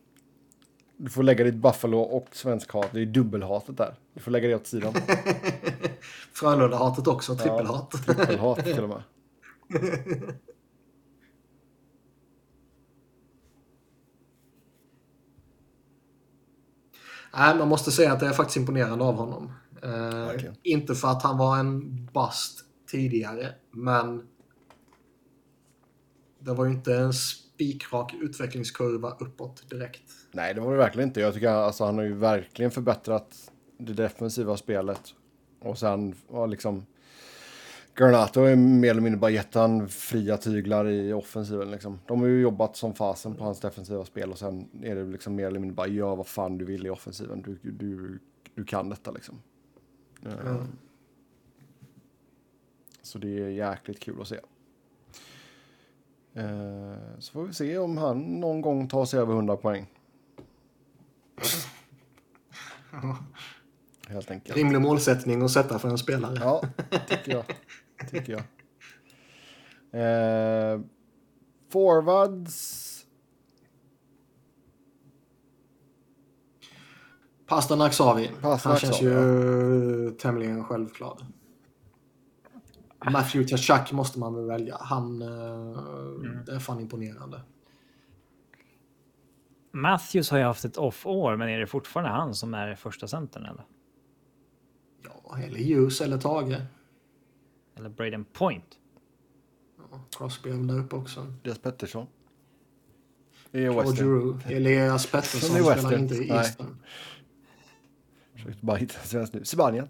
[SPEAKER 3] du får lägga ditt Buffalo och svensk hat. Det är dubbelhatet där. Du får lägga det åt sidan. <laughs>
[SPEAKER 2] Frölunda-hatet också, trippelhat.
[SPEAKER 3] Trippelhat till och med. <laughs>
[SPEAKER 2] Nej, man måste säga att det är faktiskt imponerande av honom. Eh, inte för att han var en bust tidigare, men det var ju inte en spikrak utvecklingskurva uppåt direkt.
[SPEAKER 3] Nej det var det verkligen inte. Jag tycker alltså, han har ju verkligen förbättrat det defensiva spelet. Och sen var liksom Garnato är mer eller mindre bara gett han fria tyglar i offensiven. Liksom. De har ju jobbat som fasen på hans defensiva spel och sen är det liksom mer eller mindre bara gör vad fan du vill i offensiven. Du, du, du kan detta liksom. Eh, Så det är jäkligt kul att se. Eh, så får vi se om han någon gång tar sig över 100 poäng. <laughs> Helt enkelt.
[SPEAKER 2] Rimlig målsättning att sätta för en spelare.
[SPEAKER 3] Ja, tycker jag. tycker jag. Eh, forwards...
[SPEAKER 2] Pastanak sa vi. Han känns ju ja. tämligen självklar. Matthew Tachak måste man väl välja. Han eh, är fan imponerande.
[SPEAKER 1] Matthews har ju haft ett off-år, men är det fortfarande han som är första centern eller?
[SPEAKER 2] Ja, eller Hughes eller Tage.
[SPEAKER 1] Eller Braden Point?
[SPEAKER 2] Ja, Crosby är väl där uppe också.
[SPEAKER 3] Elias Pettersson. Western.
[SPEAKER 2] Giroux. Elias Pettersson spelar inte i. Eastern.
[SPEAKER 3] Försökte bara hitta svenskt nu. Spanien.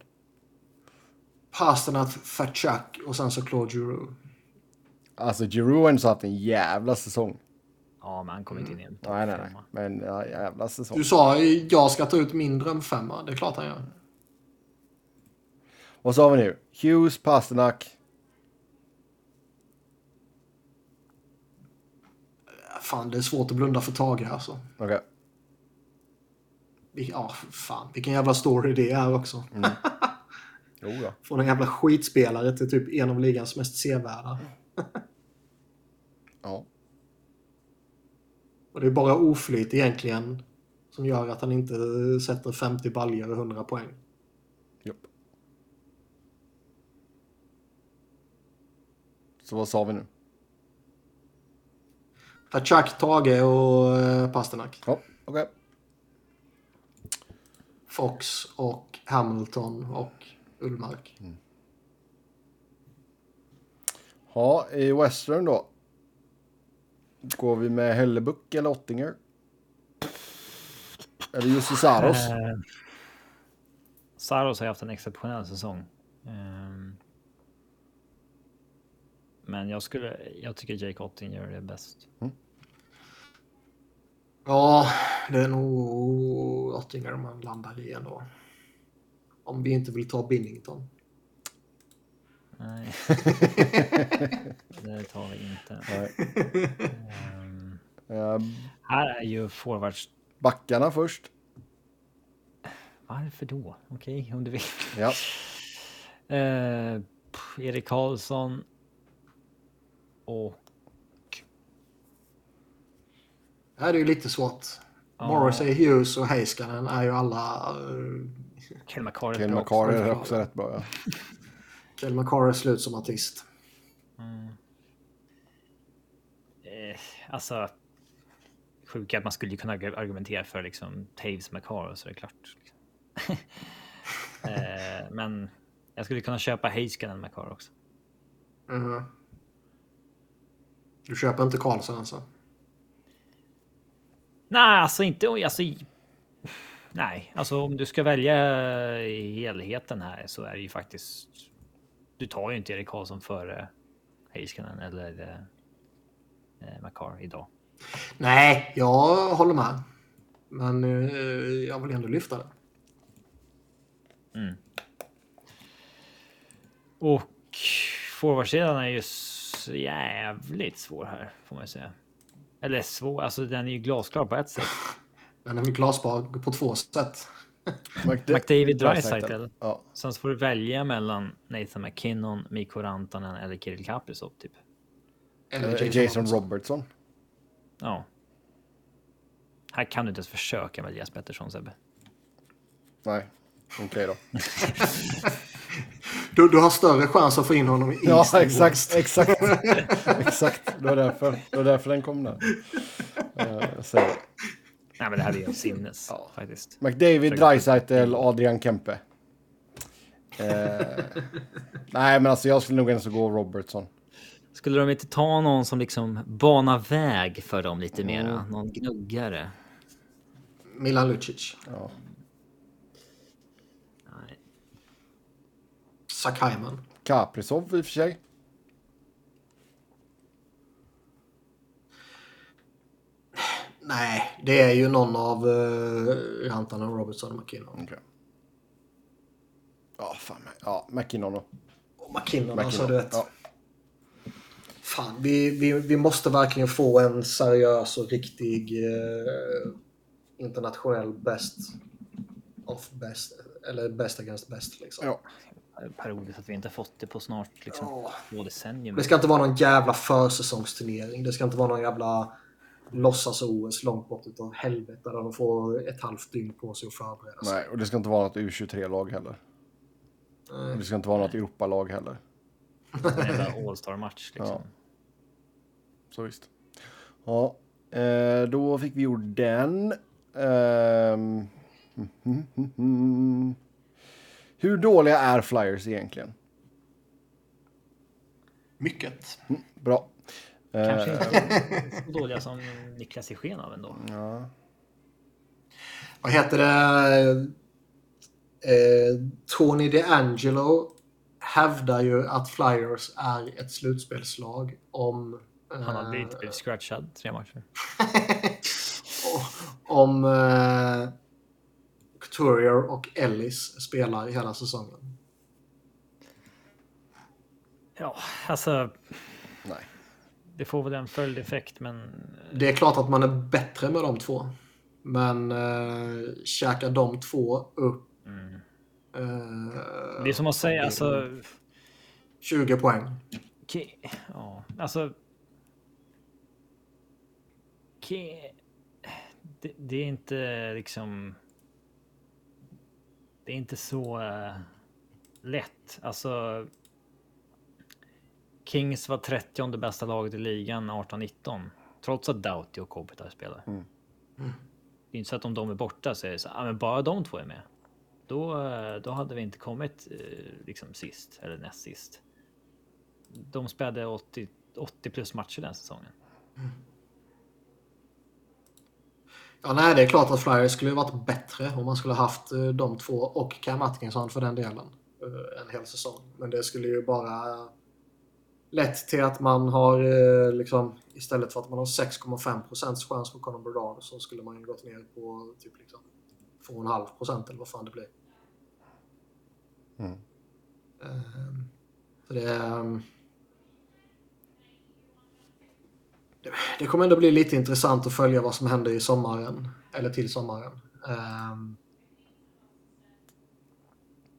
[SPEAKER 2] Pasternak, Tachak och sen så Claude Giroux.
[SPEAKER 3] Alltså Giroud har ändå haft en jävla säsong.
[SPEAKER 1] Ja, men han kommer inte in i en topp
[SPEAKER 3] Nej, nej, nej.
[SPEAKER 1] femma.
[SPEAKER 3] Men ja, jävla säsong.
[SPEAKER 2] Du sa jag ska ta ut min drömfemma. Det är klart han gör.
[SPEAKER 3] Vad sa vi nu? Hughes, Pasternak.
[SPEAKER 2] Fan, det är svårt att blunda för Tage alltså.
[SPEAKER 3] Okej.
[SPEAKER 2] Vil- Ja, fan. Vilken jävla story det är också.
[SPEAKER 3] Jo <laughs> då.
[SPEAKER 2] Från en jävla skitspelare till typ en av ligans mest sevärda. <laughs>
[SPEAKER 3] Ja.
[SPEAKER 2] Och det är bara oflyt egentligen som gör att han inte sätter 50 baljor och 100 poäng.
[SPEAKER 3] Japp. Så vad sa vi nu?
[SPEAKER 2] Tachak, Tage och eh, Pasternak.
[SPEAKER 3] Ja, okej.
[SPEAKER 2] Fox och Hamilton och Ullmark.
[SPEAKER 3] Ja, i Western då. Går vi med Hellebuck eller Ottinger? Eller Jussi Saros?
[SPEAKER 1] Eh, Saros har haft en exceptionell säsong. Ehm, men jag skulle, jag tycker Jake Ottinger är bäst.
[SPEAKER 2] Ja, det är nog Ottinger man landar i ändå. Om vi inte vill ta Binnington.
[SPEAKER 1] Nej. <laughs> det tar vi inte.
[SPEAKER 3] Eh,
[SPEAKER 1] här är ju forwards.
[SPEAKER 3] backarna först.
[SPEAKER 1] Varför då? Okej, om du vill.
[SPEAKER 3] Ja. <laughs>
[SPEAKER 1] Eh, pff, Erik Karlsson. Och
[SPEAKER 2] Det här är ju lite svårt.
[SPEAKER 1] Ja.
[SPEAKER 2] Morrissey, Hughes och Heiskanen är ju alla...
[SPEAKER 1] Kel McCarr. Är.
[SPEAKER 3] McCarr är också rätt bra. Ja.
[SPEAKER 2] Kel McCarr är slut som artist.
[SPEAKER 1] Eh, alltså. Sjuka att man skulle kunna argumentera för liksom Taves McCarr så det är klart. liksom. <laughs> eh, men jag skulle kunna köpa Heiskanen McCarr också.
[SPEAKER 2] Mhm. Du köper inte Karlsson alltså?
[SPEAKER 1] Nej, alltså inte alltså. Nej, alltså om du ska välja helheten här så är det ju faktiskt. Du tar ju inte Erik Karlsson före Heiskanen eller eh, eh, McCarr idag.
[SPEAKER 2] Nej, jag håller med. Men eh, jag vill ändå lyfta det.
[SPEAKER 1] Och forwardsidan är ju jävligt svår här får man ju säga. Eller svår, alltså den är ju glasklar på ett sätt.
[SPEAKER 2] Den är väl glasbar på två sätt. <laughs>
[SPEAKER 1] McDavid Draisaitl.
[SPEAKER 3] Ja.
[SPEAKER 1] Sen så får du välja mellan Nathan McKinnon, Mikko Rantanen eller Kirill Kaprizov typ.
[SPEAKER 2] Eller
[SPEAKER 3] Eh, Jason
[SPEAKER 2] Robertson.
[SPEAKER 3] Robertson.
[SPEAKER 1] Ja. Här kan du inte ens försöka med Elias Pettersson Sebbe.
[SPEAKER 3] Nej, okej då. <laughs>
[SPEAKER 2] Du, du har större chans att få in honom i
[SPEAKER 3] Ja, exakt, <laughs> exakt. exakt. Det var därför, det var därför den kom där. Uh, så.
[SPEAKER 1] Nej, men det här är ju <laughs> sinnes faktiskt.
[SPEAKER 3] McDavid, Dreisaitl, Adrian Kempe. Eh, <laughs> nej, men alltså jag skulle nog ändå gå Robertson.
[SPEAKER 1] Skulle de inte ta någon som liksom banar väg för dem lite mera? Någon gnuggare?
[SPEAKER 2] Milan Lucic.
[SPEAKER 3] Ja.
[SPEAKER 1] Nej.
[SPEAKER 2] Sakaiman.
[SPEAKER 3] Kaprizov i och för sig.
[SPEAKER 2] Nej, det är ju någon av uh, Rantanen, Robertson och McKinnon.
[SPEAKER 3] Okej. Ja, fan. Ja, McKinnon då.
[SPEAKER 2] Och McKinnon, alltså
[SPEAKER 3] McKinnon.
[SPEAKER 2] du vet.
[SPEAKER 3] Ja.
[SPEAKER 2] Fan, vi, vi, vi måste verkligen få en seriös och riktig eh, internationell best of best. Eller best against best liksom.
[SPEAKER 3] Ja.
[SPEAKER 1] Periodiskt att vi inte fått det på snart liksom
[SPEAKER 2] Ja.
[SPEAKER 1] två decennier.
[SPEAKER 2] Det ska inte vara någon jävla försäsongsturnering. Det ska inte vara någon jävla låtsas-OS långt bort utav helvete där de får ett halvt dygn på sig att förbereda sig.
[SPEAKER 3] Nej, och det ska inte vara något U23-lag heller. Och det ska inte vara något Europalag heller.
[SPEAKER 1] En All-star-match liksom.
[SPEAKER 3] Ja. Så visst. Ja, eh, då fick vi gjort den. Ehm, mm, mm, mm. Hur dåliga är Flyers egentligen?
[SPEAKER 2] Mycket.
[SPEAKER 3] Bra. Eh,
[SPEAKER 1] Kanske inte <laughs> så dåliga som Niklas i sken av ändå.
[SPEAKER 3] ja.
[SPEAKER 2] Vad heter det? Eh, Tony DeAngelo hävdar ju att Flyers är ett slutspelslag om... Eh,
[SPEAKER 1] Han hade inte blivit scratchad tre matcher. <laughs>
[SPEAKER 2] om eh, Couturier och Ellis spelar hela säsongen.
[SPEAKER 1] Ja, alltså. Det får väl en följdeffekt, men
[SPEAKER 2] Det är klart att man är bättre med de två. Men eh, käkar de två upp eh,
[SPEAKER 1] det är som att säga alltså.
[SPEAKER 2] 20 poäng.
[SPEAKER 1] Okej, ja, alltså. Okej, det, det är inte liksom. Det är inte så eh, lätt. Alltså. Kings var 30 bästa laget i ligan 18-19. Trots att Doughty och Kopitar spelar. Det är inte så att om de är borta så är det så ah, men bara de två är med. Då, då hade vi inte kommit eh, liksom sist eller näst sist. De spelade 80, 80 plus matcher den säsongen.
[SPEAKER 2] Ja, nej, det är klart att Flyers skulle ha varit bättre om man skulle haft eh, de två och Cam Atkinson för den delen eh, en hel säsong. Men det skulle ju bara lett till att man har eh, liksom istället för att man har 6,5 procents chans på Conor Bedard så skulle man ju gått ner på typ liksom 2,5 procent eller vad fan det blir.
[SPEAKER 3] Mm.
[SPEAKER 2] Ehm, Så det, ehm, det, det kommer ändå bli lite intressant att följa vad som händer i sommaren. Eller till sommaren. Ehm,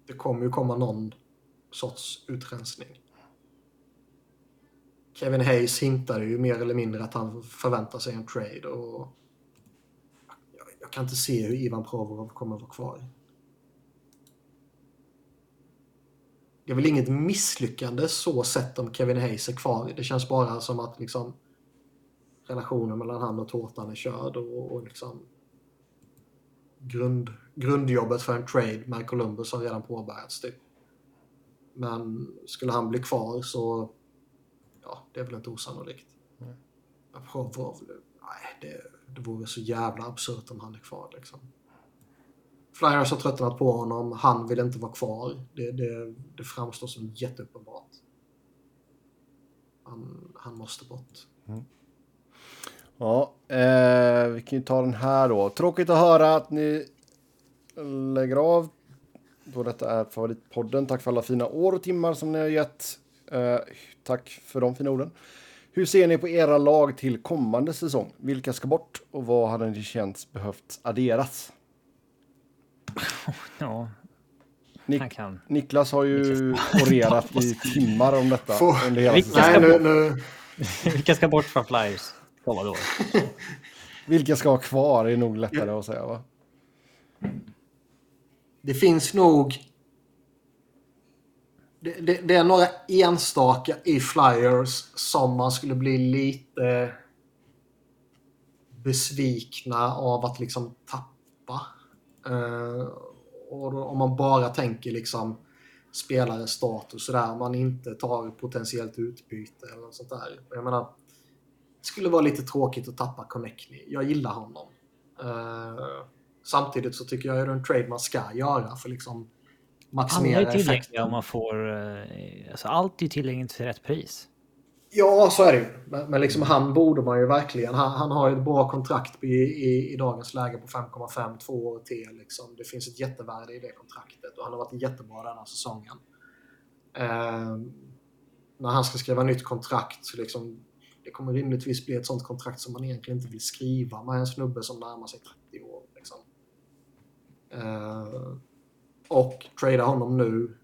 [SPEAKER 2] Det kommer ju komma någon sorts utrensning. Kevin Hayes hintade ju mer eller mindre att han förväntar sig en trade. Och jag, jag kan inte se hur Ivan Provorov kommer vara kvar. Det är väl inget misslyckande så sett om Kevin Hayes är kvar. Det känns bara som att liksom relationen mellan han och Tårtan är körd och, och liksom grund, grundjobbet för en trade med Columbus har redan påbörjats typ. Men skulle han bli kvar så ja, det är väl inte osannolikt. Men Provorov, nej, det, det vore så jävla absurt om han är kvar liksom. Flyers har tröttnat på honom. Han vill inte vara kvar. Det, det, det framstår som jätteuppenbart. Han, han måste bort.
[SPEAKER 3] Ja, eh, vi kan ju ta den här då. Tråkigt att höra att ni lägger av. Då detta är favoritpodden. Tack för alla fina år och timmar som ni har gett. Eh, tack för de fina orden. Hur ser ni på era lag till kommande säsong? Vilka ska bort och vad hade ni känt behövt adderas? <laughs>
[SPEAKER 1] Ja,
[SPEAKER 3] Nik-
[SPEAKER 1] han kan.
[SPEAKER 3] Niklas har ju orerat i <laughs> timmar om detta
[SPEAKER 2] Får-
[SPEAKER 3] under hela
[SPEAKER 1] Vilka
[SPEAKER 3] säsongen.
[SPEAKER 2] Nej,
[SPEAKER 1] ska
[SPEAKER 2] nu,
[SPEAKER 1] Vilka ska bort från Flyers? Ja, vadå? <laughs>
[SPEAKER 3] Vilka ska vara kvar är nog lättare att säga va?
[SPEAKER 2] det finns nog... Det, det, det är några enstaka i Flyers som man skulle bli lite besvikna av att liksom tappa. Uh, och då, om man bara tänker liksom spelare status sådär, man inte tar potentiellt utbyte eller sånt där. Jag menar, det skulle vara lite tråkigt att tappa Connectney. Jag gillar honom. Uh, samtidigt så tycker jag att det är en trade man ska göra för liksom
[SPEAKER 1] alla
[SPEAKER 2] maximera
[SPEAKER 1] är tillgängliga
[SPEAKER 2] effekten.
[SPEAKER 1] om man får... eh, Alltså allt är tillgängligt till rätt pris.
[SPEAKER 2] Ja, så är det ju. Men, men liksom, han borde man ju verkligen. Han, han har ju ett bra kontrakt i, i, i dagens läge på 5,5, två år till. Liksom. Det finns ett jättevärde i det kontraktet och han har varit jättebra den här säsongen. Ehm, när han ska skriva nytt kontrakt så liksom, det kommer rimligtvis bli ett sånt kontrakt som man egentligen inte vill skriva med en snubbe som närmar sig 30 år. Liksom. Ehm, och trada honom nu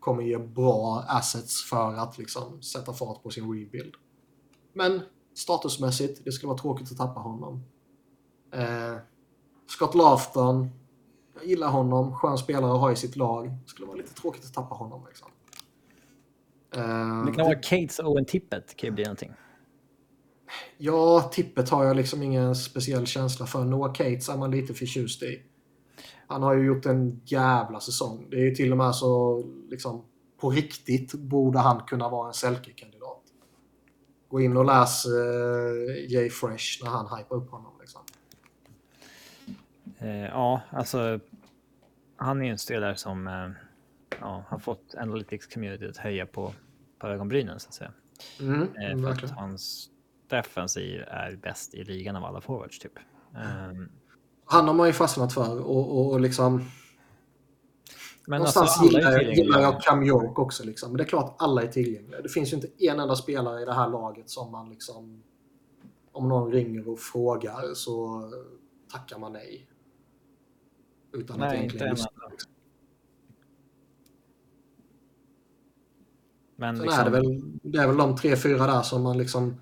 [SPEAKER 2] kommer ge bra assets för att liksom sätta fart på sin rebuild. Men statusmässigt. Det skulle vara tråkigt att tappa honom. Eh, Scott Laughton. Jag gillar honom. Skön spelare att ha i sitt lag. Det skulle vara lite tråkigt att tappa honom. Liksom.
[SPEAKER 1] Eh, det kan vara Kates Owen Tippet. kan ju bli någonting.
[SPEAKER 2] Ja, Tippet har jag liksom ingen speciell känsla för. Noah Cates är man lite förtjust i. Han har ju gjort en jävla säsong. Det är ju till och med så liksom på riktigt borde han kunna vara en Selke-kandidat. Gå in och läs uh, Jay Fresh när han hypar upp honom. Liksom.
[SPEAKER 1] Uh, ja, alltså. Han är ju en spelare som uh, ja, har fått Analytics community att höja på, på ögonbrynen så att säga.
[SPEAKER 2] Mm,
[SPEAKER 1] uh, för att hans defensiv är bäst i ligan av alla forwards typ. Um,
[SPEAKER 2] han har man ju fastnat för och, och, och liksom
[SPEAKER 1] men
[SPEAKER 2] Någonstans
[SPEAKER 1] alltså,
[SPEAKER 2] gillar, jag, gillar jag Cam York också. Liksom. Men det är klart alla är tillgängliga. Det finns ju inte en enda spelare i det här laget som man liksom... Om någon ringer och frågar så tackar man nej. Utan nej, att egentligen lyssna. Liksom. Men Sen liksom... är det, väl, det är väl de tre, fyra där som man liksom...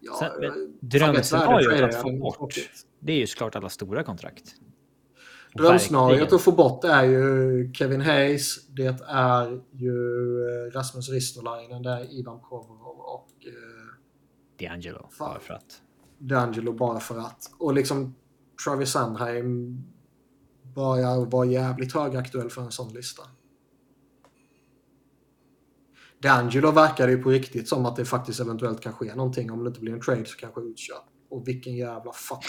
[SPEAKER 1] Ja, Drömscenariot att få bort, det är ju såklart alla stora kontrakt.
[SPEAKER 2] Drömscenariot att få bort är ju Kevin Hayes, det är ju eh, Rasmus Ristolainen, det är Ivan Provorov och... Eh,
[SPEAKER 1] D'Angelo, bara för att.
[SPEAKER 2] D'Angelo bara för att. Och liksom Travis Sandheim börjar vara jävligt högaktuell för en sån lista. D'Angelo verkar ju på riktigt som att det faktiskt eventuellt kan ske någonting. Om det inte blir en trade så kanske utköp. Och vilken jävla fuck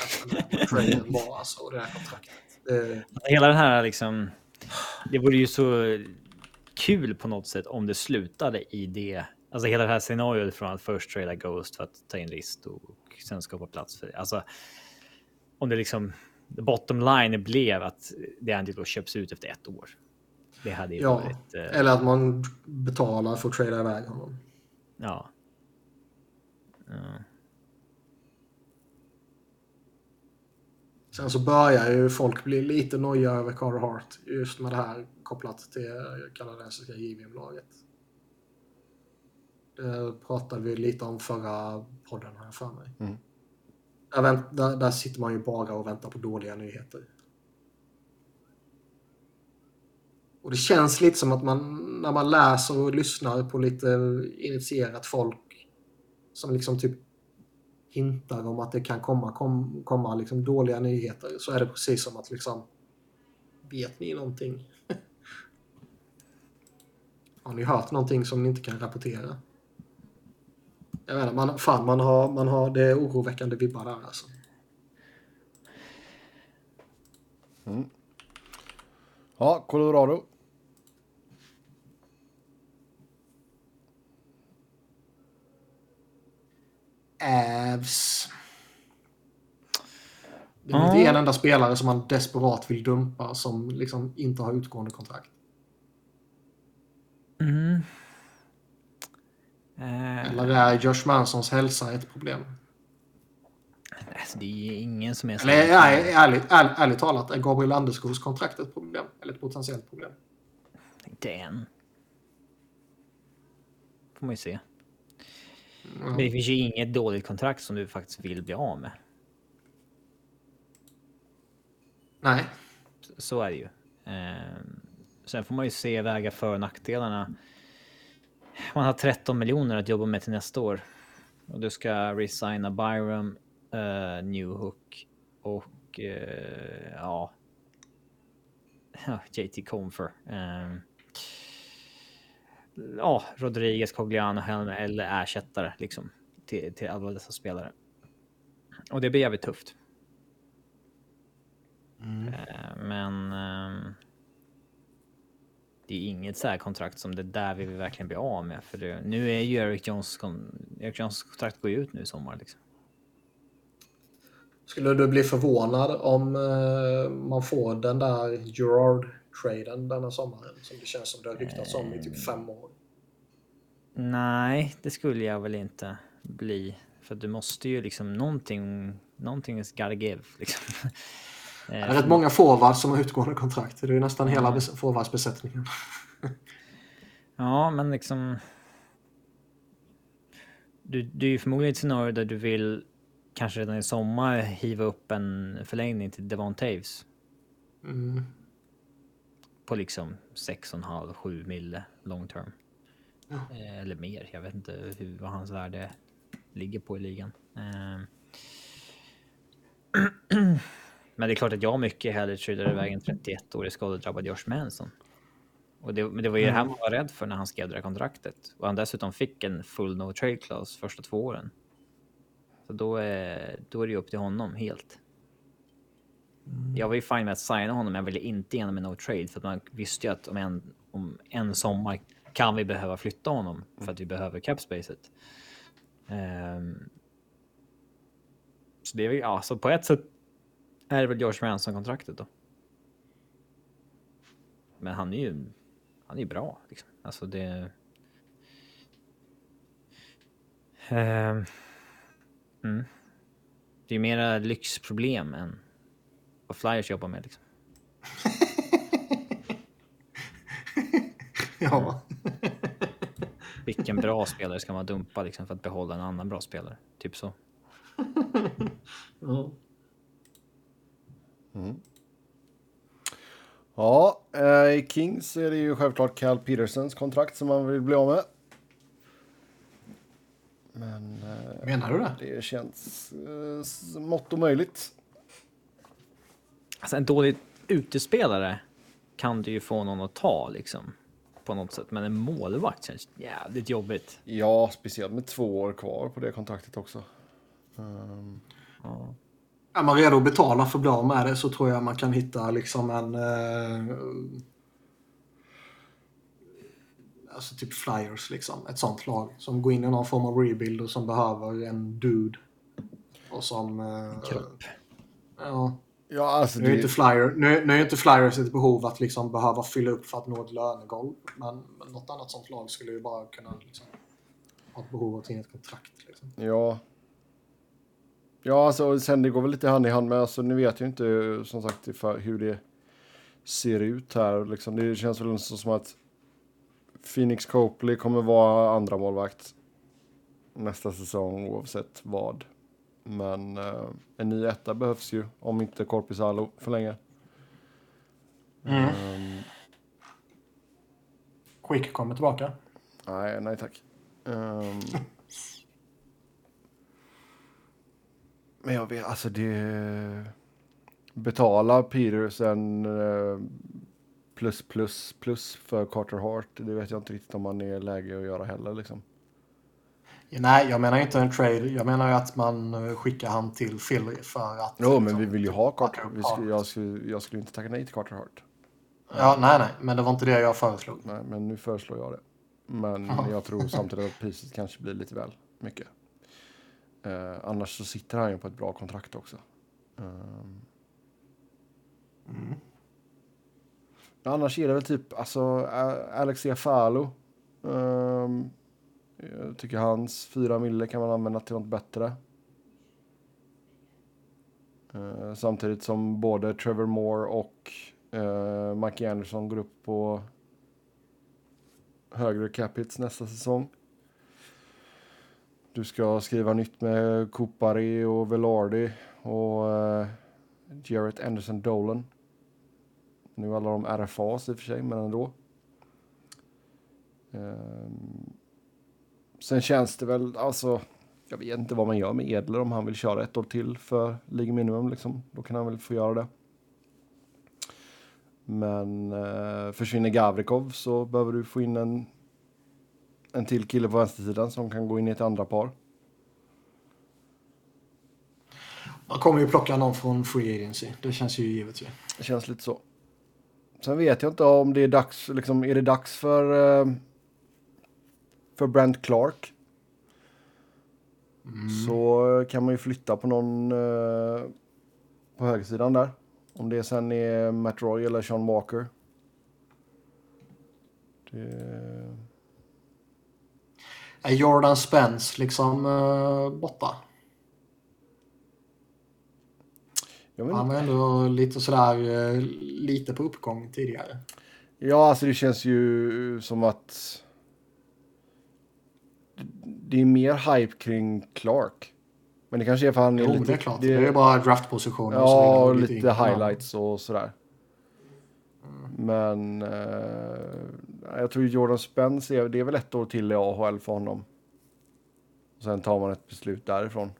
[SPEAKER 2] den traden var alltså. Och det här kontraktet.
[SPEAKER 1] Eh, hela den här liksom. Det vore ju så kul på något sätt om det slutade i det. Alltså hela det här scenariot från att först trada Ghost för att ta in Rist och sen skapa plats för det. Alltså. Om det liksom bottom line blev att det Angelo köps ut efter ett år. Det hade ju
[SPEAKER 2] ja,
[SPEAKER 1] varit.
[SPEAKER 2] Eh... Eller att man betalar för att trada iväg honom.
[SPEAKER 1] Ja. ja.
[SPEAKER 2] Sen så börjar ju folk bli lite noja över Carter Hart just med det här kopplat till kanadensiska JVM-laget. Det pratade vi lite om förra podden här för mig. Mm. Där, där, där, sitter man ju bara och väntar på dåliga nyheter. Och det känns lite som att man när man läser och lyssnar på lite initierat folk som liksom typ hintar om att det kan komma, kom, komma liksom dåliga nyheter så är det precis som att liksom vet ni någonting? <laughs> har ni hört någonting som ni inte kan rapportera? Jag menar, man, fan, man har, man har, det är oroväckande vibbar där alltså.
[SPEAKER 3] Mm. Ja, Colorado.
[SPEAKER 2] Avs. Det är inte en enda spelare som man desperat vill dumpa som liksom inte har utgående kontrakt.
[SPEAKER 1] Mm.
[SPEAKER 2] Eller är Josh Mansons hälsa ett problem?
[SPEAKER 1] Alltså, det är ingen som är
[SPEAKER 2] så... Eller nej, ärligt, ärligt, ärligt talat, är Gabriel Anderskogs kontrakt ett problem? Eller ett potentiellt problem?
[SPEAKER 1] Inte än. Får man ju se. Men det finns ju inget dåligt kontrakt som du faktiskt vill bli av med.
[SPEAKER 2] Nej.
[SPEAKER 1] Så är det ju. Ehm, sen får man ju se väga för och nackdelarna. Man har 13 miljoner att jobba med till nästa år. Och du ska resigna Byram, uh, New Hook och uh, ja. <laughs> JT Comfer. Um, ja, Rodriguez, Cogliano, Helmer eller ersättare liksom till, till alla dessa spelare. Och det blir jävligt tufft. Mm. Eh, men. Um, det är inget så här kontrakt som det där vi vill verkligen bli av med. För det, nu är ju Eric Jones, Eric Jones kontrakt går ut nu i sommar. Liksom.
[SPEAKER 2] Skulle du bli förvånad om uh, man får den där Gerard-traden denna sommaren? Som det känns som det har ryktats om i typ fem år.
[SPEAKER 1] Nej, det skulle jag väl inte bli. För du måste ju liksom någonting, någonting is gotta give. Liksom. <laughs>
[SPEAKER 2] Det är rätt många forwards som har utgående kontrakt. Det är ju nästan hela forwardsbesättningen. <laughs>
[SPEAKER 1] ja, men liksom... du, du är ju förmodligen i ett scenario där du vill kanske redan i sommar hiva upp en förlängning till Devon Taves.
[SPEAKER 2] Mm.
[SPEAKER 1] På liksom 6,5-7 mille long term. Eh, Eller mer, jag vet inte hur, vad hans värde ligger på i ligan. Eh. <clears throat> Men det är klart att jag mycket hellre tradar iväg en 31-årig skadedrabbad Josh Manson. Och det, men det var ju det här man var rädd för när han skrev det här kontraktet. Och han dessutom fick en full no trade clause första två åren. Så då är, då är det ju upp till honom helt. Jag var ju fine med att signa honom, men jag ville inte igenom en no trade för att man visste ju att om en, om en sommar kan vi behöva flytta honom för att vi behöver capspacet. Um, ehm, så det är ja, så på ett sätt är det väl George Manson kontraktet då. Men han är ju, han är ju bra liksom. Alltså det... Um, mm. Det är mera lyxproblem än vad Flyers jobbar med liksom. <laughs>
[SPEAKER 2] Ja.
[SPEAKER 1] Vilken bra spelare ska man dumpa liksom för att behålla en annan bra spelare? Typ så. <laughs>
[SPEAKER 2] ja.
[SPEAKER 3] Ja, eh, i Kings är det ju självklart Cal Petersons kontrakt som man vill bli av med. Men eh,
[SPEAKER 2] Menar du det?
[SPEAKER 3] det känns eh, smått omöjligt.
[SPEAKER 1] Alltså en dålig utespelare kan du ju få någon att ta liksom. På något sätt. Men en målvakt känns jävligt jobbigt.
[SPEAKER 3] Ja, speciellt med två år kvar på det kontraktet också. Ehm,
[SPEAKER 1] Ja.
[SPEAKER 2] Är man redo att betala för att bli av med det så tror jag man kan hitta liksom en... Eh, alltså typ Flyers liksom. Ett sånt lag som går in i någon form av rebuild och som behöver en dude. Och som... Eh,
[SPEAKER 1] Kropp.
[SPEAKER 2] Ja.
[SPEAKER 3] Ja, alltså
[SPEAKER 2] Nu är,
[SPEAKER 3] det,
[SPEAKER 2] inte Flyer, nu, nu är inte Flyers ett behov att liksom behöva fylla upp för att nå ett lönegolv. Men, men något annat sånt lag skulle ju bara kunna liksom, ha ett behov av att ta in ett kontrakt. Liksom.
[SPEAKER 3] Ja. Ja, alltså sen det går väl lite hand i hand med, alltså nu vet jag inte som sagt hur det ser ut här. Liksom, det känns väl som att Phoenix Copley kommer vara andra målvakt nästa säsong oavsett vad. Men eh, en ny etta behövs ju om inte Korpisalo förlänger. Ehm,
[SPEAKER 2] Quick kommer tillbaka.
[SPEAKER 3] nej, nej tack. Ehm, <laughs> men jag vet, alltså det... Betala Petersen eh, plus plus plus för Carter Hart. Det vet jag inte riktigt om man är läge att göra heller liksom.
[SPEAKER 2] Nej, jag menar inte en trade. Jag menar ju att man eh, skickar han till Philly för att...
[SPEAKER 3] Jo, men
[SPEAKER 2] liksom,
[SPEAKER 3] vi vill ju ha Carter. Vi skulle, jag, skulle, jag skulle inte tacka nej till Carter Hart.
[SPEAKER 2] Ja, nej, nej. Men det var inte det jag föreslog.
[SPEAKER 3] Nej, men nu föreslår jag det. Men
[SPEAKER 2] Ja.
[SPEAKER 3] jag tror samtidigt att priset kanske blir lite väl mycket. Eh, annars så sitter han ju på ett bra kontrakt också. Ehm. Annars är det väl typ, alltså Alexia Falo. Um, jag tycker hans fyra mille kan man använda till något bättre. Eh, samtidigt som både Trevor Moore och eh, uh, Mike Anderson går upp på högre cap hits nästa säsong. Du ska skriva nytt med Kupari och Velardi och uh, Jarrett Anderson Dolan. Nu alla de RFAs i och för sig, men ändå. Ehm, sen känns det väl, alltså, jag vet inte vad man gör med Edler om han vill köra ett år till för League Minimum liksom. Då kan han väl få göra det. Men eh, försvinner Gavrikov så behöver du få in en, en till kille på vänstersidan som kan gå in i ett andra par.
[SPEAKER 2] Man kommer ju plocka någon från Free Agency. Det känns ju givet ju.
[SPEAKER 3] Det känns lite så. Sen vet jag inte om det är dags, liksom, är det dags för, eh, för Brent Clark? Så kan man ju flytta på någon eh, på högersidan där. Om det sen är Matt Roy eller Sean Walker. Det...
[SPEAKER 2] Är Jordan Spence liksom uh, borta? Han var ändå lite sådär, eh, lite på uppgång tidigare.
[SPEAKER 3] Ja, alltså det känns ju som att det är mer hype kring Clark. Men det kanske är för han är
[SPEAKER 2] Jo,
[SPEAKER 3] lite...
[SPEAKER 2] det är klart. Det är bara draftpositioner och så
[SPEAKER 3] Ja, och lite
[SPEAKER 2] yngre.
[SPEAKER 3] highlights och sådär. Men eh, jag tror Jordan Spence, är, det är väl ett år till i AHL för honom. Och sen tar man ett beslut därifrån.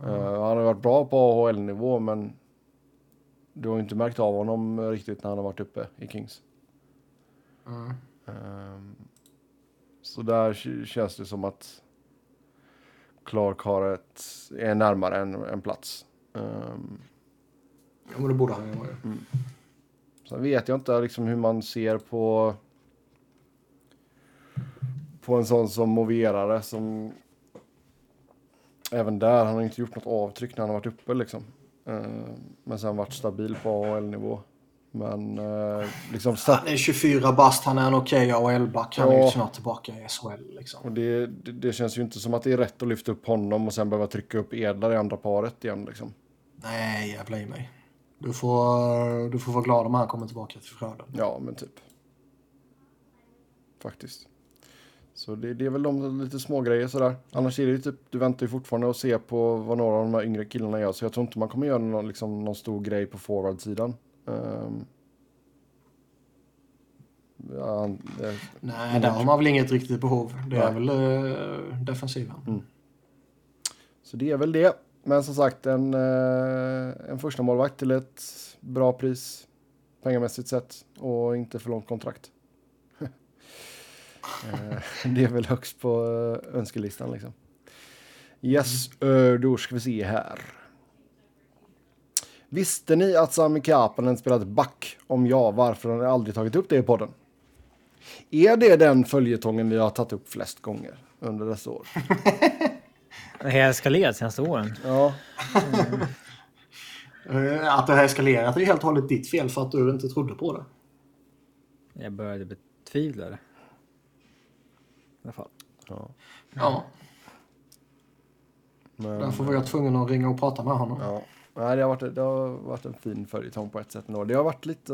[SPEAKER 3] Eh, han har varit bra på AHL-nivå men du har inte märkt av honom riktigt när han har varit uppe i Kings.
[SPEAKER 2] Mm.
[SPEAKER 3] Ehm, så där känns det som att Clark har ett, är närmare en, en plats. Ehm,
[SPEAKER 2] Ja, men det borde han ju vara.
[SPEAKER 3] Mm. Sen vet jag inte liksom hur man ser på på en sån som Moverare som även där, han har inte gjort något avtryck när han har varit uppe liksom. Eh, men sen varit stabil på AHL-nivå. Men eh, <laughs> liksom
[SPEAKER 2] Han är 24 bast, han är en okej AHL-back. Han är
[SPEAKER 3] Ja.
[SPEAKER 2] ju snart tillbaka i SHL liksom.
[SPEAKER 3] och det, det, det känns ju inte som att det är rätt att lyfta upp honom och sen behöva trycka upp Edlar i andra paret igen liksom.
[SPEAKER 2] Nej, jävla i mig. Du får, du får vara glad om han kommer tillbaka till Frölunda.
[SPEAKER 3] Ja, men typ. Faktiskt. Så det, det är väl de lite små grejer sådär. Annars är det ju typ, du väntar ju fortfarande och ser på vad några av de här yngre killarna gör. Så jag tror inte man kommer göra någon, liksom, någon stor grej på forwardsidan. Um, ja, det,
[SPEAKER 2] Nej, där har man väl inget riktigt behov. Det är
[SPEAKER 3] Nej.
[SPEAKER 2] väl uh, defensiven.
[SPEAKER 3] så det är väl det. Men som sagt, en, eh, en första målvakt till ett bra pris pengamässigt sett och inte för långt kontrakt. <laughs> Eh, det är väl högst på önskelistan liksom. Yes, eh, då ska vi se här. Visste ni att Sami Kapanen spelat back? Om ja, varför har ni aldrig tagit upp det i podden? Är det den följetongen vi har tagit upp flest gånger under dessa år? <laughs>
[SPEAKER 1] Det har eskalerat senaste åren.
[SPEAKER 3] Ja,
[SPEAKER 2] Eh, Att det har eskalerat är helt och hållet ditt fel för att du inte trodde på det.
[SPEAKER 1] Jag började betvivla det. I alla fall.
[SPEAKER 3] ja.
[SPEAKER 2] Ja,
[SPEAKER 3] Men,
[SPEAKER 2] därför var jag tvungen att ringa och prata med honom.
[SPEAKER 3] Ja. Nej, det, har varit, det har varit en fin följetong på ett sätt ändå. Det har varit lite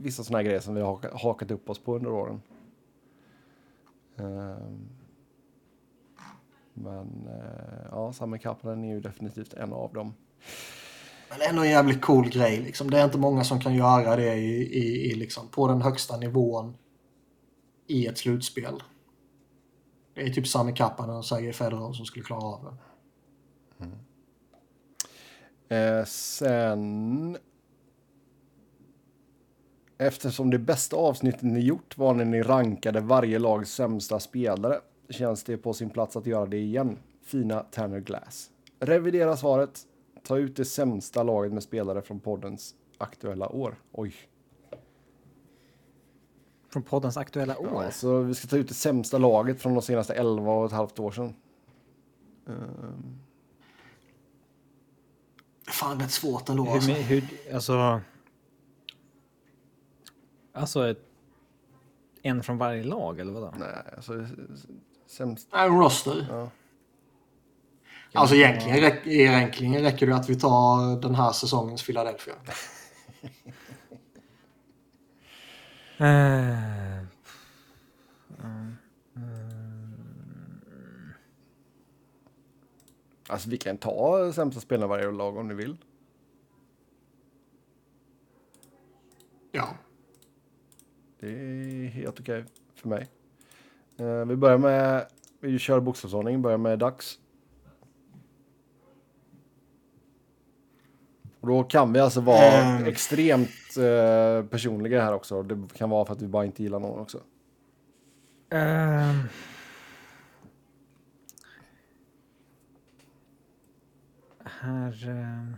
[SPEAKER 3] vissa sådana här grejer som vi har hakat upp oss på under åren. Ehm, men eh, ja, Summer Kaplan är ju definitivt en av dem.
[SPEAKER 2] Men ändå en jävligt cool grej. Liksom. Det är inte många som kan göra det i, i, i liksom, på den högsta nivån i ett slutspel. Det är typ Sami Kapanen och Sergej Fedorov som skulle klara av det.
[SPEAKER 3] Eh, sen... Eftersom det bästa avsnittet ni gjort var när ni rankade varje lags sämsta spelare känns det på sin plats att göra det igen. Fina Tanner Glass. Revidera svaret. Ta ut det sämsta laget med spelare från poddens aktuella år. Oj.
[SPEAKER 1] Från poddens aktuella år.
[SPEAKER 3] Ja, så vi ska ta ut det sämsta laget från de senaste 11 och ett halvt år sedan.
[SPEAKER 2] Är fan rätt svårt ändå.
[SPEAKER 1] Hur,
[SPEAKER 2] Alltså.
[SPEAKER 1] hur, alltså... Alltså ett, en från varje lag eller vadå?
[SPEAKER 3] nej, alltså sämst.
[SPEAKER 2] Nej, En roster.
[SPEAKER 3] Ja.
[SPEAKER 2] Alltså egentligen, räck- egentligen räcker det att vi tar den här säsongens Philadelphia. <laughs>
[SPEAKER 3] Alltså vi kan ta sämsta spelare i varje lag om ni vill.
[SPEAKER 2] Ja.
[SPEAKER 3] Det är helt okej för mig. Eh, vi börjar med, vi kör bokstavsordning, börjar med Dax. Och då kan vi alltså vara
[SPEAKER 2] Mm.
[SPEAKER 3] extremt eh, personliga här också. Det kan vara för att vi bara inte gillar någon också.
[SPEAKER 1] ehm. Här... ehm,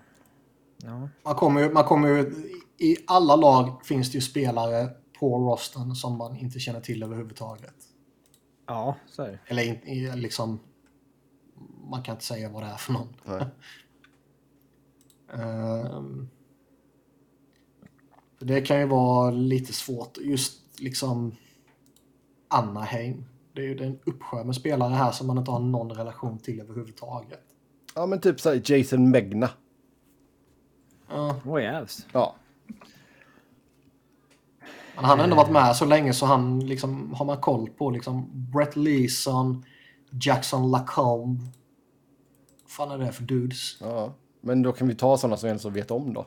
[SPEAKER 1] ja.
[SPEAKER 2] Man kommer ju, man kommer ju, I alla lag finns det ju spelare på rosten som man inte känner till överhuvudtaget.
[SPEAKER 1] ja, så är det.
[SPEAKER 2] Eller liksom... Man kan inte säga vad det är för någon.
[SPEAKER 3] Nej. <laughs>
[SPEAKER 2] Ehm, det kan ju vara lite svårt. Just liksom Anaheim. Det är ju en uppsjö med spelare här som man inte har någon relation till överhuvudtaget.
[SPEAKER 3] Ja men typ såhär Jason Megna.
[SPEAKER 2] Ja,
[SPEAKER 1] Oj, jävs.
[SPEAKER 3] Ja.
[SPEAKER 2] Men han har ändå varit med så länge så han liksom har man koll på liksom Brett Leeson, Jackson Lacombe. Vad fan är det för dudes?
[SPEAKER 3] Ja, men då kan vi ta sådana som vi ens vet om då.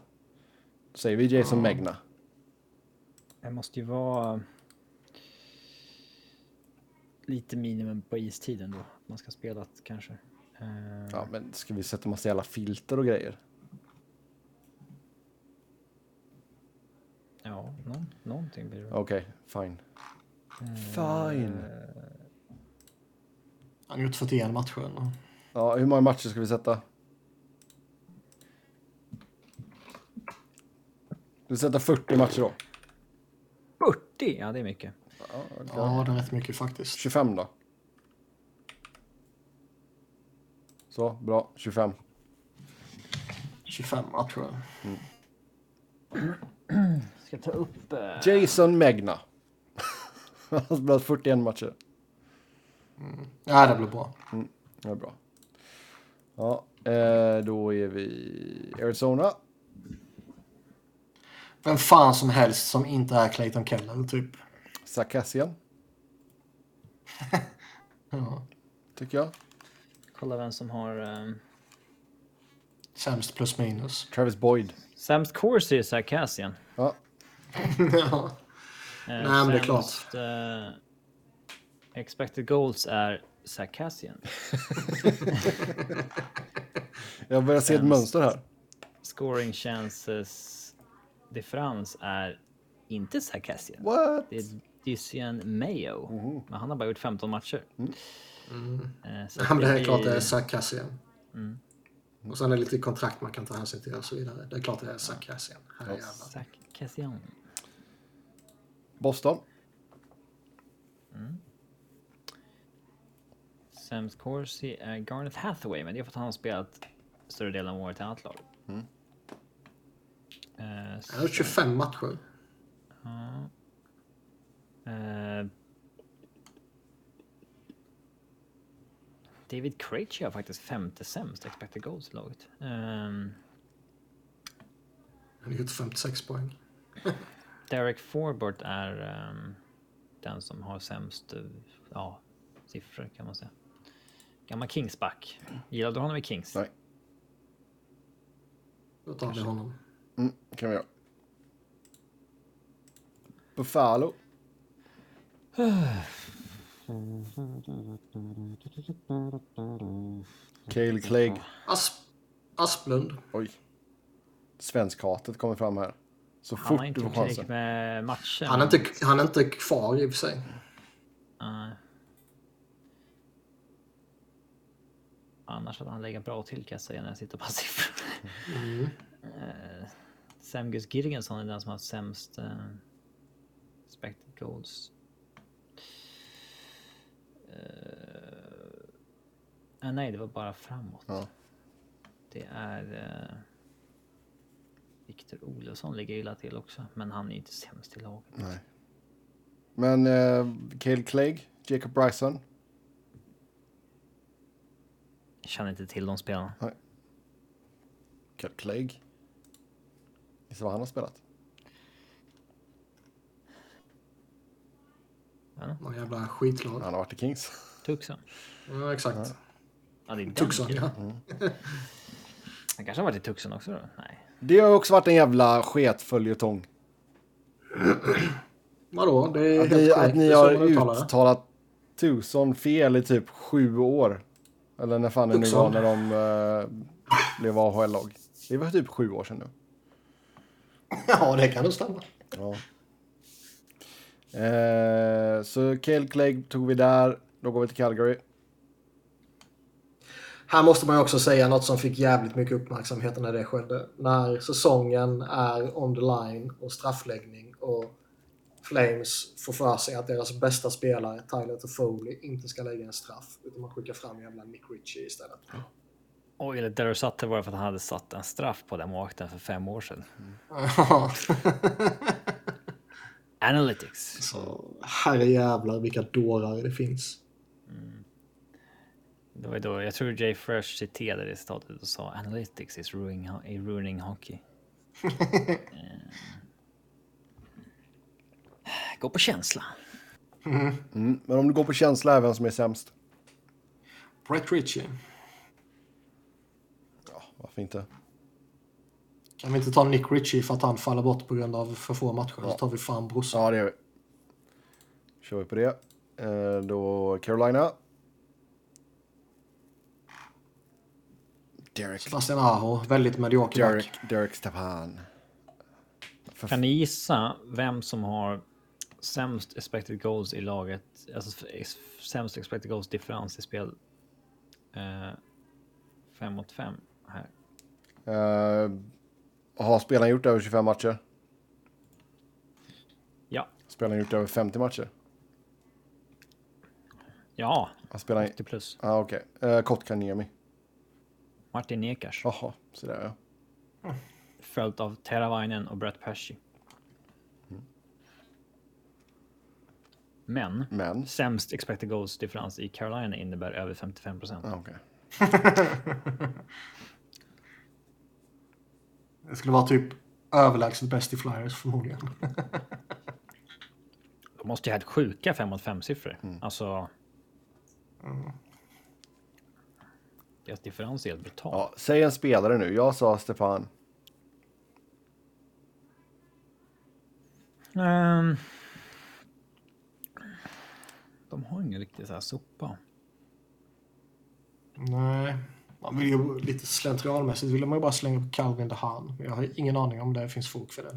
[SPEAKER 3] Säger vi Jason Megna.
[SPEAKER 1] Det måste ju vara lite minimum på istiden då. Man ska spela det, kanske. Eh,
[SPEAKER 3] Ja, men ska vi sätta massa jävla filter och grejer?
[SPEAKER 1] ja, någon, någonting blir det.
[SPEAKER 3] Okej, fine. Fine.
[SPEAKER 2] Han har gjort 41 matcher.
[SPEAKER 3] Ja, hur många matcher ska vi sätta? Vi sätter 40 matcher då.
[SPEAKER 1] 40? Ja, det är mycket.
[SPEAKER 2] Ja, det är rätt mycket faktiskt.
[SPEAKER 3] 25 då. Så, bra. 25.
[SPEAKER 2] 25 matcher.
[SPEAKER 1] Ska ta upp... eh,
[SPEAKER 3] Jason Megna. <laughs> Han har spelat 41 matcher.
[SPEAKER 2] Ja, det blir bra.
[SPEAKER 3] Det är bra. Ja, eh, då är vi Arizona.
[SPEAKER 2] Vem fan som helst som inte är Clayton Keller, typ.
[SPEAKER 3] Sarkassian, <laughs>
[SPEAKER 2] Ja.
[SPEAKER 3] tycker jag.
[SPEAKER 1] Kolla vem som har... Um,
[SPEAKER 2] Sämst plus minus.
[SPEAKER 3] Travis Boyd.
[SPEAKER 1] sämst course är Sarkassian.
[SPEAKER 3] Ja, <laughs>
[SPEAKER 2] ja.
[SPEAKER 1] Eh,
[SPEAKER 2] Nej, men det är klart.
[SPEAKER 1] sämst, eh, expected goals är Sarkassian. <laughs>
[SPEAKER 3] jag börjar se ett
[SPEAKER 1] Sämst.
[SPEAKER 3] mönster här.
[SPEAKER 1] Scoring chances differens är inte Sarkassian.
[SPEAKER 3] What?
[SPEAKER 1] Det är Dysian Mayo.
[SPEAKER 3] Mhm.
[SPEAKER 1] Men han har bara gjort 15 matcher.
[SPEAKER 3] Mm.
[SPEAKER 1] Eh,
[SPEAKER 2] men det är
[SPEAKER 1] blir-
[SPEAKER 2] klart det är Sarkassian. Och sen är det lite kontrakt man kan ta hänsyn till och så vidare. Det är klart det är Sarkassian. Herrejävlar.
[SPEAKER 1] Sarkassian.
[SPEAKER 3] Boston.
[SPEAKER 1] Sämst Corsi är Garnet Hathaway, men det är för att han har spelat större delen av året i annat lag.
[SPEAKER 3] Mm.
[SPEAKER 1] Eh,
[SPEAKER 2] Han har gjort 25 matcher.
[SPEAKER 1] Eh, David Krejci har faktiskt femte sämst expected goals i laget. Ehm,
[SPEAKER 2] Han har gjort 56 poäng. <laughs>
[SPEAKER 1] Derek Forbort är ehm, den som har sämst eh, ja, siffror kan man säga. Gammal Kingsback. Gillar du honom i Kings?
[SPEAKER 3] Nej.
[SPEAKER 2] Då tar vi honom.
[SPEAKER 3] Mm, kan vi göra. Buffalo. <sighs> <sniffs> Cale Clegg.
[SPEAKER 2] Asp Asplund.
[SPEAKER 3] Oj. Svenskhatet kommer fram här. Så
[SPEAKER 1] Han
[SPEAKER 3] fort
[SPEAKER 1] inte
[SPEAKER 3] du får chansen.
[SPEAKER 1] med matcher.
[SPEAKER 2] Han är, inte, han är inte kvar i och för sig.
[SPEAKER 1] Nej. Annars hade han legat bra till kan jag säga när jag sitter på siffror. Eh, Sam Gus Girgensson är den som har sämst uh, expected goals. Eh, nej, det var bara framåt.
[SPEAKER 3] Ja.
[SPEAKER 1] Det är uh, Viktor Olofsson ligger illa till också, men han är inte sämst i laget.
[SPEAKER 3] Nej. Men eh, Cale Clegg, Jacob Bryson.
[SPEAKER 1] Jag känner inte till de spelarna.
[SPEAKER 3] Cale Clegg. Gissa vad han har spelat?
[SPEAKER 2] Någon jävla skitlag.
[SPEAKER 3] Han har varit i Kings.
[SPEAKER 1] Tucson.
[SPEAKER 2] Ja, exakt.
[SPEAKER 1] Ja, det är den
[SPEAKER 2] Tucson,
[SPEAKER 1] killen.
[SPEAKER 2] ja.
[SPEAKER 1] Han kanske har varit i Tucson också då? Nej.
[SPEAKER 3] Det har också varit en jävla sketföljetong.
[SPEAKER 2] Vadå? Det är
[SPEAKER 3] Att
[SPEAKER 2] helt
[SPEAKER 3] ni,
[SPEAKER 2] korrekt.
[SPEAKER 3] att ni har uttalat Tucson fel i typ sju år. Eller när fan det nu var när de uh, blev AHL-lag. Det var typ sju år sedan nu.
[SPEAKER 2] Ja, det kan nog stämma.
[SPEAKER 3] Ja. Eh, så Cale Clegg tog vi där. Då går vi till Calgary.
[SPEAKER 2] Här måste man ju också säga något som fick jävligt mycket uppmärksamhet när det skedde. När säsongen är on the line och straffläggning och Flames får för sig att deras bästa spelare, Tyler Toffoli, inte ska lägga en straff. Utan man skickar fram jävla Nick Ritchie istället.
[SPEAKER 1] Och enligt Daryl Sutter var det för att han hade satt en straff på den målvakten för fem år sedan. <laughs> Analytics.
[SPEAKER 2] Så herrejävlar vilka dårar det finns.
[SPEAKER 1] Det var då, jag tror Jay Fresh citerade det citatet och sa Analytics is ruining, is ruining hockey. Eh. <laughs> Gå på känsla.
[SPEAKER 3] Mm. Men om du går på känsla är vem som är sämst?
[SPEAKER 2] Brett Ritchie.
[SPEAKER 3] Ja, varför inte?
[SPEAKER 2] Kan vi inte ta Nick Ritchie för att han faller bort på grund av för få matcher? Så tar vi fan brorsan.
[SPEAKER 3] Ja, det gör vi. Kör vi på det. Eh, då Carolina. Derek,
[SPEAKER 2] Sebastian Aho, väldigt medioker
[SPEAKER 3] Derek,
[SPEAKER 2] back.
[SPEAKER 3] Derek Stepan.
[SPEAKER 1] Kan ni gissa vem som har sämst expected goals i laget? Alltså sämst expected goals differens i spel. 5 mot 5 här.
[SPEAKER 3] Uh, har spelaren gjort över 25 matcher?
[SPEAKER 1] Ja,
[SPEAKER 3] Spelaren gjort över 50 matcher?
[SPEAKER 1] ja,
[SPEAKER 3] Har spelaren...
[SPEAKER 1] 80 plus.
[SPEAKER 3] Ja, ah, okej. Okay. Uh, Kotkaniemi.
[SPEAKER 1] Martin Nekars.
[SPEAKER 3] Jaha, så där ja.
[SPEAKER 1] Följt av Teravainen och Brett Pesci. Men
[SPEAKER 3] Men.
[SPEAKER 1] sämst expected goals differens i Carolina innebär över 55 procent.
[SPEAKER 3] Ah, okej. <laughs>
[SPEAKER 2] Det skulle vara typ överlägset bäst i Flyers förmodligen. <laughs>
[SPEAKER 1] De måste ju ha helt sjuka 5 mot 5 siffror. Alltså. Deras differens är helt brutal.
[SPEAKER 3] Ja, säg en spelare nu. Jag sa Stefan.
[SPEAKER 1] Ehm. de har ingen riktig så här sopa.
[SPEAKER 2] Nej. Man vill ju lite slentrianmässigt vill man ju bara slänga på Calvin DeHaan. Jag har ingen aning om det finns fog för det.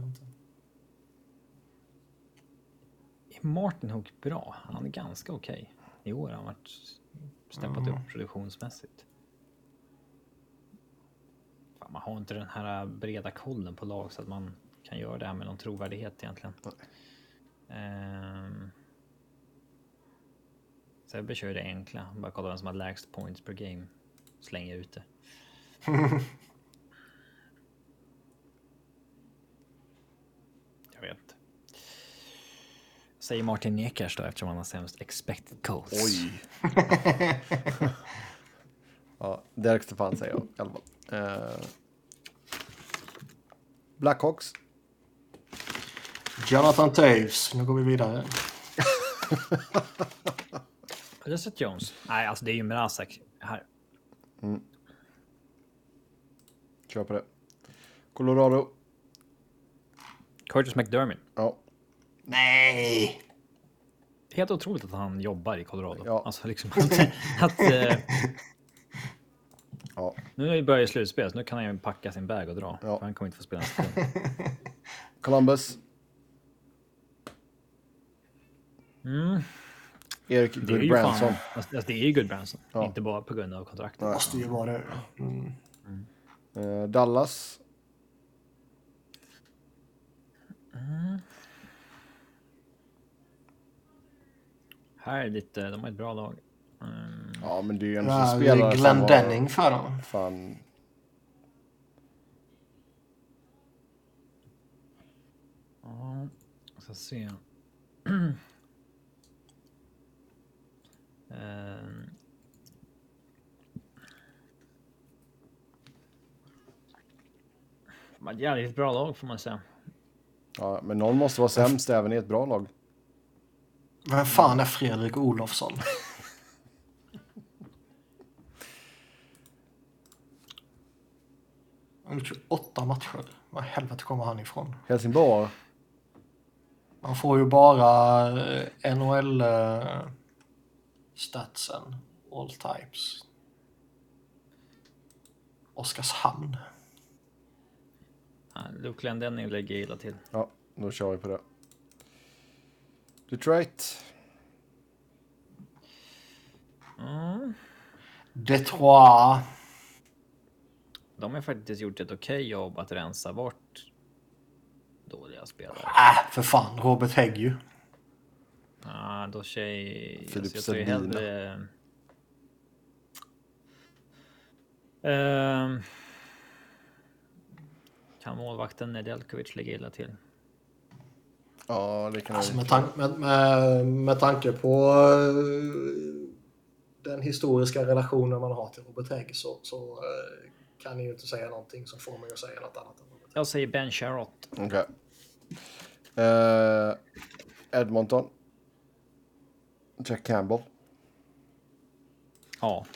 [SPEAKER 1] Är Martin Hook bra? Han är ganska okej. I år har han varit steppat upp produktionsmässigt. Fan, man har inte den här breda kollen på lag så att man kan göra det här med någon trovärdighet egentligen. Um, Sebbe kör det enkla. Bara kolla vem som har lägst points per game. Slänger ut det. <laughs> Jag vet inte. Säger Martin Nekers då eftersom han har sämst expected goals.
[SPEAKER 3] Oj. <laughs> <laughs> ja, Derek Stefan säger jag i alla fall. Uh, Blackhawks.
[SPEAKER 2] Jonathan Taves. Nu går vi vidare.
[SPEAKER 1] Reset Jones. Nej, alltså det är ju Mrazek här.
[SPEAKER 3] Kör på det. Colorado.
[SPEAKER 1] Curtis McDermott.
[SPEAKER 3] Ja,
[SPEAKER 2] Nej!
[SPEAKER 1] Helt otroligt att han jobbar i Colorado.
[SPEAKER 3] Ja.
[SPEAKER 1] Alltså liksom att... <laughs> att eh,
[SPEAKER 3] ja.
[SPEAKER 1] nu börjar ju slutspel, så nu kan han ju packa sin bag och dra.
[SPEAKER 3] Ja.
[SPEAKER 1] För han kommer inte få spela en. <laughs>
[SPEAKER 3] Columbus.
[SPEAKER 1] Mm.
[SPEAKER 3] Erik
[SPEAKER 1] Det är ju
[SPEAKER 3] Goodbranson.
[SPEAKER 1] Alltså, alltså, det är ju Goodbranson.
[SPEAKER 3] Ja.
[SPEAKER 1] Inte bara på grund av kontraktet.
[SPEAKER 2] Måste ju vara det. Mm.
[SPEAKER 3] Eh, Dallas.
[SPEAKER 1] Här är lite... De har ett bra lag. Mm.
[SPEAKER 3] Ja, men det är ju en
[SPEAKER 2] Ja,
[SPEAKER 3] som
[SPEAKER 2] det
[SPEAKER 3] spelar
[SPEAKER 2] är
[SPEAKER 3] som
[SPEAKER 2] Glenn
[SPEAKER 3] har-
[SPEAKER 2] Denning för dem.
[SPEAKER 3] Fan.
[SPEAKER 1] Ja, ska se. <clears throat> Har ett jävligt bra lag får man säga.
[SPEAKER 3] Ja, men någon måste vara sämst även i ett bra lag.
[SPEAKER 2] Vem fan är Fredrik Olofsson? Han har gjort 28 matcher. Var helvete kommer han ifrån?
[SPEAKER 3] Helsingborg.
[SPEAKER 2] Man får ju bara eh, NHL eh, statsen. All types. Oskarshamn.
[SPEAKER 1] Ja, Luke Glendenning lägger illa till.
[SPEAKER 3] Ja, då kör vi på det. Detroit.
[SPEAKER 1] Mm.
[SPEAKER 2] Detroit.
[SPEAKER 1] De har faktiskt gjort ett okej jobb att rensa bort dåliga spelare.
[SPEAKER 2] Äh, för fan. Robert Hägg ju.
[SPEAKER 1] Ja, då tjej...
[SPEAKER 3] Filip
[SPEAKER 1] alltså, jag tror
[SPEAKER 3] Sedin.
[SPEAKER 1] hellre... Ehm, kan målvakten Nedeljkovic lägga illa till?
[SPEAKER 3] Ja, det kan
[SPEAKER 2] Alltså
[SPEAKER 3] jag
[SPEAKER 2] med, tan- med, med, med tanke på eh, den historiska relationen man har till Robert Hägg så, så eh, kan ni ju inte säga någonting som får mig att säga något annat.
[SPEAKER 1] Jag säger Ben Sherrott.
[SPEAKER 3] Okej. Eh, Edmonton. Jack Campbell.
[SPEAKER 1] Ja,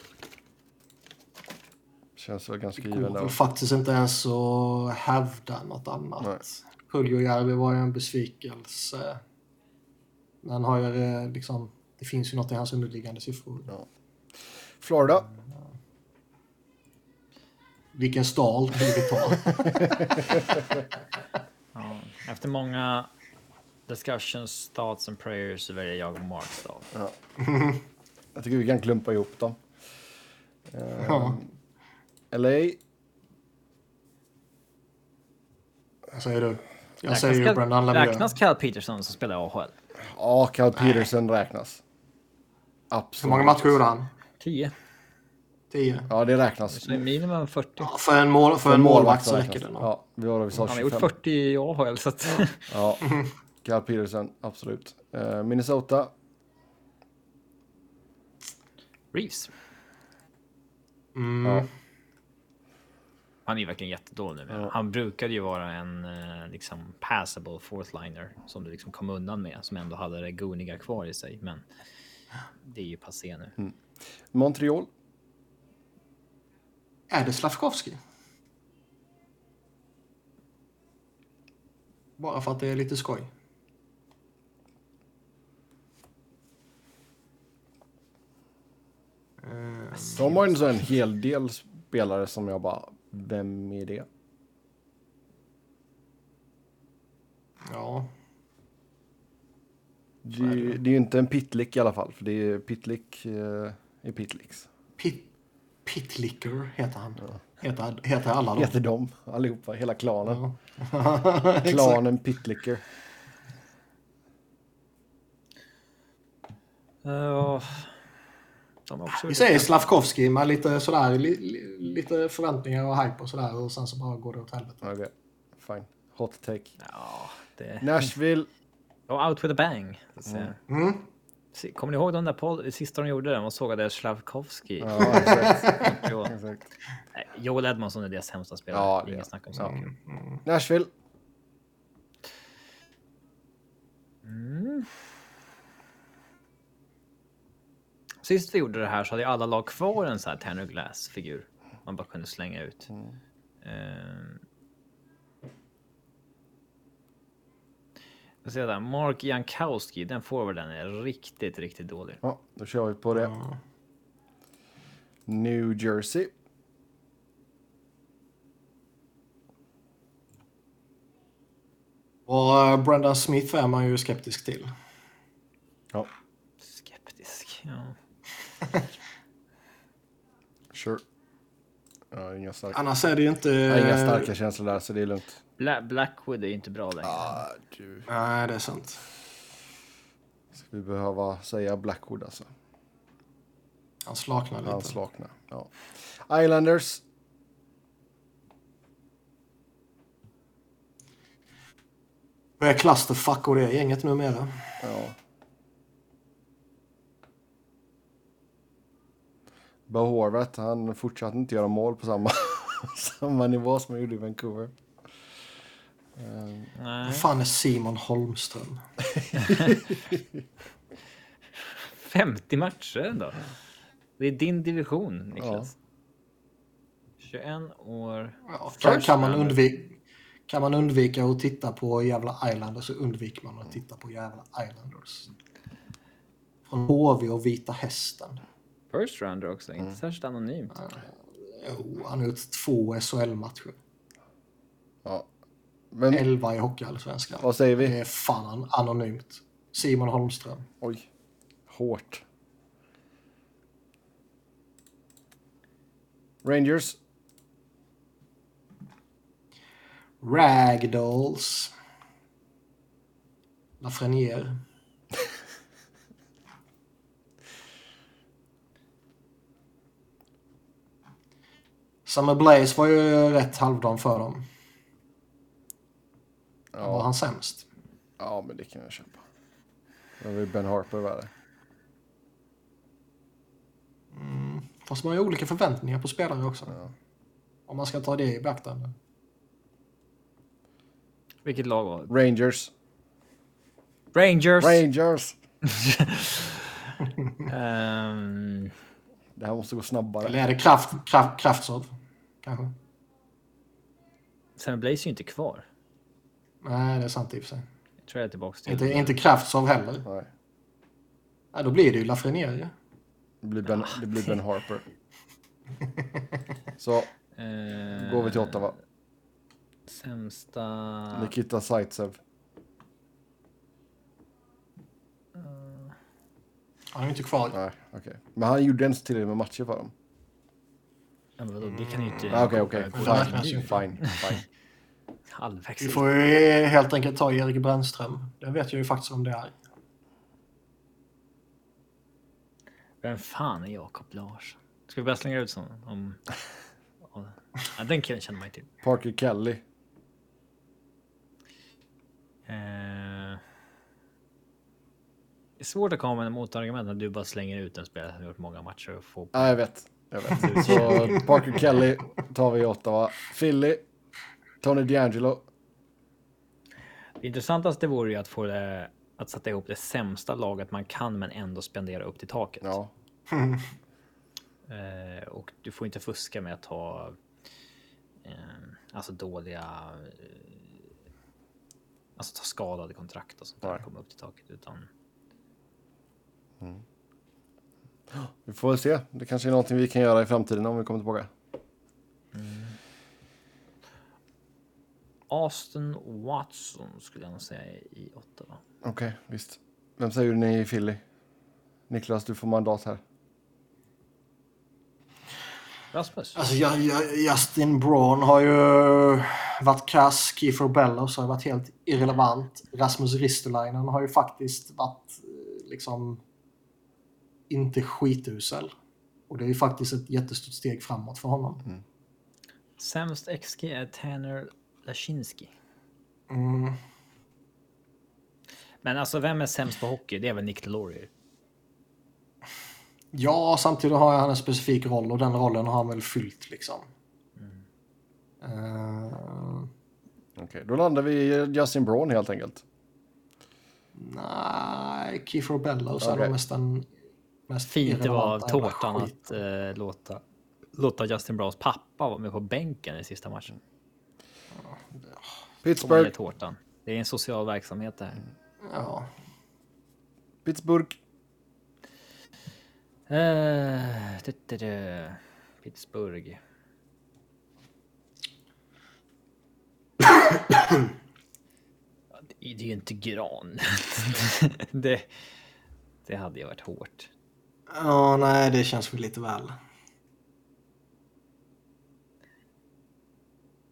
[SPEAKER 3] Känns väl ganska
[SPEAKER 2] Det
[SPEAKER 3] given
[SPEAKER 2] går väl
[SPEAKER 3] där.
[SPEAKER 2] faktiskt inte ens att hävda något annat.
[SPEAKER 3] Nej.
[SPEAKER 2] Puljujärvi var ju en besvikelse. Men har ju eh, liksom, det finns ju något i hans underliggande siffror.
[SPEAKER 3] Florida.
[SPEAKER 2] Vilken stal vi ta? <laughs>
[SPEAKER 1] ja. Efter många discussions, thoughts and prayers så väljer jag Mark Stahl. <laughs>
[SPEAKER 3] Jag tycker vi kan klumpa ihop dem.
[SPEAKER 2] Ja,
[SPEAKER 3] LA.
[SPEAKER 2] vad säger du? Jag
[SPEAKER 1] Räknas
[SPEAKER 2] säger ju
[SPEAKER 1] Cal-
[SPEAKER 2] Brendan Lemieux.
[SPEAKER 1] Räknas Cal Peterson som spelar i AHL?
[SPEAKER 3] Ja, Cal Peterson räknas.
[SPEAKER 2] Hur
[SPEAKER 3] Absolut.
[SPEAKER 2] många matcher gjorde han?
[SPEAKER 1] 10.
[SPEAKER 2] 10?
[SPEAKER 3] Ja, det räknas.
[SPEAKER 1] Så minimum 40.
[SPEAKER 2] Ja, för en, mål, för en målvakt så
[SPEAKER 3] räknas
[SPEAKER 2] räcker det nog.
[SPEAKER 3] Ja, vi var vi sa
[SPEAKER 1] Han har gjort
[SPEAKER 3] 25.
[SPEAKER 1] 40 i AHL så att...
[SPEAKER 3] Ja, <laughs> <laughs> Cal Peterson, absolut. Eh, Minnesota.
[SPEAKER 1] Reeves.
[SPEAKER 2] Mm.
[SPEAKER 3] Ja.
[SPEAKER 1] Han är verkligen jättedålig nu.
[SPEAKER 3] Ja.
[SPEAKER 1] Han brukade ju vara en eh, liksom passable fourth liner som du liksom kom undan med, som ändå hade det goniga kvar i sig. Men det är ju passé nu.
[SPEAKER 3] Montreal.
[SPEAKER 2] Är det Slavkovski? Bara för att det är lite skoj.
[SPEAKER 3] De har ju så en hel del spelare som jag bara, vem är det?
[SPEAKER 2] ja,
[SPEAKER 3] Det, är ju- det är ju inte en pitlick i alla fall, för det är pitlick eh, i pitlicks.
[SPEAKER 2] Pit, Pitlicker heter han. Heter, heter alla dem.
[SPEAKER 3] Heter de allihopa, hela klanen.
[SPEAKER 2] Ja. <laughs>
[SPEAKER 3] Klanen Pitlicker.
[SPEAKER 1] Uh, har också
[SPEAKER 2] Vi säger Slavkovski med lite sådär, li, li, lite förväntningar och hype och sådär och sen så bara går det åt helvete.
[SPEAKER 3] Okej, fine. Hot take.
[SPEAKER 1] Ja, det...
[SPEAKER 3] Nashville.
[SPEAKER 1] Och out with a bang.
[SPEAKER 2] Mm.
[SPEAKER 1] Se- Kommer ni ihåg den där podd, sista de gjorde? De sågade Slavkovski.
[SPEAKER 3] Ja, exakt. <laughs>
[SPEAKER 1] Jo.
[SPEAKER 3] exakt.
[SPEAKER 1] Nej, Joel Edmondson är deras sämsta spelare.
[SPEAKER 3] Ja,
[SPEAKER 1] Inga
[SPEAKER 3] det-
[SPEAKER 1] snack om saken.
[SPEAKER 3] Nashville.
[SPEAKER 1] Sist vi gjorde det här så hade alla lag kvar en sån här Tanner Glass-figur. Man bara kunde slänga ut. Ehm. Jag ser där, Mark Jankowski, den forwarden är riktigt, riktigt dålig.
[SPEAKER 3] Ja, då kör vi på det. New Jersey.
[SPEAKER 2] Och eh, Brendan Smith är man ju skeptisk till.
[SPEAKER 3] Ja,
[SPEAKER 1] Skeptisk. Ja. <laughs>
[SPEAKER 3] sure. Ja, inga, starka,
[SPEAKER 2] Annars är det ju inte...
[SPEAKER 3] ja, inga starka känslor där, så det är lugnt.
[SPEAKER 1] Bla Blackwood är inte bra längre.
[SPEAKER 3] Ah, du.
[SPEAKER 2] Nej, det är sant.
[SPEAKER 3] Ska vi behöva säga Blackwood alltså?
[SPEAKER 2] Han slaknar lite.
[SPEAKER 3] Han slaknar. Ja. Islanders.
[SPEAKER 2] Vad är clusterfuck och det gänget numera?
[SPEAKER 3] Ja. Bo Horvath, han fortsatte inte göra mål på samma, <laughs> samma nivå som han gjorde i Vancouver. Ehm,
[SPEAKER 1] Nej.
[SPEAKER 2] Vad fan är Simon Holmström? <laughs>
[SPEAKER 1] 50 matcher ändå. Det är din division, Niklas. 21 år.
[SPEAKER 2] Ja, kan, kan, man undvika, kan man undvika att titta på jävla Islanders så undviker man att titta på jävla Islanders. Från HV och Vita Hästen.
[SPEAKER 1] First rounder också, inte särskilt anonymt.
[SPEAKER 2] Jo, han har gjort två SHL-matcher.
[SPEAKER 3] ja. Men
[SPEAKER 2] 11 i Hockeyallsvenskan.
[SPEAKER 3] vad säger
[SPEAKER 2] Det
[SPEAKER 3] vi?
[SPEAKER 2] är fan anonymt. Simon Holmström.
[SPEAKER 3] Oj, hårt. Rangers.
[SPEAKER 2] Ragdolls. Lafreniere. Summer Blaze var ju rätt halvdan för dem. Var
[SPEAKER 3] Ja,
[SPEAKER 2] han sämst?
[SPEAKER 3] ja, men det kan jag köpa. Då har vi Ben Harper värre.
[SPEAKER 2] Fast man har ju olika förväntningar på spelare också. Om man ska ta det i beaktande.
[SPEAKER 1] Vilket lag var det?
[SPEAKER 3] Rangers.
[SPEAKER 1] Rangers.
[SPEAKER 3] Rangers! <laughs>
[SPEAKER 1] Ehm,
[SPEAKER 3] Det här måste gå snabbare.
[SPEAKER 2] Eller är det kraft, kraft, Kraftsov? Kanske?
[SPEAKER 1] Sam Blaze är ju inte kvar.
[SPEAKER 2] Nej, det är sant i och för sig.
[SPEAKER 1] Jag tror jag är tillbaka till...
[SPEAKER 2] Inte, inte Kraftsov heller.
[SPEAKER 3] Nej,
[SPEAKER 2] Nej, då blir det ju Lafreniere ju.
[SPEAKER 3] det blir Ben, det blir ben Harper. <laughs> Så,
[SPEAKER 1] Eh,
[SPEAKER 3] går vi till Ottawa.
[SPEAKER 1] Sämsta...
[SPEAKER 3] Nikita Zaitsev.
[SPEAKER 2] Han är inte kvar.
[SPEAKER 3] Nej, okej. Men han gjorde inte tillräckligt med matcher för dem.
[SPEAKER 1] Ja, men vadå, det kan ju inte...
[SPEAKER 3] Ah, Okej, okej.
[SPEAKER 2] ju
[SPEAKER 3] Fine, fine, fine.
[SPEAKER 1] Halvvägs.
[SPEAKER 2] Vi får ju helt enkelt ta Erik Brännström. Det vet jag ju faktiskt om det är.
[SPEAKER 1] Vem fan är Jakob Larsson? Ska vi börja slänga ut sån? Om... Ja, den killen känner man ju till.
[SPEAKER 3] Parker Kelly.
[SPEAKER 1] Eh... Det är svårt att komma med motargument när du bara slänger ut en spelare som har gjort många matcher och får...
[SPEAKER 3] Ja, jag vet. Jag vet. <laughs> Så Parker Kelly tar vi i Ottawa. Philly. Tony DeAngelo.
[SPEAKER 1] Det intressantaste vore ju att få det att sätta ihop det sämsta laget man kan men ändå spendera upp till taket.
[SPEAKER 3] Ja, <laughs>
[SPEAKER 1] Eh, och du får inte fuska med att ha eh, alltså dåliga eh, alltså ta skadade kontrakt och sånt där komma upp till taket utan
[SPEAKER 3] vi får väl se. Det kanske är någonting vi kan göra i framtiden om vi kommer tillbaka.
[SPEAKER 1] Austin Watson skulle jag nog säga i Ottawa.
[SPEAKER 3] Okej, visst. Vem säger ni i Philly? Niklas, du får mandat här.
[SPEAKER 1] Rasmus.
[SPEAKER 2] Alltså Justin Braun har ju varit kass. Kiefer Bellows har varit helt irrelevant. Rasmus Ristolainen har ju faktiskt varit eh, liksom inte skitusel. Och det är ju faktiskt ett jättestort steg framåt för honom.
[SPEAKER 1] Sämst XG är Tanner Lashinski.
[SPEAKER 2] Mm.
[SPEAKER 1] Men alltså vem är sämst på hockey? Det är väl Nick Delorier.
[SPEAKER 2] Ja, samtidigt har han en specifik roll och den rollen har han väl fyllt liksom. Eh,
[SPEAKER 3] Okej, då landar vi i Justin Braun helt enkelt.
[SPEAKER 2] nej, Kiefer Bellows är
[SPEAKER 3] Okej.
[SPEAKER 2] nog mest mest
[SPEAKER 1] Fint det var av tårtan att eh, låta, låta Justin Browns pappa vara med på bänken i sista matchen.
[SPEAKER 3] Pittsburgh.
[SPEAKER 1] tårtan. Det är en social verksamhet det här.
[SPEAKER 2] Ja.
[SPEAKER 3] Pittsburgh.
[SPEAKER 1] Eh, det, det, det. Pittsburgh. <coughs> Det är ju inte gran. <laughs> det, det hade ju varit hårt.
[SPEAKER 2] Ja, nej, det känns väl lite väl.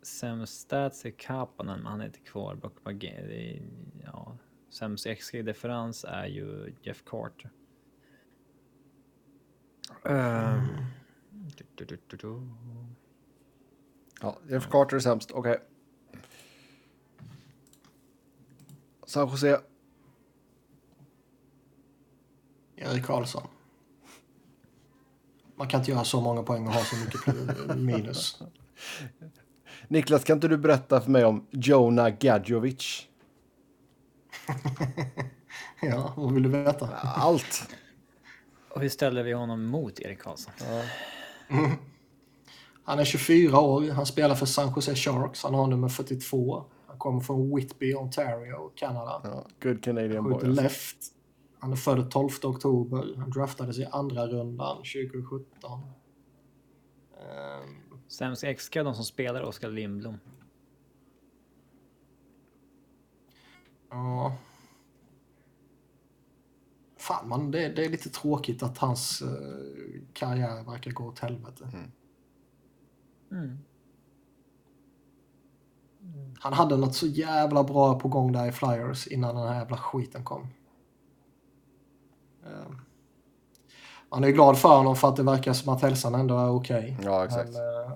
[SPEAKER 1] Sämst stats är Kapanen, men han är inte kvar. Det är, ja. Sämst XG-differens är ju Jeff Carter. Ehm, du, du, du, du, du.
[SPEAKER 3] Ja, Jeff Carter är sämst. Okej. San Jose.
[SPEAKER 2] Erik Karlsson. Man kan inte göra så många poäng och ha så mycket <laughs> minus.
[SPEAKER 3] Niklas, kan inte du berätta för mig om Jonah Gadjovic? <laughs>
[SPEAKER 2] Ja, vad vill du veta?
[SPEAKER 3] Allt.
[SPEAKER 1] Och hur ställer vi honom mot Erik Karlsson?
[SPEAKER 2] Han är 24 år, han spelar för San Jose Sharks, han har nummer 42. Han kommer från Whitby, Ontario, Kanada.
[SPEAKER 3] Ja, good Canadian boy. Alltså.
[SPEAKER 2] left. Han är född 12 oktober. Han draftades i andra rundan 2017. Ehm,
[SPEAKER 1] Sämst XG, de som spelar Oskar Lindblom.
[SPEAKER 2] Ja. Fan, man, det, det är lite tråkigt att hans eh, karriär verkar gå åt helvete.
[SPEAKER 1] Mm.
[SPEAKER 2] Han hade något så jävla bra på gång där i Flyers innan den här jävla skiten kom. Eh, Man är glad för honom för att det verkar som att hälsan ändå är okej.
[SPEAKER 3] Ja, exakt.
[SPEAKER 2] Men eh,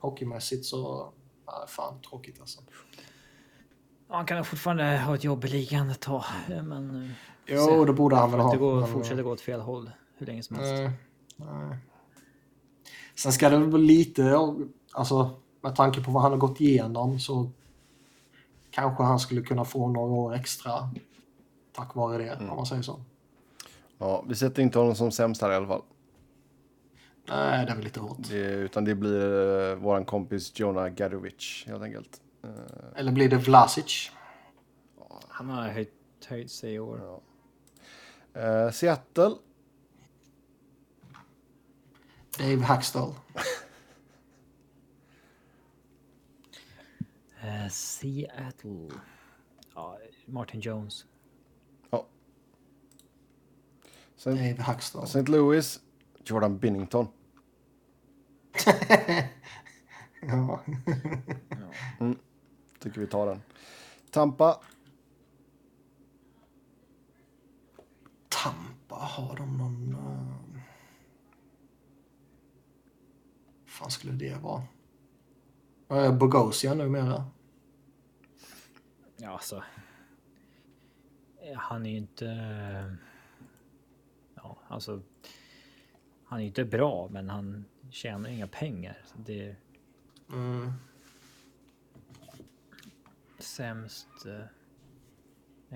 [SPEAKER 2] hockeymässigt så, ja, fan tråkigt alltså.
[SPEAKER 1] Han kan fortfarande ha ett jobb i ligan ett tag, men... eh,
[SPEAKER 2] Jo, det borde han väl ha.
[SPEAKER 1] gå,
[SPEAKER 2] men,
[SPEAKER 1] fortsätta gå åt fel håll hur länge som helst.
[SPEAKER 2] Nej, nej. Sen ska det väl lite, alltså med tanke på vad han har gått igenom så kanske han skulle kunna få några år extra tack vare det, om man säger så.
[SPEAKER 3] Ja, vi sätter inte honom som sämst här i alla fall.
[SPEAKER 2] Nej, det är väl lite hårt.
[SPEAKER 3] Det, utan det blir uh, våran kompis Jonah Gadovic helt enkelt. Uh,
[SPEAKER 2] Eller blir det Vlasic?
[SPEAKER 1] Han har höjt, höjt sig i år.
[SPEAKER 3] uh, Seattle.
[SPEAKER 2] Dave Hackstall.
[SPEAKER 1] Uh, Seattle. Ja, Martin Jones.
[SPEAKER 3] Ja.
[SPEAKER 2] Hackstall.
[SPEAKER 3] St. Louis. Jordan Binnington. <laughs>
[SPEAKER 2] Ja. <laughs>
[SPEAKER 3] Tycker vi tar den. Tampa.
[SPEAKER 2] Tampa, har de någon... Uh... fan skulle det vara? Uh, Bogosian numera.
[SPEAKER 1] Ja, alltså. Han är ju inte... Ja, alltså. Han är ju inte bra, men han tjänar inga pengar. Så det...
[SPEAKER 2] Mm.
[SPEAKER 1] Sämst... Uh,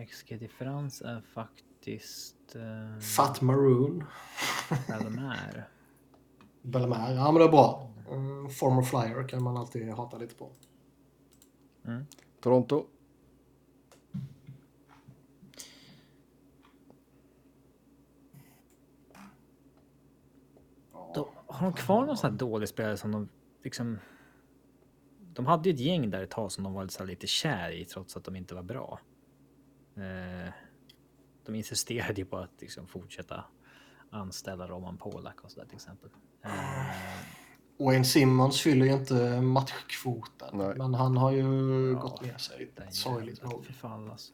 [SPEAKER 1] XG-differens är faktiskt... Uh,
[SPEAKER 2] Fat Maroon.
[SPEAKER 1] Bellemare. <laughs>
[SPEAKER 2] Bellemare, ja men det är bra. Uh, former flyer kan man alltid hata lite på.
[SPEAKER 1] Mm.
[SPEAKER 3] Toronto.
[SPEAKER 1] Då, har de kvar någon sån här dålig spelare som de liksom... De hade ju ett gäng där ett tag som de var så lite kär i trots att de inte var bra. Eh, de insisterade ju på att liksom fortsätta anställa Roman Polak och sådär till exempel. Eh,
[SPEAKER 2] Wayne Simmons fyller ju inte matchkvoten.
[SPEAKER 3] Nej.
[SPEAKER 2] Men han har ju
[SPEAKER 1] Ja,
[SPEAKER 2] gått ner sig. Sorgligt nog.
[SPEAKER 1] alltså.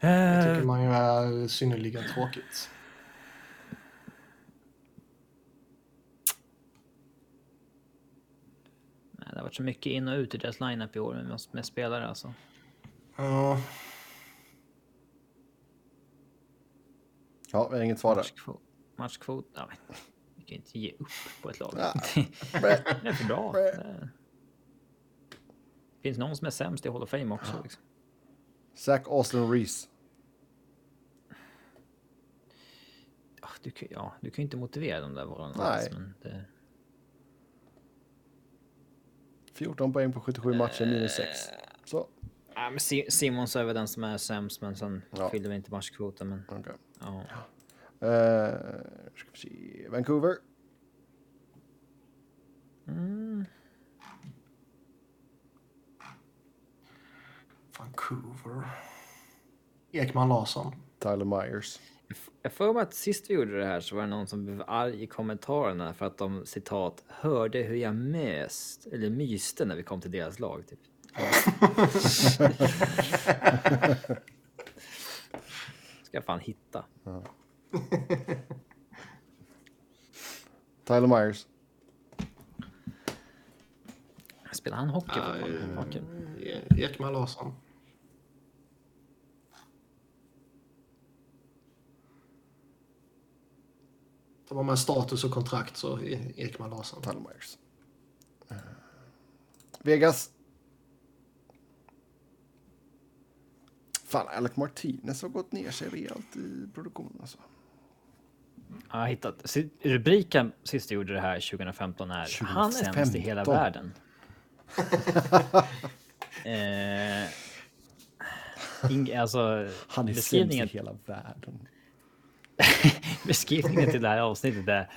[SPEAKER 2] Det
[SPEAKER 1] Eh,
[SPEAKER 2] tycker man ju är synnerligen tråkigt.
[SPEAKER 1] nej, det har varit så mycket in och ut i deras lineup i år med, med spelare alltså.
[SPEAKER 2] Ja,
[SPEAKER 3] Ja, vi har inget svar där.
[SPEAKER 1] Matchkvot. Matchkvot. Ja, men, vi kan inte ge upp på ett lag.
[SPEAKER 3] Ja. <laughs>
[SPEAKER 1] det är för bra. Det finns någon som är sämst i Hall of Fame också. Liksom.
[SPEAKER 3] Zach Austin Reese.
[SPEAKER 1] Ja, du, kan, ja, du kan ju inte motivera de där valen
[SPEAKER 3] Nej.
[SPEAKER 1] alls. Men det,
[SPEAKER 3] 14 poäng på 77 matcher, minus 6. Så,
[SPEAKER 1] ja, men Si- Simons är väl den som är sämst, men sen
[SPEAKER 3] Ja.
[SPEAKER 1] fyller vi inte matchkvoten. Men
[SPEAKER 3] okej.
[SPEAKER 1] ja.
[SPEAKER 3] Eh, ska vi se. Vancouver.
[SPEAKER 1] Mm.
[SPEAKER 2] Vancouver. Ekman Larsson.
[SPEAKER 3] Tyler Myers.
[SPEAKER 1] Jag får mig att sist vi gjorde det här så var det någon som blev arg i kommentarerna för att de citat hörde hur jag möst eller myste när vi kom till deras lag. Typ. <laughs> Ska jag fan hitta. <laughs>
[SPEAKER 3] Tyler Myers.
[SPEAKER 1] Spelar han hockey?
[SPEAKER 2] E- Ekman Larsson. Tar man med status och kontrakt så är Ekman Larsson.
[SPEAKER 3] Tyler Myers. Eh, Vegas. Fan, Alec Martinez har gått ner sig rejält i produktionen alltså.
[SPEAKER 1] Ja, Jag har hittat. Rubriken sist jag gjorde det här 2015 är Han är sämst i hela
[SPEAKER 3] 2015.
[SPEAKER 1] världen. <laughs> eh, ing, alltså,
[SPEAKER 3] Han är sämst i hela världen. <laughs>
[SPEAKER 1] beskrivningen till det här avsnittet är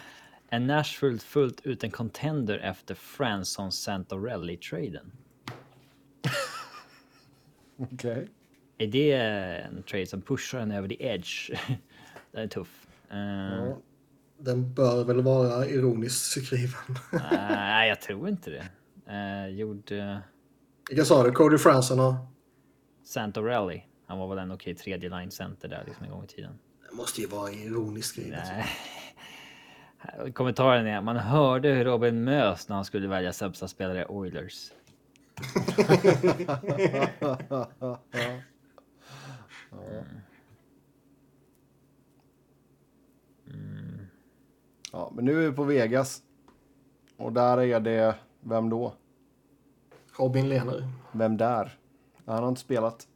[SPEAKER 1] en Nashville fullt ut en contender efter Franson Santorelli-traden. <laughs>
[SPEAKER 3] Okej.
[SPEAKER 1] Är det en trade som pushar en över the edge? <laughs> det är tuff. Eh,
[SPEAKER 3] Ja.
[SPEAKER 2] Den bör väl vara ironiskt skriven.
[SPEAKER 1] Nej, jag tror inte det. Uh, gjorde
[SPEAKER 2] Vilka sa det? Cody Franson och...
[SPEAKER 1] Santorelli. Han var väl en okej tredje line center där liksom en gång i tiden.
[SPEAKER 2] Det måste ju vara ironiskt skrivet.
[SPEAKER 1] Nej. Kommentaren är man hörde hur Robin mös när han skulle välja sämsta spelare i Oilers.
[SPEAKER 3] Ja, men nu är vi på Vegas. Och där är det, vem då?
[SPEAKER 2] Robin Lehner.
[SPEAKER 3] Vem där? Han har inte spelat.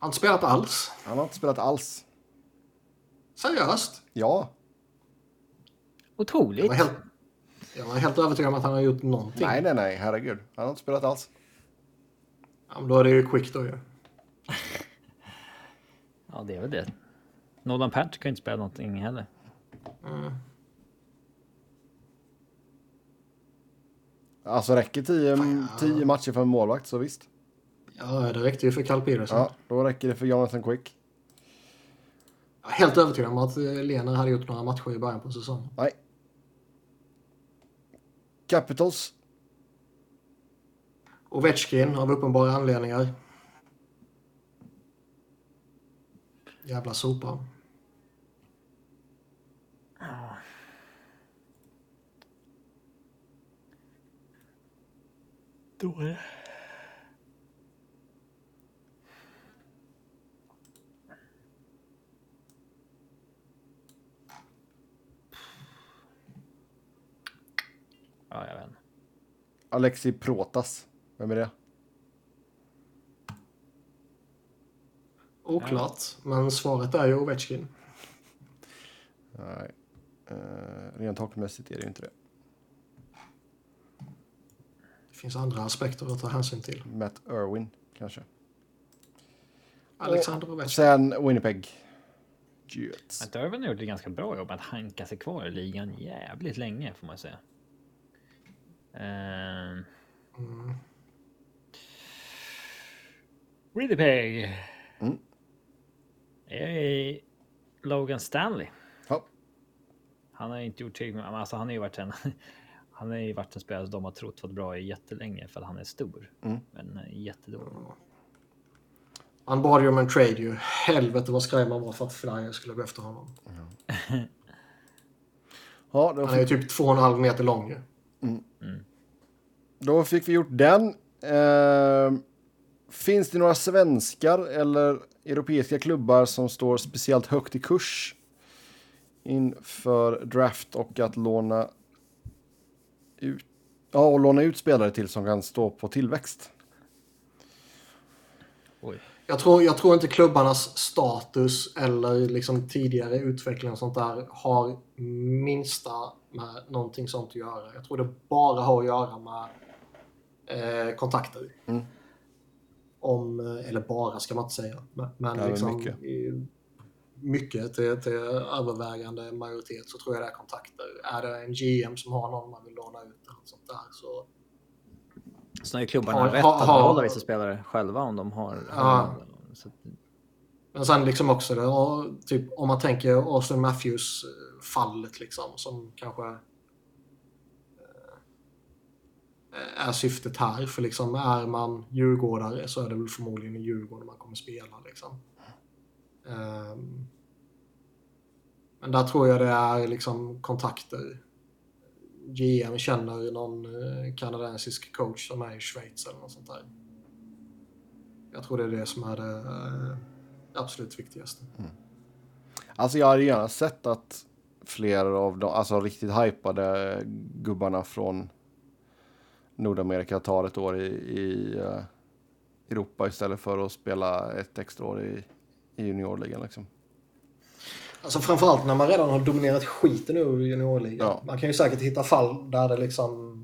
[SPEAKER 2] Har inte spelat alls.
[SPEAKER 3] Han har inte spelat alls.
[SPEAKER 2] Seriöst?
[SPEAKER 3] Ja.
[SPEAKER 1] Otroligt.
[SPEAKER 2] Jag var helt, jag var helt övertygad om att han har gjort någonting.
[SPEAKER 3] Nej, nej, nej. Herregud. Han har inte spelat alls.
[SPEAKER 2] Ja, men då är det ju quick då ju. <laughs>
[SPEAKER 1] Ja, det är väl det. Nolan Patch kan ju inte spela någonting heller.
[SPEAKER 3] Alltså räcker tio, tio matcher för en målvakt så visst.
[SPEAKER 2] Ja, det räckte ju för Cal Peterson.
[SPEAKER 3] Ja, då räcker det för Jonathan Quick.
[SPEAKER 2] Jag är helt övertygad om att eh, Lener hade gjort några matcher i början på säsongen.
[SPEAKER 3] Nej. Capitals.
[SPEAKER 2] Ovechkin av uppenbara anledningar. Jävla sopa.
[SPEAKER 1] Då är det. Ja, jag vet inte.
[SPEAKER 3] Alexi Protas. Vem är det?
[SPEAKER 2] Oklart, men svaret är ju Ovechkin.
[SPEAKER 3] Nej. Uh, rent hockeymässigt är det ju inte det.
[SPEAKER 2] Det finns andra aspekter att ta hänsyn till.
[SPEAKER 3] Matt Irwin kanske.
[SPEAKER 2] Alexander
[SPEAKER 3] Och
[SPEAKER 2] Ovechkin.
[SPEAKER 3] sen Winnipeg. Jets.
[SPEAKER 1] Att Irvin har gjort ett ganska bra jobb att hanka sig kvar i ligan jävligt länge får man säga. Ehm. Winnipeg.
[SPEAKER 3] Mm.
[SPEAKER 1] Är Logan Stanley.
[SPEAKER 3] Ja.
[SPEAKER 1] Han har inte gjort tillräckligt, men alltså han har ju varit en. <laughs> Han har ju varit en spelare som de har trott varit bra i jättelänge för att han är stor.
[SPEAKER 3] Mm.
[SPEAKER 1] Men eh, jättedålig.
[SPEAKER 2] Han bad ju om en trade ju. Helvete vad skraj man var för att Flyers skulle gå efter honom.
[SPEAKER 3] Ja, <laughs> då
[SPEAKER 2] Han är ju typ två och en halv meter lång ju. Mm.
[SPEAKER 3] då fick vi gjort den. Eh, finns det några svenskar eller europeiska klubbar som står speciellt högt i kurs inför draft och att låna ut, ja, och låna ut spelare till som kan stå på tillväxt?
[SPEAKER 1] Oj.
[SPEAKER 2] Jag tror, jag tror inte klubbarnas status eller liksom tidigare utveckling och sånt där har minsta med någonting sånt att göra. Jag tror det bara har att göra med eh, kontakter.
[SPEAKER 3] Mm.
[SPEAKER 2] Om, eller bara ska man inte säga. Men,
[SPEAKER 3] Ja,
[SPEAKER 2] liksom,
[SPEAKER 3] mycket.
[SPEAKER 2] mycket till, till övervägande majoritet så tror jag det är kontakter. Är det en GM som har någon man vill låna ut eller något sånt där så
[SPEAKER 1] Så har ju klubbarna
[SPEAKER 2] Har-
[SPEAKER 1] rätt att behålla vissa spelare själva om de har.
[SPEAKER 2] Ja.
[SPEAKER 1] Så
[SPEAKER 2] Men sen liksom också det, typ om man tänker Austin Matthews eh, fallet liksom som kanske eh, är syftet här. För liksom är man djurgårdare så är det väl förmodligen i Djurgården man kommer spela liksom. Ehm, men där tror jag det är liksom kontakter. GM känner någon eh, kanadensisk coach som är i Schweiz eller något sånt där. Jag tror det är det som är det eh, absolut viktigaste. Mm.
[SPEAKER 3] Alltså jag hade gärna sett att fler av de alltså riktigt hypade gubbarna från Nordamerika tar ett år i, i eh, Europa istället för att spela ett extra år i, i juniorligan. Liksom.
[SPEAKER 2] Alltså framförallt när man redan har dominerat skiten ur juniorligan.
[SPEAKER 3] Ja.
[SPEAKER 2] Man kan ju säkert hitta fall där det liksom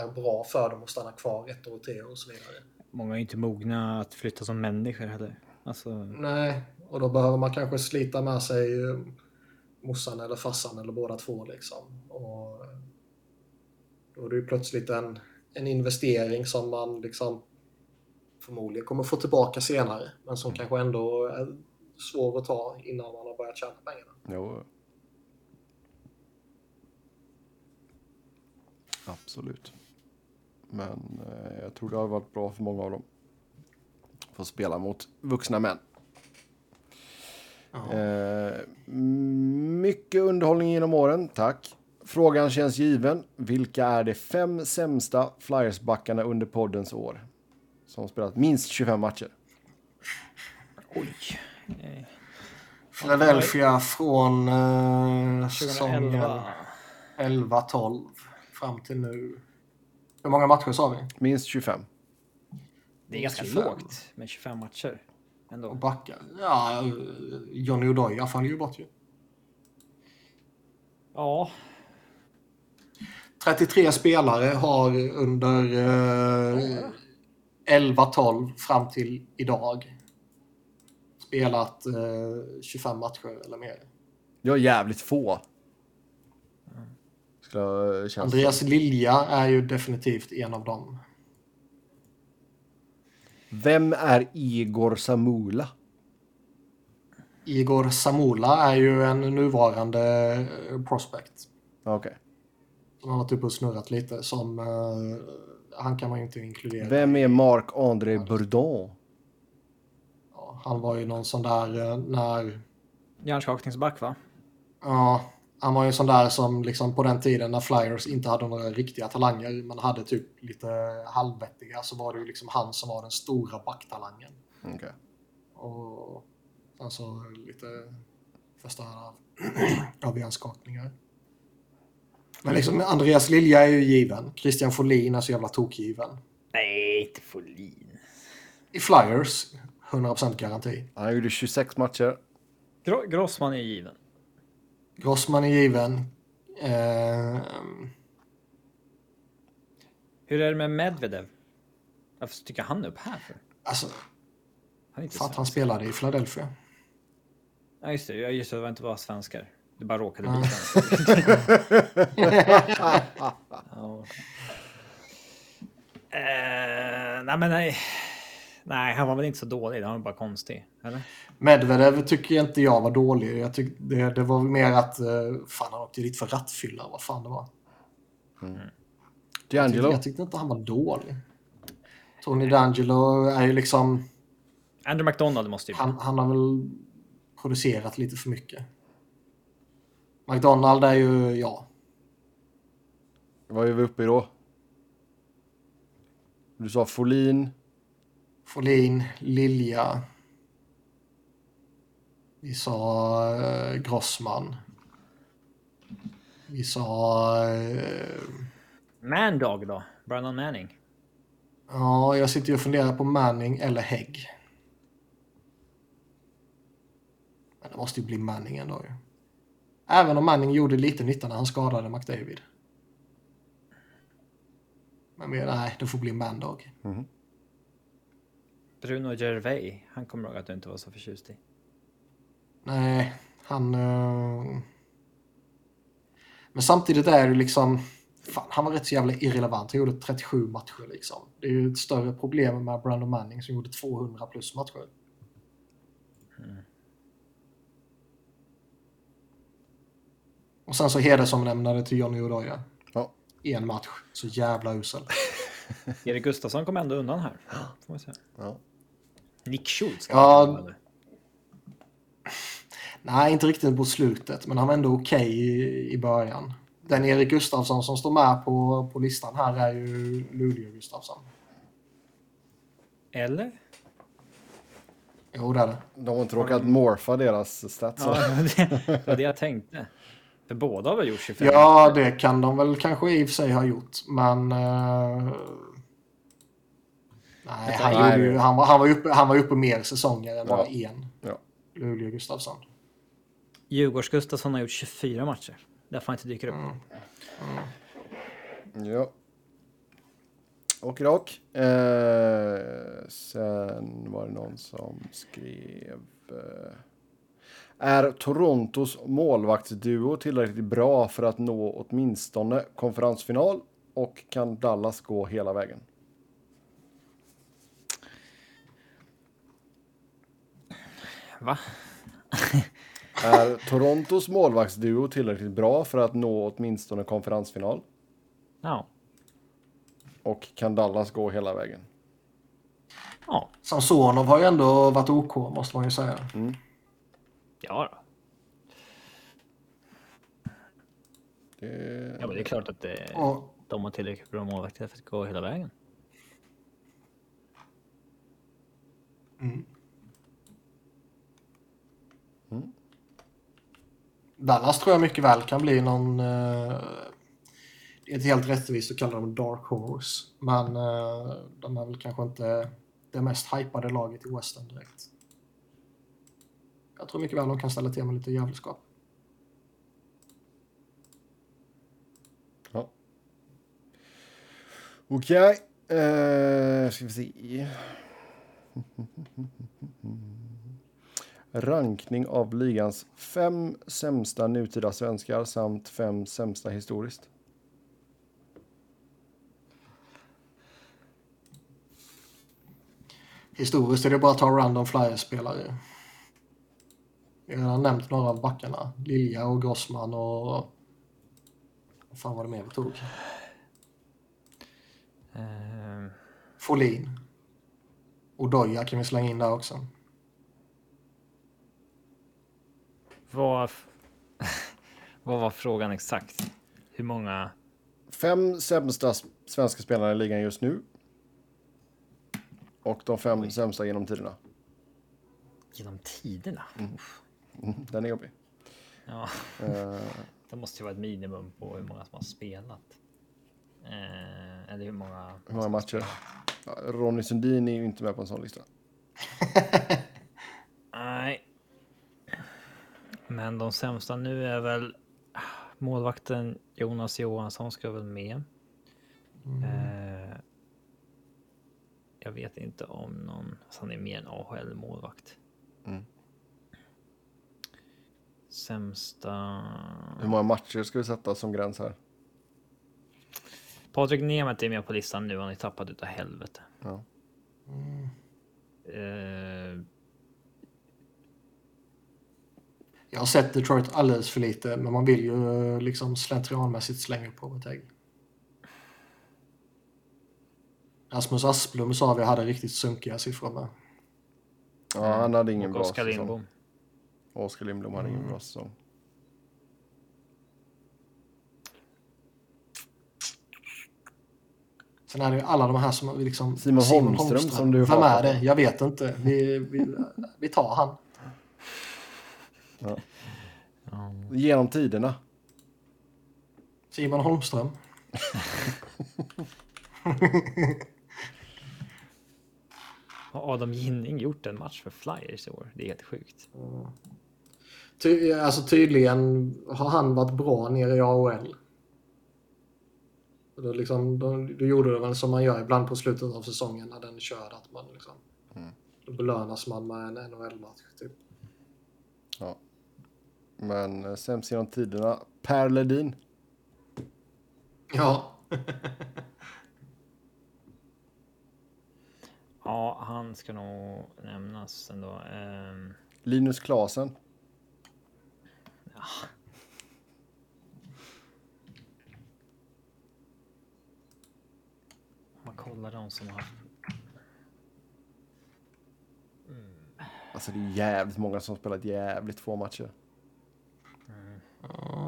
[SPEAKER 2] är bra för dem att stanna kvar ett år, tre år och så vidare.
[SPEAKER 1] många är inte mogna att flytta som människor heller. Alltså,
[SPEAKER 2] Nej, och då behöver man kanske slita med sig eh, morsan eller farsan eller båda två liksom. Och då är det ju plötsligt en, en investering som man liksom förmodligen kommer få tillbaka senare. Men som kanske ändå är svår att ta innan man har börjat tjäna pengarna.
[SPEAKER 3] Jo. Absolut. Men eh, jag tror det har varit bra för många av dem. Få spela mot vuxna män. Eh, mycket underhållning genom åren, tack. Frågan känns given. Vilka är de fem sämsta Flyers-backarna under poddens år? Som spelat minst 25 matcher.
[SPEAKER 1] oj.
[SPEAKER 2] Philadelphia från eh, säsongen
[SPEAKER 1] 2011.
[SPEAKER 2] 11-12 fram till nu. Hur många matcher sa vi?
[SPEAKER 3] Minst 25.
[SPEAKER 1] Det är ganska
[SPEAKER 2] 25.
[SPEAKER 1] lågt med 25 matcher. ändå.
[SPEAKER 2] Och backar. Ja, Johnny Odoja faller ju bort ju.
[SPEAKER 1] Ja,
[SPEAKER 2] 33 spelare har under eh, 11-12 fram till idag spelat eh, 25 matcher eller mer.
[SPEAKER 3] Jag är jävligt få.
[SPEAKER 2] Andreas Lilja är ju definitivt en av dem.
[SPEAKER 3] Vem är Igor Samula?
[SPEAKER 2] Igor Samula är ju en nuvarande eh, prospect.
[SPEAKER 3] Okej.
[SPEAKER 2] Som har varit uppe och snurrat lite. Som, eh, han kan man ju inte inkludera.
[SPEAKER 3] Vem är Marc-André Bourdon?
[SPEAKER 2] Han var ju någon sån där eh, när...
[SPEAKER 1] hjärnskakningsback va?
[SPEAKER 2] Ja, han var ju en sån där som liksom på den tiden när Flyers inte hade några riktiga talanger men hade typ lite halvvettiga så var det ju liksom han som var den stora backtalangen.
[SPEAKER 3] Okej.
[SPEAKER 2] Och sen så lite första <clears throat> av, av hjärnskakningar. Men liksom Andreas Lilja är ju given. Christian Folin är så jävla tokgiven.
[SPEAKER 1] Nej, inte Folin.
[SPEAKER 2] I Flyers, 100% garanti.
[SPEAKER 3] Han gjorde 26 matcher.
[SPEAKER 1] Gro Grossman är given.
[SPEAKER 2] Grossman är given. Eh,
[SPEAKER 1] Hur är det med Medvedev? Varför sticker han upp här för?
[SPEAKER 2] alltså,
[SPEAKER 1] Han
[SPEAKER 2] för att han spelade i Philadelphia.
[SPEAKER 1] Ja, just det. Ja, just det. Det var inte bara svenskar. Det bara råkade bli svenskar. <laughs> ja. Eh, nej, men nej. Nej, han var väl inte så dålig. Han var bara konstig. Eller?
[SPEAKER 2] Medvedev tycker inte jag var dålig. Jag tyck, det, det var mer att eh, fan, han åkte dit för rattfylla. Vad fan det var. Jag tyckte,
[SPEAKER 3] D'Angelo.
[SPEAKER 2] jag tyckte inte han var dålig. Tony D'Angelo är ju liksom...
[SPEAKER 1] Andrew McDonald måste ju...
[SPEAKER 2] Han, han har väl producerat lite för mycket. McDonald är ju, ja.
[SPEAKER 3] Vad är vi uppe i då? Du sa Folin.
[SPEAKER 2] Folin, Lilja. Vi sa eh, Grossman. Vi sa... Eh,
[SPEAKER 1] Mandog då? Brandon Manning?
[SPEAKER 2] ja, jag sitter ju och funderar på Manning eller Hägg. Men det måste ju bli Manning ändå ju. Även om Manning gjorde lite nytta när han skadade McDavid. Men nej, det får bli Mandog.
[SPEAKER 1] Bruno Gervais? Han kommer ihåg att du inte var så förtjust i.
[SPEAKER 2] Nej, han... eh, Men samtidigt är det liksom... Fan, han var rätt så jävla irrelevant. Han gjorde 37 matcher liksom. Det är ju ett större problem med Brandon Manning som gjorde 200 plus matcher. Och sen så hedersomnämnade till Johnny Odoja.
[SPEAKER 3] Ja.
[SPEAKER 2] En match. Så jävla usel. <laughs>
[SPEAKER 1] Erik Gustafsson kom ändå undan här. Får vi se.
[SPEAKER 3] Ja.
[SPEAKER 1] Nick Schultz?
[SPEAKER 2] Ja. Nej, inte riktigt på slutet, men han var ändå okej i, i början. Den Erik Gustafsson som står med på, på listan här är ju Luleå Gustafsson.
[SPEAKER 1] Eller?
[SPEAKER 2] Jo, det är det.
[SPEAKER 3] De har inte råkat morfa deras stats.
[SPEAKER 1] Ja, det var det jag tänkte. För båda har väl gjort 25?
[SPEAKER 2] Ja, det kan de väl kanske i och för sig ha gjort, men... eh, nej, han,
[SPEAKER 3] Nej.
[SPEAKER 2] ju, han, var, han, var uppe, han var uppe mer säsonger än
[SPEAKER 3] Ja.
[SPEAKER 2] bara en.
[SPEAKER 3] Ja.
[SPEAKER 2] Luleå Gustafsson.
[SPEAKER 1] Djurgårds Gustafsson har gjort 24 matcher. Därför han inte dyker upp.
[SPEAKER 3] Ja. Och rak. Eh, sen var det någon som skrev... Eh, är Torontos målvaktsduo tillräckligt bra för att nå åtminstone konferensfinal? Och kan Dallas gå hela vägen?
[SPEAKER 1] Va? <laughs>
[SPEAKER 3] Är Torontos målvaktsduo tillräckligt bra för att nå åtminstone konferensfinal?
[SPEAKER 1] Ja.
[SPEAKER 3] Och kan Dallas gå hela vägen?
[SPEAKER 1] Ja.
[SPEAKER 2] Samsonov har ju ändå varit OK, måste man ju säga.
[SPEAKER 1] Ja, då.
[SPEAKER 3] Det...
[SPEAKER 1] ja men det är klart att det,
[SPEAKER 2] Och,
[SPEAKER 1] de har tillräckligt bra målvakter för att gå hela vägen.
[SPEAKER 2] Dallas tror jag mycket väl kan bli någon... Eh, det är inte helt rättvist att kalla dem Dark Horse. Men eh, de är väl kanske inte det mest hypade laget i Western direkt. Jag tror mycket väl de kan ställa till med lite jävelskap.
[SPEAKER 3] Ja. Okej. Eh, ska vi se. Rankning av ligans fem sämsta nutida svenskar samt fem sämsta historiskt.
[SPEAKER 2] Historiskt är det bara att ta random flyerspelare. Jag har redan nämnt några av backarna. Lilja och Grossman och... Vad fan var det mer vi tog?
[SPEAKER 1] Eh,
[SPEAKER 2] Folin. Och Doja kan vi slänga in där också.
[SPEAKER 1] Vad, <laughs> vad var frågan exakt? Hur många?
[SPEAKER 3] Fem sämsta svenska spelare i ligan just nu. Och de fem sämsta genom tiderna.
[SPEAKER 1] Genom tiderna? Uff.
[SPEAKER 3] Mm, Den är jobbig.
[SPEAKER 1] Ja,
[SPEAKER 3] Eh, <laughs>
[SPEAKER 1] det måste ju vara ett minimum på hur många som har spelat. Eh, eller hur många?
[SPEAKER 3] hur många matcher? Ja, Ronny Sundin är ju inte med på en sån lista. <laughs>
[SPEAKER 1] Nej. Men de sämsta nu är väl målvakten Jonas Johansson ska väl med. Eh, jag vet inte om någon, alltså han är mer en AHL målvakt.
[SPEAKER 3] Mm.
[SPEAKER 1] Sämsta.
[SPEAKER 3] Hur många matcher ska vi sätta som gräns här?
[SPEAKER 1] Patrik Nemeth är med på listan nu. Han är tappad utav helvete.
[SPEAKER 3] Ja.
[SPEAKER 1] Eh,
[SPEAKER 2] Jag har sett Detroit alldeles för lite, men man vill ju eh, liksom slentrianmässigt slänga på Boateng. Rasmus Asplum sa vi hade riktigt sunkiga siffror med.
[SPEAKER 3] ja, han hade ingen
[SPEAKER 1] och
[SPEAKER 3] bra
[SPEAKER 1] Oskar
[SPEAKER 3] säsong.
[SPEAKER 1] Lindbom.
[SPEAKER 3] Oskar Lindblom hade ingen bra säsong.
[SPEAKER 2] Sen är det ju alla de här som vi liksom...
[SPEAKER 3] Simon Holmström som du
[SPEAKER 2] Vem
[SPEAKER 3] hatar.
[SPEAKER 2] är det? Jag vet inte. Vi, vi, vi tar han.
[SPEAKER 3] Genom tiderna.
[SPEAKER 2] Simon Holmström. <laughs>
[SPEAKER 1] Har Adam Ginning gjort en match för Flyers i år? Det är helt sjukt.
[SPEAKER 2] Ty, alltså tydligen har han varit bra nere i AHL. Då, liksom, då, då gjorde det väl som man gör ibland på slutet av säsongen när den är körd. Att man liksom, Då belönas man med en NHL-match. Typ.
[SPEAKER 3] Ja. Men eh, sämst genom tiderna. Per Ledin.
[SPEAKER 2] Ja. <laughs>
[SPEAKER 1] Ja, han ska nog nämnas ändå. Ehm,
[SPEAKER 3] Linus Klasen.
[SPEAKER 1] om man kollar de som har haft...
[SPEAKER 3] Alltså det är jävligt många som spelat jävligt få matcher.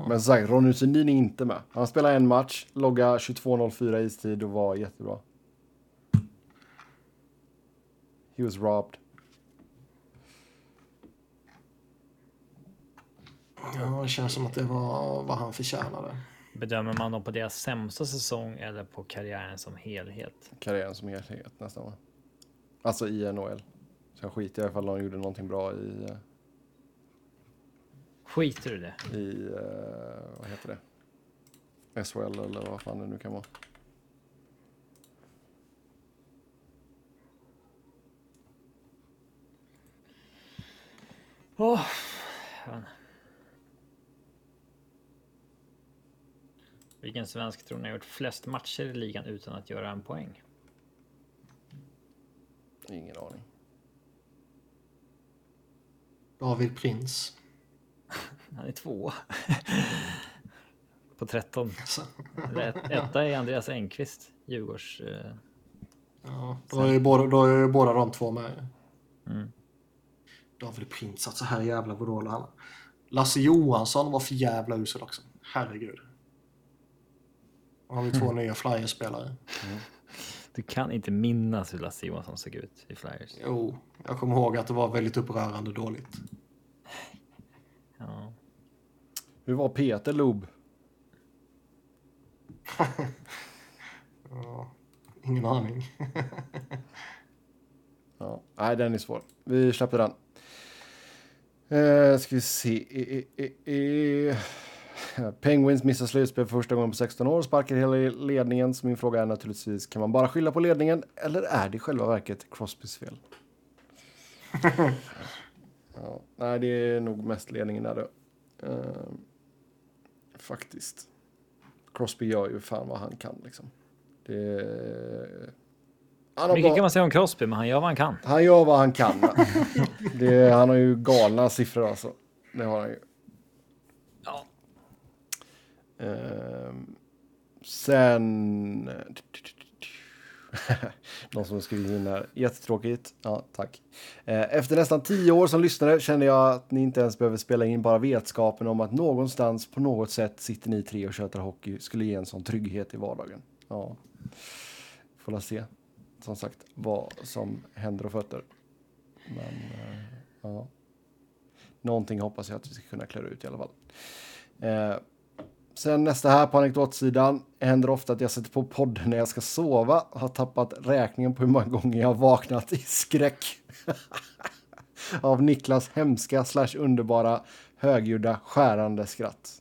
[SPEAKER 3] Men som sagt, Ronny Sundin är inte med. Han spelade en match, logga 22.04 istid och var jättebra. He was robbed.
[SPEAKER 2] ja, det känns som att det var vad han förtjänade.
[SPEAKER 1] Bedömer man dem på deras sämsta säsong eller på karriären som helhet?
[SPEAKER 3] Karriären som helhet nästan va? Alltså i NHL. Så jag skiter i ifall de gjorde någonting bra i, eh,
[SPEAKER 1] Skiter du i det?
[SPEAKER 3] i eh, vad heter det? SHL eller vad fan det nu kan vara.
[SPEAKER 1] Åh, fan. Vilken svensk tror ni har gjort flest matcher i ligan utan att göra en poäng?
[SPEAKER 3] Ingen aning.
[SPEAKER 2] David Prins.
[SPEAKER 1] Han är två. <laughs> På 13.
[SPEAKER 2] Så,
[SPEAKER 1] Eller ett- Etta är Andreas Engqvist, Djurgårds... Eh,
[SPEAKER 2] ja, då, är ju båda, då är ju båda de två med.
[SPEAKER 1] Mm.
[SPEAKER 2] David Prins, alltså här jävla vad dålig han är. Lasse Johansson var för jävla usel också. Herregud. Då har vi två nya flyerspelare.
[SPEAKER 1] du kan inte minnas hur Lasse Johansson såg ut i Flyers.
[SPEAKER 2] Jo, jag kommer ihåg att det var väldigt upprörande dåligt.
[SPEAKER 1] Ja.
[SPEAKER 3] Hur var Peter Loob?
[SPEAKER 2] Ja, ingen aning.
[SPEAKER 3] Ja. Nej, den är svår. Vi släpper den. Eh, ska vi se. Eh, eh, eh, Penguins missar slutspel för första gången på 16 år och sparkar hela ledningen. Så min fråga är naturligtvis, kan man bara skylla på ledningen eller är det i själva verket Crosbys fel? <laughs> ja, nej, det är nog mest ledningen där då. Eh, faktiskt. Crosby gör ju fan vad han kan liksom. Det...
[SPEAKER 1] Han Mycket bara... kan man säga om Crosby, men han gör vad han kan.
[SPEAKER 3] Han gör vad han kan. <laughs> det, han har ju galna siffror alltså. Det har han ju.
[SPEAKER 1] Ja.
[SPEAKER 3] Uh, sen... <laughs> Någon som skrivit in här. Jättetråkigt. Ja, tack. Eh, efter nästan tio år som lyssnare känner jag att ni inte ens behöver spela in bara vetskapen om att någonstans på något sätt sitter ni tre och tjötar hockey skulle ge en sån trygghet i vardagen. Ja, får la se. Som sagt, vad som händer och fötter. Men, eh, ja. Någonting hoppas jag att vi ska kunna klara ut i alla fall. Eh, Sen nästa här på anekdotsidan. Händer ofta att jag sätter på podden när jag ska sova. Har tappat räkningen på hur många gånger jag vaknat i skräck. <laughs> Av Niklas hemska slash underbara högljudda skärande skratt.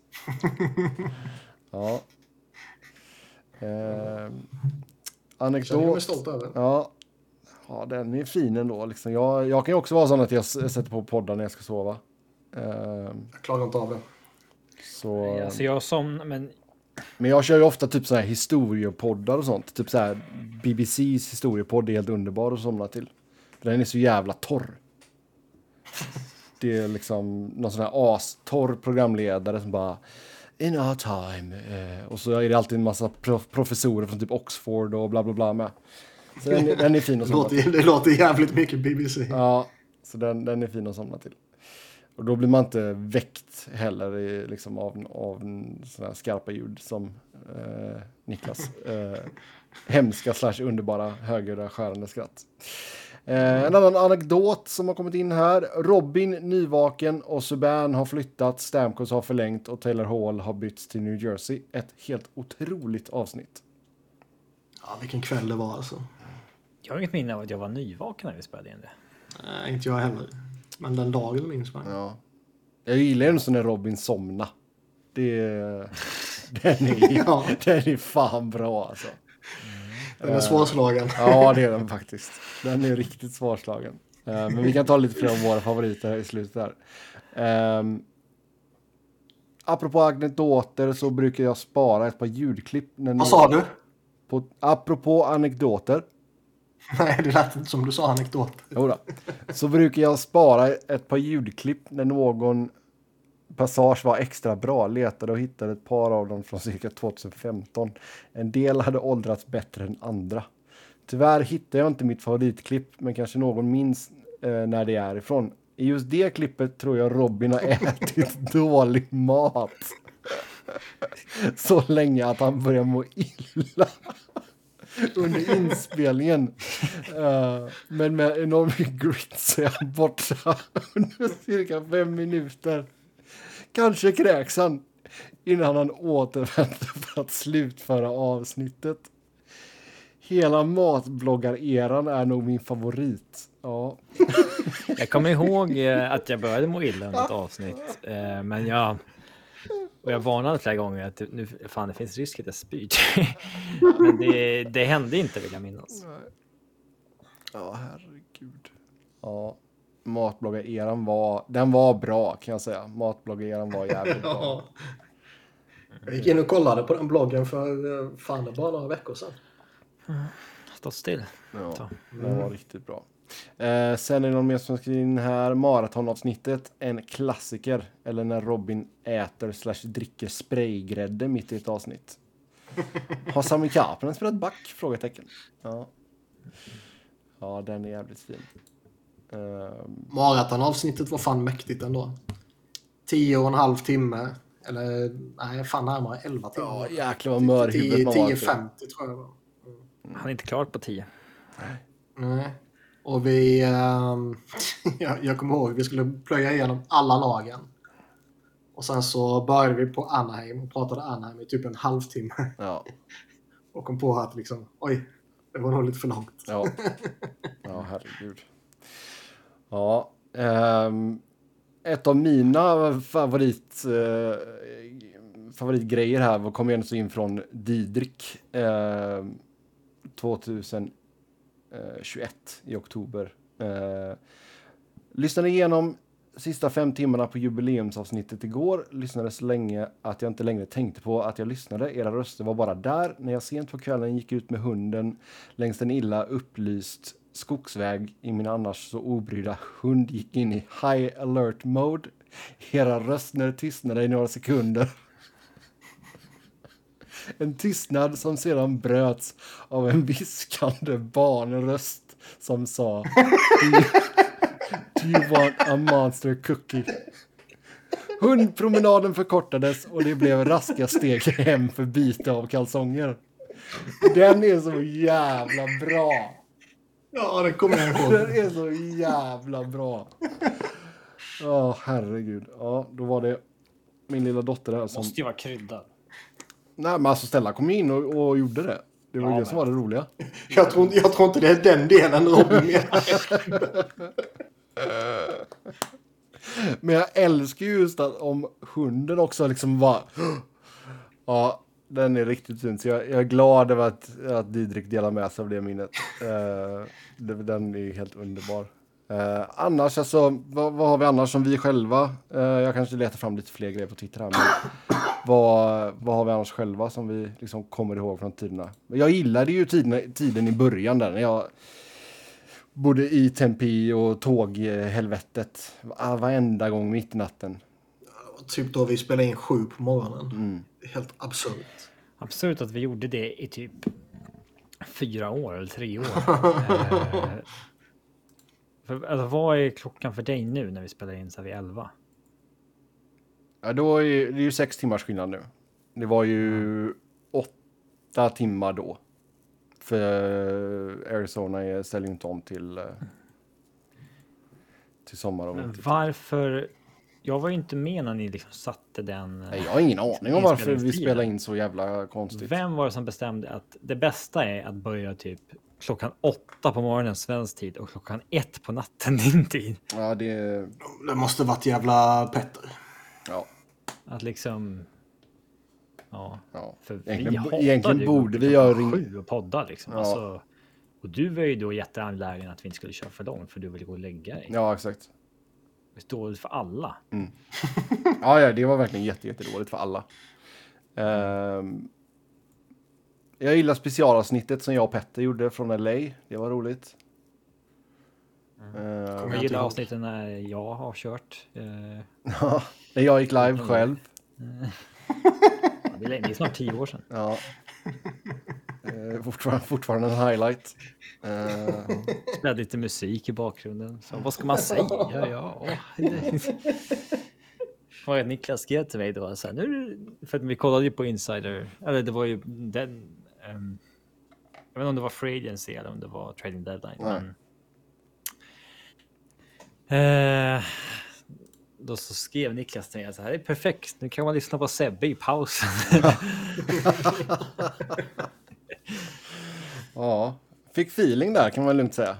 [SPEAKER 3] <laughs> ja. Eh, anekdot.
[SPEAKER 2] stolt över.
[SPEAKER 3] Ja. ja, den är fin ändå. Liksom. Jag, jag kan ju också vara sån att jag sätter på podden när jag ska sova.
[SPEAKER 2] Eh, jag klarar inte av det.
[SPEAKER 3] Så...
[SPEAKER 1] Alltså jag som, men...
[SPEAKER 3] Men jag kör ju ofta typ så här historiepoddar och sånt. Typ så här BBCs historiepodd är helt underbar att somna till. För den är så jävla torr. Det är liksom någon sån här astorr programledare som bara In our time. Eh, och så är det alltid en massa professorer från typ Oxford och bla bla bla med. Så den, den är fin att somna <laughs>
[SPEAKER 2] till. Det låter jävligt mycket BBC.
[SPEAKER 3] Ja, så den, den är fin att somna till. Och då blir man inte väckt heller i, liksom, av, av sådana här skarpa ljud som eh, Niklas. Eh, <laughs> hemska slash underbara högljudda skärande skratt. Eh, en annan anekdot som har kommit in här. Robin nyvaken och Subban har flyttat, Stamkos har förlängt och Taylor Hall har bytts till New Jersey. Ett helt otroligt avsnitt.
[SPEAKER 2] Ja, vilken kväll det var alltså.
[SPEAKER 1] Jag har inget minne av att jag var nyvaken när vi spelade in det.
[SPEAKER 2] Nej, inte jag heller. Men den dagen minns man.
[SPEAKER 3] Ja. Jag gillar ju när Robin somna. Det <laughs> den är, <laughs> ja. den är fan bra alltså.
[SPEAKER 2] Den är svårslagen.
[SPEAKER 3] Ja, det är den faktiskt. Den är riktigt svårslagen. Eh, men vi kan ta lite fler av våra favoriter i slutet där. Um, apropå anekdoter så brukar jag spara ett par ljudklipp.
[SPEAKER 2] Vad sa du?
[SPEAKER 3] På, apropå anekdoter <laughs>
[SPEAKER 2] Nej, det lät inte som du sa anekdot.
[SPEAKER 3] Jodå. Så brukar jag spara ett par ljudklipp när någon passage var extra bra. Letade och hittade ett par av dem från cirka 2015. En del hade åldrats bättre än andra. Tyvärr hittar jag inte mitt favoritklipp, men kanske någon minns eh, när det är ifrån. I just det klippet tror jag Robin har ätit <laughs> dålig mat. Så länge att han börjar må illa under inspelningen. Uh, men med enorm grit så är han borta under cirka fem minuter. Kanske kräks han innan han återvänder för att slutföra avsnittet. Hela matbloggar-eran är nog min favorit. Ja.
[SPEAKER 1] Jag kommer ihåg eh, att jag började må illa under ett avsnitt, eh, men jag och jag varnade flera gånger att nu, fan, det finns risk att jag spyr. <laughs> Men det, det hände inte vill jag minnas.
[SPEAKER 3] Ja, herregud. Ja, matbloggar-eran var, den var bra kan jag säga. Matbloggar-eran var jävligt bra.
[SPEAKER 2] Jag gick in och kollade på den bloggen för eh, fan det bara några veckor sedan.
[SPEAKER 1] Mm. Stått still.
[SPEAKER 3] Ja, den var riktigt bra. Eh, sen är det någon mer som skriver in här. Maratonavsnittet. En klassiker. Eller när Robin äter slash dricker spraygrädde mitt i ett avsnitt. <laughs> Har Sami Kapanen spelat back? Frågetecken. Ja. ja, den är jävligt fin.
[SPEAKER 2] Uh, Maratonavsnittet var fan mäktigt ändå. Tio och en halv timme. Eller nej, fan närmare elva timmar.
[SPEAKER 3] Ja, jäklar vad mörhuvudet man var.
[SPEAKER 2] 10.50 tror jag.
[SPEAKER 1] Mm. Han är inte klart på tio.
[SPEAKER 2] Nej. Nej. Och vi, um, <laughs> jag, jag kommer ihåg, vi skulle plöja igenom alla lagen. Och sen så började vi på Anaheim och pratade Anaheim i typ en halvtimme.
[SPEAKER 3] Ja. <laughs>
[SPEAKER 2] och kom på att liksom, oj, det var nog lite för långt.
[SPEAKER 3] Ja, <laughs> ja herregud. Ja, um, ett av mina favorit, eh, favoritgrejer här kom ju ändå in från Didrik eh, Eh, 21 i oktober. Eh, lyssnade igenom sista fem timmarna på jubileumsavsnittet igår. Lyssnade så länge att jag inte längre tänkte på att jag lyssnade. Era röster var bara där när jag sent på kvällen gick ut med hunden längs en illa upplyst skogsväg i min annars så obrydda hund gick in i high alert mode. Era röster tystnade i några sekunder. En tystnad som sedan bröts av en viskande barnröst som sa Do you want a monster cookie? Hundpromenaden förkortades och det blev raska steg hem för byte av kalsonger. Den är så jävla bra.
[SPEAKER 2] Ja, det kommer jag ihåg.
[SPEAKER 3] Den är så jävla bra. Ja, oh, herregud. Ja, då var det min lilla dotter där som...
[SPEAKER 1] Måste ju vara kryddad.
[SPEAKER 3] Nej, men alltså Stella kom in och, och gjorde det. Det var ja, det men... som var det roliga. <laughs>
[SPEAKER 2] Jag tror, jag tror inte det är den delen Robin menar. <laughs>
[SPEAKER 3] men jag älskar ju just att om hunden också liksom var... <gasps> Ja, den är riktigt fin. Så jag, jag, är glad över att, att Didrik delar med sig av det minnet. Uh, den är helt underbar. Uh, annars, alltså, vad, vad, har vi annars som vi själva? Uh, jag kanske letar fram lite fler grejer på Twitter här. Men vad, vad har vi annars själva som vi liksom kommer ihåg från tiderna? Jag gillade ju tiden, tiden i början där när jag bodde i Tempe och tåghelvetet varenda gång mitt i natten.
[SPEAKER 2] Typ då vi spelade in sju på morgonen. Mm. Helt absurt.
[SPEAKER 1] Absurt att vi gjorde det i typ fyra år eller tre år. <laughs> eh, för, alltså, vad är klockan för dig nu när vi spelar in så här vid elva?
[SPEAKER 3] Ja, då är det är ju sex timmars skillnad nu. Det var ju åtta timmar då. För Arizona ställer inte om till, eh, till sommar och
[SPEAKER 1] vinter. Varför? Jag var ju inte med när ni liksom satte den.
[SPEAKER 3] Nej, jag har ingen aning om varför vi spelar in så jävla konstigt.
[SPEAKER 1] Vem var det som bestämde att det bästa är att börja typ klockan åtta på morgonen svensk tid och klockan ett på natten din tid?
[SPEAKER 3] Ja, det.
[SPEAKER 2] Det måste varit jävla Petter.
[SPEAKER 3] Ja.
[SPEAKER 1] Att liksom... Ja.
[SPEAKER 3] ja.
[SPEAKER 1] För
[SPEAKER 3] egentligen, vi egentligen borde vi göra ring...
[SPEAKER 1] sju och podda liksom. Ja. Alltså, och du var ju då jätteangelägen att vi inte skulle köra för långt för du ville gå och lägga dig.
[SPEAKER 3] Ja, exakt.
[SPEAKER 1] Det står för alla.
[SPEAKER 3] Mm. <laughs> ja, ja, det var verkligen jätte, jättedåligt för alla. Um, jag gillar specialavsnittet som jag och Petter gjorde från LA. Det var roligt.
[SPEAKER 1] Mm. Uh, jag gillar avsnitten när jag har kört. <laughs> Uh,
[SPEAKER 3] när jag gick live själv. <laughs>
[SPEAKER 1] det, är, snart tio år sedan.
[SPEAKER 3] Ja. Uh, fortfarande, fortfarande en highlight.
[SPEAKER 1] Spelade lite musik i bakgrunden. Så, vad ska man säga? Ja, <laughs> det. Niklas skrev till mig då, så här, nu, för att vi kollade ju på Insider, eller det var ju den, um, jag vet inte om det var Free Agency eller om det var Trading Deadline. Men, uh, då så skrev Niklas till mig så här, det är perfekt, nu kan man lyssna på Sebbe i pausen. <laughs>
[SPEAKER 3] ja, fick feeling där kan man lugnt säga.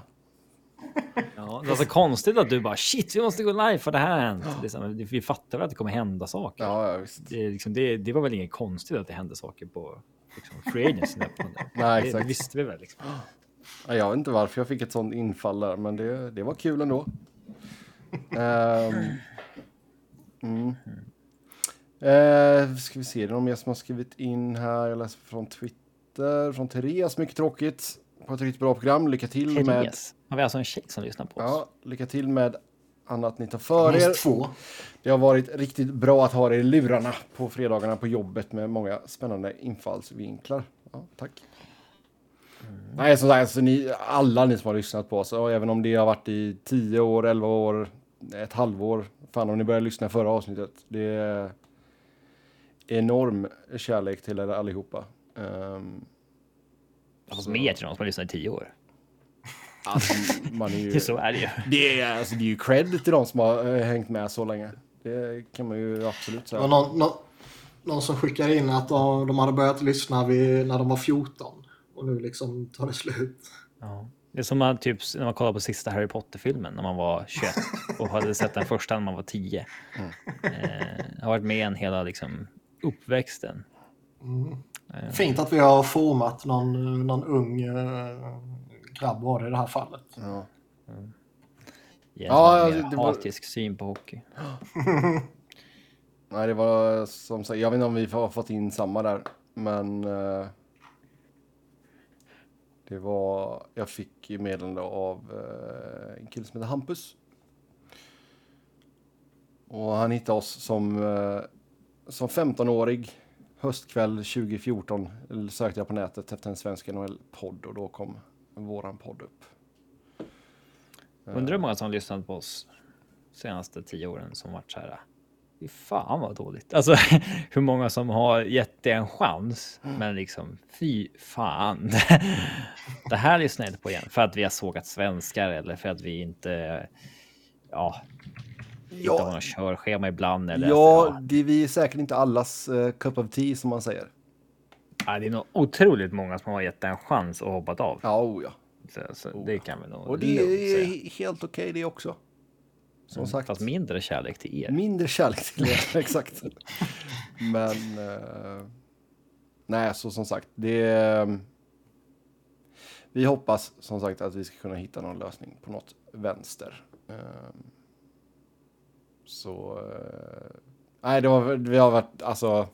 [SPEAKER 1] Ja, det var så konstigt att du bara shit, vi måste gå live för det här har hänt. Liksom, vi fattar väl att det kommer hända saker.
[SPEAKER 3] Ja.
[SPEAKER 1] Det, liksom, det, det var väl inget konstigt att det hände saker på liksom, Free Agency. <laughs>
[SPEAKER 3] Nej, exakt.
[SPEAKER 1] Det, det visste vi väl. Liksom.
[SPEAKER 3] Ja, jag vet inte varför jag fick ett sånt infall där, men det, det var kul ändå. Um, Mm. Eh, ska vi se, det är någon mer som har skrivit in här. Jag läser från Twitter, från Therese. Mycket tråkigt på ett riktigt bra program. Lycka till
[SPEAKER 1] Therese.
[SPEAKER 3] med...
[SPEAKER 1] Har vi alltså en tjej som lyssnar på oss?
[SPEAKER 3] Ja, lycka till med annat ni tar för er. Två. Det har varit riktigt bra att ha er i lurarna på fredagarna på jobbet med många spännande infallsvinklar. Ja, tack. Mm. Nej, som sagt, alltså, ni, alla ni som har lyssnat på oss, och även om det har varit i 10 år, 11 år, ett halvår. Fan om ni började lyssna förra avsnittet. Det är enorm kärlek till er allihopa. Um,
[SPEAKER 1] Fast mer till de som har lyssnat i tio år.
[SPEAKER 3] Alltså, man är ju, <laughs>
[SPEAKER 1] så är det ju.
[SPEAKER 3] Det är, alltså, det är ju cred till de som har uh, hängt med så länge. Det kan man ju absolut säga.
[SPEAKER 2] Någon, någon, någon, som skickar in att de, de hade börjat lyssna vid, när de var 14 och nu liksom tar det slut.
[SPEAKER 1] Ja. Det är som man, typ, när man kollar på sista Harry Potter-filmen när man var 21 och hade sett den första när man var 10. Mm. Eh, har varit med en hela liksom, uppväxten.
[SPEAKER 2] Mm. Fint att vi har format någon, någon ung uh, grabb var det i det här fallet. Ja.
[SPEAKER 1] Mm. Ja, det var hatisk syn på hockey. <laughs>
[SPEAKER 3] Nej, det var som sagt, jag vet inte om vi har fått in samma där, men uh, det var, jag fick meddelande av eh, en kille som heter Hampus. Och han hittade oss som, eh, som 15-årig höstkväll 2014 sökte jag på nätet efter en svensk NHL-podd och då kom våran podd upp.
[SPEAKER 1] Undrar hur många som lyssnat på oss senaste tio åren som varit så här. Fy fan vad dåligt. Alltså <laughs> hur många som har gett det en chans. Men liksom fy fan. <laughs> det här lyssnar jag inte på igen för att vi har sågat svenskar eller för att vi inte. Ja, ja. inte har något körschema ibland. Eller
[SPEAKER 3] ja, ja. Det, vi är säkert inte allas uh, cup of tea som man säger.
[SPEAKER 1] Ja, det är nog otroligt många som har gett det en chans och hoppat av.
[SPEAKER 3] Ja, oh, ja.
[SPEAKER 1] Så, så oh. det kan vi nog
[SPEAKER 3] Och det är helt okej okay, det också.
[SPEAKER 1] Som mm, sagt. Fast mindre kärlek till er.
[SPEAKER 3] Mindre kärlek till er, <laughs> exakt. Men... Uh, nej, så som sagt, det... Vi hoppas som sagt att vi ska kunna hitta någon lösning på något vänster. Uh, så... Uh, nej, det har, vi har varit, alltså...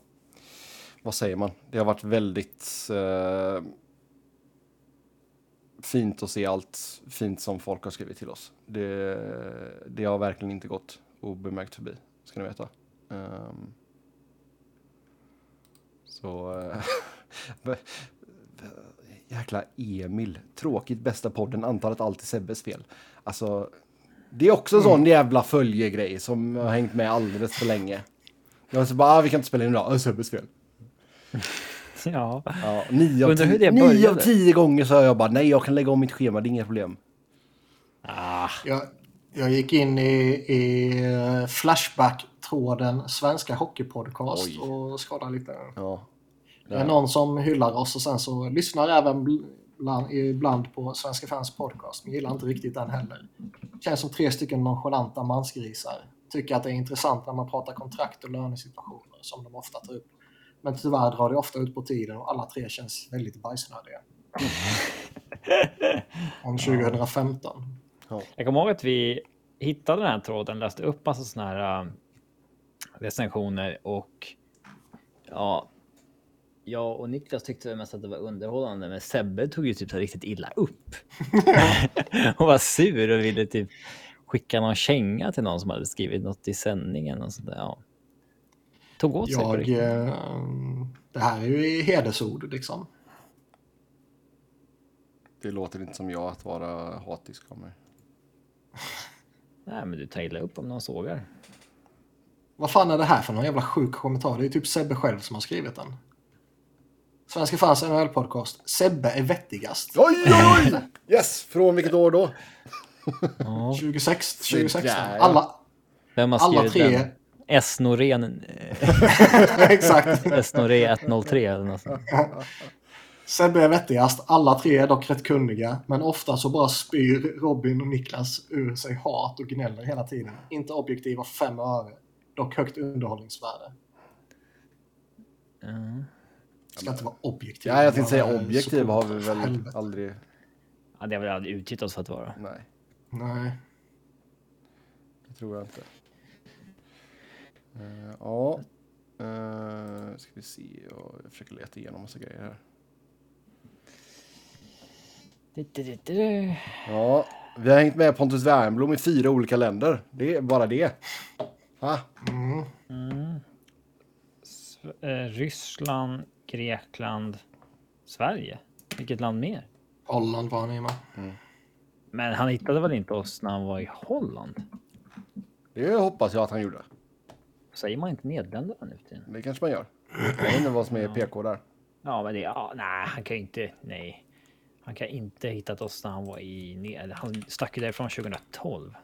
[SPEAKER 3] Vad säger man? Det har varit väldigt uh, fint att se allt fint som folk har skrivit till oss. Det, det har verkligen inte gått obemärkt förbi, ska ni veta. Um, så... Uh, <laughs> jäkla Emil. Tråkigt bästa podden, antalet alltid Sebbes fel. Alltså, det är också en sån mm. jävla följegrej som har hängt med alldeles för länge. Jag så bara, ah, vi kan inte spela in idag, Sebbes fel. <laughs>
[SPEAKER 1] Ja.
[SPEAKER 3] ja nio, av tio, nio av tio gånger så har jag bara nej, jag kan lägga om mitt schema, det är inga problem.
[SPEAKER 2] Ah. Jag, jag gick in i, i Flashback-tråden Svenska Hockeypodcast Oj. och skadade lite. Ja. Det är någon som hyllar oss och sen så lyssnar även bland, ibland på Svenska fans podcast. Men gillar inte riktigt den heller. Känns som tre stycken nonchalanta mansgrisar. Tycker att det är intressant när man pratar kontrakt och lönesituationer som de ofta tar upp. Men tyvärr drar det ofta ut på tiden och alla tre känns väldigt bajsnödiga. <laughs> Om 2015.
[SPEAKER 1] Ja. Jag kommer ihåg att vi hittade den här tråden, läste upp massa sådana här uh, recensioner och ja, jag och Niklas tyckte mest att det var underhållande, men Sebbe tog ju typ så riktigt illa upp. <laughs> och var sur och ville typ skicka någon känga till någon som hade skrivit något i sändningen och sådär. Ja tog åt sig.
[SPEAKER 2] Jag, eh, det här är ju hedersord liksom.
[SPEAKER 3] Det låter inte som jag att vara hatisk av mig.
[SPEAKER 1] Nej, men du tar illa upp om någon sågar.
[SPEAKER 2] Vad fan är det här för någon jävla sjuk kommentar? Det är typ Sebbe själv som har skrivit den. Svenska fans NHL-podcast. Sebbe är vettigast.
[SPEAKER 3] Oj, oj, oj! Yes! Från vilket år då?
[SPEAKER 2] 26, 2016. Alla,
[SPEAKER 1] Vem har skrivit alla tre, den? S Norén. <laughs>
[SPEAKER 2] Exakt.
[SPEAKER 1] S Norén 103 eller något sånt.
[SPEAKER 2] Sebbe är vettigast. Alla tre är dock rätt kunniga. Men ofta så bara spyr Robin och Niklas ur sig hat och gnäller hela tiden. Inte objektiva fem öre. Dock högt underhållningsvärde. Mm. Ska inte vara objektiv.
[SPEAKER 3] Ja, jag tänkte säga objektiv har vi väl aldrig...
[SPEAKER 1] Ja, det har vi aldrig utgett oss för att vara.
[SPEAKER 3] Nej.
[SPEAKER 2] Nej.
[SPEAKER 3] Det tror jag inte. Uh, ja, uh, ska vi se. Jag försöker leta igenom massa grejer här. Ja, vi har hängt med Pontus Wernbloom i fyra olika länder. Det är bara det. Ha? Mm.
[SPEAKER 1] Mm. Ryssland, Grekland, Sverige. Vilket land mer?
[SPEAKER 2] Holland var han i.
[SPEAKER 1] Mm. Men han hittade väl inte oss när han var i Holland?
[SPEAKER 3] Det hoppas jag att han gjorde.
[SPEAKER 1] Säger man inte Nederländerna nu till
[SPEAKER 3] Det kanske man gör. Jag vet inte vad som är PK där.
[SPEAKER 1] Ja, men det, ja, nej, han kan inte, nej. Han kan inte hittat oss när han var i, han stack ju därifrån 2012.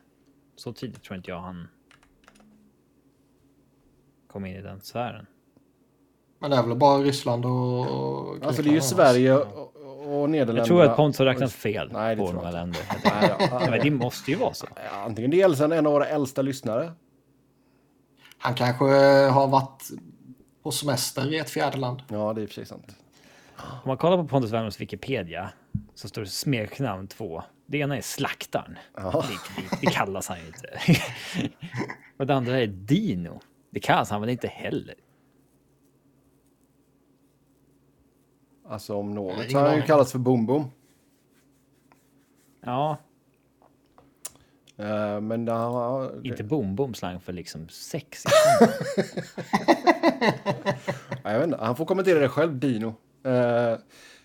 [SPEAKER 1] Så tidigt tror inte jag han kom in i den sfären.
[SPEAKER 2] Men det är väl bara Ryssland och...
[SPEAKER 3] Alltså det är ju Sverige och, och Nederländerna.
[SPEAKER 1] Jag tror att Pontus har räknat fel
[SPEAKER 3] Nej, det
[SPEAKER 1] på några länder.
[SPEAKER 3] Nej, ja, <laughs>
[SPEAKER 1] Ja, men det måste ju vara så.
[SPEAKER 3] ja, antingen det sen en av våra äldsta lyssnare.
[SPEAKER 2] Han kanske har varit på semester i ett fjärde land.
[SPEAKER 3] Ja, det är i och för sig sant.
[SPEAKER 1] Om man kollar på Pontus Wernbloms Wikipedia så står det smeknamn två. Det ena är slaktaren.
[SPEAKER 3] Ja.
[SPEAKER 1] Det, det, det kallas han ju inte. <laughs> och det andra är Dino. Det kallas han väl inte heller.
[SPEAKER 3] Alltså om något så har han ju kallats för Boom Boom.
[SPEAKER 1] Ja,
[SPEAKER 3] Eh, men det, det,
[SPEAKER 1] inte boom boom slang för liksom sex. <laughs>
[SPEAKER 3] ja, jag vet inte, han får kommentera det själv, Dino. Eh,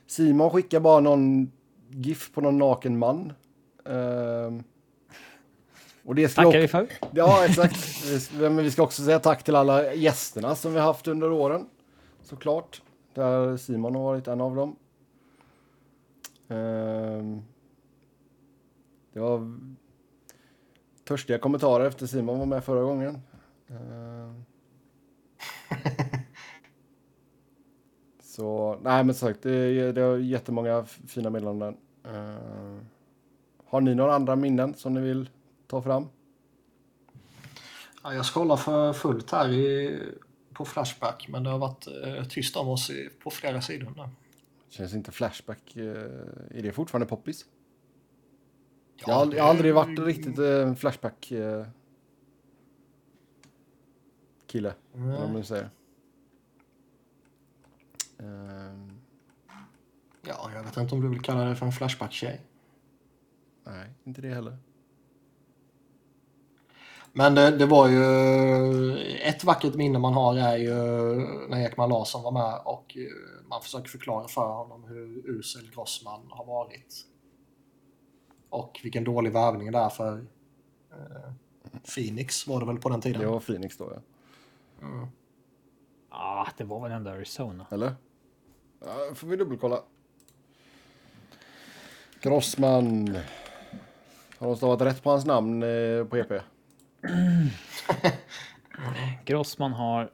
[SPEAKER 3] Simon skickar bara någon GIF på någon naken man. Eh, och det
[SPEAKER 1] Tackar vi för.
[SPEAKER 3] Ja, exakt. Men vi ska också säga tack till alla gästerna som vi har haft under åren. Såklart. Där Simon har varit en av dem. Ehm, Det var törstiga kommentarer efter Simon var med förra gången. Ehm. Så, nej men som sagt, det, det har jättemånga fina meddelanden. Ehm, Har ni några andra minnen som ni vill ta fram?
[SPEAKER 2] Ja, jag scrollar för fullt här i, på Flashback, men det har varit eh, tyst om oss i, på flera sidor nu.
[SPEAKER 3] Känns inte Flashback, eh, är det fortfarande poppis?
[SPEAKER 2] Ja,
[SPEAKER 3] jag, har,
[SPEAKER 2] det-
[SPEAKER 3] jag har aldrig varit riktigt eh, Flashback eh, kille, eller vad man säger. Ehm,
[SPEAKER 2] Ja, jag vet inte om du vill kalla det för en Flashback-tjej.
[SPEAKER 3] nej, inte det heller.
[SPEAKER 2] Men det, det var ju ett vackert minne man har är ju när Ekman Larsson var med och man försöker förklara för honom hur usel Grossman har varit. Och vilken dålig värvning det är för eh, Phoenix var det väl på den tiden.
[SPEAKER 3] Det var Phoenix då, ja.
[SPEAKER 1] Ah, det var väl ändå Arizona.
[SPEAKER 3] Eller? Ja, får vi dubbelkolla. Grossman. Har de stavat rätt på hans namn eh, på EP? <clears throat>
[SPEAKER 1] Grossman har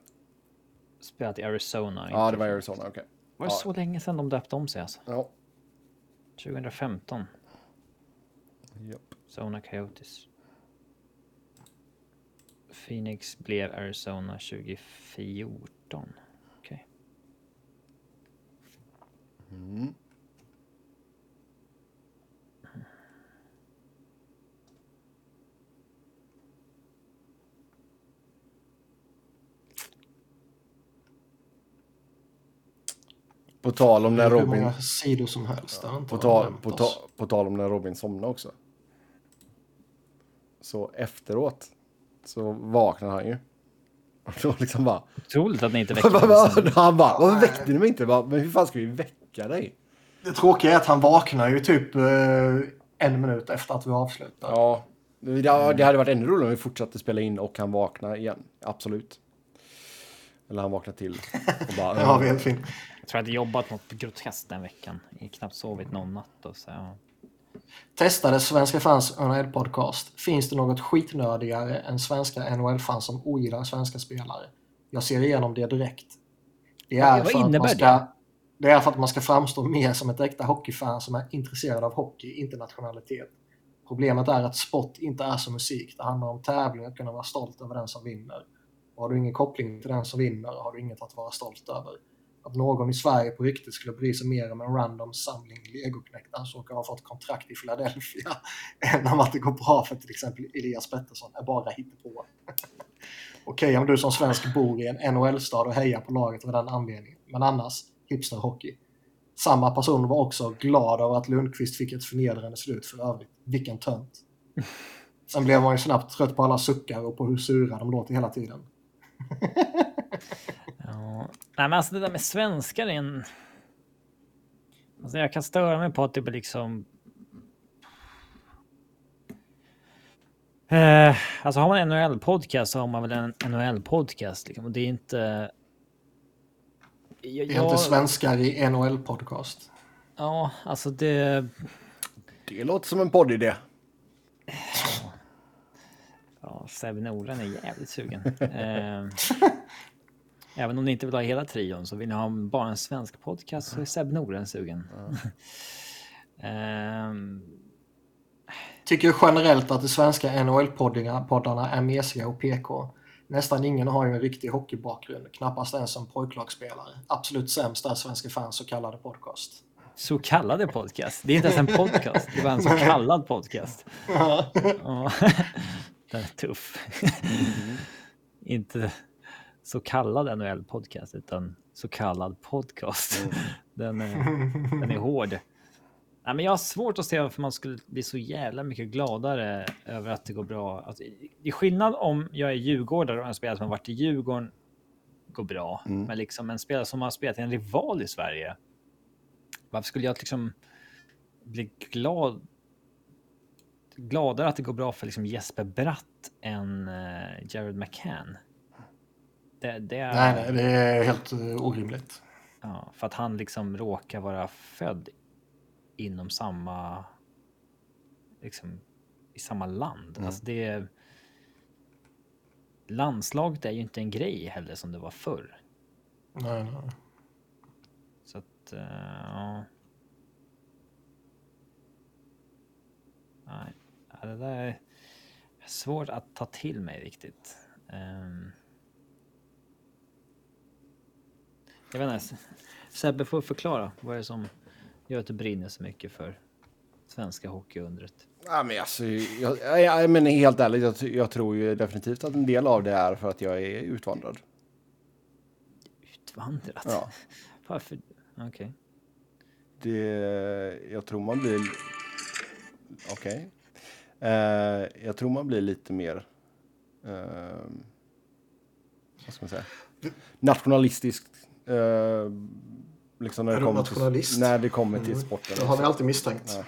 [SPEAKER 1] spelat i Arizona.
[SPEAKER 3] Ja, det var Arizona, okej.
[SPEAKER 1] Var det så länge sedan de döpte om sig alltså?
[SPEAKER 3] Ja.
[SPEAKER 1] 2015.
[SPEAKER 3] Japp.
[SPEAKER 1] Zona Coyotes. Phoenix blev Arizona 2014. Okej.
[SPEAKER 3] På tal om
[SPEAKER 2] Det
[SPEAKER 3] när
[SPEAKER 2] är hur
[SPEAKER 3] Robin...
[SPEAKER 2] många sidor som helst. inte
[SPEAKER 3] På tal, på, ta, på tal om när Robin somnade också. Så efteråt så vaknade han ju. Och då liksom bara...
[SPEAKER 1] Otroligt att ni inte <laughs> väckte
[SPEAKER 3] Vad-
[SPEAKER 1] honom.
[SPEAKER 3] vad- han bara, varför väckte ni mig inte? Bara, Men hur fan ska vi väcka dig?
[SPEAKER 2] Det tråkiga är att han vaknar ju typ eh, en minut efter att vi avslutar.
[SPEAKER 3] Ja, det, det hade varit ännu roligare om vi fortsatte spela in och han vaknade igen. Absolut. Eller han vaknade till. Och bara, <laughs>
[SPEAKER 2] har vi helt fint.
[SPEAKER 1] Jag tror jag hade jobbat något groteskt den veckan. Jag har knappt sovit någon natt. Och så, ja.
[SPEAKER 2] Testade Svenska fans NHL-podcast. Finns det något skitnördigare än svenska NHL-fans som ogillar svenska spelare? Jag ser igenom det direkt. Det är,
[SPEAKER 1] Vad
[SPEAKER 2] för att man ska,
[SPEAKER 1] det?
[SPEAKER 2] det är för att man ska framstå mer som ett äkta hockeyfan som är intresserad av hockey, inte nationalitet. Problemet är att sport inte är som musik. Det handlar om tävling och kunna vara stolt över den som vinner. Och har du ingen koppling till den som vinner har du inget att vara stolt över. Att någon i Sverige på riktigt skulle bry sig mer om en random samling legoknektar som råkar ha fått kontrakt i Philadelphia <laughs> än om att det går bra för till exempel Elias Pettersson är bara hittepå. <laughs> Okej om du som svensk bor i en NHL-stad och hejar på laget av den anledningen, men annars hipsterhockey. Samma person var också glad över att Lundqvist fick ett förnedrande slut för övrigt. Vilken tönt. <laughs> Sen blev man ju snabbt trött på alla suckar och på hur sura de låter hela tiden.
[SPEAKER 1] Ja. Nej, men alltså det där med svenskar är en... Alltså jag kan störa mig på att det blir liksom... Eh, alltså har man en NHL-podcast så har man väl en NHL-podcast. Liksom. Och det är inte... Jag,
[SPEAKER 2] Det är inte svenskar i NHL-podcast.
[SPEAKER 1] Ja, alltså det...
[SPEAKER 3] Det låter som en poddidé.
[SPEAKER 1] Ja, Sebbe Norén är jävligt sugen. <laughs> eh, Även om ni inte vill ha hela trion så vill ni ha bara en svensk podcast så är Seb Noren sugen. <laughs> Ehm,
[SPEAKER 2] Tycker generellt att de svenska NHL-poddarna är mesiga och PK. Nästan ingen har ju en riktig hockeybakgrund, knappast ens som pojklagsspelare. Absolut sämst är Svenska fans så kallade podcast.
[SPEAKER 1] så kallade podcast. Det är inte ens en podcast. Det var en så kallad podcast. Ja. <laughs> Den är tuff. inte så kallad NHL-podcast utan så kallad podcast. <laughs> Den, är, den är hård. Nej, men jag har svårt att se varför man skulle bli så jävla mycket gladare över att det går bra. Alltså, det är skillnad om jag är djurgårdare och en spelare som har varit i Djurgården går bra. Men liksom en spelare som har spelat i en rival i Sverige. Varför skulle jag liksom bli glad? Gladare att det går bra för liksom Jesper Bratt än uh, Jared McCann. Det, det är,
[SPEAKER 2] Nej, nej, det är helt uh, orimligt.
[SPEAKER 1] Ja, för att han liksom råkar vara född inom samma, liksom i samma land. Alltså det landslaget är ju inte en grej heller som det var förr.
[SPEAKER 2] Nej, nej.
[SPEAKER 1] Så att, eh, ja. Nej, det där är svårt att ta till mig riktigt. Ehm. Jag vet inte, Sebbe får förklara vad är det som gör att du brinner så mycket för svenska hockeyundret?
[SPEAKER 3] Ja, men alltså, jag, jag, jag men helt ärligt, jag, jag tror ju definitivt att en del av det är för att jag är utvandrad.
[SPEAKER 1] Utvandrat?
[SPEAKER 3] Ja.
[SPEAKER 1] Varför? Okej.
[SPEAKER 3] Det, jag tror man blir... Okej. Eh, jag tror man blir lite mer... Eh, vad ska man säga? Nationalistiskt. Eh, liksom när
[SPEAKER 2] Är
[SPEAKER 3] det
[SPEAKER 2] du
[SPEAKER 3] kommer
[SPEAKER 2] nationalist?
[SPEAKER 3] till, när det kommer till
[SPEAKER 2] Mm.
[SPEAKER 3] sporten.
[SPEAKER 2] Det har vi alltid misstänkt.
[SPEAKER 3] Ja.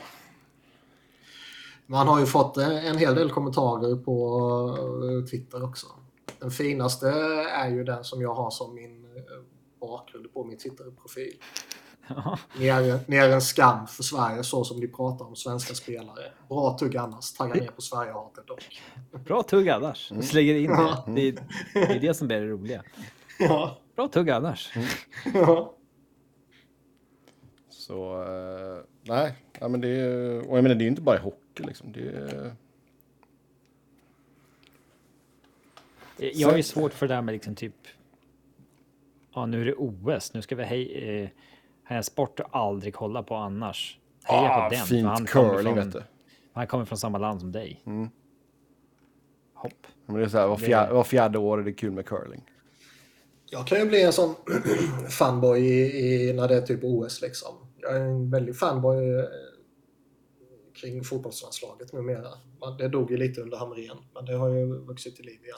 [SPEAKER 2] Man har ju fått en en hel del kommentarer på eh, Twitter också. Den finaste är ju den som jag har som min eh, bakgrund på min Twitter-profil.
[SPEAKER 1] Ja.
[SPEAKER 2] Ni är, ni är en skam för Sverige så som ni pratar om svenska spelare. Bra tugg annars. Tagga ner på Sverigehatet dock.
[SPEAKER 1] Bra tugg annars. Du slänger in det. Det är, det är det som blir det roliga.
[SPEAKER 2] Ja.
[SPEAKER 1] Bra tugg annars. <laughs>
[SPEAKER 2] ja.
[SPEAKER 3] Så, eh, nej. Ja, men det är, och jag menar, det är ju inte bara i hockey liksom. Det är,
[SPEAKER 1] Jag har ju svårt för det där med liksom typ. Ja, nu är det OS. Nu ska vi hej, eh, en sport du aldrig kolla på annars. Heja
[SPEAKER 3] ah,
[SPEAKER 1] på den.
[SPEAKER 3] fint
[SPEAKER 1] han kommer
[SPEAKER 3] curling
[SPEAKER 1] från-
[SPEAKER 3] vet du.
[SPEAKER 1] Han kommer från samma land som dig.
[SPEAKER 3] Mm.
[SPEAKER 1] Hopp.
[SPEAKER 3] Men det är så här, var, fjärde, var fjärde år är det kul med curling.
[SPEAKER 2] Jag kan ju bli en sån <clears throat> fanboy i, i, när det är typ OS liksom. Jag är en väldig fanboy eh, kring fotbollslandslaget numera. Man- Det dog ju lite under Hamrén, men det har ju vuxit till liv igen.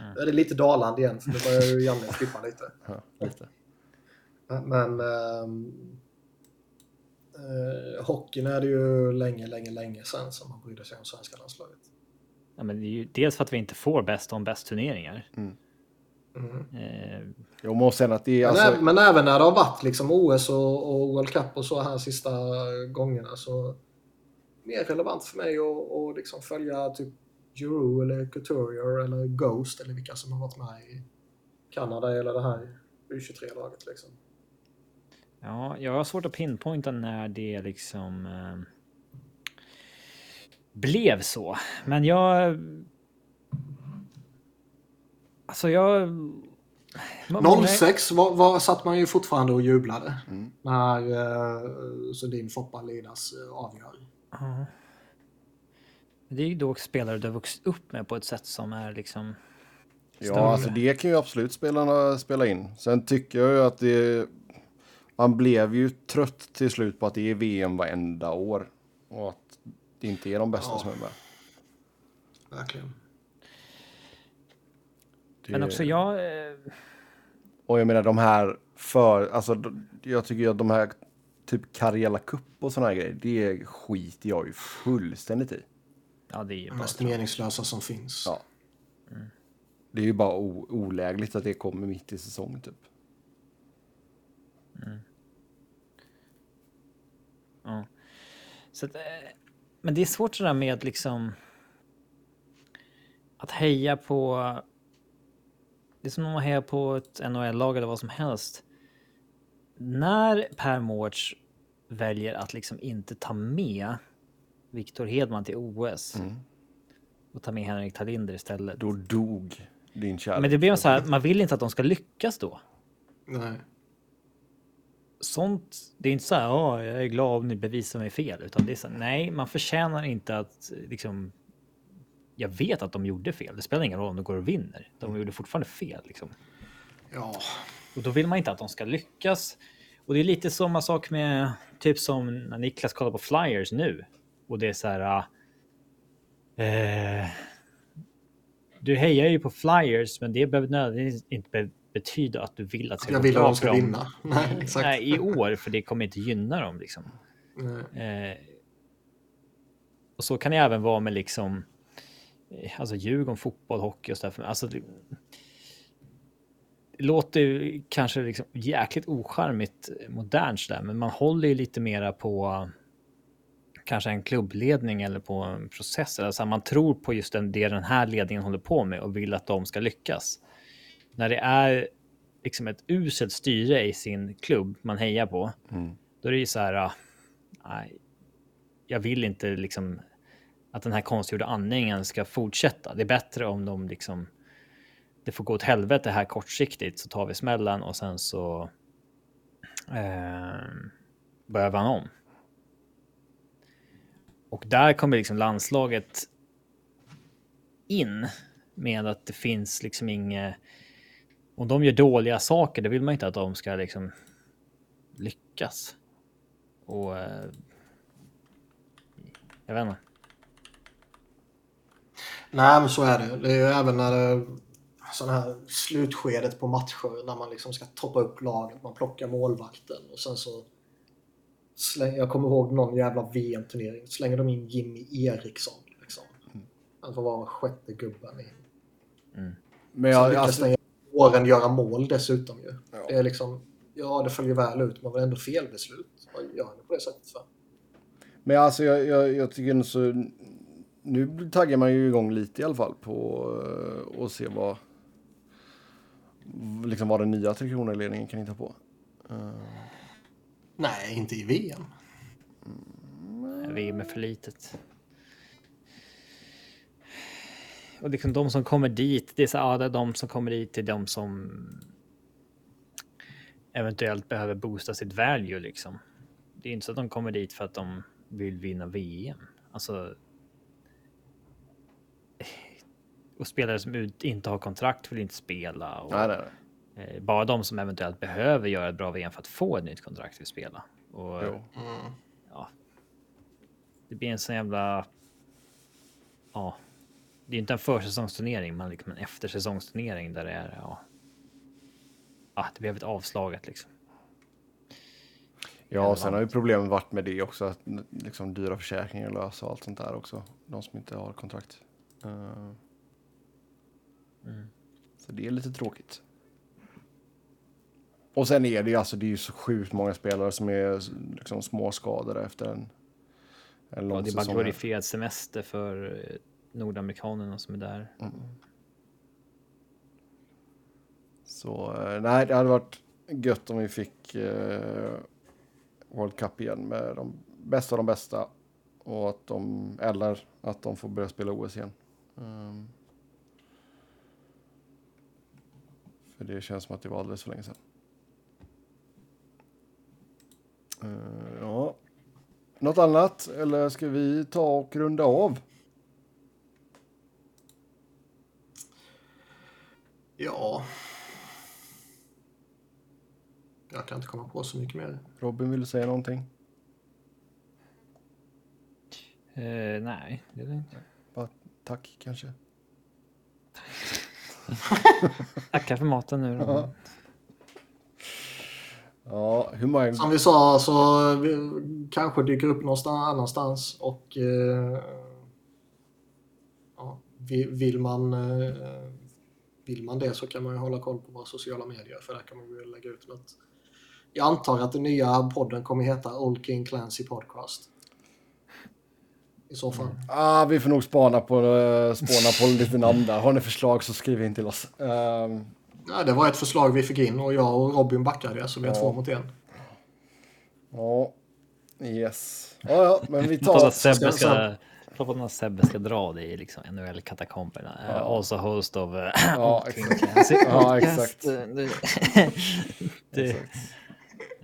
[SPEAKER 1] Mm.
[SPEAKER 2] Nu är det lite dalande igen, för nu börjar ju Janne flippa lite. <laughs>
[SPEAKER 3] Ja, lite.
[SPEAKER 2] Men, eh, hockeyn är det ju länge, länge, länge sedan som man brydde sig om svenska landslaget.
[SPEAKER 1] Ja, men det är ju dels för att vi inte får bäst om bäst turneringar.
[SPEAKER 2] Mm.
[SPEAKER 1] Eh,
[SPEAKER 3] Jo, men och sen att det är
[SPEAKER 2] Men,
[SPEAKER 3] alltså...
[SPEAKER 2] ä- men även när det har varit liksom OS och, och World Cup och så här sista gångerna så mer relevant för mig att, att liksom följa typ Euro eller Couturier eller Ghost eller vilka som har varit med i Kanada eller det här U23-laget liksom.
[SPEAKER 1] ja, jag har svårt att pinpointa när det liksom eh, blev så. Men jag... Alltså jag... många-
[SPEAKER 2] 06 var, var, satt man ju fortfarande och jublade när uh, Sundin Foppa Lidas uh, avgör.
[SPEAKER 1] Ja. Det är ju då spelare du har vuxit upp med på ett sätt som är liksom... större.
[SPEAKER 3] Ja, alltså det kan ju absolut spelarna spela in. Sen tycker jag ju att det... Man blev ju trött till slut på att det är VM varenda år. Och att det inte är de bästa
[SPEAKER 2] Ja.
[SPEAKER 3] som är med.
[SPEAKER 2] Verkligen.
[SPEAKER 3] Det...
[SPEAKER 1] Men också jag... eh,
[SPEAKER 3] Och jag menar de här för... Alltså jag tycker ju att de här typ Karjala Cup och såna här grejer. Det skiter jag ju fullständigt i.
[SPEAKER 1] Ja, det är ju bara...
[SPEAKER 2] Mest meningslösa som finns.
[SPEAKER 3] Ja. Det är ju bara o- olägligt att det kommer mitt i säsong typ.
[SPEAKER 1] Ja. Så att, eh, men det är svårt sådär med liksom att heja på det är som om man hejar på ett NHL-lag eller vad som helst. När Per Mårts väljer att liksom inte ta med Viktor Hedman till OS och ta med Henrik Talinder istället.
[SPEAKER 3] Då dog din kärlek.
[SPEAKER 1] Men det blir så här, man vill inte att de ska lyckas då.
[SPEAKER 2] Nej.
[SPEAKER 1] Sånt, det är inte så här, "Åh, jag är glad om ni bevisar mig fel, utan det är så här, nej, man förtjänar inte att liksom. Jag vet att de gjorde fel. Det spelar ingen roll om de går och vinner. De gjorde fortfarande fel liksom.
[SPEAKER 2] Ja.
[SPEAKER 1] Och då vill man inte att de ska lyckas. Och det är lite samma sak med typ som när Niklas kollar på Flyers nu. Och det är så här. Eh, du hejar ju på Flyers, men det behöver nödvändigtvis inte be- betyda att du vill att ska
[SPEAKER 2] Jag vill att de ska vinna. <laughs> Nej, exakt.
[SPEAKER 1] Nej, i år, för det kommer inte gynna dem liksom. Eh, och så kan det även vara med liksom. Alltså Djurgården, fotboll, hockey och så där. Alltså, det, det låter ju kanske liksom jäkligt ocharmigt modernt där, men man håller ju lite mera på kanske en klubbledning eller på en process. Alltså man tror på just den, det den här ledningen håller på med och vill att de ska lyckas. När det är liksom ett uselt styre i sin klubb man hejar på, då är det ju så här. ah, Nej, jag vill inte liksom att den här konstgjorda andningen ska fortsätta. Det är bättre om de liksom. Det får gå åt helvete här kortsiktigt så tar vi smällen och sen så. Eh, börjar man om. Och där kommer liksom landslaget. In med att det finns liksom inget. Om de gör dåliga saker, det vill man inte att de ska liksom lyckas. Och eh, jag vet inte.
[SPEAKER 2] Nej, men så är det. Det är ju även när det sån här slutskedet på matcher när man liksom ska toppa upp laget. Man plockar målvakten och sen så släng, jag kommer ihåg någon jävla VM-turnering. Slänger de in Jimmy Eriksson. Liksom. Han får vara sjätte gubben i.
[SPEAKER 3] Men
[SPEAKER 2] Sen
[SPEAKER 3] jag,
[SPEAKER 2] lyckas
[SPEAKER 3] alltså,
[SPEAKER 2] den åren göra mål dessutom ju.
[SPEAKER 3] Ja.
[SPEAKER 2] Det är liksom, ja det följer väl ut men var ändå felbeslut. Vad gör ni på det sättet för?
[SPEAKER 3] men alltså jag, jag, jag tycker så... Nu taggar man ju igång lite i alla fall på att se vad... Liksom vad den nya Tre Kronor-ledningen kan hitta på.
[SPEAKER 2] Nej, inte i VM.
[SPEAKER 1] VM är för litet. Och liksom de som kommer dit, det är så ja, det är de som kommer dit är de som eventuellt behöver boosta sitt value liksom. Det är inte så att de kommer dit för att de vill vinna VM. Alltså. Och spelare som inte har kontrakt vill inte spela. Och,
[SPEAKER 3] Nej, nej, nej.
[SPEAKER 1] eh, bara de som eventuellt behöver göra ett bra VM för att få ett nytt kontrakt vill spela. Och,
[SPEAKER 3] Jo.
[SPEAKER 1] ja. Det blir en sån jävla. Ja. Det är inte en försäsongsturnering, men liksom en eftersäsongsturnering där det är. Ja. Ja, det blev ett avslaget liksom.
[SPEAKER 3] Ja, och sen har ju problemet varit med det också, att liksom dyra försäkringar lösa och allt sånt där också. De som inte har kontrakt. Eh, Så det är lite tråkigt. Och sen är det ju alltså, det är ju så sjukt många spelare som är liksom småskadade efter en, en lång
[SPEAKER 1] Ja, det är bara glorifierad semester för eh, nordamerikanerna som är där.
[SPEAKER 3] Så eh, nej, det hade varit gött om vi fick eh, World Cup igen med de bästa av de bästa. Och att de, eller att de får börja spela OS igen. Ehm. för det känns som att det var alldeles för länge sedan. Eh, ja. Något annat? Eller ska vi ta och runda av?
[SPEAKER 2] Ja. Jag kan inte komma på så mycket mer.
[SPEAKER 3] Robin, vill du säga någonting?
[SPEAKER 1] Eh, nej, det är det inte.
[SPEAKER 3] Tack kanske? <laughs>
[SPEAKER 1] Tackar för maten nu då.
[SPEAKER 3] Ja. Ja, hur många...
[SPEAKER 2] Som vi sa så vi, kanske dyker upp någonstans annanstans och eh, ja, vi- vill, man, eh, vill man det så kan man ju hålla koll på våra sociala medier för där kan man ju lägga ut något. Jag antar att den nya podden kommer heta Old King Clancy Podcast. I så fall.
[SPEAKER 3] Ah, vi får nog spana på, uh, spåna på lite namn där. Har ni förslag så skriv in till oss. Ehm,
[SPEAKER 2] Ja, det var ett förslag vi fick in och jag och Robin backade så vi är
[SPEAKER 3] Ja.
[SPEAKER 2] två mot en.
[SPEAKER 3] Ja, yes. Ja, ja, men vi <laughs>
[SPEAKER 1] Tar. Sebbe
[SPEAKER 2] ska-
[SPEAKER 1] om att Sebbe ska dra det i liksom NHL-katakomberna.
[SPEAKER 3] Ja.
[SPEAKER 1] Uh, also host of uh,
[SPEAKER 3] Ja,
[SPEAKER 1] King
[SPEAKER 3] exakt. Ja, exakt.
[SPEAKER 1] Uh, det-
[SPEAKER 3] Exakt.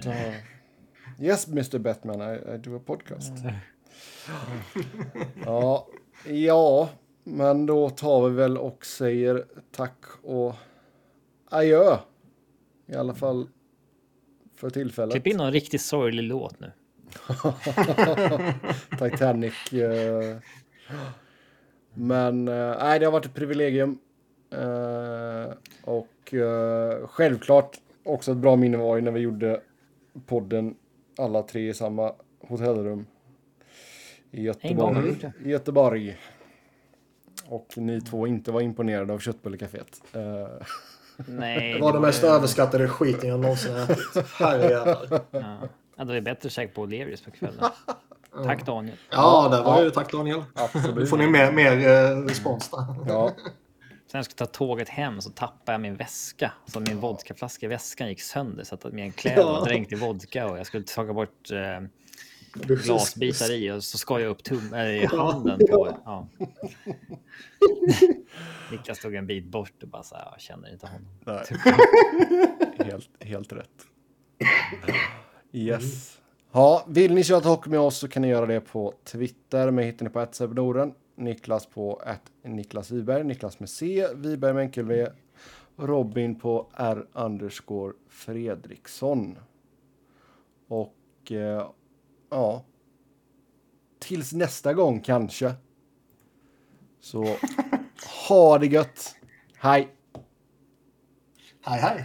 [SPEAKER 3] Ja. Yes, Mr. Batman, I, I do a podcast. Ja, ja, men då tar vi väl och säger tack och adjö. I alla fall för tillfället.
[SPEAKER 1] Klipp in någon riktigt sorglig låt nu. <laughs>
[SPEAKER 3] Titanic. eh. Men eh, nej, det har varit ett privilegium. Eh, och självklart också ett bra minne var ju när vi gjorde podden alla tre i samma hotellrum. I Göteborg.
[SPEAKER 1] det.
[SPEAKER 3] I Göteborg. Och ni två inte var imponerade av köttbullekaféet. Eh,
[SPEAKER 1] Nej. <laughs>
[SPEAKER 2] Det var den mest överskattade skiten jag någonsin ätit. Herrejävlar.
[SPEAKER 1] Ja. Ja, det var bättre käka på O'Learys på kvällen. <laughs> Tack Daniel.
[SPEAKER 2] Ja, det var
[SPEAKER 3] Ja.
[SPEAKER 2] ju tack Daniel. Nu
[SPEAKER 3] absolut.
[SPEAKER 2] får ni mer, mer eh, respons där.
[SPEAKER 3] Ja,
[SPEAKER 1] Sen jag skulle ta tåget hem så tappade jag min väska. Så min vodkaflaska i väskan gick sönder så att mina kläder var dränkt i vodka och jag skulle ta bort eh, glasbitar i och så skar jag upp tum äh, i handen på. Ja. <laughs> Niklas tog en bit bort och bara så här, jag känner inte honom.
[SPEAKER 3] nej. <laughs> helt, helt rätt. Yes. Ja, vill ni köra hockey med oss så kan ni göra det på Twitter. Mig hittar ni på @sebnoren, Niklas på att Niklas Wiberg, Niklas med C, Wiberg med enkel V, Robin på R underscore Fredriksson. Och eh, ja, tills nästa gång kanske. Så <laughs> ha det gött. Hej!
[SPEAKER 2] Hej hej.